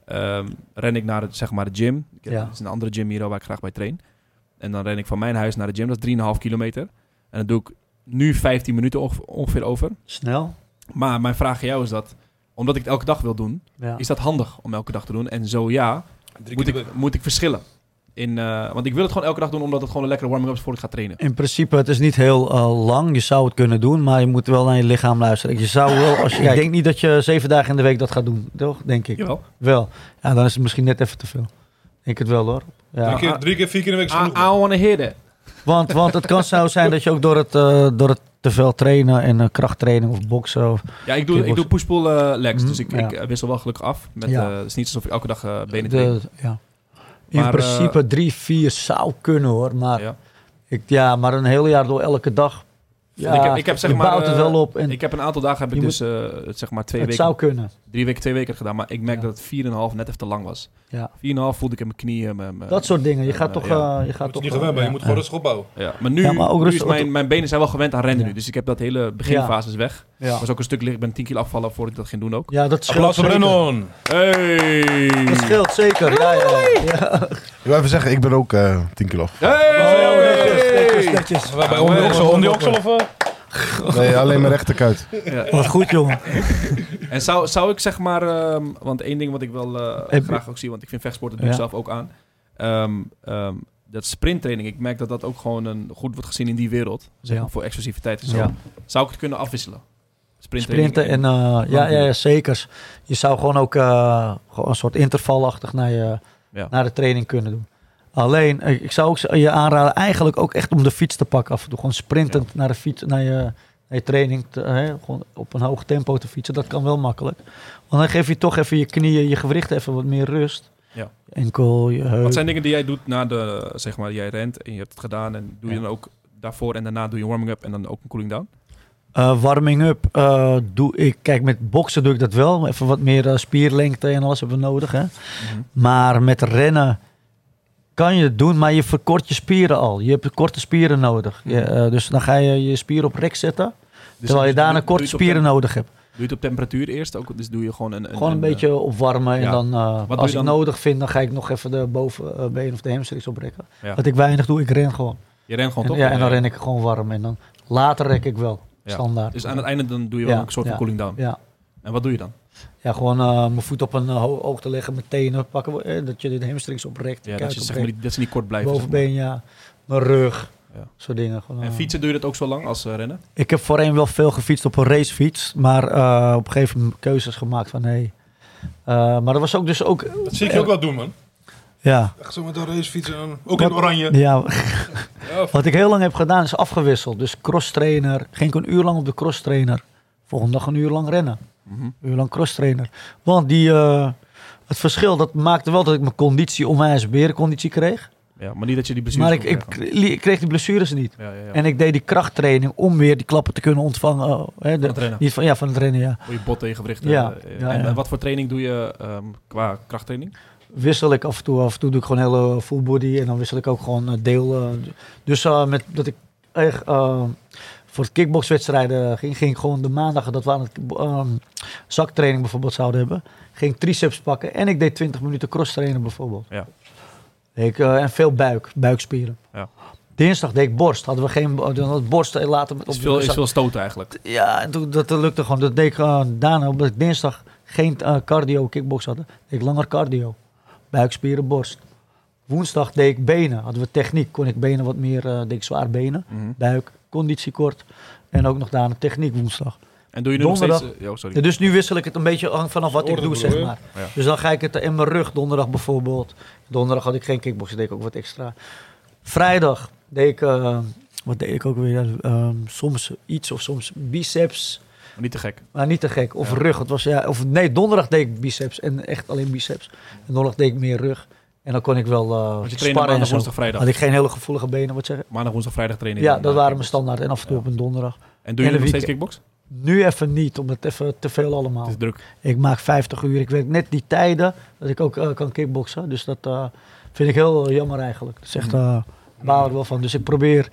Speaker 4: Ehm ren ik naar het, zeg maar de gym. Ik
Speaker 3: Ja.
Speaker 4: Het is een andere gym hier waar ik graag bij train. En dan ren ik van mijn huis naar de gym. Dat is 3,5 kilometer. En dat doe ik nu 15 minuten onge- ongeveer over.
Speaker 3: Snel.
Speaker 4: Maar mijn vraag aan jou is dat, omdat ik het elke dag wil doen,
Speaker 3: Ja.
Speaker 4: is dat handig om elke dag te doen? En zo ja, moet ik, moet ik verschillen? In, eh, want ik wil het gewoon elke dag doen, omdat het gewoon een lekkere warming-up is voor ik ga trainen.
Speaker 3: In principe, het is niet heel eh, lang. Je zou het kunnen doen, maar je moet wel naar je lichaam luisteren. Je zou wel, als je, [LAUGHS] ik denk niet dat je zeven dagen in de week dat gaat doen, toch? Denk ik.
Speaker 4: Jawel.
Speaker 3: Wel. Ja, dan is het misschien net even te veel. Ik het wel hoor. Ja.
Speaker 1: Drie, keer, drie keer, vier keer in de week is
Speaker 4: I, I
Speaker 1: genoeg.
Speaker 4: don't wanna hear that.
Speaker 3: Want, want het kan zo zijn dat je ook door het, eh, door het te veel trainen en eh, krachttraining of boksen. Of,
Speaker 4: Ja, ik doe, ik doe push-pull eh, legs,
Speaker 3: Mhm,
Speaker 4: dus ik,
Speaker 3: ja.
Speaker 4: ik wissel wel gelukkig af. Met,
Speaker 3: Ja.
Speaker 4: eh, het is niet alsof ik elke dag benen train.
Speaker 3: ja. In
Speaker 4: Maar,
Speaker 3: principe drie, vier zou kunnen hoor. Maar,
Speaker 4: Ja.
Speaker 3: ik, ja, maar een heel jaar door elke dag. Ja,
Speaker 4: ik heb, ik heb zeg
Speaker 3: je
Speaker 4: maar,
Speaker 3: bouwt het
Speaker 4: eh,
Speaker 3: wel op en
Speaker 4: ik heb een aantal dagen heb ik dus eh, zeg maar twee
Speaker 3: het
Speaker 4: weken,
Speaker 3: zou kunnen.
Speaker 4: drie weken, twee weken gedaan, maar ik merk
Speaker 3: Ja.
Speaker 4: dat het 4,5 net even te lang was.
Speaker 3: Ja.
Speaker 4: 4,5 voelde ik in mijn knieën. Mijn, mijn-
Speaker 3: Dat soort dingen. Je gaat
Speaker 4: eh,
Speaker 3: toch...
Speaker 4: ja.
Speaker 3: eh, je gaat
Speaker 1: Moet je
Speaker 3: toch
Speaker 1: niet gewend, maar je moet gewoon rustig opbouwen.
Speaker 4: Ja, maar nu,
Speaker 3: Ja, maar ook
Speaker 4: nu
Speaker 3: rustig-
Speaker 4: is mijn, mijn benen zijn wel gewend aan rennen
Speaker 3: Ja.
Speaker 4: nu, dus ik heb dat hele beginfase is weg.
Speaker 3: Ja.
Speaker 4: was ook een stuk licht, ik ben 10 kilo afvallen voordat ik dat ging doen ook.
Speaker 3: Ja, dat scheelt
Speaker 1: Applaus voor.
Speaker 4: Hey!
Speaker 3: Dat scheelt zeker, ja, ja. ja.
Speaker 2: Ik wil even zeggen, ik ben ook eh 10 kilo.
Speaker 3: Netjes, netjes.
Speaker 1: Bij Om die Oksel, Om die Oksel of... eh?
Speaker 2: Nee, alleen mijn rechterkuit.
Speaker 4: Ja.
Speaker 3: Wat goed, jongen. [LAUGHS]
Speaker 4: En zou, zou ik zeg maar, ehm, want één ding wat ik wel eh,
Speaker 3: Heb
Speaker 4: graag ook zie, want ik vind vechtsporten doe ik
Speaker 3: Ja.
Speaker 4: zelf ook aan. Ehm, ehm, dat sprinttraining, ik merk dat dat ook gewoon een, goed wordt gezien in die wereld. Zeg
Speaker 3: Ja.
Speaker 4: maar, voor explosiviteit en zo.
Speaker 3: Ja.
Speaker 4: Zou ik het kunnen afwisselen? Sprinttraining
Speaker 3: Sprinten en... eh, ja, ja, ja, zeker. Je zou gewoon ook eh, gewoon een soort intervalachtig naar, je,
Speaker 4: Ja.
Speaker 3: naar de training kunnen doen. Alleen, ik zou ook je aanraden eigenlijk ook echt om de fiets te pakken af en toe. Gewoon sprintend naar de fiets, naar je, naar je training. Te, hè, gewoon op een hoog tempo te fietsen. Dat kan wel makkelijk. Want dan geef je toch even je knieën, je gewricht even wat meer rust.
Speaker 4: Ja.
Speaker 3: Enkel, je heup.
Speaker 4: Wat zijn dingen die jij doet na de, zeg maar, jij rent en je hebt het gedaan en doe je
Speaker 3: Ja.
Speaker 4: dan ook daarvoor en daarna doe je warming up en dan ook een cooling down?
Speaker 3: Eh, warming up eh, doe ik. Kijk, met boksen doe ik dat wel. Even wat meer eh, spierlengte en alles hebben we nodig. Hè?
Speaker 4: Mhm.
Speaker 3: Maar met rennen kan je het doen, maar je verkort je spieren al. Je hebt korte spieren nodig. Je, eh, dus dan ga je je spieren op rek zetten.
Speaker 4: Dus-
Speaker 3: terwijl je
Speaker 4: dus
Speaker 3: daarna korte
Speaker 4: je het op
Speaker 3: spieren nodig hebt.
Speaker 4: Doe je het op temperatuur eerst? Ook, dus doe je gewoon een...
Speaker 3: Gewoon een beetje opwarmen. En
Speaker 4: Ja.
Speaker 3: dan, eh, als
Speaker 4: je
Speaker 3: ik nodig vind, dan ga ik nog even de bovenbeen of de hamstrings oprekken.
Speaker 4: Ja.
Speaker 3: Wat ik weinig doe, ik ren gewoon.
Speaker 4: Je rent gewoon toch?
Speaker 3: ja, en dan ren ik gewoon warm. En dan later rek ik wel. Standaard.
Speaker 4: Dus aan het einde dan doe je wel een soort van cooling down.
Speaker 3: Ja.
Speaker 4: En wat doe je dan?
Speaker 3: Ja, gewoon eh, mijn voet op een uh, ho- hoogte leggen, mijn tenen pakken. eh, dat je de hamstrings oprekt,
Speaker 4: Ja, dat, je, zeg maar, dat ze niet kort blijven. zeg maar.
Speaker 3: bovenbeen, ja. Mijn rug,
Speaker 4: Ja.
Speaker 3: soort dingen. Gewoon,
Speaker 4: En
Speaker 3: eh.
Speaker 4: fietsen doe je dat ook zo lang als eh, rennen?
Speaker 3: Ik heb voorheen wel veel gefietst op een racefiets, maar eh, op een gegeven moment keuzes gemaakt van nee. Eh, maar dat was ook dus ook...
Speaker 1: Dat zie ik je ook wel doen, man.
Speaker 3: Ja,
Speaker 1: Echt zo met een racefiets en ook in oranje.
Speaker 3: ja, [LAUGHS] [LAUGHS]
Speaker 1: Ja,
Speaker 3: wat ik heel lang heb gedaan is afgewisseld. Dus cross trainer, ging ik een uur lang op de cross trainer. Volgende dag een uur lang rennen.
Speaker 4: Mhm.
Speaker 3: Een uur lang cross trainer. Want die, eh, het verschil, dat maakte wel dat ik mijn conditie onwijs berenconditie kreeg.
Speaker 4: Ja, maar niet dat je die blessures
Speaker 3: Maar ik, ik, kreeg die blessures niet.
Speaker 4: Ja, ja, ja.
Speaker 3: En ik deed die krachttraining om weer die klappen te kunnen ontvangen. oh, hè, de-
Speaker 4: Van
Speaker 3: niet van, ja, van het rennen, ja.
Speaker 4: Voor je bot gewrichten.
Speaker 3: Ja,
Speaker 4: eh,
Speaker 3: ja,
Speaker 4: en wat voor training doe je ehm, qua krachttraining?
Speaker 3: Wissel ik af en toe. Af en toe doe ik gewoon hele full body. En dan wissel ik ook gewoon eh, deel. dus met dat ik echt voor het kickboxwedstrijden ging, ging ik gewoon de maandagen dat we aan het ehm, zaktraining bijvoorbeeld zouden hebben. Ging triceps pakken. En ik deed 20 minuten cross trainen bijvoorbeeld.
Speaker 4: Ja.
Speaker 3: Ik, eh, en veel buik, buikspieren.
Speaker 4: Ja.
Speaker 3: Dinsdag deed ik borst. Hadden we geen dan had ik borst eh, later met
Speaker 4: Is
Speaker 3: op
Speaker 4: veel,
Speaker 3: de
Speaker 4: is veel stoten eigenlijk.
Speaker 3: Ja, en toen, dat lukte gewoon. Dat deed ik eh, daarna, omdat ik dinsdag geen eh, cardio kickbox had, deed ik langer cardio. Buikspieren, borst. Woensdag deed ik benen. Hadden we techniek, kon ik benen wat meer, eh deed ik zwaar benen.
Speaker 4: Mhm.
Speaker 3: Buik, conditie kort. En ook nog daarna techniek woensdag.
Speaker 4: En doe je nu nog steeds...
Speaker 3: Donderdag.
Speaker 4: eh, oh, sorry.
Speaker 3: Ja, dus nu wissel ik het een beetje vanaf wat ik doe,
Speaker 1: broer,
Speaker 3: zeg maar.
Speaker 4: Ja.
Speaker 3: Dus dan ga ik het in mijn rug, donderdag bijvoorbeeld. Donderdag had ik geen kickbox, deed ik ook wat extra. Vrijdag deed ik, eh, wat deed ik ook weer? Eh, soms iets of soms biceps.
Speaker 4: Maar niet te gek.
Speaker 3: Maar niet te gek. Of
Speaker 4: Ja.
Speaker 3: rug. Het was, ja, of, nee, donderdag deed ik biceps. En echt alleen biceps. En donderdag deed ik meer rug. En dan kon ik wel eh
Speaker 4: Want je trainde
Speaker 3: sparren en
Speaker 4: maandag, woensdag, vrijdag.
Speaker 3: Had ik geen hele gevoelige benen, wat zeggen.
Speaker 4: Maandag, woensdag, vrijdag trainen.
Speaker 3: Ja, dat waren mijn standaard. En af en toe
Speaker 4: Ja.
Speaker 3: op een donderdag.
Speaker 4: En doe je nog steeds kickbox?
Speaker 3: Nu even niet, omdat het even te veel allemaal.
Speaker 4: Het is druk.
Speaker 3: Ik maak 50 uur. Ik werk net die tijden dat ik ook eh, kan kickboksen. Dus dat eh, vind ik heel jammer eigenlijk. Dat is echt, eh baal wel van. Dus ik probeer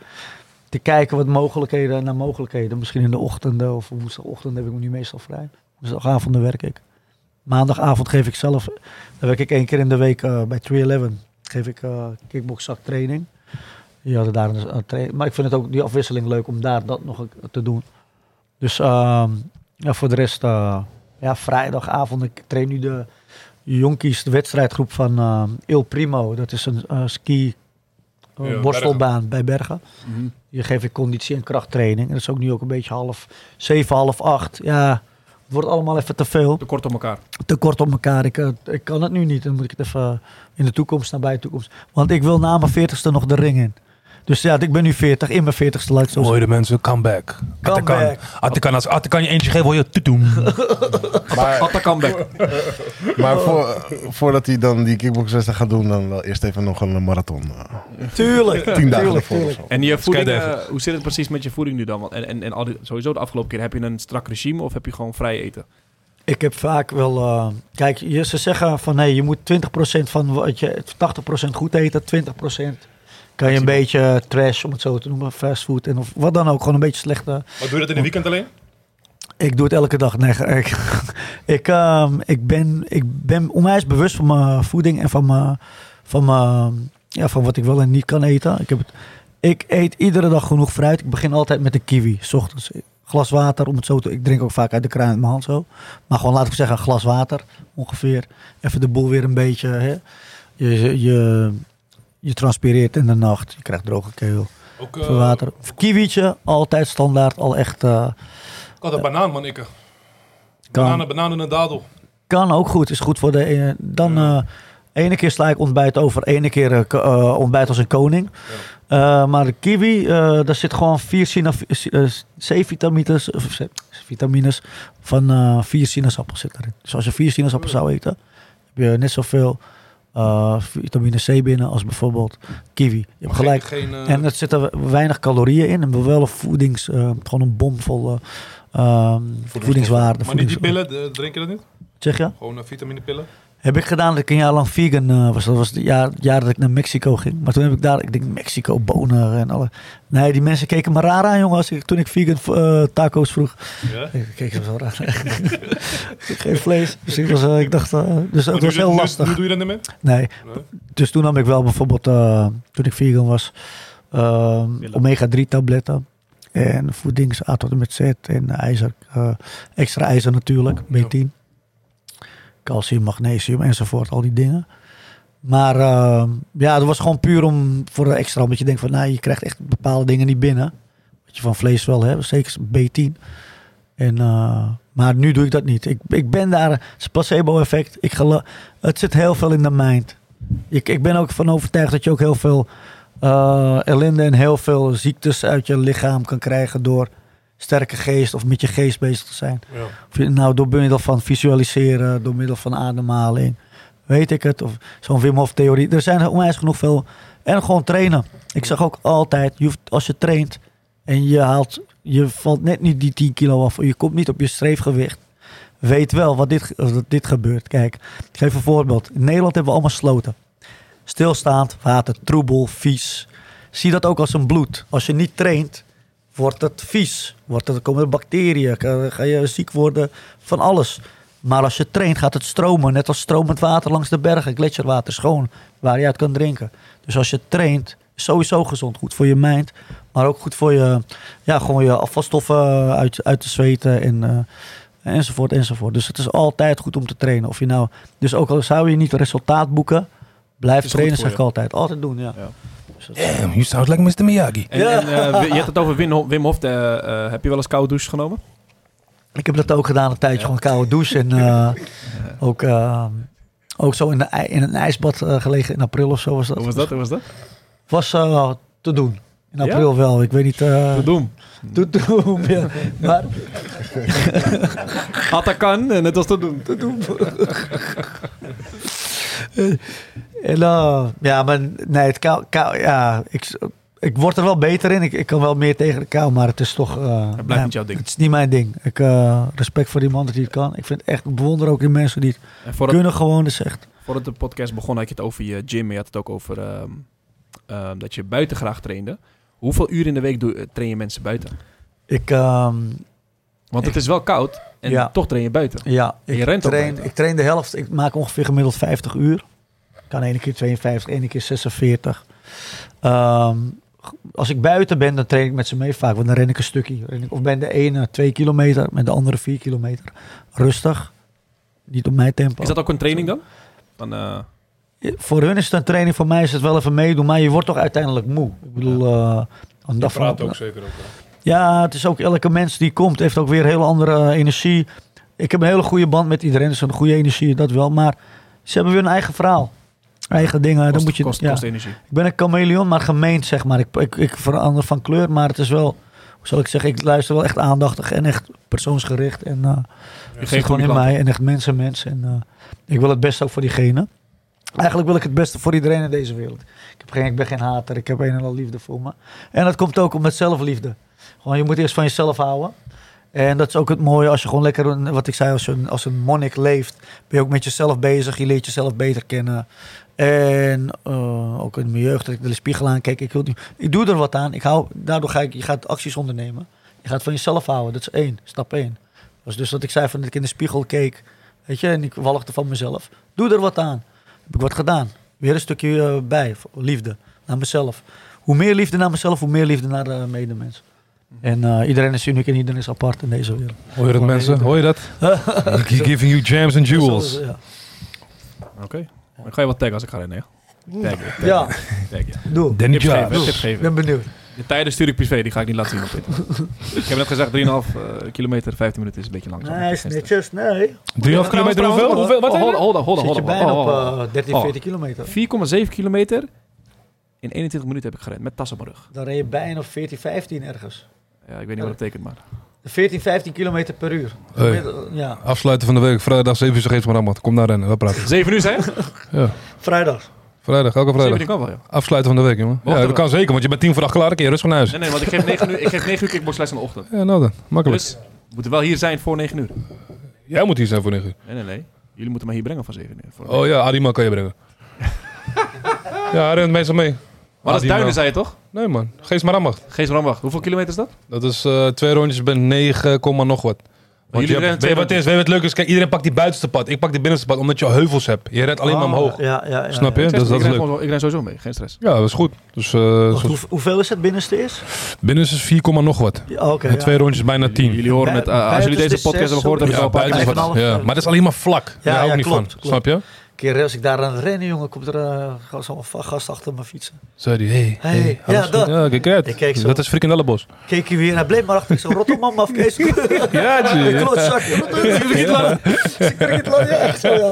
Speaker 3: te kijken wat mogelijkheden naar mogelijkheden. Misschien in de ochtenden of woensdagochtend heb ik me nu meestal vrij. Woensdagavonden werk ik. Maandagavond geef ik zelf, dan werk ik één keer in de week eh, bij 311. Geef ik eh kickboxzak training. Die hadden daar een, een tra- Maar ik vind het ook die afwisseling leuk om daar dat nog te doen. Dus ehm, ja, voor de rest, eh, ja, vrijdagavond. Ik train nu de jonkies, de wedstrijdgroep van eh, Il Primo. Dat is een eh, ski eh,
Speaker 1: Ja,
Speaker 3: borstelbaan bij Bergen.
Speaker 4: Mhm.
Speaker 3: Hier geef ik conditie- en krachttraining. En dat is ook nu ook een beetje half zeven, half acht. Ja, wordt allemaal even te veel.
Speaker 4: Te kort op elkaar.
Speaker 3: Te kort op elkaar. Ik, eh, ik kan het nu niet. Dan moet ik het even in de toekomst, nabij de toekomst. Want ik wil na mijn veertigste nog de ring in. Dus ja, ik ben nu 40, in mijn veertigste laat ik het zo
Speaker 1: de mensen, come back. Atakan.
Speaker 3: back.
Speaker 1: Atakan, als Atakan je eentje geeft, hoor je tutum. [LAUGHS]
Speaker 2: Maar,
Speaker 4: Atta comeback.
Speaker 2: maar voor, voordat hij dan die kickboxwedstrijd gaat doen, dan wel eerst even nog een marathon. eh,
Speaker 3: Tuurlijk,
Speaker 2: Tien dagen
Speaker 3: tuurlijk,
Speaker 2: ervoor.
Speaker 4: En je voeding,
Speaker 1: Skydiven.
Speaker 4: eh, hoe zit het precies met je voeding nu dan? Want En, en, en al die- sowieso de afgelopen keer, heb je een strak regime of heb je gewoon vrij eten?
Speaker 3: Ik heb vaak wel. eh, kijk, je, ze zeggen van nee, je moet 20% van wat je. 80% goed eten, 20% kan je een beetje trash, om het zo te noemen, fastfood en of wat dan ook. Gewoon een beetje slechte.
Speaker 1: Maar doe je dat in de weekend alleen?
Speaker 3: Ik doe het elke dag. Nee, [LAUGHS] ik, ik, ehm, ik, ben, ik ben onwijs bewust van mijn voeding en van, mijn, van, mijn, ja, van wat ik wel en niet kan eten. Ik, heb het, ik eet iedere dag genoeg fruit. Ik begin altijd met een kiwi, s ochtends. Glas water, om het zo te... Ik drink ook vaak uit de kraan met mijn hand zo. Maar gewoon, laat ik zeggen, een glas water ongeveer. Even de boel weer een beetje... Hè. Je, je, je transpireert in de nacht. Je krijgt droge keel.
Speaker 1: Ook
Speaker 3: Even water. Kiwietje, altijd standaard. Al echt... eh,
Speaker 1: Ik had een banaan, man, ik.
Speaker 3: Kan.
Speaker 1: Bananen, bananen en een dadel.
Speaker 3: Kan ook goed. Is goed voor de. eh, dan eh ene keer sla ik ontbijt over, ene keer eh, eh, ontbijt als een koning. Eh, maar de kiwi, eh, daar zit gewoon vier eh, C-vitamines, vitamines van eh, vier sinaasappels zit erin. Dus als je vier sinaasappels zou eten, heb je net zoveel eh, vitamine C binnen, als bijvoorbeeld kiwi. Je hebt gelijk.
Speaker 1: Geen, eh,
Speaker 3: En er zitten weinig calorieën in en wel een voedings, eh, gewoon een bomvolle ehm voedingswaarde.
Speaker 1: maar niet die pillen, de- drink je dat niet?
Speaker 3: Zeg je?
Speaker 1: Gewoon vitaminepillen?
Speaker 3: Heb ik gedaan dat ik een jaar lang vegan eh, was. Dat was het jaar, dat ik naar Mexico ging. Maar toen heb ik daar, ik denk Mexico, bonen en alle. Nee, die mensen keken me raar aan, jongen, als ik, toen ik vegan eh, taco's vroeg.
Speaker 1: Ja.
Speaker 3: Ik keek ze zo raar. [LAUGHS] Geen vlees. Dus ik, was, eh, ik dacht, dus het was heel lastig.
Speaker 1: Hoe doe je dat niet meer?
Speaker 3: Nee,
Speaker 1: Nee.
Speaker 3: dus toen nam ik wel bijvoorbeeld, toen ik vegan was, eh, omega-3 tabletten. En voedings A tot en met Z en ijzer, extra ijzer natuurlijk, B10. Calcium, magnesium enzovoort, al die dingen. Maar eh, ja, dat was gewoon puur om voor extra, omdat je denkt van, nou, je krijgt echt bepaalde dingen niet binnen. Wat je van vlees wel hebt, zeker B10. En, eh, maar nu doe ik dat niet. Ik, ik ben daar, het is placebo-effect. Ik het zit heel veel in de mind. Ik, ik ben ook van overtuigd dat je ook heel veel eh, ellende en heel veel ziektes uit je lichaam kan krijgen door sterke geest of met je geest bezig te zijn.
Speaker 1: Ja.
Speaker 3: Nou, door middel van visualiseren, door middel van ademhaling, weet ik het. Of zo'n Wim Hof theorie. Er zijn onwijs genoeg veel. En gewoon trainen. Ik zeg ook altijd, je hoeft, als je traint en je haalt, je valt net niet die 10 kilo af. Je komt niet op je streefgewicht. Weet wel wat dit, dat dit gebeurt. Kijk, ik geef een voorbeeld. In Nederland hebben we allemaal sloten. Stilstaand, water, troebel, vies. Zie dat ook als een bloed. Als je niet traint, wordt het vies. Wordt het, komen er bacteriën, ga, ga je ziek worden van alles. Maar als je traint, gaat het stromen. Net als stromend water langs de bergen, gletsjerwater, schoon, waar je uit kan drinken. Dus als je traint, sowieso gezond. Goed voor je mind, maar ook goed voor je, ja, gewoon je afvalstoffen uit, uit te zweten en, eh, enzovoort, enzovoort. Dus het is altijd goed om te trainen. Of je nou, dus ook al zou je niet resultaat boeken, blijf trainen, zeg ik altijd. Altijd doen, ja.
Speaker 4: Ja.
Speaker 1: Damn, you sound like Mr. Miyagi.
Speaker 4: En,
Speaker 3: Ja.
Speaker 4: en, eh, je hebt het over Wim Hof. Wim Hof eh, eh, heb je wel eens koude douche genomen?
Speaker 3: Ik heb dat ook gedaan, een tijdje, gewoon koude douche. En eh, ook, ook zo in, de, in een ijsbad gelegen in april of zo was dat.
Speaker 4: Hoe was dat? Hoe was dat?
Speaker 3: Was eh, te doen. In
Speaker 4: Ja?
Speaker 3: april wel. Ik weet niet. eh
Speaker 4: Te doen.
Speaker 3: te doen. ja. Maar
Speaker 4: Atakan en het was te doen.
Speaker 3: te doen. [LAUGHS] eh, ja, maar nee, het kou, kou, ja, ik, ik word er wel beter in. Ik, ik kan wel meer tegen de kou, maar het is toch... eh,
Speaker 4: Het blijft niet jouw ding.
Speaker 3: Het is niet mijn ding. Ik eh, respect voor die man hij het kan. Ik vind echt, ik bewonder ook die mensen die het kunnen gewoon. Dus echt.
Speaker 4: voordat de podcast begon had je het over je gym. Je had het ook over ehm, ehm, dat je buiten graag trainde. Hoeveel uur in de week doe, train je mensen buiten?
Speaker 3: Ik, ehm,
Speaker 4: Want het is wel koud en
Speaker 3: Ja.
Speaker 4: toch train je buiten.
Speaker 3: ja,
Speaker 4: En je
Speaker 3: ik,
Speaker 4: rent
Speaker 3: train,
Speaker 4: buiten.
Speaker 3: ik train de helft. Ik maak ongeveer gemiddeld 50 uur. Kan ene keer 52, ene keer 46. Ehm, als ik buiten ben, dan train ik met ze mee vaak. Want dan ren ik een stukje. Ren ik, of ben de ene 2 kilometer, met de andere 4 kilometer. Rustig. Niet op mijn tempo.
Speaker 4: Is dat ook een training dan? Van, eh,
Speaker 3: Voor hun is het een training, voor mij is het wel even meedoen. Maar je wordt toch uiteindelijk moe. Ik bedoel, eh, een dag van-
Speaker 1: zeker ook.
Speaker 3: Ja, het is ook elke mens die komt, heeft ook weer hele andere energie. Ik heb een hele goede band met iedereen, dus een goede energie, dat wel. Maar ze hebben weer een eigen verhaal. Eigen dingen. dan moet je,
Speaker 4: kost,
Speaker 3: ja.
Speaker 4: kost energie.
Speaker 3: Ik ben een chameleon, maar gemeend, zeg maar. Ik, ik, ik verander van kleur, maar het is wel, hoe zal ik zeggen, ik luister wel echt aandachtig en echt persoonsgericht. En uh, het zit gewoon in mij en echt mensen, mensen. En uh, ik wil het beste ook voor diegene. Eigenlijk wil ik het beste voor iedereen in deze wereld. Ik, heb geen, ik ben geen hater, ik heb een en al liefde voor me. En dat komt ook met zelfliefde. Gewoon, je moet eerst van jezelf houden. En dat is ook het mooie als je gewoon lekker, wat ik zei, als een, als een monnik leeft, ben je ook met jezelf bezig. Je leert jezelf beter kennen. En uh, ook in mijn jeugd, dat ik de spiegel aankeek. Ik, wil, ik doe er wat aan. Ik hou, daardoor ga ik, je gaat acties ondernemen. Je gaat van jezelf houden. Dat is één, stap één. Dat was dus dat ik zei van dat ik in de spiegel keek. Weet je, en ik walgde van mezelf. Doe er wat aan. Heb ik wat gedaan. Weer een stukje uh, bij. Liefde naar mezelf. Hoe meer liefde naar mezelf, hoe meer liefde naar de medemens. En uh, iedereen is uniek en iedereen is apart in deze wereld.
Speaker 1: Hoor je dat mensen? Hoor je dat? [LAUGHS] Giving you jams and jewels.
Speaker 3: Ja.
Speaker 4: Oké. Okay. Dan ga je wat taggen als ik ga rennen.
Speaker 3: Ja.
Speaker 4: Tag, ja.
Speaker 3: Doe.
Speaker 1: Danny
Speaker 4: Tips geven,
Speaker 1: Jobs.
Speaker 4: tips geven.
Speaker 3: Ik ben benieuwd.
Speaker 4: De tijden stuur ik privé, die ga ik niet laten zien op Twitter. [LAUGHS] ik heb net gezegd 3,5 uh, kilometer, 15 minuten is een beetje langzaam.
Speaker 3: Nee, is netjes, nee.
Speaker 1: 3,5 kilometer hoeveel? Hoeveel? Wat
Speaker 4: Oh, hold, hold, hold,
Speaker 3: Zit
Speaker 4: hold,
Speaker 3: je bijna op uh, 13, 14 kilometer.
Speaker 4: 4,7 kilometer in 21 minuten heb ik gerend, met tas op mijn rug.
Speaker 3: Dan reed je bijna op 14, 15 ergens.
Speaker 4: Ja, ik weet niet wat dat betekent, maar...
Speaker 3: 14, 15 kilometer per uur.
Speaker 1: Hey.
Speaker 3: Ja,
Speaker 1: Afsluiten van de week, vrijdag 7 uur, geeft me allemaal. Kom daar rennen, we praten.
Speaker 4: 7 uur zijn? [LAUGHS]
Speaker 1: Ja.
Speaker 3: vrijdag.
Speaker 1: Vrijdag, elke
Speaker 4: 7
Speaker 1: vrijdag.
Speaker 4: uur kan wel, ja.
Speaker 1: Afsluiten van de week, jongen. Ja, dat kan zeker, want je bent tien voor acht klaar, je rustig naar huis.
Speaker 4: Nee, nee, want ik geef 9 uur, ik geef 9 uur kickboxles in de ochtend.
Speaker 1: Ja, nou dan, makkelijk.
Speaker 4: Dus we moeten wel hier zijn voor 9 uur.
Speaker 1: Jij moet hier zijn voor 9 uur.
Speaker 4: Nee, nee, nee. Jullie moeten mij hier brengen voor 7 uur. Voor
Speaker 1: Oh ja, Adima kan je brengen. [LAUGHS] ja, hij rent meestal mee.
Speaker 4: Maar dat is duinen, zei je toch?
Speaker 1: Nee man, geest maar ambacht.
Speaker 4: Gees Rambach. Hoeveel kilometer is dat?
Speaker 1: Dat is eh, twee rondjes bij 9, komma nog wat. Want
Speaker 4: jullie
Speaker 1: je
Speaker 4: rennen
Speaker 1: hebt, weet je wat het is? Weet je wat het leuk is? Kijk, iedereen pakt die buitenste pad. Ik pak die binnenste pad, omdat je heuvels hebt. Je redt alleen maar
Speaker 3: Oh,
Speaker 1: omhoog.
Speaker 3: Ja, ja, ja,
Speaker 1: Snap je?
Speaker 3: ja.
Speaker 1: Dus dat
Speaker 4: ik,
Speaker 1: is
Speaker 4: ren
Speaker 1: leuk.
Speaker 4: gewoon ik ren sowieso mee, geen stress.
Speaker 1: Ja, dat is goed. Dus eh,
Speaker 3: Wacht,
Speaker 1: zo-
Speaker 3: hoe- hoeveel is het binnenste is?
Speaker 1: binnen is het 4, komma nog wat.
Speaker 3: Ja, Oké.
Speaker 1: en
Speaker 3: ja.
Speaker 1: twee rondjes bijna 10.
Speaker 4: Jullie horen het, eh, als jullie deze podcast
Speaker 3: zes,
Speaker 4: hebben gehoord, hebben ze al een paar keer
Speaker 1: buiten is wat. Ja, maar dat is alleen maar vlak.
Speaker 3: Ja,
Speaker 1: Daar hou ik
Speaker 3: ja,
Speaker 1: niet
Speaker 3: klopt,
Speaker 1: van.
Speaker 3: klopt.
Speaker 1: Snap je?
Speaker 3: Keer als ik daar aan het rennen, jongen, komt er uh, zo'n gast achter me fietsen.
Speaker 1: Zei hij, hey,
Speaker 3: Hey,
Speaker 1: hey,
Speaker 3: ja, dat.
Speaker 1: Ja, kijk uit.
Speaker 3: Ik keek zo.
Speaker 1: Dat is frikandellenbos.
Speaker 3: Keek hij weer, hij bleef maar achter. Ik zo, Rotterdam af, Kees. [LAUGHS]
Speaker 1: Ja, G. [LAUGHS]
Speaker 3: Ik klootzak. Zie ik niet lang. Ja, echt zo, ja.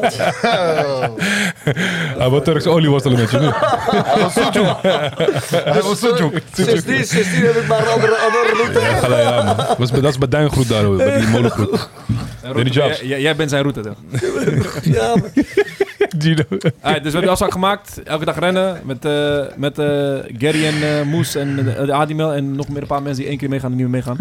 Speaker 1: Hij wordt Turkse olieworstelen met je nu.
Speaker 2: Hij was zo joek.
Speaker 3: Sindsdien, sindsdien heb ik maar een andere, andere route.
Speaker 1: Ja, ja, man. Dat is, bij- Duingroet daar, hoor. Bij die molengroet. Danny Jobs.
Speaker 4: Jij, bent zijn route. toch?
Speaker 3: Ja, maar- [LAUGHS]
Speaker 1: Gino.
Speaker 4: Dus we hebben de afspraak gemaakt. Elke dag rennen met, eh, met eh, Gary en eh, Moes en eh, de Adimel. En nog meer een paar mensen die één keer meegaan en niet meer meegaan.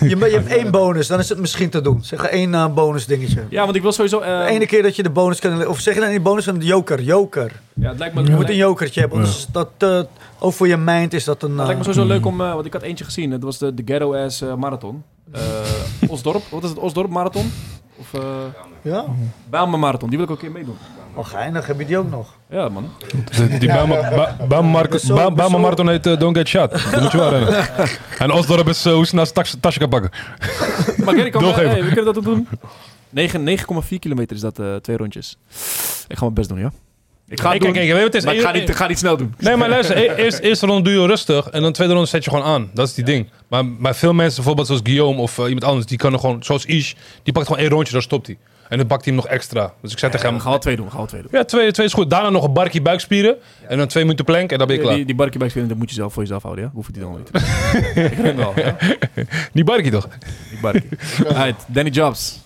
Speaker 3: je, je hebt één bonus, dan is het misschien te doen. Zeg één eh, bonus dingetje.
Speaker 4: Ja, want ik wil sowieso... eh,
Speaker 3: De ene keer dat je de bonus kan... Of zeg je dan die bonus van de joker? Joker.
Speaker 4: ja, het lijkt me,
Speaker 3: Je moet een jokertje hebben. anders is dat, eh, ook voor je mind is dat een...
Speaker 4: Het
Speaker 3: eh,
Speaker 4: lijkt me sowieso leuk om... eh, want ik had eentje gezien. Het was de, de Ghetto Ass eh, Marathon. Eh, Osdorp. Wat is het? Osdorp Marathon? Of uh,
Speaker 3: ja?
Speaker 4: Bijlmer Marathon. Die wil ik ook een keer meedoen.
Speaker 3: Oh, geinig. Heb je die ook nog?
Speaker 4: Ja, man.
Speaker 1: Die [LAUGHS] Bama Marathon heet eh, Don't Get Shot. Dat moet je wel rennen. [LAUGHS] En Osdorp is eh, hoe snel ze tas- tasje kan pakken. [LAUGHS]
Speaker 4: Maar Gary, kan
Speaker 1: Doorgeven.
Speaker 4: hey, we kunnen dat ook doen. 9 9,4 kilometer is dat, eh, twee rondjes. Ik ga mijn best doen, ja? Ik ga het
Speaker 1: Kijk,
Speaker 4: doen,
Speaker 1: kijk, weet je wat het is?
Speaker 4: maar ik ga, niet, ga niet snel doen.
Speaker 1: Nee, maar luister. e- Eerst, eerste ronde doe je rustig. En dan tweede ronde zet je gewoon aan. Dat is die ding. Maar, maar veel mensen, bijvoorbeeld zoals Guillaume of iemand anders, die kunnen gewoon, zoals Ish, die pakt gewoon één rondje, dan stopt hij. En hij hem nog extra. Dus ik zei tegen
Speaker 4: we
Speaker 1: hem,
Speaker 4: gaan wel twee doen, we gaan wel twee doen.
Speaker 1: ja, twee, twee is goed. Daarna nog een barkie buikspieren. En dan twee minuten plank en dan ben je
Speaker 4: Die,
Speaker 1: klaar.
Speaker 4: die, die barkie dat moet je zelf voor jezelf houden, ja? Hoef je die dan niet. [LAUGHS] ik ren wel, ja? [LAUGHS]
Speaker 1: Die barkie toch?
Speaker 4: Die barkie. Alright, Danny Jobs.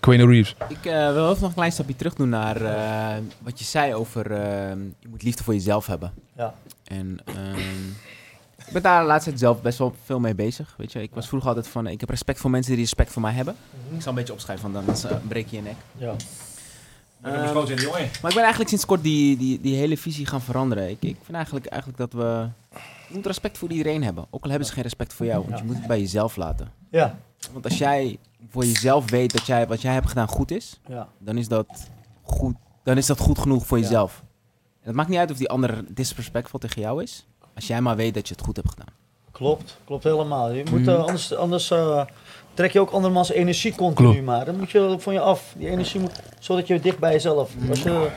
Speaker 1: Queen Reeves.
Speaker 5: Ik eh, wil even nog een klein stapje terug doen naar eh, wat je zei over eh, je moet liefde voor jezelf hebben.
Speaker 3: Ja.
Speaker 5: En ehm, ik ben daar de laatste tijd zelf best wel veel mee bezig. Weet je, ik was vroeger altijd van, ik heb respect voor mensen die respect voor mij hebben. Ik zal een beetje opschrijven, van dan eh, breek je je nek.
Speaker 3: Ja.
Speaker 5: Ehm, maar ik ben eigenlijk sinds kort die, die, die hele visie gaan veranderen. Ik, ik vind eigenlijk, eigenlijk dat we... Je moet respect voor iedereen hebben. Ook al hebben ze geen respect voor jou. Want je moet het bij jezelf laten.
Speaker 3: Ja.
Speaker 5: Want als jij voor jezelf weet dat jij, wat jij hebt gedaan goed is...
Speaker 3: ja.
Speaker 5: dan is dat goed, dan is dat goed genoeg voor
Speaker 3: Ja.
Speaker 5: jezelf. En het maakt niet uit of die ander disrespectvol tegen jou is. Als jij maar weet dat je het goed hebt gedaan.
Speaker 3: Klopt, klopt helemaal. Je moet, eh, anders anders eh, trek je ook andermans energie continu
Speaker 1: Klopt.
Speaker 3: maar. Dan moet je van je af. Die energie moet, zodat je dicht bij jezelf. Als, je,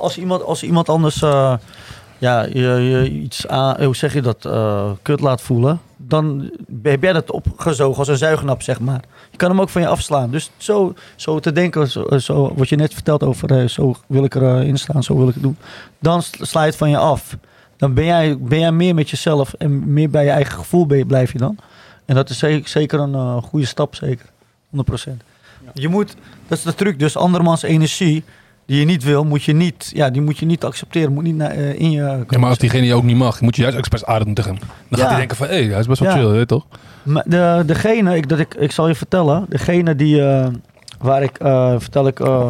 Speaker 3: als, iemand, als iemand anders eh, ja, je, je iets aan, hoe zeg je dat, eh, kut laat voelen, dan heb jij dat opgezogen als een zuignap, zeg maar. Je kan hem ook van je afslaan. Dus zo, zo te denken, zo, zo, wat je net vertelt over, zo wil ik erin staan, zo wil ik het doen. Dan sla je het van je af. Dan ben jij, ben jij meer met jezelf en meer bij je eigen gevoel ben je- blijf je dan. En dat is zeker, zeker een eh, goede stap, zeker. 100%. Je moet, dat is de truc, dus andermans energie die je niet wil, moet je niet, ja, die moet je niet accepteren, moet niet naar, eh, in je...
Speaker 1: Ja, maar als diegene je ook niet mag, moet je juist expres aardig tegen hem. Dan
Speaker 3: Ja.
Speaker 1: gaat hij denken van, hé, hey, hij is best wel
Speaker 3: Ja.
Speaker 1: chill, weet je toch?
Speaker 3: Maar de, degene, ik, dat ik, ik zal je vertellen, degene die, eh, waar ik, eh, vertel ik, eh,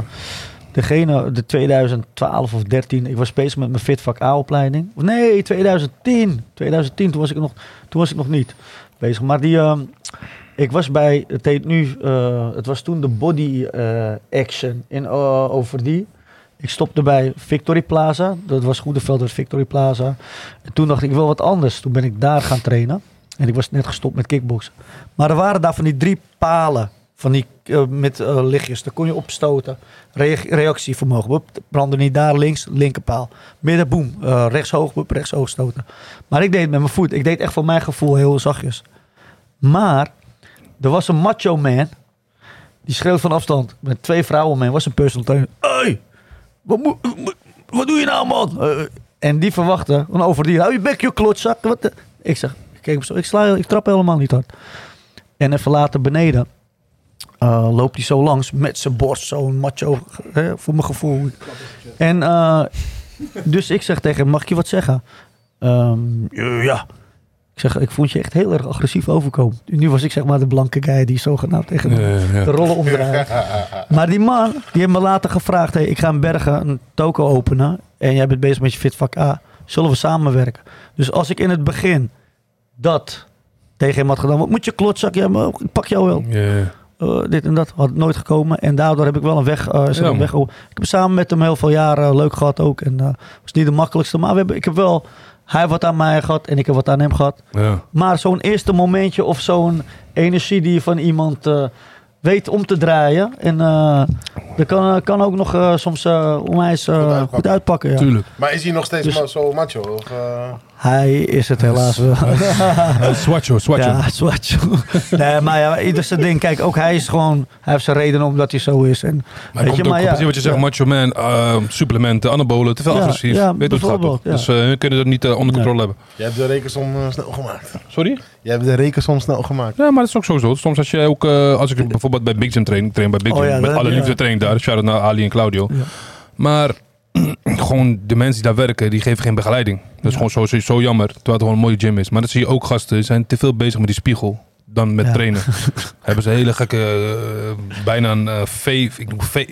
Speaker 3: degene, de 2012 of 13, ik was bezig met mijn Fitvak A-opleiding. Of Nee, 2010, 2010, toen was ik nog, toen was ik nog niet bezig. Maar die, eh, ik was bij, het heet nu, eh, het was toen de Body eh, Action in uh, Overdie. Ik stopte bij Victory Plaza, dat was Goedeveld, dat Victory Plaza. En toen dacht ik, ik wil wat anders. Toen ben ik daar gaan trainen. En ik was net gestopt met kickboksen. Maar er waren daar van die drie palen. Van die eh, met eh, lichtjes. Daar kon je opstoten. Rea- reactievermogen. Brandde niet daar links, linkerpaal. Midden, boem. eh rechtshoog, hup, rechtshoog stoten. Maar ik deed het met mijn voet. Ik deed echt voor mijn gevoel heel zachtjes. Maar er was een macho man. Die schreeuwt van afstand. Met twee vrouwen mee. Was een personal trainer. Hey, wat, wat- doe je nou man? En die verwachten. Van over die. Hou je bek je klotzak. Wat Ik zeg. Ik zo. Ik, sla, ik trap helemaal niet hard. En even later beneden eh, loopt hij zo langs met zijn borst, zo'n macho, hè, voor mijn gevoel. En eh, dus ik zeg tegen hem, mag ik je wat zeggen? Ehm, ja. Ik zeg, ik vond je echt heel erg agressief overkomen. Nu was ik zeg maar de blanke guy die zogenaamd tegen
Speaker 1: Ja, ja.
Speaker 3: de rollen omdraait. Maar die man, die heeft me later gevraagd... Hey, ik ga in Bergen een toko openen... en jij bent bezig met je fitvak A. Zullen we samenwerken? Dus als ik in het begin dat tegen hem had gedaan... wat moet je klotzak? Ja, maar ik pak jou wel.
Speaker 1: Ja.
Speaker 3: Eh, dit en dat had nooit gekomen. En daardoor heb ik wel een weg. eh,
Speaker 1: Ja,
Speaker 3: weg ik heb samen met hem heel veel jaren leuk gehad ook. En eh was niet de makkelijkste. Maar we hebben, ik heb wel... Hij heeft wat aan mij gehad en ik heb wat aan hem gehad.
Speaker 1: Ja.
Speaker 3: Maar zo'n eerste momentje of zo'n energie die je van iemand eh, weet om te draaien. En eh dat kan, kan ook nog eh, soms eh onwijs eh,
Speaker 2: Goed
Speaker 3: goed,
Speaker 2: uitpakken.
Speaker 3: uitpakken. Ja.
Speaker 1: Tuurlijk.
Speaker 2: Maar is hij nog steeds
Speaker 3: Dus-
Speaker 2: ma- zo macho? Of, eh,
Speaker 3: Hij is het helaas wel. [LAUGHS]
Speaker 1: Uh, Swatcho, Swatcho.
Speaker 3: Ja, zwart. [LAUGHS] nee, maar ja, ieder zijn ding. Kijk, ook hij is gewoon... Hij heeft zijn reden omdat hij zo is. En,
Speaker 1: Maar
Speaker 3: weet
Speaker 1: komt
Speaker 3: je, maar ja,
Speaker 1: wat je zegt,
Speaker 3: ja.
Speaker 1: macho man, eh, supplementen, anabolen, te veel
Speaker 3: Ja,
Speaker 1: agressief.
Speaker 3: ja,
Speaker 1: Weet hoe het gaat toch? Dus eh, hun kunnen dat niet eh, onder controle hebben.
Speaker 2: jij hebt de rekensom eh, snel gemaakt.
Speaker 1: Sorry?
Speaker 2: Jij hebt de rekensom snel gemaakt.
Speaker 1: Ja, maar dat is ook sowieso. Soms als je ook, eh, als ik bijvoorbeeld bij Big Gym train, ik train bij Big
Speaker 3: Oh
Speaker 1: Gym,
Speaker 3: ja,
Speaker 1: met alle
Speaker 3: ja.
Speaker 1: liefde train daar, shout out naar Ali en Claudio.
Speaker 3: Ja.
Speaker 1: Maar [CLEARS THROAT] gewoon de mensen die daar werken, die geven geen begeleiding. Dat is
Speaker 3: Ja.
Speaker 1: gewoon zo, zo jammer, terwijl het gewoon een mooie gym is. Maar dat zie je ook gasten, die zijn te veel bezig met die spiegel dan met
Speaker 3: Ja.
Speaker 1: trainen. [LAUGHS] Hebben ze hele gekke, eh, bijna een uh, V, ik noem V,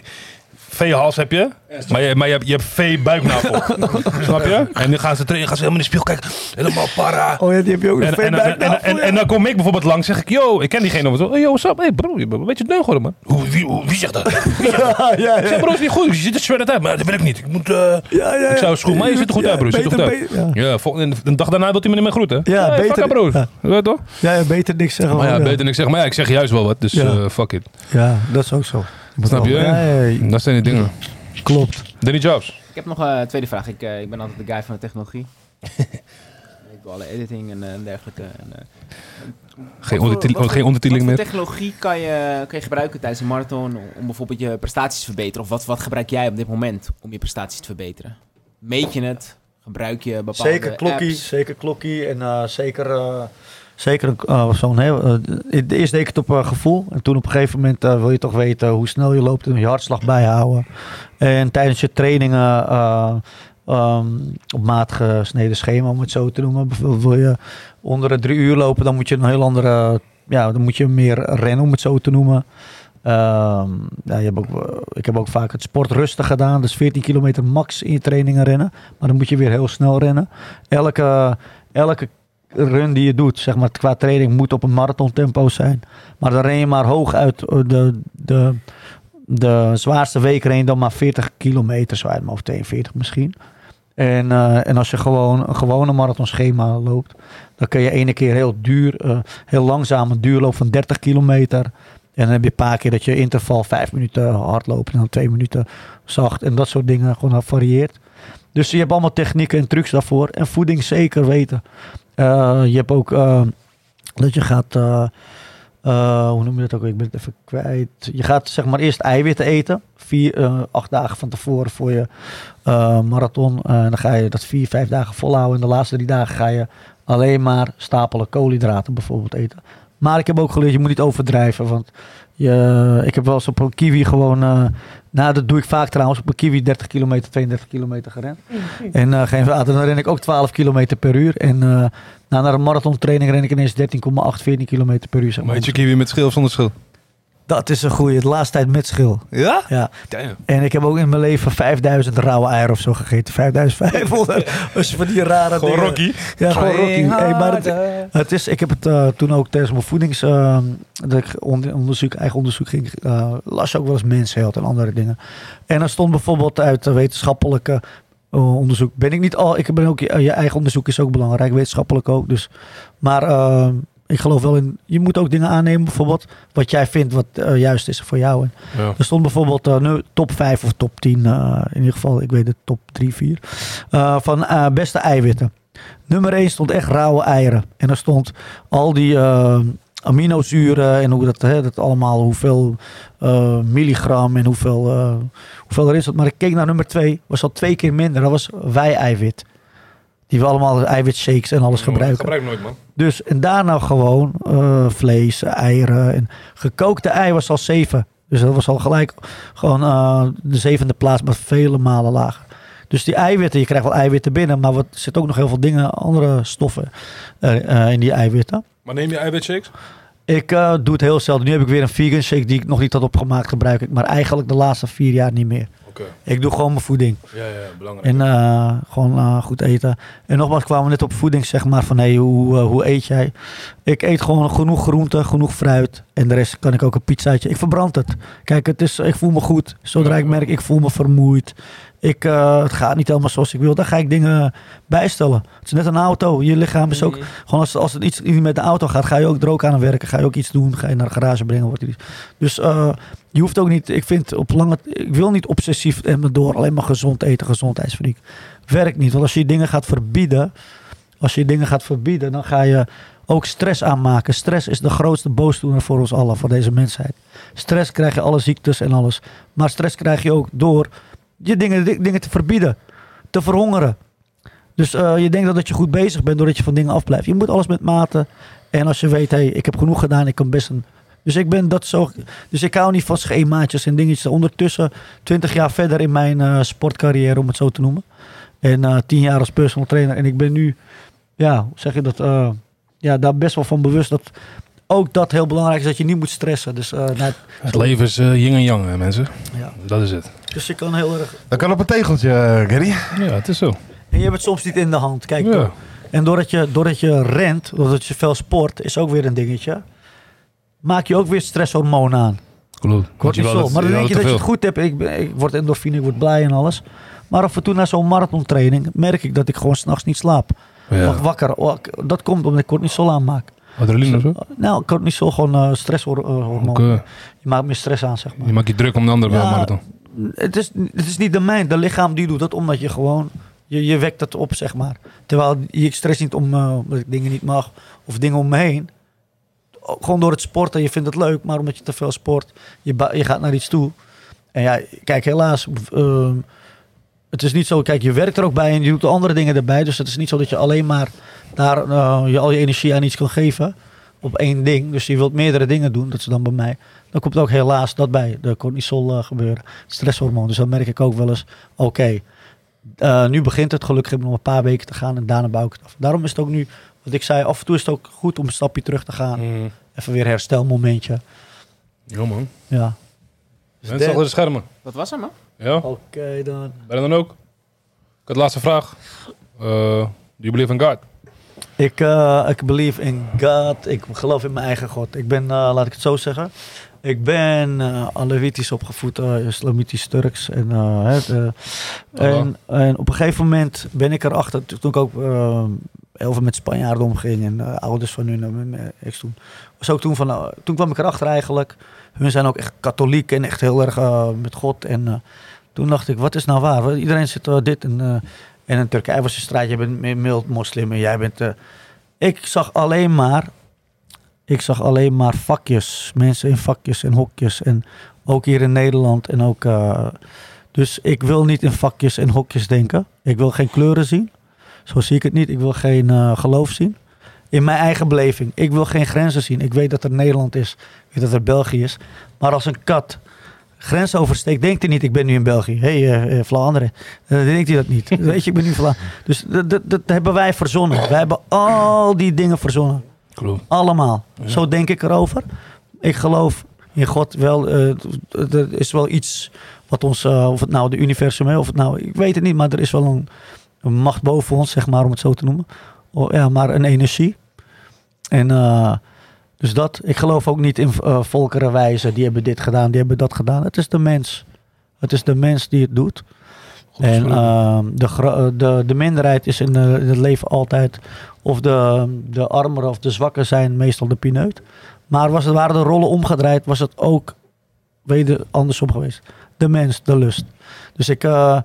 Speaker 1: V-hals heb je, maar je, maar je hebt, je hebt V-buiknavel. [LAUGHS] Snap je? En dan gaan ze trainen, gaan ze helemaal in de spiegel kijken, helemaal para.
Speaker 3: Oh ja, die heb je ook
Speaker 1: En,
Speaker 3: nog
Speaker 1: en, en, en, en, en dan kom ik bijvoorbeeld langs, zeg ik, yo, ik ken diegene. Zo, yo, what's up? Hey bro, je bent een beetje man. Hoe, wie, hoe- wie zegt dat? [LAUGHS] Wie zegt dat? [LAUGHS]
Speaker 3: ja, ja,
Speaker 1: Ik zeg, bro, is niet goed. Je ziet er shredded uit, maar dat wil ik niet. Ik moet, eh,
Speaker 3: ja, ja, ja.
Speaker 1: ik zou schoen, maar je ziet er goed
Speaker 3: Ja,
Speaker 1: uit, bro. Je ziet er goed uit.
Speaker 3: Ja.
Speaker 1: Ja, volgende, een dag daarna wil hij me niet meer groeten.
Speaker 3: Ja,
Speaker 1: Hey,
Speaker 3: beter-
Speaker 1: bro.
Speaker 3: ja.
Speaker 1: Weet je toch?
Speaker 3: Ja, ja, beter niks zeggen.
Speaker 1: Maar ja, beter niks zeggen. Maar ja, ik zeg juist wel wat, dus
Speaker 3: Ja.
Speaker 1: eh, fuck it.
Speaker 3: Ja, dat is ook zo.
Speaker 1: Snap je?
Speaker 3: ja,
Speaker 1: Dat zijn die dingen.
Speaker 3: klopt.
Speaker 1: Danny Jobs.
Speaker 5: Ik heb nog eh, een tweede vraag. Ik, eh, ik ben altijd de guy van de technologie. [LAUGHS] ik doe alle editing en, eh, en dergelijke. En, eh,
Speaker 1: Geen,
Speaker 5: wat voor-
Speaker 1: ondertitel-
Speaker 5: wat voor-
Speaker 1: geen ondertiteling meer.
Speaker 5: technologie kan je, kan je gebruiken tijdens een marathon om, bijvoorbeeld je prestaties te verbeteren? Of wat, wat gebruik jij op dit moment om je prestaties te verbeteren? Meet je het? Gebruik je bepaalde
Speaker 3: Zeker klokkie,
Speaker 5: apps?
Speaker 3: zeker klokkie en eh, zeker, eh, zeker eh, zo'n heel. eh, eerst deed ik het op eh, gevoel en toen op een gegeven moment wil je toch weten hoe snel je loopt en je hartslag bijhouden. En tijdens je trainingen eh, ehm, op maat gesneden schema, om het zo te noemen. Wil je onder de drie uur lopen, dan moet je een heel andere, ja, dan moet je meer rennen, om het zo te noemen. Ehm, ja, je hebt ook, ik heb ook vaak het sport rustig gedaan. Dus 14 kilometer max in je trainingen rennen. Maar dan moet je weer heel snel rennen. Elke, elke run die je doet, zeg maar, qua training, moet op een marathon tempo zijn. Maar dan ren je maar hoog uit eh, de, de, de zwaarste week ren dan maar 40 kilometer, zo uit mijn hoofd, 42 misschien. En, eh, en als je gewoon een gewone marathonschema loopt, dan kun je ene keer heel duur, eh, heel langzaam een duurloop van 30 kilometer. En dan heb je een paar keer dat je interval vijf minuten hardlopen en dan twee minuten zacht. En dat soort dingen gewoon varieert. Dus je hebt allemaal technieken en trucs daarvoor. En voeding zeker weten. Eh, je hebt ook eh, dat je gaat... eh, hoe noem je dat ook? Ik ben het even kwijt. Je gaat zeg maar eerst eiwitten eten. Vier, eh, acht dagen van tevoren voor je marathon. Eh, dan ga je dat vier, vijf dagen volhouden. En de laatste drie dagen ga je alleen maar stapelen koolhydraten bijvoorbeeld eten. Maar ik heb ook geleerd, je moet niet overdrijven. Want je, ik heb wel eens op een kiwi gewoon... nou, dat doe ik vaak trouwens. Op een kiwi 30 kilometer, 32 kilometer gerend. En eh, geen water, dan ren ik ook 12 kilometer per uur. En eh nou, naar een marathontraining ren ik ineens 13,8, 14 kilometer per uur. Zeg maar.
Speaker 1: Maar eet je kiwi met schil of zonder schil?
Speaker 3: Dat is een goeie. De laatste tijd met schil.
Speaker 1: Ja?
Speaker 3: Ja.
Speaker 1: Damn.
Speaker 3: En ik heb ook in mijn leven 5000 rauwe eieren of zo gegeten. 5500. Dus van die rare
Speaker 1: Gewoon
Speaker 3: dingen.
Speaker 1: Rocky.
Speaker 3: Ja, gewoon Rocky. Hey, maar het, het is, ik heb het eh, toen ook tijdens mijn voedings... eh, dat ik onder- onderzoek, eigen onderzoek ging... eh, las je ook wel eens mensheld en andere dingen. En er stond bijvoorbeeld uit wetenschappelijke eh, onderzoek... Ben ik niet al... Ik ben ook, je, eigen onderzoek is ook belangrijk. Wetenschappelijk ook. Dus, maar eh, ik geloof wel in... Je moet ook dingen aannemen bijvoorbeeld. Wat jij vindt wat eh, juist is voor jou. En
Speaker 1: Ja.
Speaker 3: er stond bijvoorbeeld eh, nu top 5 of top 10, eh, in ieder geval, ik weet het, top 3, 4, eh, van beste eiwitten. Nummer 1 stond echt rauwe eieren. En er stond al die aminozuren en hoe dat, hè, dat allemaal, hoeveel milligram en hoeveel, eh, hoeveel er is. Maar ik keek naar nummer 2, was al twee keer minder. Dat was wij-eiwit. Die we allemaal eiwitshakes en alles gebruiken.
Speaker 1: Gebruik nooit, man.
Speaker 3: Dus en daarna gewoon eh, vlees, eieren. En gekookte ei was al zeven. Dus dat was al gelijk gewoon eh, de zevende plaats, maar vele malen lager. Dus die eiwitten, je krijgt wel eiwitten binnen, maar wat- er zitten ook nog heel veel dingen, andere stoffen eh, in die eiwitten.
Speaker 1: Maar neem je eiwitshakes?
Speaker 3: Ik doe het heel zelden. Nu heb ik weer een vegan shake die ik nog niet had opgemaakt, gebruik ik. Maar eigenlijk de laatste vier jaar niet meer. Ik doe gewoon mijn voeding.
Speaker 1: Ja, ja, belangrijk.
Speaker 3: En eh, gewoon eh, goed eten. En nogmaals, kwamen we net op voeding, zeg maar, van hey, hoe, eh, hoe eet jij? Ik eet gewoon genoeg groente, genoeg fruit. En de rest kan ik ook een pizzaatje. Ik verbrand het. Kijk, het is, ik voel me goed. Zodra ik merk, ik voel me vermoeid. Ik, eh, het gaat niet helemaal zoals ik wil. Dan ga ik dingen bijstellen. Het is net een auto. Je lichaam is ook... Gewoon als, als het iets met de auto gaat, ga je ook er ook aan werken. Ga je ook iets doen. Ga je naar de garage brengen. Wordt iets. Dus eh, je hoeft ook niet... Ik vind op lange... Ik wil niet obsessief en me door alleen maar gezond eten, gezondheidsfreak. Werkt niet. Want als je dingen gaat verbieden... Als je dingen gaat verbieden, dan ga je ook stress aanmaken. Stress is de grootste boosdoener voor ons allen, voor deze mensheid. Stress krijg je alle ziektes en alles. Maar stress krijg je ook door je dingen, di- dingen te verbieden. Te verhongeren. Dus eh, je denkt dat, je goed bezig bent doordat je van dingen afblijft. Je moet alles met mate. En als je weet, hey, ik heb genoeg gedaan, ik kan best een... Dus ik ben dat zo... Dus ik hou niet van schemaatjes en dingetjes. Ondertussen 20 jaar verder in mijn eh, sportcarrière, om het zo te noemen. En eh 10 jaar als personal trainer. En ik ben nu, ja, hoe zeg je dat? ja, daar best wel van bewust dat ook dat heel belangrijk is dat je niet moet stressen. Dus, eh, nou,
Speaker 1: Het leven is eh, yin en yang, hè, mensen.
Speaker 3: ja.
Speaker 1: Dat is het.
Speaker 3: dus je kan heel erg.
Speaker 2: Dat kan op een tegeltje, eh, Gary.
Speaker 1: Ja, het is zo.
Speaker 3: En je hebt het soms niet in de hand. Kijk,
Speaker 1: Ja.
Speaker 3: En doordat je, doordat je rent, doordat je veel sport, is ook weer een dingetje. Maak je ook weer stresshormoon aan.
Speaker 1: Klopt.
Speaker 3: Cortisol. Maar dan denk je dat je het goed hebt. Ik, word endorfine, ik word blij en alles. Maar af en toe na zo'n marathontraining merk ik dat ik gewoon s'nachts niet slaap.
Speaker 1: Ja.
Speaker 3: Word wakker. Oh, Dat komt omdat ik cortisol aanmaak.
Speaker 1: Adrenaline zo?
Speaker 3: Nou, cortisol gewoon eh stresshormoon.
Speaker 1: Eh,
Speaker 3: Je maakt meer stress aan, zeg maar.
Speaker 1: je maakt je druk om de andere
Speaker 3: Ja.
Speaker 1: marathon.
Speaker 3: Het is, het is niet de mijn. De lichaam die doet dat omdat je gewoon... Je, je wekt het op, zeg maar. Terwijl je stress niet om eh, omdat ik dingen niet mag. Of dingen om me heen. Gewoon door het sporten. Je vindt het leuk. Maar omdat je te veel sport. Je, je gaat naar iets toe. En ja, kijk, helaas... ehm, het is niet zo... Kijk, je werkt er ook bij. En je doet andere dingen erbij. Dus het is niet zo dat je alleen maar... Daar eh, je al je energie aan iets kan geven. Op één ding. Dus je wilt meerdere dingen doen. Dat is dan bij mij. Dan komt ook helaas dat bij. De cortisol eh, gebeuren. Stresshormoon. Dus dan merk ik ook wel eens... Oké, eh, nu begint het. Gelukkig heb nog een paar weken te gaan. En daarna bouw ik het af. Daarom is het ook nu... Wat ik zei, af en toe is het ook goed om een stapje terug te gaan.
Speaker 1: Mm.
Speaker 3: Even weer een herstelmomentje.
Speaker 1: Ja, man.
Speaker 3: Ja.
Speaker 1: Mensen achter de schermen.
Speaker 5: Dat was hem, man.
Speaker 1: Ja?
Speaker 3: Oké dan.
Speaker 1: Ben je dan ook? Ik had de laatste vraag. Eh, do you believe in God?
Speaker 3: Ik, eh, ik believe in God. Ik geloof in mijn eigen God. Ik ben, eh, laat ik het zo zeggen. Ik ben uh, opgevoed, Islamitisch Turks. En, het, en, en op een gegeven moment ben ik erachter, toen ik ook heel veel met Spanjaarden omging en ouders van hun, en mijn ex toen. Was ook toen, van, toen kwam ik erachter eigenlijk. Hun zijn ook echt katholiek en echt heel erg met God. En toen dacht ik, wat is nou waar? Iedereen zit dit en in een strijd. Je bent mi- mild moslim en jij bent... eh, ik zag alleen maar... Ik zag alleen maar vakjes. Mensen in vakjes en hokjes. En ook hier in Nederland. En ook, eh, dus ik wil niet in vakjes en hokjes denken. Ik wil geen kleuren zien. Zo zie ik het niet. Ik wil geen eh, geloof zien. In mijn eigen beleving. Ik wil geen grenzen zien. Ik weet dat er Nederland is. Ik weet dat er België is. Maar als een kat grens oversteekt, denkt hij niet, ik ben nu in België. Hé, hey, uh, Vlaanderen. Uh, dan denkt hij dat niet. [LAUGHS] Weet je, ik ben nu Vlaanderen. Dus dat, dat, dat, hebben wij verzonnen. Wij hebben al die dingen verzonnen.
Speaker 1: Klopt.
Speaker 3: Allemaal. Ja. Zo denk ik erover. Ik geloof in God wel. Uh, er is wel iets wat ons, of het nou de universum is, of het nou, ik weet het niet, maar er is wel een, een macht boven ons, zeg maar, om het zo te noemen. Oh, ja, maar een energie. En dus dat, ik geloof ook niet in uh, volkerenwijzen, die hebben dit gedaan, die hebben dat gedaan. Het is de mens. Het is de mens die het doet. Goed en uh, de, de, de minderheid is in, in, het leven altijd, of de, de armere of de zwakke zijn meestal de pineut. Maar was het, waren de rollen omgedraaid, was het ook weder andersom geweest. De mens, de lust. Dus ik, uh,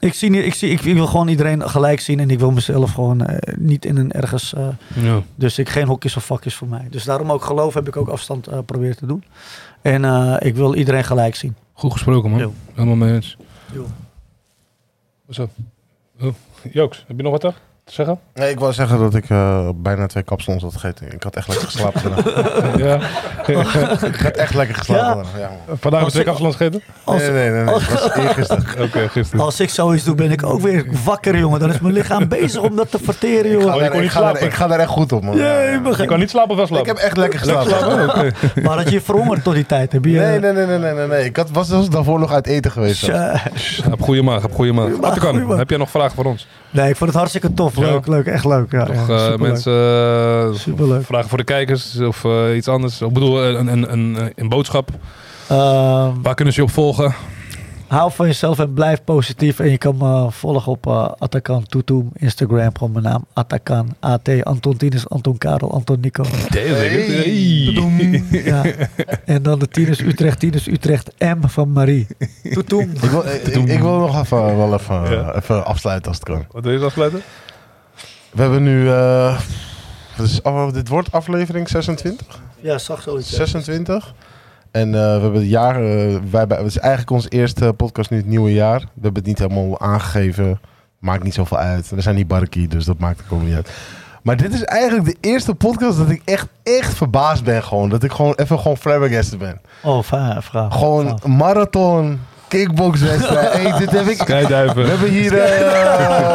Speaker 3: ik, zie ik, zie, ik wil gewoon iedereen gelijk zien en ik wil mezelf gewoon uh, niet in een ergens. Uh,
Speaker 1: ja.
Speaker 3: Dus ik geen hokjes of vakjes voor mij. Dus daarom ook geloof heb ik ook afstand uh, proberen te doen. En ik wil iedereen gelijk zien.
Speaker 1: Goed gesproken, man. Helemaal mee eens.
Speaker 3: Jo.
Speaker 1: Wat zo? Oh. Jooks, heb je nog wat toch? Zeggen?
Speaker 2: Nee, ik wou zeggen dat ik eh, bijna twee kapsalons had gegeten. Ik had echt lekker geslapen. vandaag. [LAUGHS]
Speaker 1: ja.
Speaker 2: ik had echt lekker geslapen.
Speaker 3: Ja.
Speaker 2: vandaag, Ja, man.
Speaker 1: Vandaag heb
Speaker 3: Als
Speaker 1: twee
Speaker 3: ik-
Speaker 1: kapsalons gegeten?
Speaker 3: Als,
Speaker 2: nee, nee, nee, nee. Eergisteren. [LAUGHS]
Speaker 1: Oké, gisteren.
Speaker 3: als ik zoiets doe, ben ik ook weer wakker, jongen. Dan is mijn lichaam [LAUGHS] bezig om dat te verteren,
Speaker 2: Ik ga,
Speaker 3: jongen.
Speaker 2: daar-
Speaker 1: kon
Speaker 2: ik,
Speaker 1: niet
Speaker 2: ga daar,
Speaker 1: slapen?
Speaker 2: ik ga daar echt goed op, man. Ja,
Speaker 1: Je kan niet slapen of wel
Speaker 2: Ik
Speaker 1: slapen?
Speaker 2: heb echt lekker geslapen.
Speaker 3: Maar had je verhongerd tot die tijd? Heb je,
Speaker 2: Nee, nee, nee, nee, nee, nee, nee. Ik had, was zelfs daarvoor nog uit eten geweest.
Speaker 1: Heb goede maag, heb goede maag. heb jij nog vragen voor ons?
Speaker 3: Nee, ik vond het hartstikke tof. Leuk, leuk, echt leuk. Ja,
Speaker 1: eh,
Speaker 3: superleuk.
Speaker 1: mensen eh,
Speaker 3: Superleuk.
Speaker 1: vragen voor de kijkers of eh, iets anders? Ik bedoel, een, een, een, een boodschap.
Speaker 3: Ehm,
Speaker 1: Waar kunnen ze je op volgen?
Speaker 3: Hou van jezelf en blijf positief. En je kan me volgen op eh Atakan Instagram. Gewoon mijn naam, Atakan, AT, Anton Tinus, Anton Karel, Anton Nico.
Speaker 1: Hey. [LAUGHS]
Speaker 3: Ja. En dan de Tinus Utrecht, Tinus Utrecht, M van Marie. Tutum.
Speaker 2: Ik wil, ik, ik wil nog even, wel even,
Speaker 1: Ja.
Speaker 2: even afsluiten als het kan.
Speaker 1: Wat wil je afsluiten?
Speaker 2: We hebben nu... eh, is, oh, dit wordt aflevering 26?
Speaker 3: Ja, zag zoiets. ja.
Speaker 2: 26. En eh, we hebben het jaar... eh, wij, hebben- het is eigenlijk onze eerste podcast nu het nieuwe jaar. We hebben het niet helemaal aangegeven. Maakt niet zoveel uit. We zijn niet barkie, dus dat maakt ook niet uit. Maar dit is eigenlijk de eerste podcast dat ik echt, echt verbaasd ben gewoon. Dat ik gewoon even gewoon flabbergasted ben.
Speaker 3: Oh, vraag.
Speaker 2: Gewoon marathon, kickboxwedstrijd. hey, dit heb ik... We
Speaker 1: Skydiven.
Speaker 2: hebben hier... eh,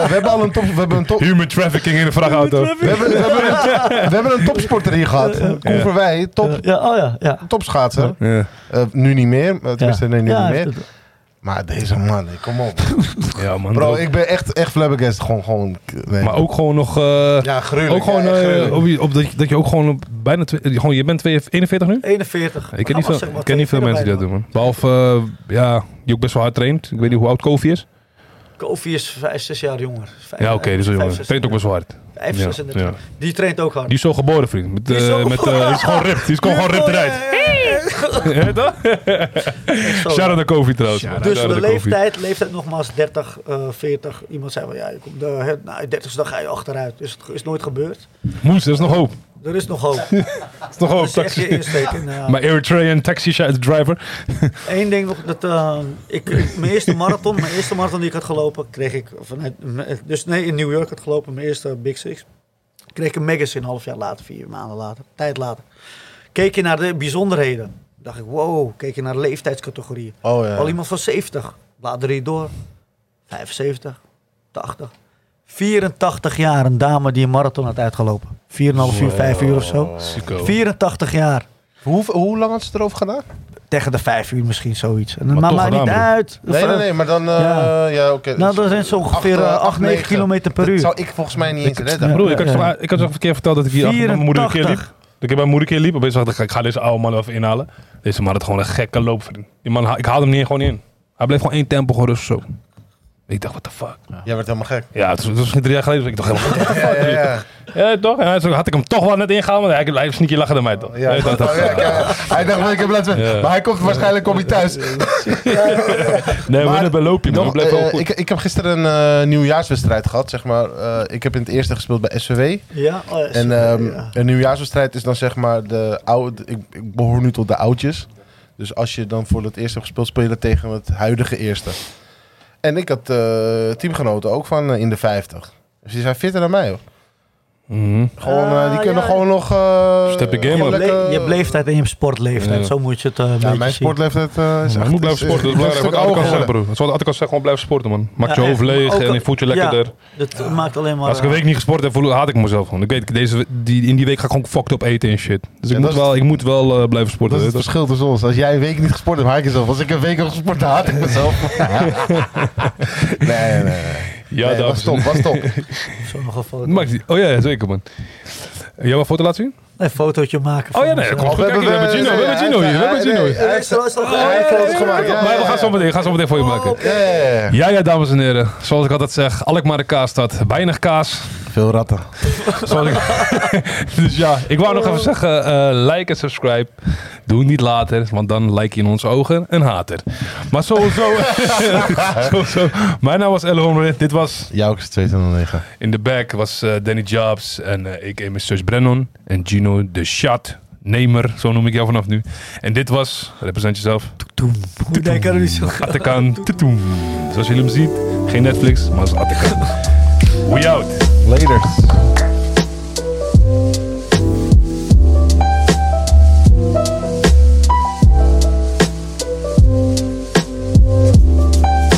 Speaker 2: we hebben al een top... We hebben een top...
Speaker 1: Human trafficking in de vrachtauto.
Speaker 2: We hebben, we, hebben een, we hebben een topsporter hier gehad. Koen Verwij, top,
Speaker 3: Ja, oh ja, ja.
Speaker 2: topschaatser.
Speaker 1: Ja.
Speaker 2: Eh, nu niet meer. eh, Tenminste, nee, nu
Speaker 3: Ja,
Speaker 2: niet meer.
Speaker 3: Dat-
Speaker 2: Maar deze man, kom op. [LAUGHS]
Speaker 1: ja, man.
Speaker 2: Bro, ik ben echt, echt flabbergasted. Gewoon, gewoon... Nee.
Speaker 1: Maar ook gewoon nog... eh,
Speaker 2: Ja, gruwelijk.
Speaker 1: ook gewoon,
Speaker 2: ja,
Speaker 1: eh,
Speaker 2: gruwelijk.
Speaker 1: op, je- op dat, je, dat je ook gewoon op bijna... twee- gewoon, je bent twee- 41 nu?
Speaker 3: 41.
Speaker 1: Ik ken niet
Speaker 3: Nou,
Speaker 1: veel, ik ken niet veel
Speaker 3: 42
Speaker 1: mensen die dat doen, man. Behalve, eh, ja, die ook best wel hard traint. Ik weet niet hoe oud Kofi is.
Speaker 3: Kofi is 5, 6 jaar jonger. Vijf-
Speaker 1: Ja, oké, is
Speaker 3: vijf,
Speaker 1: jongen.
Speaker 3: zes-
Speaker 1: Traint ook best wel hard.
Speaker 3: Vijf,
Speaker 1: Ja,
Speaker 3: 36.
Speaker 1: ja.
Speaker 3: Die traint ook hard.
Speaker 1: Die is zo geboren, vriend. Met,
Speaker 3: Die is
Speaker 1: eh, met, eh, is gewoon ripped. Die is gewoon, gewoon ripped eruit. [LAUGHS] [LAUGHS] Ja, toch?
Speaker 3: Echt zo.
Speaker 1: Shout out naar Kofi trouwens.
Speaker 3: Dus
Speaker 1: Shout-out
Speaker 3: de leeftijd, leeftijd nogmaals 30, eh 40. Iemand zei wel, ja, je komt de, het- nou, 30 dan ga je achteruit. Dus het is nooit gebeurd.
Speaker 1: Moes, er is nog hoop.
Speaker 3: Er is nog hoop. [LAUGHS]
Speaker 1: Er is nog hoop. Taxi.
Speaker 3: eh,
Speaker 1: Maar Eritrean taxi driver. [LAUGHS]
Speaker 3: Eén ding nog, dat, eh, ik, mijn eerste marathon, mijn eerste marathon die ik had gelopen, kreeg ik vanuit, dus nee, in New York had gelopen, mijn eerste Big Six, kreeg ik een magazine een half jaar later, vier maanden later, tijd later. Keek je naar de bijzonderheden, dacht ik, wow, keek je naar de leeftijdscategorieën.
Speaker 2: Oh ja.
Speaker 3: Al iemand van 70, blader je door, 75, 80, 84 jaar, een dame die een marathon had uitgelopen. 4,5 uur, 5 uur of zo.
Speaker 1: Sico.
Speaker 3: 84 jaar.
Speaker 2: Hoe, hoe lang had ze erover gedaan?
Speaker 3: Tegen de 5 uur misschien zoiets. En,
Speaker 1: Maar
Speaker 3: maar maakt niet uit.
Speaker 2: Nee, nee, nee, maar dan... eh,
Speaker 3: Ja.
Speaker 2: ja, oké.
Speaker 3: Nou, dat zijn zo ongeveer
Speaker 2: Acht, eh,
Speaker 3: 8, 9
Speaker 2: negen.
Speaker 3: kilometer per
Speaker 2: Dat
Speaker 3: uur.
Speaker 2: zou ik volgens mij niet eens redden.
Speaker 3: Ja.
Speaker 1: Broer, ik had,
Speaker 3: ja.
Speaker 1: zo- ik had zo een keer verteld dat ik hier achter mijn moeder een keer liep.
Speaker 3: 84.
Speaker 1: Dat ik bij mijn moeder een keer liep. Opeens dacht ik, ik ga deze oude man even inhalen. Deze man had gewoon een gekke loop. vriend. Die man, ha- ik haalde hem niet gewoon in. Hij bleef gewoon één tempo gewoon rustig zo. Ik dacht, what the fuck.
Speaker 2: Jij werd helemaal gek.
Speaker 1: Ja, het was, het was misschien drie jaar geleden. Dus ik dacht, helemaal, what the [LAUGHS]
Speaker 2: Ja,
Speaker 1: fuck.
Speaker 2: ja, ja.
Speaker 1: Ja, toch? En hij- zo had ik hem toch wel net ingehaald. Maar hij, heeft sneaky lachen dan mij toch?
Speaker 2: Ja,
Speaker 1: Ja, dat- dat-
Speaker 2: oh, ja, ja. Hij dacht, wel, ik heb laten
Speaker 1: Ja.
Speaker 2: Maar hij komt waarschijnlijk kom je thuis. [LAUGHS]
Speaker 1: Nee, we
Speaker 2: Maar
Speaker 1: hebben loopje.
Speaker 2: Nog,
Speaker 1: We blijven wel
Speaker 2: eh,
Speaker 1: goed.
Speaker 2: ik, ik heb gisteren een eh, nieuwjaarswedstrijd gehad, zeg maar. Eh, ik heb in het eerste gespeeld bij SVW.
Speaker 3: Ja, oh, ja,
Speaker 2: En ehm,
Speaker 3: ja.
Speaker 2: een nieuwjaarswedstrijd is dan zeg maar de oude... Ik, ik behoor nu tot de oudjes. Dus als je dan voor het eerst hebt gespeeld, speel je dat tegen het huidige eerste. En ik had eh, teamgenoten ook van eh, in de 50. Dus die zijn fitter dan mij, hoor.
Speaker 1: Mhm.
Speaker 2: Gewoon, eh, die
Speaker 3: Ah,
Speaker 2: kunnen
Speaker 3: ja.
Speaker 2: gewoon nog... eh,
Speaker 1: Step the game
Speaker 3: je, hebt je hebt leeftijd en je hebt sportleeftijd.
Speaker 1: Ja.
Speaker 3: Zo moet je het eh, een
Speaker 2: Ja,
Speaker 3: beetje
Speaker 2: mijn sportleeftijd eh, is echt...
Speaker 1: je moet blijven
Speaker 2: is-
Speaker 1: sporten, dat is
Speaker 2: is
Speaker 1: belangrijk. Wat zegt,
Speaker 2: geworden.
Speaker 1: bro. Zoals Atticus zegt, gewoon blijven sporten, man. Maak
Speaker 3: Ja,
Speaker 1: je hoofd leeg en je voelt je
Speaker 3: ja.
Speaker 1: lekkerder.
Speaker 3: Dat maakt alleen maar...
Speaker 1: Als ik een week niet gesport heb, haat ik mezelf gewoon. Ik weet, deze, die, in die week ga ik gewoon fucked up eten en shit. Dus ik
Speaker 2: Ja,
Speaker 1: moet
Speaker 2: dat is-
Speaker 1: wel, ik moet wel eh, blijven sporten.
Speaker 2: Dat is het
Speaker 1: je.
Speaker 2: verschil tussen ons. Als jij een week niet gesport hebt, haat ik jezelf. Als ik een week heb gesport, haat ik mezelf. [LAUGHS] nee, nee, nee.
Speaker 1: Ja,
Speaker 2: nee,
Speaker 1: dames
Speaker 2: was top, was top.
Speaker 3: Zo nog een foto.
Speaker 1: Maakt niet- Oh ja, ja, zeker man. Jij wil een foto laten zien?
Speaker 3: Een fotootje maken.
Speaker 1: Oh ja, nee, kom. We hebben Gino, we hebben Gino hier. We hebben Gino hier.
Speaker 2: Hij heeft hij heeft foto's gemaakt. Ja,
Speaker 1: Maar we gaan zo meteen, gaan zo meteen voor je maken.
Speaker 2: Ja, ja, ja.
Speaker 1: Ja, ja, dames en heren. Zoals ik altijd zeg, Alkmaar de kaasstad. Weinig kaas.
Speaker 2: Veel ratten.
Speaker 1: Dus ja, ik wou nog even zeggen, eh, like en subscribe. Doe niet later, want dan like je in onze ogen een hater. Maar sowieso, sowieso. Mijn naam was Elle Homer. Dit was
Speaker 2: Jouw is 209.
Speaker 1: in de back was eh, Danny Jobs en eh, ik mijn zus Brennon en Gino de Shot. Nemer, zo noem ik jou vanaf nu. En dit was, represent jezelf,
Speaker 3: Hoe denk je er niet zo
Speaker 1: Atakan. Zoals jullie hem ziet, geen Netflix, maar als Atakan. We out.
Speaker 2: Later.